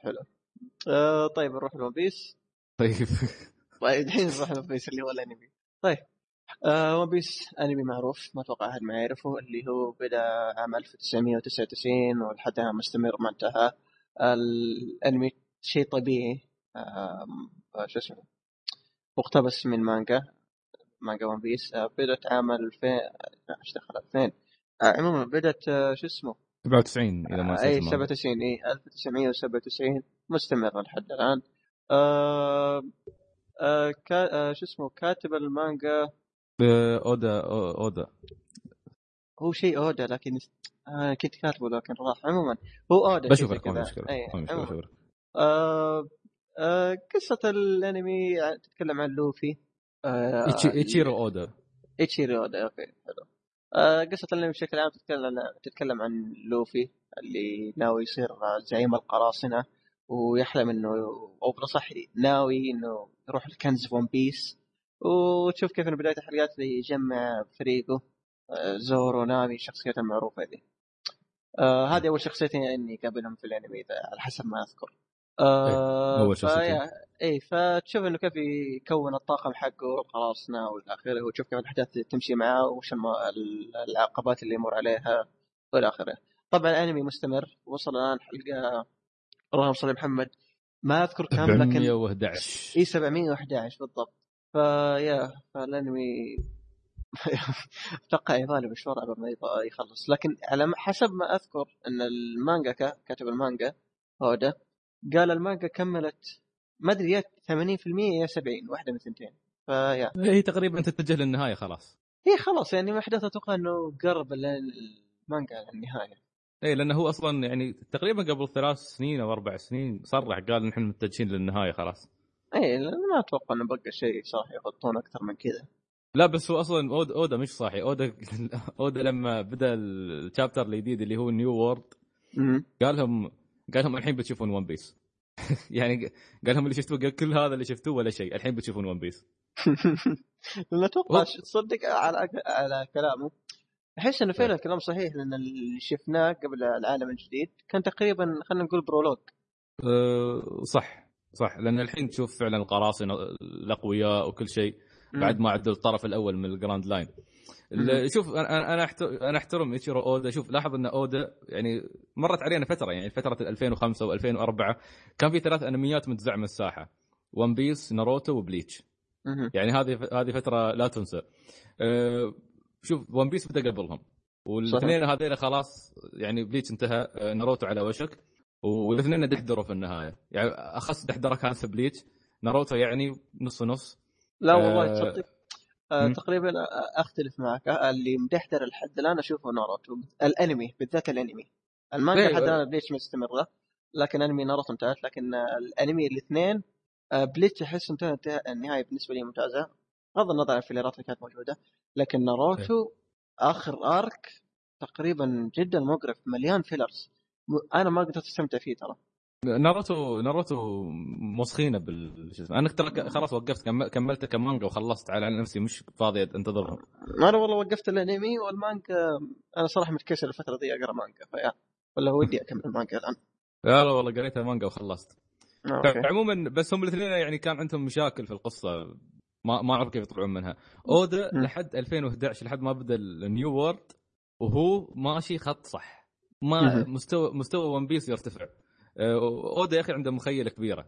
حلو. آه طيب نروح ل One Piece. طيب. طيب الحين نروح ل One Piece اللي هو الأنمي. طيب. آه One Piece أنمي معروف ما أتوقع أحد ما يعرفه اللي هو بدأ عام 1999 ولحد الان مستمر ما انتهى. الأنمي شيء طبيعي. آه شو اسمه؟ مقتبس من مانجا مانجا One Piece آه بدأت عام 2000 لا إيش دخل 2000 آه عموما بدأت آه شو اسمه؟ 97 إذا ما إي نسيت الماضي. 97 إي 1997 مستمرة لحد الآن. آه آه كا آه شو اسمه؟ كاتب المانجا آه، اودا اودا هو شيء اودا لكن آه كنت كاتبه لكن راح عموما هو اودا بشوف شيء لك زي ما كذا. مشكله أي، ما مشكله عموماً. بشوف لك. آه آه قصة الانمي تتكلم عن لوفي آه اودا ايتشيرو اودا okay حلو آه قصة الانمي بشكل عام تتكلم تتكلم عن لوفي اللي ناوي يصير زعيم القراصنة ويحلم إنه أو بالاصح ناوي إنه يروح الكنز في One Piece وتشوف كيف إنه بداية الحلقات يجمع فريقه آه زورو نامي الشخصيات المعروفة دي آه هذه أول شخصيتين اني قابلهم في الأنمي على حسب ما أذكر. آه أول شخصيتين. إي فتشوف إنه كيف يكون الطاقم حقه والقراصنة والى آخره وتشوف كيف الأحداث تمشي معاه وش العقبات اللي يمر عليها وإلى آخره. طبعا الأنمي مستمر وصل الآن حلقة اللهم صل محمد. ما أذكر كم لكن 711 إي 711 بالضبط. فيا فالانمي أتوقع يبالي مشوار قبل ما يخلص. لكن على ما- حسب ما أذكر إن المانجا كاتب المانجا هودا قال المانجا كملت ما أدري يا 80% يا 70 واحدة من الثنتين فيا هي تقريبا تتجه للنهاية خلاص. هي خلاص يعني احداث أتوقع إنه قرب ال- المانجا للنهاية. اي لأنه هو أصلا يعني تقريبا قبل ثلاث سنين أو أربع سنين صرح قال نحن متجهين للنهاية خلاص. اي ما أتوقع إنه بقى شيء صح يغطون أكثر من كذا. لا بس هو أصلا اودا, أودا مش صاحي أودا أودا لما بدأ ال chapter الجديد اللي هو New World. قال لهم قال لهم الحين بتشوفون One Piece يعني قال لهم اللي شفتوه قال كل هذا اللي شفتوه ولا شيء الحين بتشوفون One Piece لأن أتوقع تصدق على على كلامه. أحس إنه فعلا كلام صحيح لأن اللي شفناه قبل العالم الجديد كان تقريبا خلينا نقول prologue أه صح. صح لأن الحين تشوف فعلا القراصنة الأقوياء وكل شيء بعد ما عدوا الطرف الأول من ال Grand Line. شوف أنا أنا أحترم ايتشيرو أودا. شوف لاحظ إن أودا يعني مرت علينا فترة يعني فترة 2005 و2004 كان في ثلاث أنميات متزعمة الساحة. One Piece ناروتو وبليتش. يعني هذه هذه فترة لا تنسى. أه شوف One Piece بدأ قبلهم. والاثنين هذول خلاص يعني بليتش انتهى أه، ناروتو على وشك. والاثنين دحدروا في النهاية. يعني أخص دحدره كانت في بليتش. ناروتو يعني نص نص. لا والله آه، تصدق آه. تقريبا آه، أختلف معك. آه، اللي مدحدر لحد الآن أشوفه ناروتو الأنمي بالذات الأنمي. المانجا إيه، لحد. الآن بليتش مستمرة لكن أنمي ناروتو انتهت. لكن الأنمي الاثنين بليتش أحس انتهت النهاية بالنسبة لي ممتازة. بغض النظر عن الفيلرات اللي كانت موجودة. لكن ناروتو آخر arc تقريبا جدا مقرف مليان fillers أنا ما قدرت استمتع فيه ترى. ناروتو ناروتو ماسخينه بال شو اسمه أنا ترى خلاص وقفت كم- كملت كمانجا وخلصت على نفسي مش فاضي أنتظرهم. أنا والله وقفت الأنمي والمانجا أنا صراحة متكسر الفترة دي أقرأ مانجا فيا. ولا ودي أكمل مانجا الآن. لا لا والله قريتها مانجا وخلصت. okay. عموما بس هم الاثنين يعني كان عندهم مشاكل في القصة ما ما أعرف كيف يطلعون منها. اودا. لحد 2011 لحد ما بدأ ال New World وهو ماشي خط صح. ما. مستوى مستوى One Piece يرتفع آه، أودا يا أخي عنده مخيلة كبيرة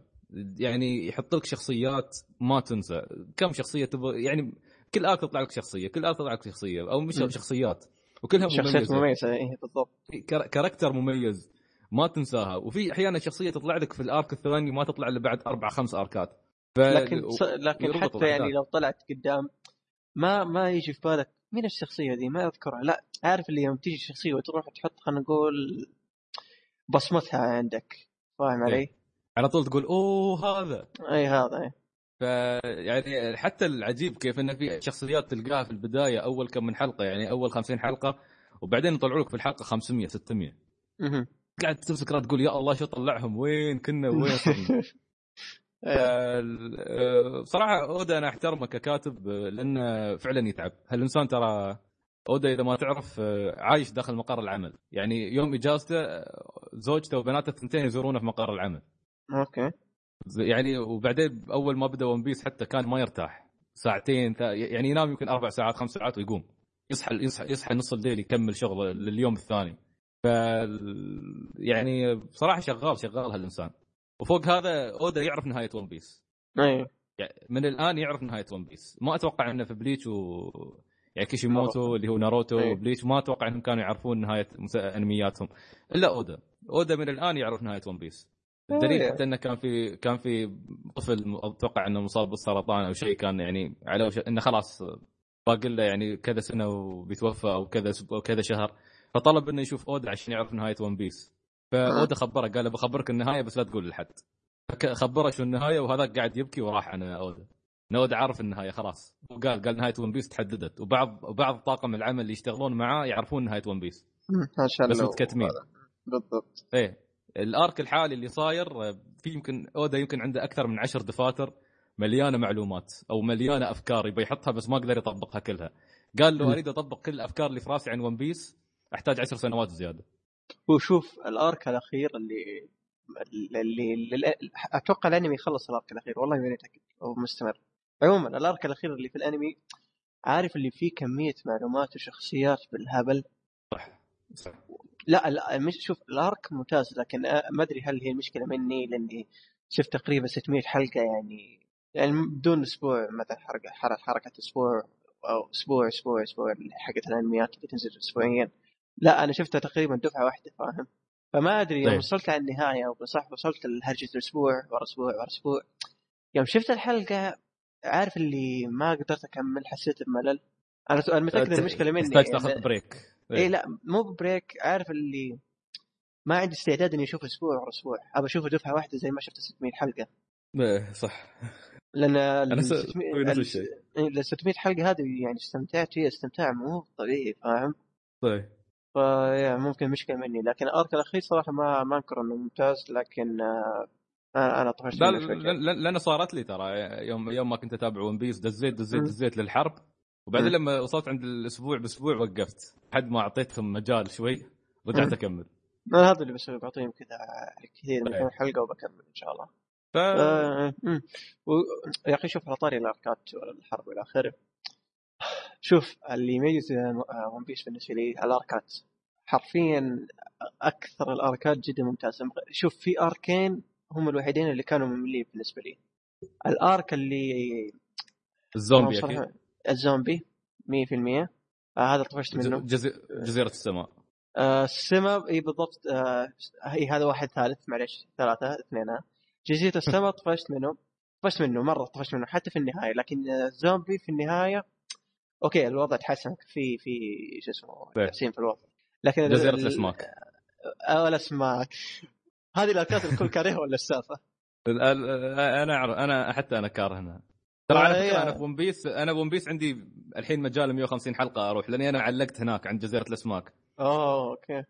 يعني يحط لك شخصيات ما تنسى كم شخصية تبغى يعني كل arc تطلع لك شخصية كل arc تطلع لك شخصية أو مش. شخصيات وكلها شخصيات مميزة مميزة اي بالضبط char- character مميز ما تنساها وفي أحيانا شخصية تطلع لك في ال arc الثاني ما تطلع إلا بعد أربع خمس آركات ف... لكن. لكن حتى. يعني لو طلعت قدام ما ما يجي في بالك مين الشخصية دي ما أذكرها. لا عارف اللي يوم تيجي شخصيه وتروح تحط خلينا نقول بصمتها عندك. فاهم علي؟ على طول تقول أوه هذا. إي هذا إي. ف يعني حتى العجيب كيف انه في شخصيات تلقاها في البداية أول كم من حلقة يعني أول 50 حلقة وبعدين يطلعوا لك في الحلقة 500 600 مهم. قاعد تمسك تقول يا الله شو طلعهم؟ وين كنا؟ وين صرنا إيه. ال- آه، بصراحه اودا أنا أحترمه ككاتب آه، لأنه فعلا يتعب. هالإنسان ترى اودا إذا ما تعرف آه، عايش داخل مقر العمل. يعني يوم إجازته آه، زوجته وبناته الثنتين يزورونه في مقر العمل. okay. يعني وبعدين أول ما بدأ One Piece حتى كان ما يرتاح. ساعتين يعني ينام يمكن أربع ساعات خمس ساعات ويقوم. يصحى يصحى يصحى نص الليل يكمل شغله لليوم الثاني. ف يعني بصراحه شغال شغال هالإنسان. وفوق هذا أودا يعرف نهاية One Piece اي يعني من الآن يعرف نهاية One Piece ما أتوقع إنه في بليتش و يعني كيشيموتو اللي هو ناروتو إيه. وبليتش ما أتوقع إنهم كانوا يعرفون نهاية مس- أنمياتهم. إلا أودا. أودا من الآن يعرف نهاية One Piece الدليل إيه. حتى إنه كان في كان في طفل أتوقع إنه مصاب بالسرطان أو شيء كان يعني على وشك إنه خلاص باقي له يعني كذا سنة وبيتوفى أو كذا أو كذا شهر. فطلب إنه يشوف أودا عشان يعرف نهاية One Piece فاودا خبره قال له بخبرك النهاية بس لا تقول لحد. خبره شو النهاية وهذاك قاعد يبكي وراح عن أودا. إن أودا عارف النهاية خلاص. وقال قال نهاية One Piece تحددت. وبعض وبعض طاقم العمل اللي يشتغلون معاه يعرفون نهاية One Piece مم، ما شاء بس متكتمين. بالضبط. إيه. ال arc الحالي اللي صاير آه، في يمكن أودا يمكن عنده أكثر من عشر دفاتر مليانة معلومات أو مليانة أفكار يبي يحطها بس ما قدر يطبقها كلها. قال لو مم. أريد أطبق كل الأفكار اللي في راسي عن One Piece أحتاج عشر سنوات زيادة. وشوف الارك الاخير اللي اللي, اللي أتوقع الانمي يخلص الارك الاخير والله ماني متأكد هو مستمر. عموما الارك الاخير اللي في الانمي عارف اللي فيه كمية معلومات وشخصيات بالهبل؟ صح لا لا مش شوف الارك ممتاز لكن ما أدري هل هي المشكلة مني لأني شفت تقريبا 600 حلقة يعني يعني بدون أسبوع مثلا حركه حر- حركة أسبوع أو أسبوع أسبوع أسبوع حقت الأنميات اللي تنزل اسبوعيا. لا أنا شفتها تقريبا دفعة واحدة فاهم؟ فما أدري يوم طيب. وصلت على النهاية وصح وصلت لهرجه الأسبوع ورا أسبوع ورا أسبوع. يوم شفت الحلقة عارف اللي ما قدرت أكمل حسيت بملل. أنا أنا متأكد المشكلة مني تحتاج تاخذ break إي لا مو بريك عارف اللي ما عندي استعداد إني أشوف أسبوع ورا أسبوع. ابى أشوفه دفعة واحدة زي ما شفت 600 حلقة. إيه، صح. لأن أنا س... ال 600 نفس ال- الشيء. إيه، ال 600 حلقة هذه يعني استمتعت فيها استمتاع مو طبيعي فاهم؟ طيب. فيا ممكن مشكلة مني لكن الأرك الأخير صراحة ما ما أنكر إنه ممتاز لكن آه، أنا أنا طفشت لا لأن صارت لي ترى يوم يوم ما كنت أتابع ون بيس دزيت دزيت. دزيت للحرب وبعدين. لما وصلت عند الأسبوع بأسبوع وقفت لحد ما أعطيتهم مجال شوي رجعت. أكمل أنا هذا اللي بسويه بعطيهم كذا كثير من طيب. كم حلقة وبكمل إن شاء الله ف آه، يا أخي شوف على طاري الأركات والحرب والى آخره شوف اللي يميز ون بيس بالنسبة لي الاركات حرفيا أكثر الاركات جدا ممتازه شوف في أركين هم الوحيدين اللي كانوا مملين بالنسبة لي. الأرك اللي الزومبي أكيد. الزومبي 100% آه هذا طفشت منه. جزي... جزيرة السماء. آه السما إي بالضبط. آه إي هذا واحد ثالث معلش ثلاثة اثنين ها. جزيرة السما طفشت منه. طفشت منه مرة طفشت منه حتى في النهاية. لكن آه، زومبي في النهاية okay الوضع تحسن في في شو اسمه طيب. تحسين في الوضع. لكن جزيرة ال- الأسماك. آه، الاسماك هذه ال arc ات الكل كارهها ولا السالفة؟ ال- ال- أنا أعرف أنا حتى أنا كارهنا ترى على آه، فكرة هي- أنا في One Piece أنا One Piece عندي الحين مجال 150 حلقة أروح لأني أنا علقت هناك عند جزيرة الأسماك. اوه okay.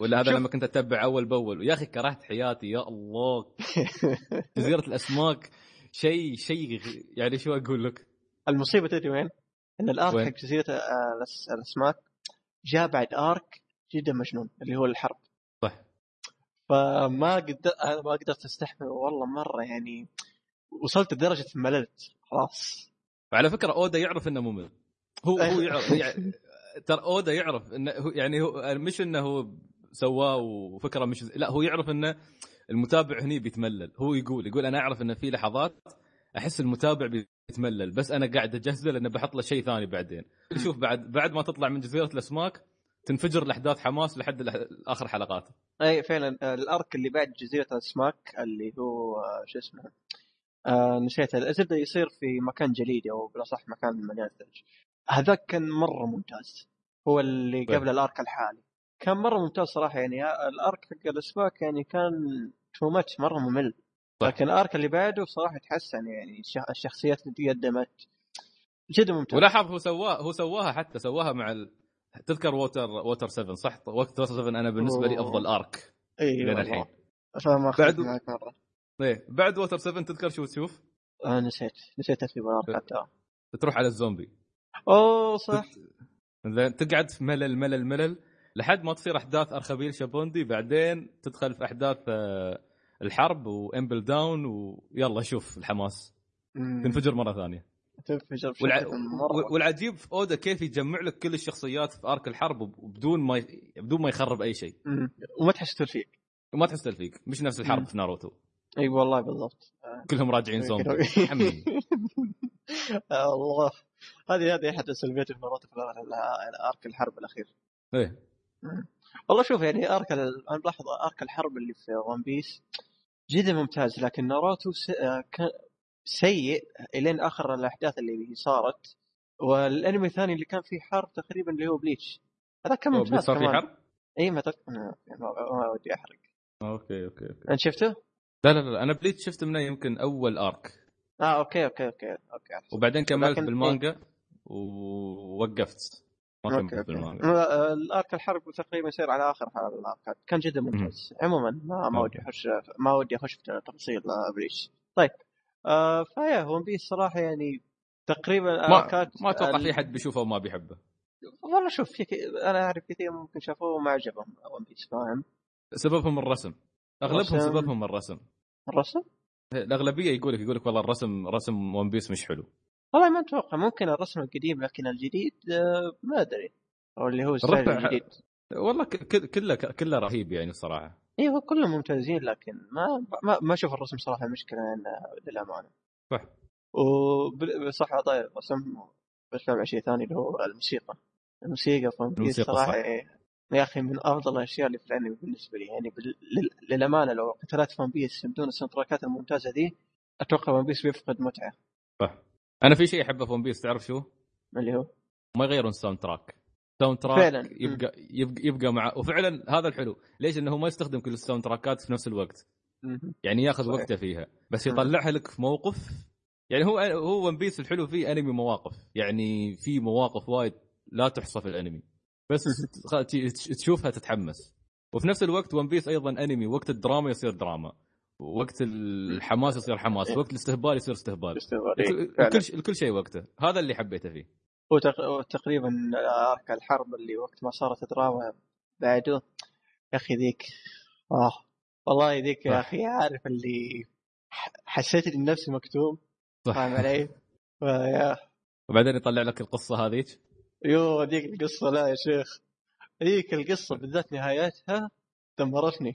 ولا هذا شوف. لما كنت أتبع أول بأول. ويا أخي كرهت حياتي يا الله. جزيرة الأسماك شيء شيء يعني شو أقول لك؟ المصيبة تدري وين؟ إن ال arc؟ حق جزيرة آه، الأسماك جاء بعد arc جدا مجنون اللي هو الحرب صح فما قدر أنا ما قدرت أستحمل والله مرة يعني وصلت لدرجة مللت خلاص وعلى فكرة أودا يعرف إنه ممل هو هو. يعرف يعني ترى أودا يعرف إنه يعني هو مش إنه هو سواه وفكره مش لا هو يعرف إنه المتابع هني بيتملل هو يقول يقول أنا أعرف إنه في لحظات أحس المتابع بيتملل بس أنا قاعد أجهزه لأنه بحط له شيء ثاني بعدين. شوف بعد بعد ما تطلع من جزيرة الأسماك تنفجر الاحداث حماس لحد آخر حلقات أي فعلا. آه، الأرك اللي بعد جزيرة الأسماك اللي هو آه، شو اسمه آه نسيت الزبده يصير في مكان جليدي أو بالأصح مكان مليان ثلج. هذاك كان مرة ممتاز. هو اللي طيب. قبل ال arc الحالي. كان مرة ممتاز صراحة يعني آه، ال arc حق الأسماك يعني كان too much مرة ممل. صح. لكن ال arc اللي بعده صراحة تحسن يعني الش- الشخصيات اللي تقدمت جدا ممتاز ولاحظ هو سواه هو سواها حتى سواها مع ال... تذكر Water Water 7 صح؟ Water 7 أنا بالنسبة لي. أفضل arc اي لين والله. الحين فما بعد- معك مره إيه بعد Water 7 تذكر شو تشوف؟ آه نسيت نسيت ترتيب ال arc حتى تروح على الزومبي أوه صح زين تقعد في ملل ملل ملل لحد ما تصير أحداث أرخبيل شابوندي بعدين تدخل في أحداث آه، الحرب و Impel Down ويلا شوف الحماس. تنفجر مرة ثانية. تنفجر والع... مرة والعجيب في أودا كيف يجمع لك كل الشخصيات في arc الحرب وبدون ما ي... بدون ما يخرب أي شيء. وما تحس تلفيق وما تحس تلفيق مش نفس الحرب مم. في ناروتو. إي والله بالضبط. كلهم راجعين زومبي الله. هذه هذه أحد سلبيات في ناروتو في ال arc الحرب الأخير. إيه. والله شوف يعني arc أنا ملاحظ arc الحرب اللي في One Piece جدا ممتاز لكن ناروتو. آه، سيء إلين آخر الأحداث اللي صارت والأنمي الثاني اللي كان فيه حرب تقريبا اللي هو Bleach هذا كان ممتاز صار في كمان حرب؟ إي ما. ما... ودي أحرق أوكي أوكي أوكي أنت شفته؟ لا لا لا أنا Bleach شفت منه يمكن أول arc آه okay okay okay okay. وبعدين كملت بالمانجا ووقفت ما كملت. بالمانجا ال arc الحرب تقريبا يصير على آخر ال arc ات كان جدا ممتاز. عموما ما ما. ودي أخش ما ودي أخش في تفاصيل آه، Bleach طيب آه فيا One Piece صراحة يعني تقريبا ما ما أتوقع ال- في حد بيشوفه وما بيحبه. والله شوف في. أنا أعرف كثير ممكن شافوه وما عجبهم One Piece فاهم؟ سببهم الرسم. أغلبهم. سببهم الرسم. الرسم؟ الأغلبية يقول لك يقول لك والله الرسم رسم One Piece مش حلو. والله ما أتوقع ممكن الرسم القديم لكن الجديد آه ما أدري. أو اللي هو ال style الرسم- الجديد. والله كله كله رهيب يعني الصراحه أيوه كلهم ممتازين لكن ما ما, ما أشوف الرسم صراحة مشكلة للامانه صح. وصح طيب الرسم بتكلم عن شيء ثاني اللي هو الموسيقى. الموسيقى في صراحة. إيه، يا أخي من أفضل الأشياء اللي في الأنمي بالنسبة لي. يعني بال... للأمانة لو قتالات في One Piece بدون ال soundtrack ات الممتازة دي أتوقع One Piece بيفقد متعة. صح. أنا في شيء أحبه في One Piece تعرف شو؟ اللي هو؟ ما يغيرون ال soundtrack ال soundtrack فعلاً. يبقى يبقى يبقى مع وفعلا هذا الحلو. ليش؟ إنه ما يستخدم كل ال soundtrack ات في نفس الوقت. يعني ياخذ صحيح. وقته فيها. بس. يطلعها لك في موقف. يعني هو هو One Piece الحلو فيه أنمي مواقف. يعني في مواقف وايد لا تحصى في الأنمي. بس تشوفها تتحمس. وفي نفس الوقت One Piece أيضا أنمي. وقت الدراما يصير دراما. وقت الحماس يصير حماس وقت الاستهبال يصير استهبال. الكل-. الكل شيء وقته هذا اللي حبيته فيه وتق- وتقريبا arc الحرب اللي وقت ما صارت دراما بعده يا أخي ذيك آه والله ذيك يا. أخي عارف اللي حسيت اني نفسي مكتوم فاهم علي؟ فيا وبعدين يطلع لك القصة هذيك يو ذيك القصة لا يا شيخ ذيك القصة بالذات نهايتها دمرتني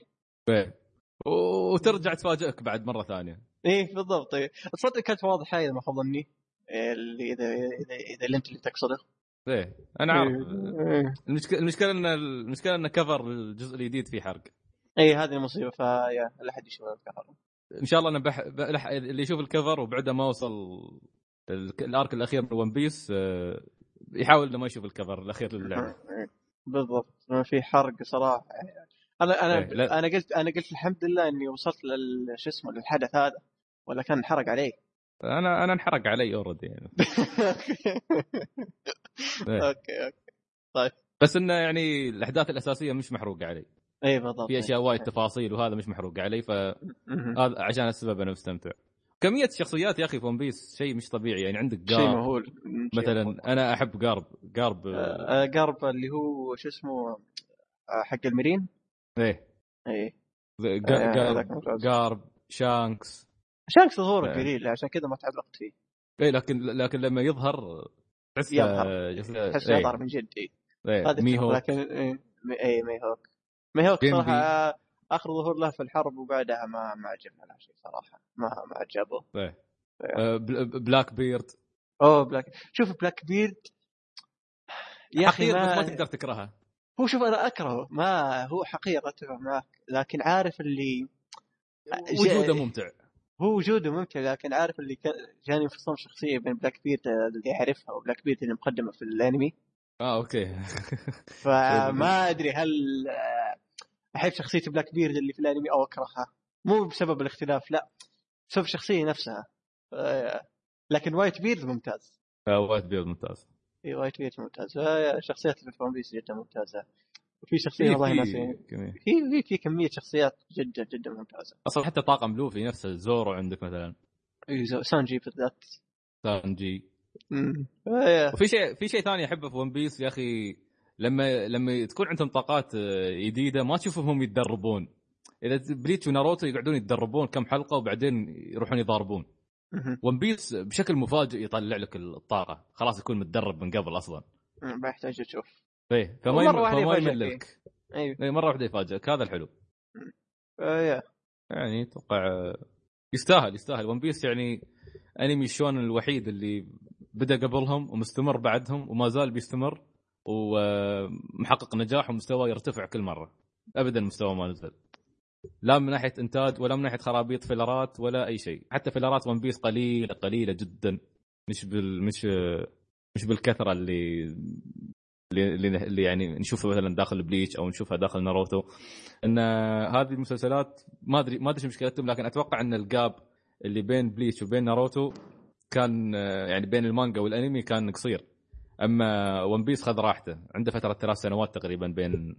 وترجع تفاجئك بعد مرة ثانية. إيه بالضبط. إيه. تصدق كانت واضحة اذا ما خاب ظني إيه، اللي إذا إذا إذا اللي أنت اللي تقصده. إيه أنا عارف. إيه. المشكلة المشكلة إن المشكلة إن كفر الجزء الجديد فيه حرق. اي هذه المصيبة فيا لا أحد يشوف الكفر إن شاء الله أنا بح... بلح... اللي يشوف الكفر وبعده ما وصل ال- الارك الأخير من ون بيس آه، يحاول إنه ما يشوف الكفر الأخير للعبة. بالضبط. ما في حرق صراحة. أنا أنا إيه، لا. أنا قلت أنا قلت الحمد لله إني وصلت لل شو اسمه للحدث هذا ولا كان انحرق علي. أنا أنا انحرق علي already يعني. إيه. okay okay. بس إنه يعني الأحداث الأساسية مش محروقة علي. اي بالضبط. في أشياء وايد تفاصيل وهذا مش محروق علي فهذا مهم. عشان السبب أنا مستمتع. كمية الشخصيات يا أخي في One Piece شيء مش طبيعي يعني عندك شيء جارب مهول. شيء مهول. مثلا أنا أحب جارب جارب آه، آه، جارب اللي هو شو اسمه آه، حق ال marine. إيه. اي جا- آه، جارب شانكس. شانكس ظهوره آه. قليل عشان كذا ما تعلقت فيه. إيه لكن لكن لما يظهر تحس يظهر. تحس يظهر من جد اي هذه ميهوك الفكرة، لكن إيه، اي مي هوك. مي هوك بيمبي. صراحة آه، آخر ظهور له في الحرب وبعدها ما ما عجبنا له شيء صراحة. ما ما عجبه. آه، بل- بلاك بيرد. أوه Black شوف Black Beard يا أخي ما ما تقدر تكرهها هو شوف أنا اكرهه ما هو حقير اتفق معك لكن عارف اللي وجوده ممتع. هو وجوده ممتع لكن عارف اللي كان جاني انفصام شخصية بين Blackbeard اللي يعرفها و Blackbeard اللي مقدمة في الأنمي. آه okay. فما أدري هل آه، أحب شخصية Blackbeard اللي في الأنمي أو أكرهها. مو بسبب الاختلاف لا بسبب الشخصيه نفسها. آه، لكن Whitebeard ممتاز. آه، Whitebeard ممتاز. اي Whitebeard ممتاز آه، شخصيات اللي في One Piece جدا ممتازة. وفي شخصية والله في ناسي كمية. في في كمية شخصيات جدا جدا ممتازة. أصلا حتى طاقم لوفي نفسه زورو عندك مثلا. اي سانجي بالذات سانجي. أمم. وفي شيء في شيء ثاني أحبه في One Piece يا أخي لما لما تكون عندهم طاقات آه، جديدة ما تشوفهم يتدربون. إذا Bleach وناروتو يقعدون يتدربون كم حلقة وبعدين يروحون يضاربون. One Piece بشكل مفاجئ يطلع لك الطاقة. خلاص يكون متدرب من قبل أصلا. أمم، بحتاج أشوف إيه فما فما يملك. أيوه. إيه، مرة واحدة يفاجئك. هذا الحلو. آه، يا. يعني أتوقع آه، يستاهل يستاهل. One Piece يعني أنمي شونن الوحيد اللي بدأ قبلهم ومستمر بعدهم وما زال بيستمر ومحقق نجاح ومستوى يرتفع كل مرة. ابدا مستوى ما نزل. لا من ناحية إنتاج ولا من ناحية خرابيط فيلرات ولا أي شيء. حتى فيلرات One Piece قليلة قليلة جدا. مش بال مش مش بالكثرة اللي اللي, اللي- يعني نشوفها مثلا داخل Bleach أو نشوفها داخل ناروتو إن هذه المسلسلات ما أدري ما أدري شو مشكلتهم لكن أتوقع إن ال gap اللي بين Bleach وبين ناروتو كان يعني بين المانجا والأنمي كان قصير. أما One Piece خذ راحته. عنده فترة ثلاث سنوات تقريبا بين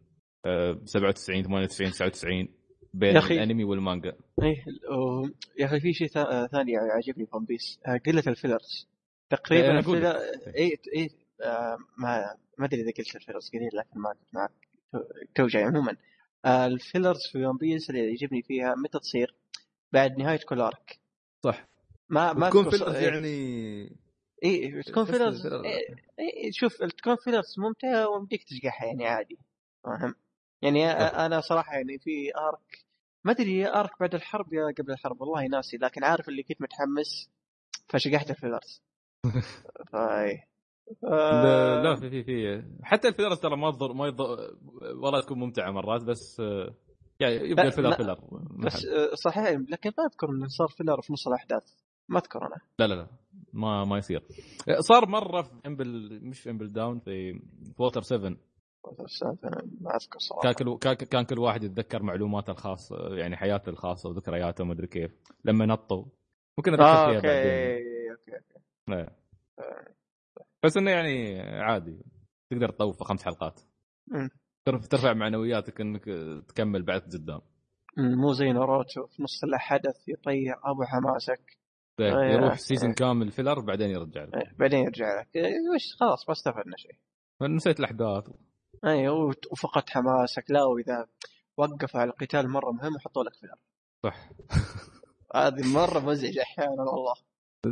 آه، 97 98 99 بين يا أخي. الأنمي والمانجا إيه و- يا أخي في شيء ثا- ثاني عجبني في One Piece آه، قلة ال fillers تقريبا أقول ال filler اي اي آه، ما ما أدري إذا قلت ال fillers قليل لكن ما معك تو- جاي عموما آه، ال fillers في One Piece اللي يعجبني فيها متى تصير؟ بعد نهاية كل arc صح ما ما تكون fillers إيه. يعني اي تكون fillers إيه إيه شوف تكون fillers ممتعة ومديك تشقحها يعني عادي فاهم؟ يعني. أنا صراحة يعني في arc ما أدري arc بعد الحرب يا قبل الحرب والله ناسي لكن عارف اللي كنت متحمس فشقحت ال fillers. فاي لا, لا في في في. حتى ال fillers ترى ما تضر ما يضر والله تكون ممتعة مرات بس آه، يعني يبقى ال filler filler بس آه، صحيح لكن ما أذكر انه صار filler في نص الأحداث ما أذكر أنا. لا لا لا. ما ما يصير. صار مرة في Impel مش في Impel Down في Water 7 بس أنا ما اذكر صراحة. كان كل كان- كل واحد يتذكر معلوماته الخاصة يعني حياته الخاصة وذكرياته وما أدري كيف. لما نطوا. ممكن اتذكر آه فيها okay بعدين okay لا. بس إنه يعني عادي. تقدر تطوف في خمس حلقات. مم. ترفع معنوياتك إنك تكمل بعد قدام. مو زي ناروتو في نص الحدث يطير أبو حماسك. يروح season كامل filler بعدين يرجع لك. إيه، بعدين يرجع لك. إيه، وش خلاص ما استفدنا شيء. نسيت الأحداث. أي وت- وفقدت حماسك. لا واذا وقفوا على القتال مرة مهم وحطوا لك filler صح. هذه مرة مزعجة أحيانا والله.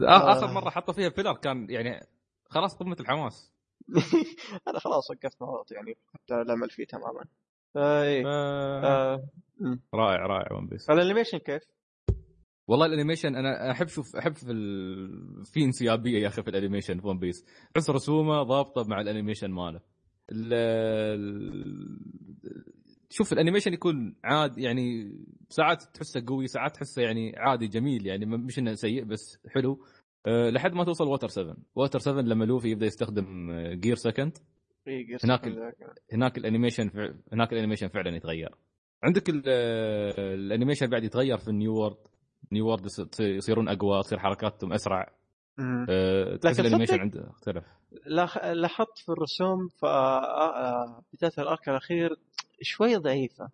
آه. آخر مرة حطوا فيها filler كان يعني خلاص قمة الحماس. أنا خلاص وقفت مرات يعني حتى الامل فيه تماما. أي. آه، مم. رائع رائع One Piece ال animation كيف؟ والله ال animation أنا أحب شوف أحب في ال... في انسيابية يا أخي في ال animation في One Piece تحس رسومة ضابطة مع ال animation ماله. ال... ال- شوف ال animation يكون عاد يعني ساعات تحسه قوي ساعات تحسه يعني عادي جميل يعني مش إنه سيء بس حلو أه لحد ما توصل Water 7 Water 7 لما لوفي يبدأ يستخدم Gear Second إي، gears هناك. ال- هناك ال animation. هناك ال animation فعلا يتغير عندك ال... آه، ال animation بعد يتغير في ال New World New World يص- يصيرون أقوى تصير حركاتهم أسرع. أه... لكن ال animation عنده اختلف. لاح- لاحظت في الرسوم ف آه، بداية ال arc الأخير شوي ضعيفة.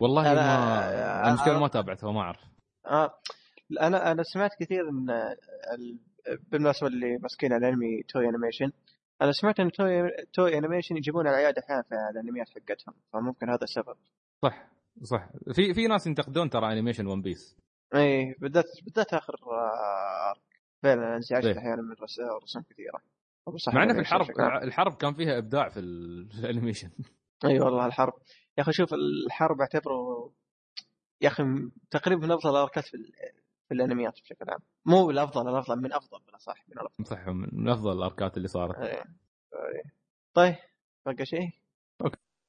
والله أنا- ما المشكلة ما تابعتها ما أعرف. آه أنا أنا سمعت كثير إن ال... بالمناسبة اللي ماسكين الأنمي Toei Animation أنا سمعت إن Toei Toei Animation يجيبون العياد أحيانا في الأنميات حقتهم فممكن هذا السبب. صح صح. في في ناس ينتقدون ترى animation One Piece اي بالذات بالذات آخر آه، arc فعلا انزعجت إيه. أحيانا من رس- رسوم كثيرة. مع انه في ال animation الحرب. الحرب كان فيها إبداع في ال- في ال animation. أي والله الحرب. يا أخي شوف الحرب اعتبره يا أخي تقريبا من أفضل الأركات في, ال... في الأنميات بشكل عام. مو الافضل الأفضل من أفضل بلا صح من الأفضل. صح من أفضل الأركات اللي صارت. إيه. إيه. طيب بقى شيء؟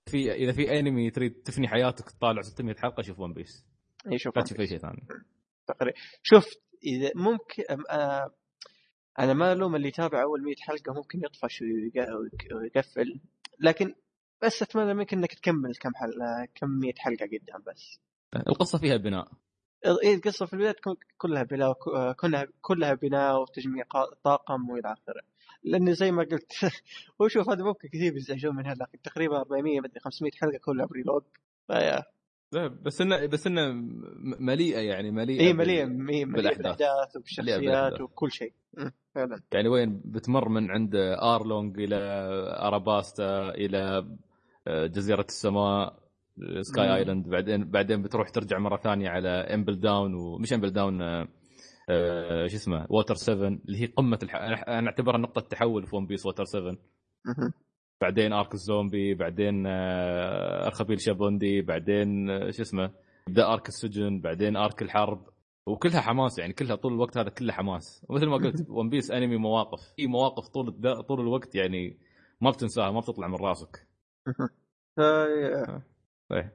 في إذا في أنمي تريد تفني حياتك تطالع 600 حلقة شوف ون بيس اي شوف لا تشوف أي شيء ثاني. تقريبا شوف إذا ممكن آه أنا ما ألوم اللي يتابع أول 100 حلقة ممكن يطفش ويق- ويقفل. لكن بس أتمنى منك إنك تكمل كم حلقه كم 100 حلقة قدام بس. القصة فيها بناء. اي القصة في البداية تكون كلها بناء كلها كلها بناء وتجميع طاقم وإلى آخره. لأن زي ما قلت وشوف هذا ممكن كثير بيزعجون منها لكن تقريبا 400 مدري 500 حلقة كلها prelude فيا. لا، بس انه بس إنه مليئة يعني مليئة اي بالأحداث. بالأحداث وبالشخصيات. وكل شيء فعلا يعني وين بتمر من عند آرلونج إلى أراباستا إلى آه، جزيرة السماء Sky مم. Island بعدين بعدين بتروح ترجع مرة ثانية على Impel Down ومش Impel Down آه، آه، شو اسمه Water 7 اللي هي قمة الح... أنا أعتبرها نقطة تحول في One Piece Water 7 مهم. بعدين arc الزومبي بعدين آه، ارخبيل شابوندي بعدين آه، شو اسمه يبدا arc السجن بعدين arc الحرب وكلها حماس يعني كلها طول الوقت هذا كله حماس ومثل ما قلت One Piece انمي مواقف في مواقف طول. طول الوقت يعني ما بتنساها ما بتطلع من راسك. فيا- إيه.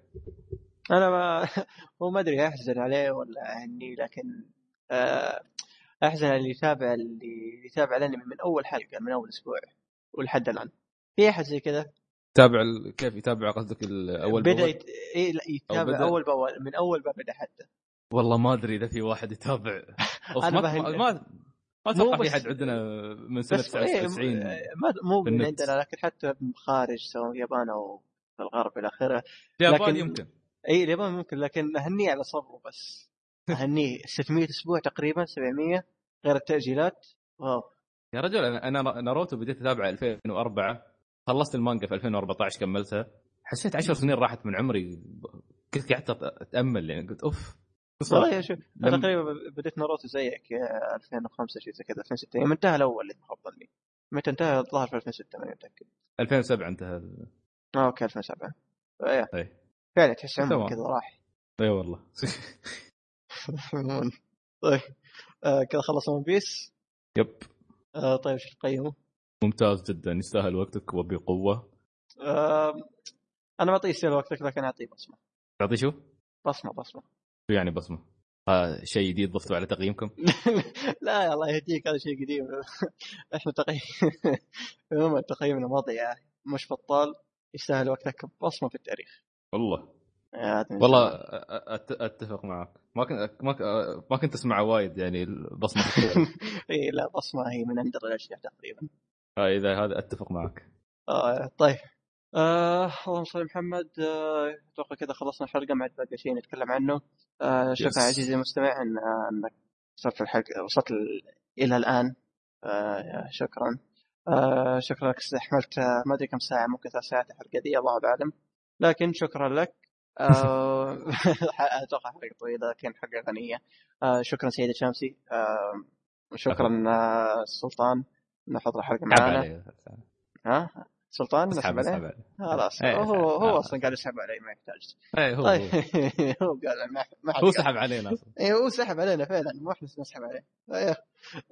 أنا ما هو ما أدري أحزن عليه ولا اني لكن آه، أحزن على اللي يتابع اللي يتابع الأنمي من أول حلقة من أول أسبوع ولحد الآن في احد زي كذا. تابع ال... كيف يتابع قصدك الأول بدأ؟ يت... إيه لا يتابع بدأ؟ أول بأول من أول ما بدأ حتى. والله ما أدري إذا في واحد يتابع. أنا ما ما ما, أتوقع في بس- حد عندنا من سنة بس إيه 99 ما مو في من. عندنا لكن حتى خارج سواء اليابان أو في الغرب إلى آخره. اليابان لكن- يمكن. اي اليابان ممكن لكن أهنيه على صبره بس. أهنيه. 600 أسبوع تقريبا 700 غير التأجيلات. wow. يا رجل أنا أنا ناروتو بديت أتابعه 2004 خلصت المانجا في 2014 كملتها. حسيت 10 سنين راحت من عمري. كنت قعدت أتأمل يعني قلت أوف. والله شوف أنا لم- تقريبا بديت ناروتو زيك يا 2005 شيء زي كذا 2006 يوم انتهى الأول اللي خاب ظني متى انتهى؟ الظاهر في 2006 ماني متأكد. 2007 انتهى ال- آه okay 2007 إيه اي فعلا تحس تمام. عمرك كذا راح. اي والله. طيب. آه كذا خلص One Piece yep. آه طيب إيش تقيمه؟ ممتاز جدا يستاهل وقتك وبقوة. آه أنا ما اعطيه يستاهل وقتك لكن أعطيه بصمة. تعطي شو؟ بصمة بصمة. شو يعني بصمة؟ آه شيء جديد ضفته على تقييمكم؟ لا يا الله يهديك هذا شيء قديم. إحنا تقييم عموما تقييمنا مضيع مش بطال يستاهل وقتك بصمه في التاريخ. والله. والله أتفق معك. ما كنت ما كنت اسمع وايد يعني البصمه الطول. اي لا بصمة هي من أندر الأشياء تقريبا. آه إذا هذا أتفق معك. آه طيب. آه اللهم صل محمد. آه، أتوقع كذا خلصنا الحلقة ما عاد باقي شيء نتكلم عنه. آه شكرا. عزيزي المستمع ان آه، إنك وصلت الحلقة وصلت ال- إلى الآن. آه شكرا. آه شكرا لك استحملت آه، ما أدري كم ساعة ممكن ثلاث ساعات الحلقة دي الله أعلم. لكن شكرا لك. آه أتوقع حلقة طويلة لكن حلقة غنية. آه شكرا سيدي شامسي آه شكرا آه سلطان. حضر الحلقة علي ها؟ سلطان نسحب عليه؟ علي خلاص إيه، هو هو آه. أصلا قاعد يسحب علي ما يحتاج. اي هو طيب هو, هو قال ما ما هو. سحب علينا أصلا. اي هو سحب علينا فعلا مو إحنا نسحب عليه. أيه.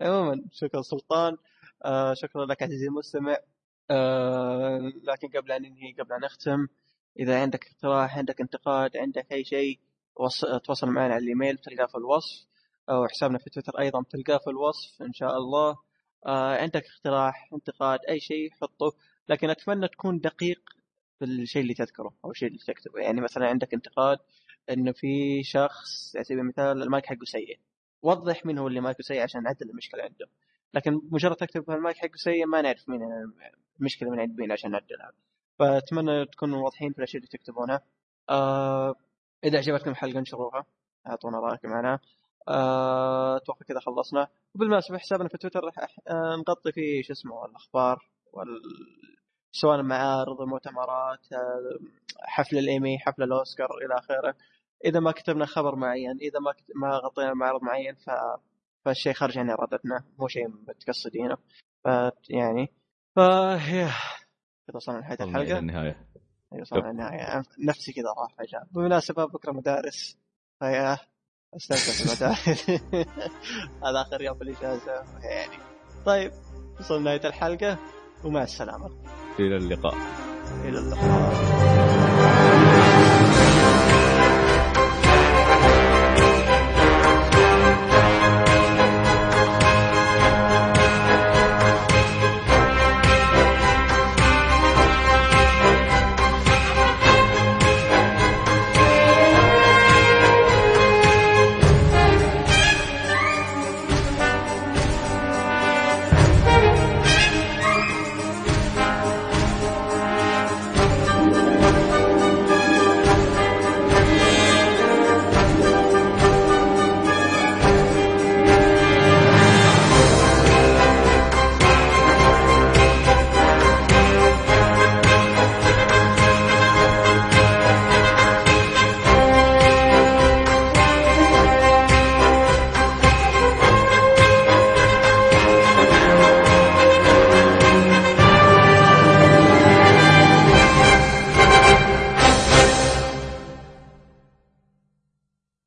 عموما شكرا سلطان. آه شكرا لك عزيزي المستمع. آه لكن قبل أن ننهي قبل أن نختم إذا عندك اقتراح عندك انتقاد عندك أي شيء. تواصل معنا على الإيميل تلقاه في الوصف وحسابنا في تويتر أيضا تلقاه في الوصف إن شاء الله. آه عندك اقتراح انتقاد أي شيء حطه. لكن أتمنى تكون دقيق في الشيء اللي تذكره أو الشيء اللي تكتبه. يعني مثلا عندك انتقاد إنه في شخص على سبيل المثال المايك حقه سيء. وضح مين هو اللي مايكه سيء عشان نعدل المشكلة عنده. لكن مجرد تكتب المايك حقه سيء ما نعرف مين المشكلة من عند مين عشان نعدلها. فأتمنى تكونوا واضحين في الأشياء اللي تكتبونها آه إذا عجبتكم الحلقة انشروها أعطونا رأيكم عنها أتوقع كذا خلصنا. وبالمناسبة حسابنا في تويتر آه، نغطي فيه شو اسمه الأخبار وال سواء معارض المؤتمرات آه، حفل الإيمي حفل الأوسكار إلى آخره. إذا ما كتبنا خبر معين إذا ما كت... ما غطينا معرض معين ف فالشيء خارج عن إرادتنا. مو شيء متقصدينه. ف يعني ف كذا وصلنا لنهاية الحلقة. النهاية. أيوه وصلنا للنهاية. نفسي كذا راح فجاه بالمناسبه بكرة مدارس. فيا. استمتع في المدارس هذا آخر يوم في الاجازه يعني. طيب وصلنا نهاية الحلقة ومع السلامة. إلى اللقاء. إلى اللقاء.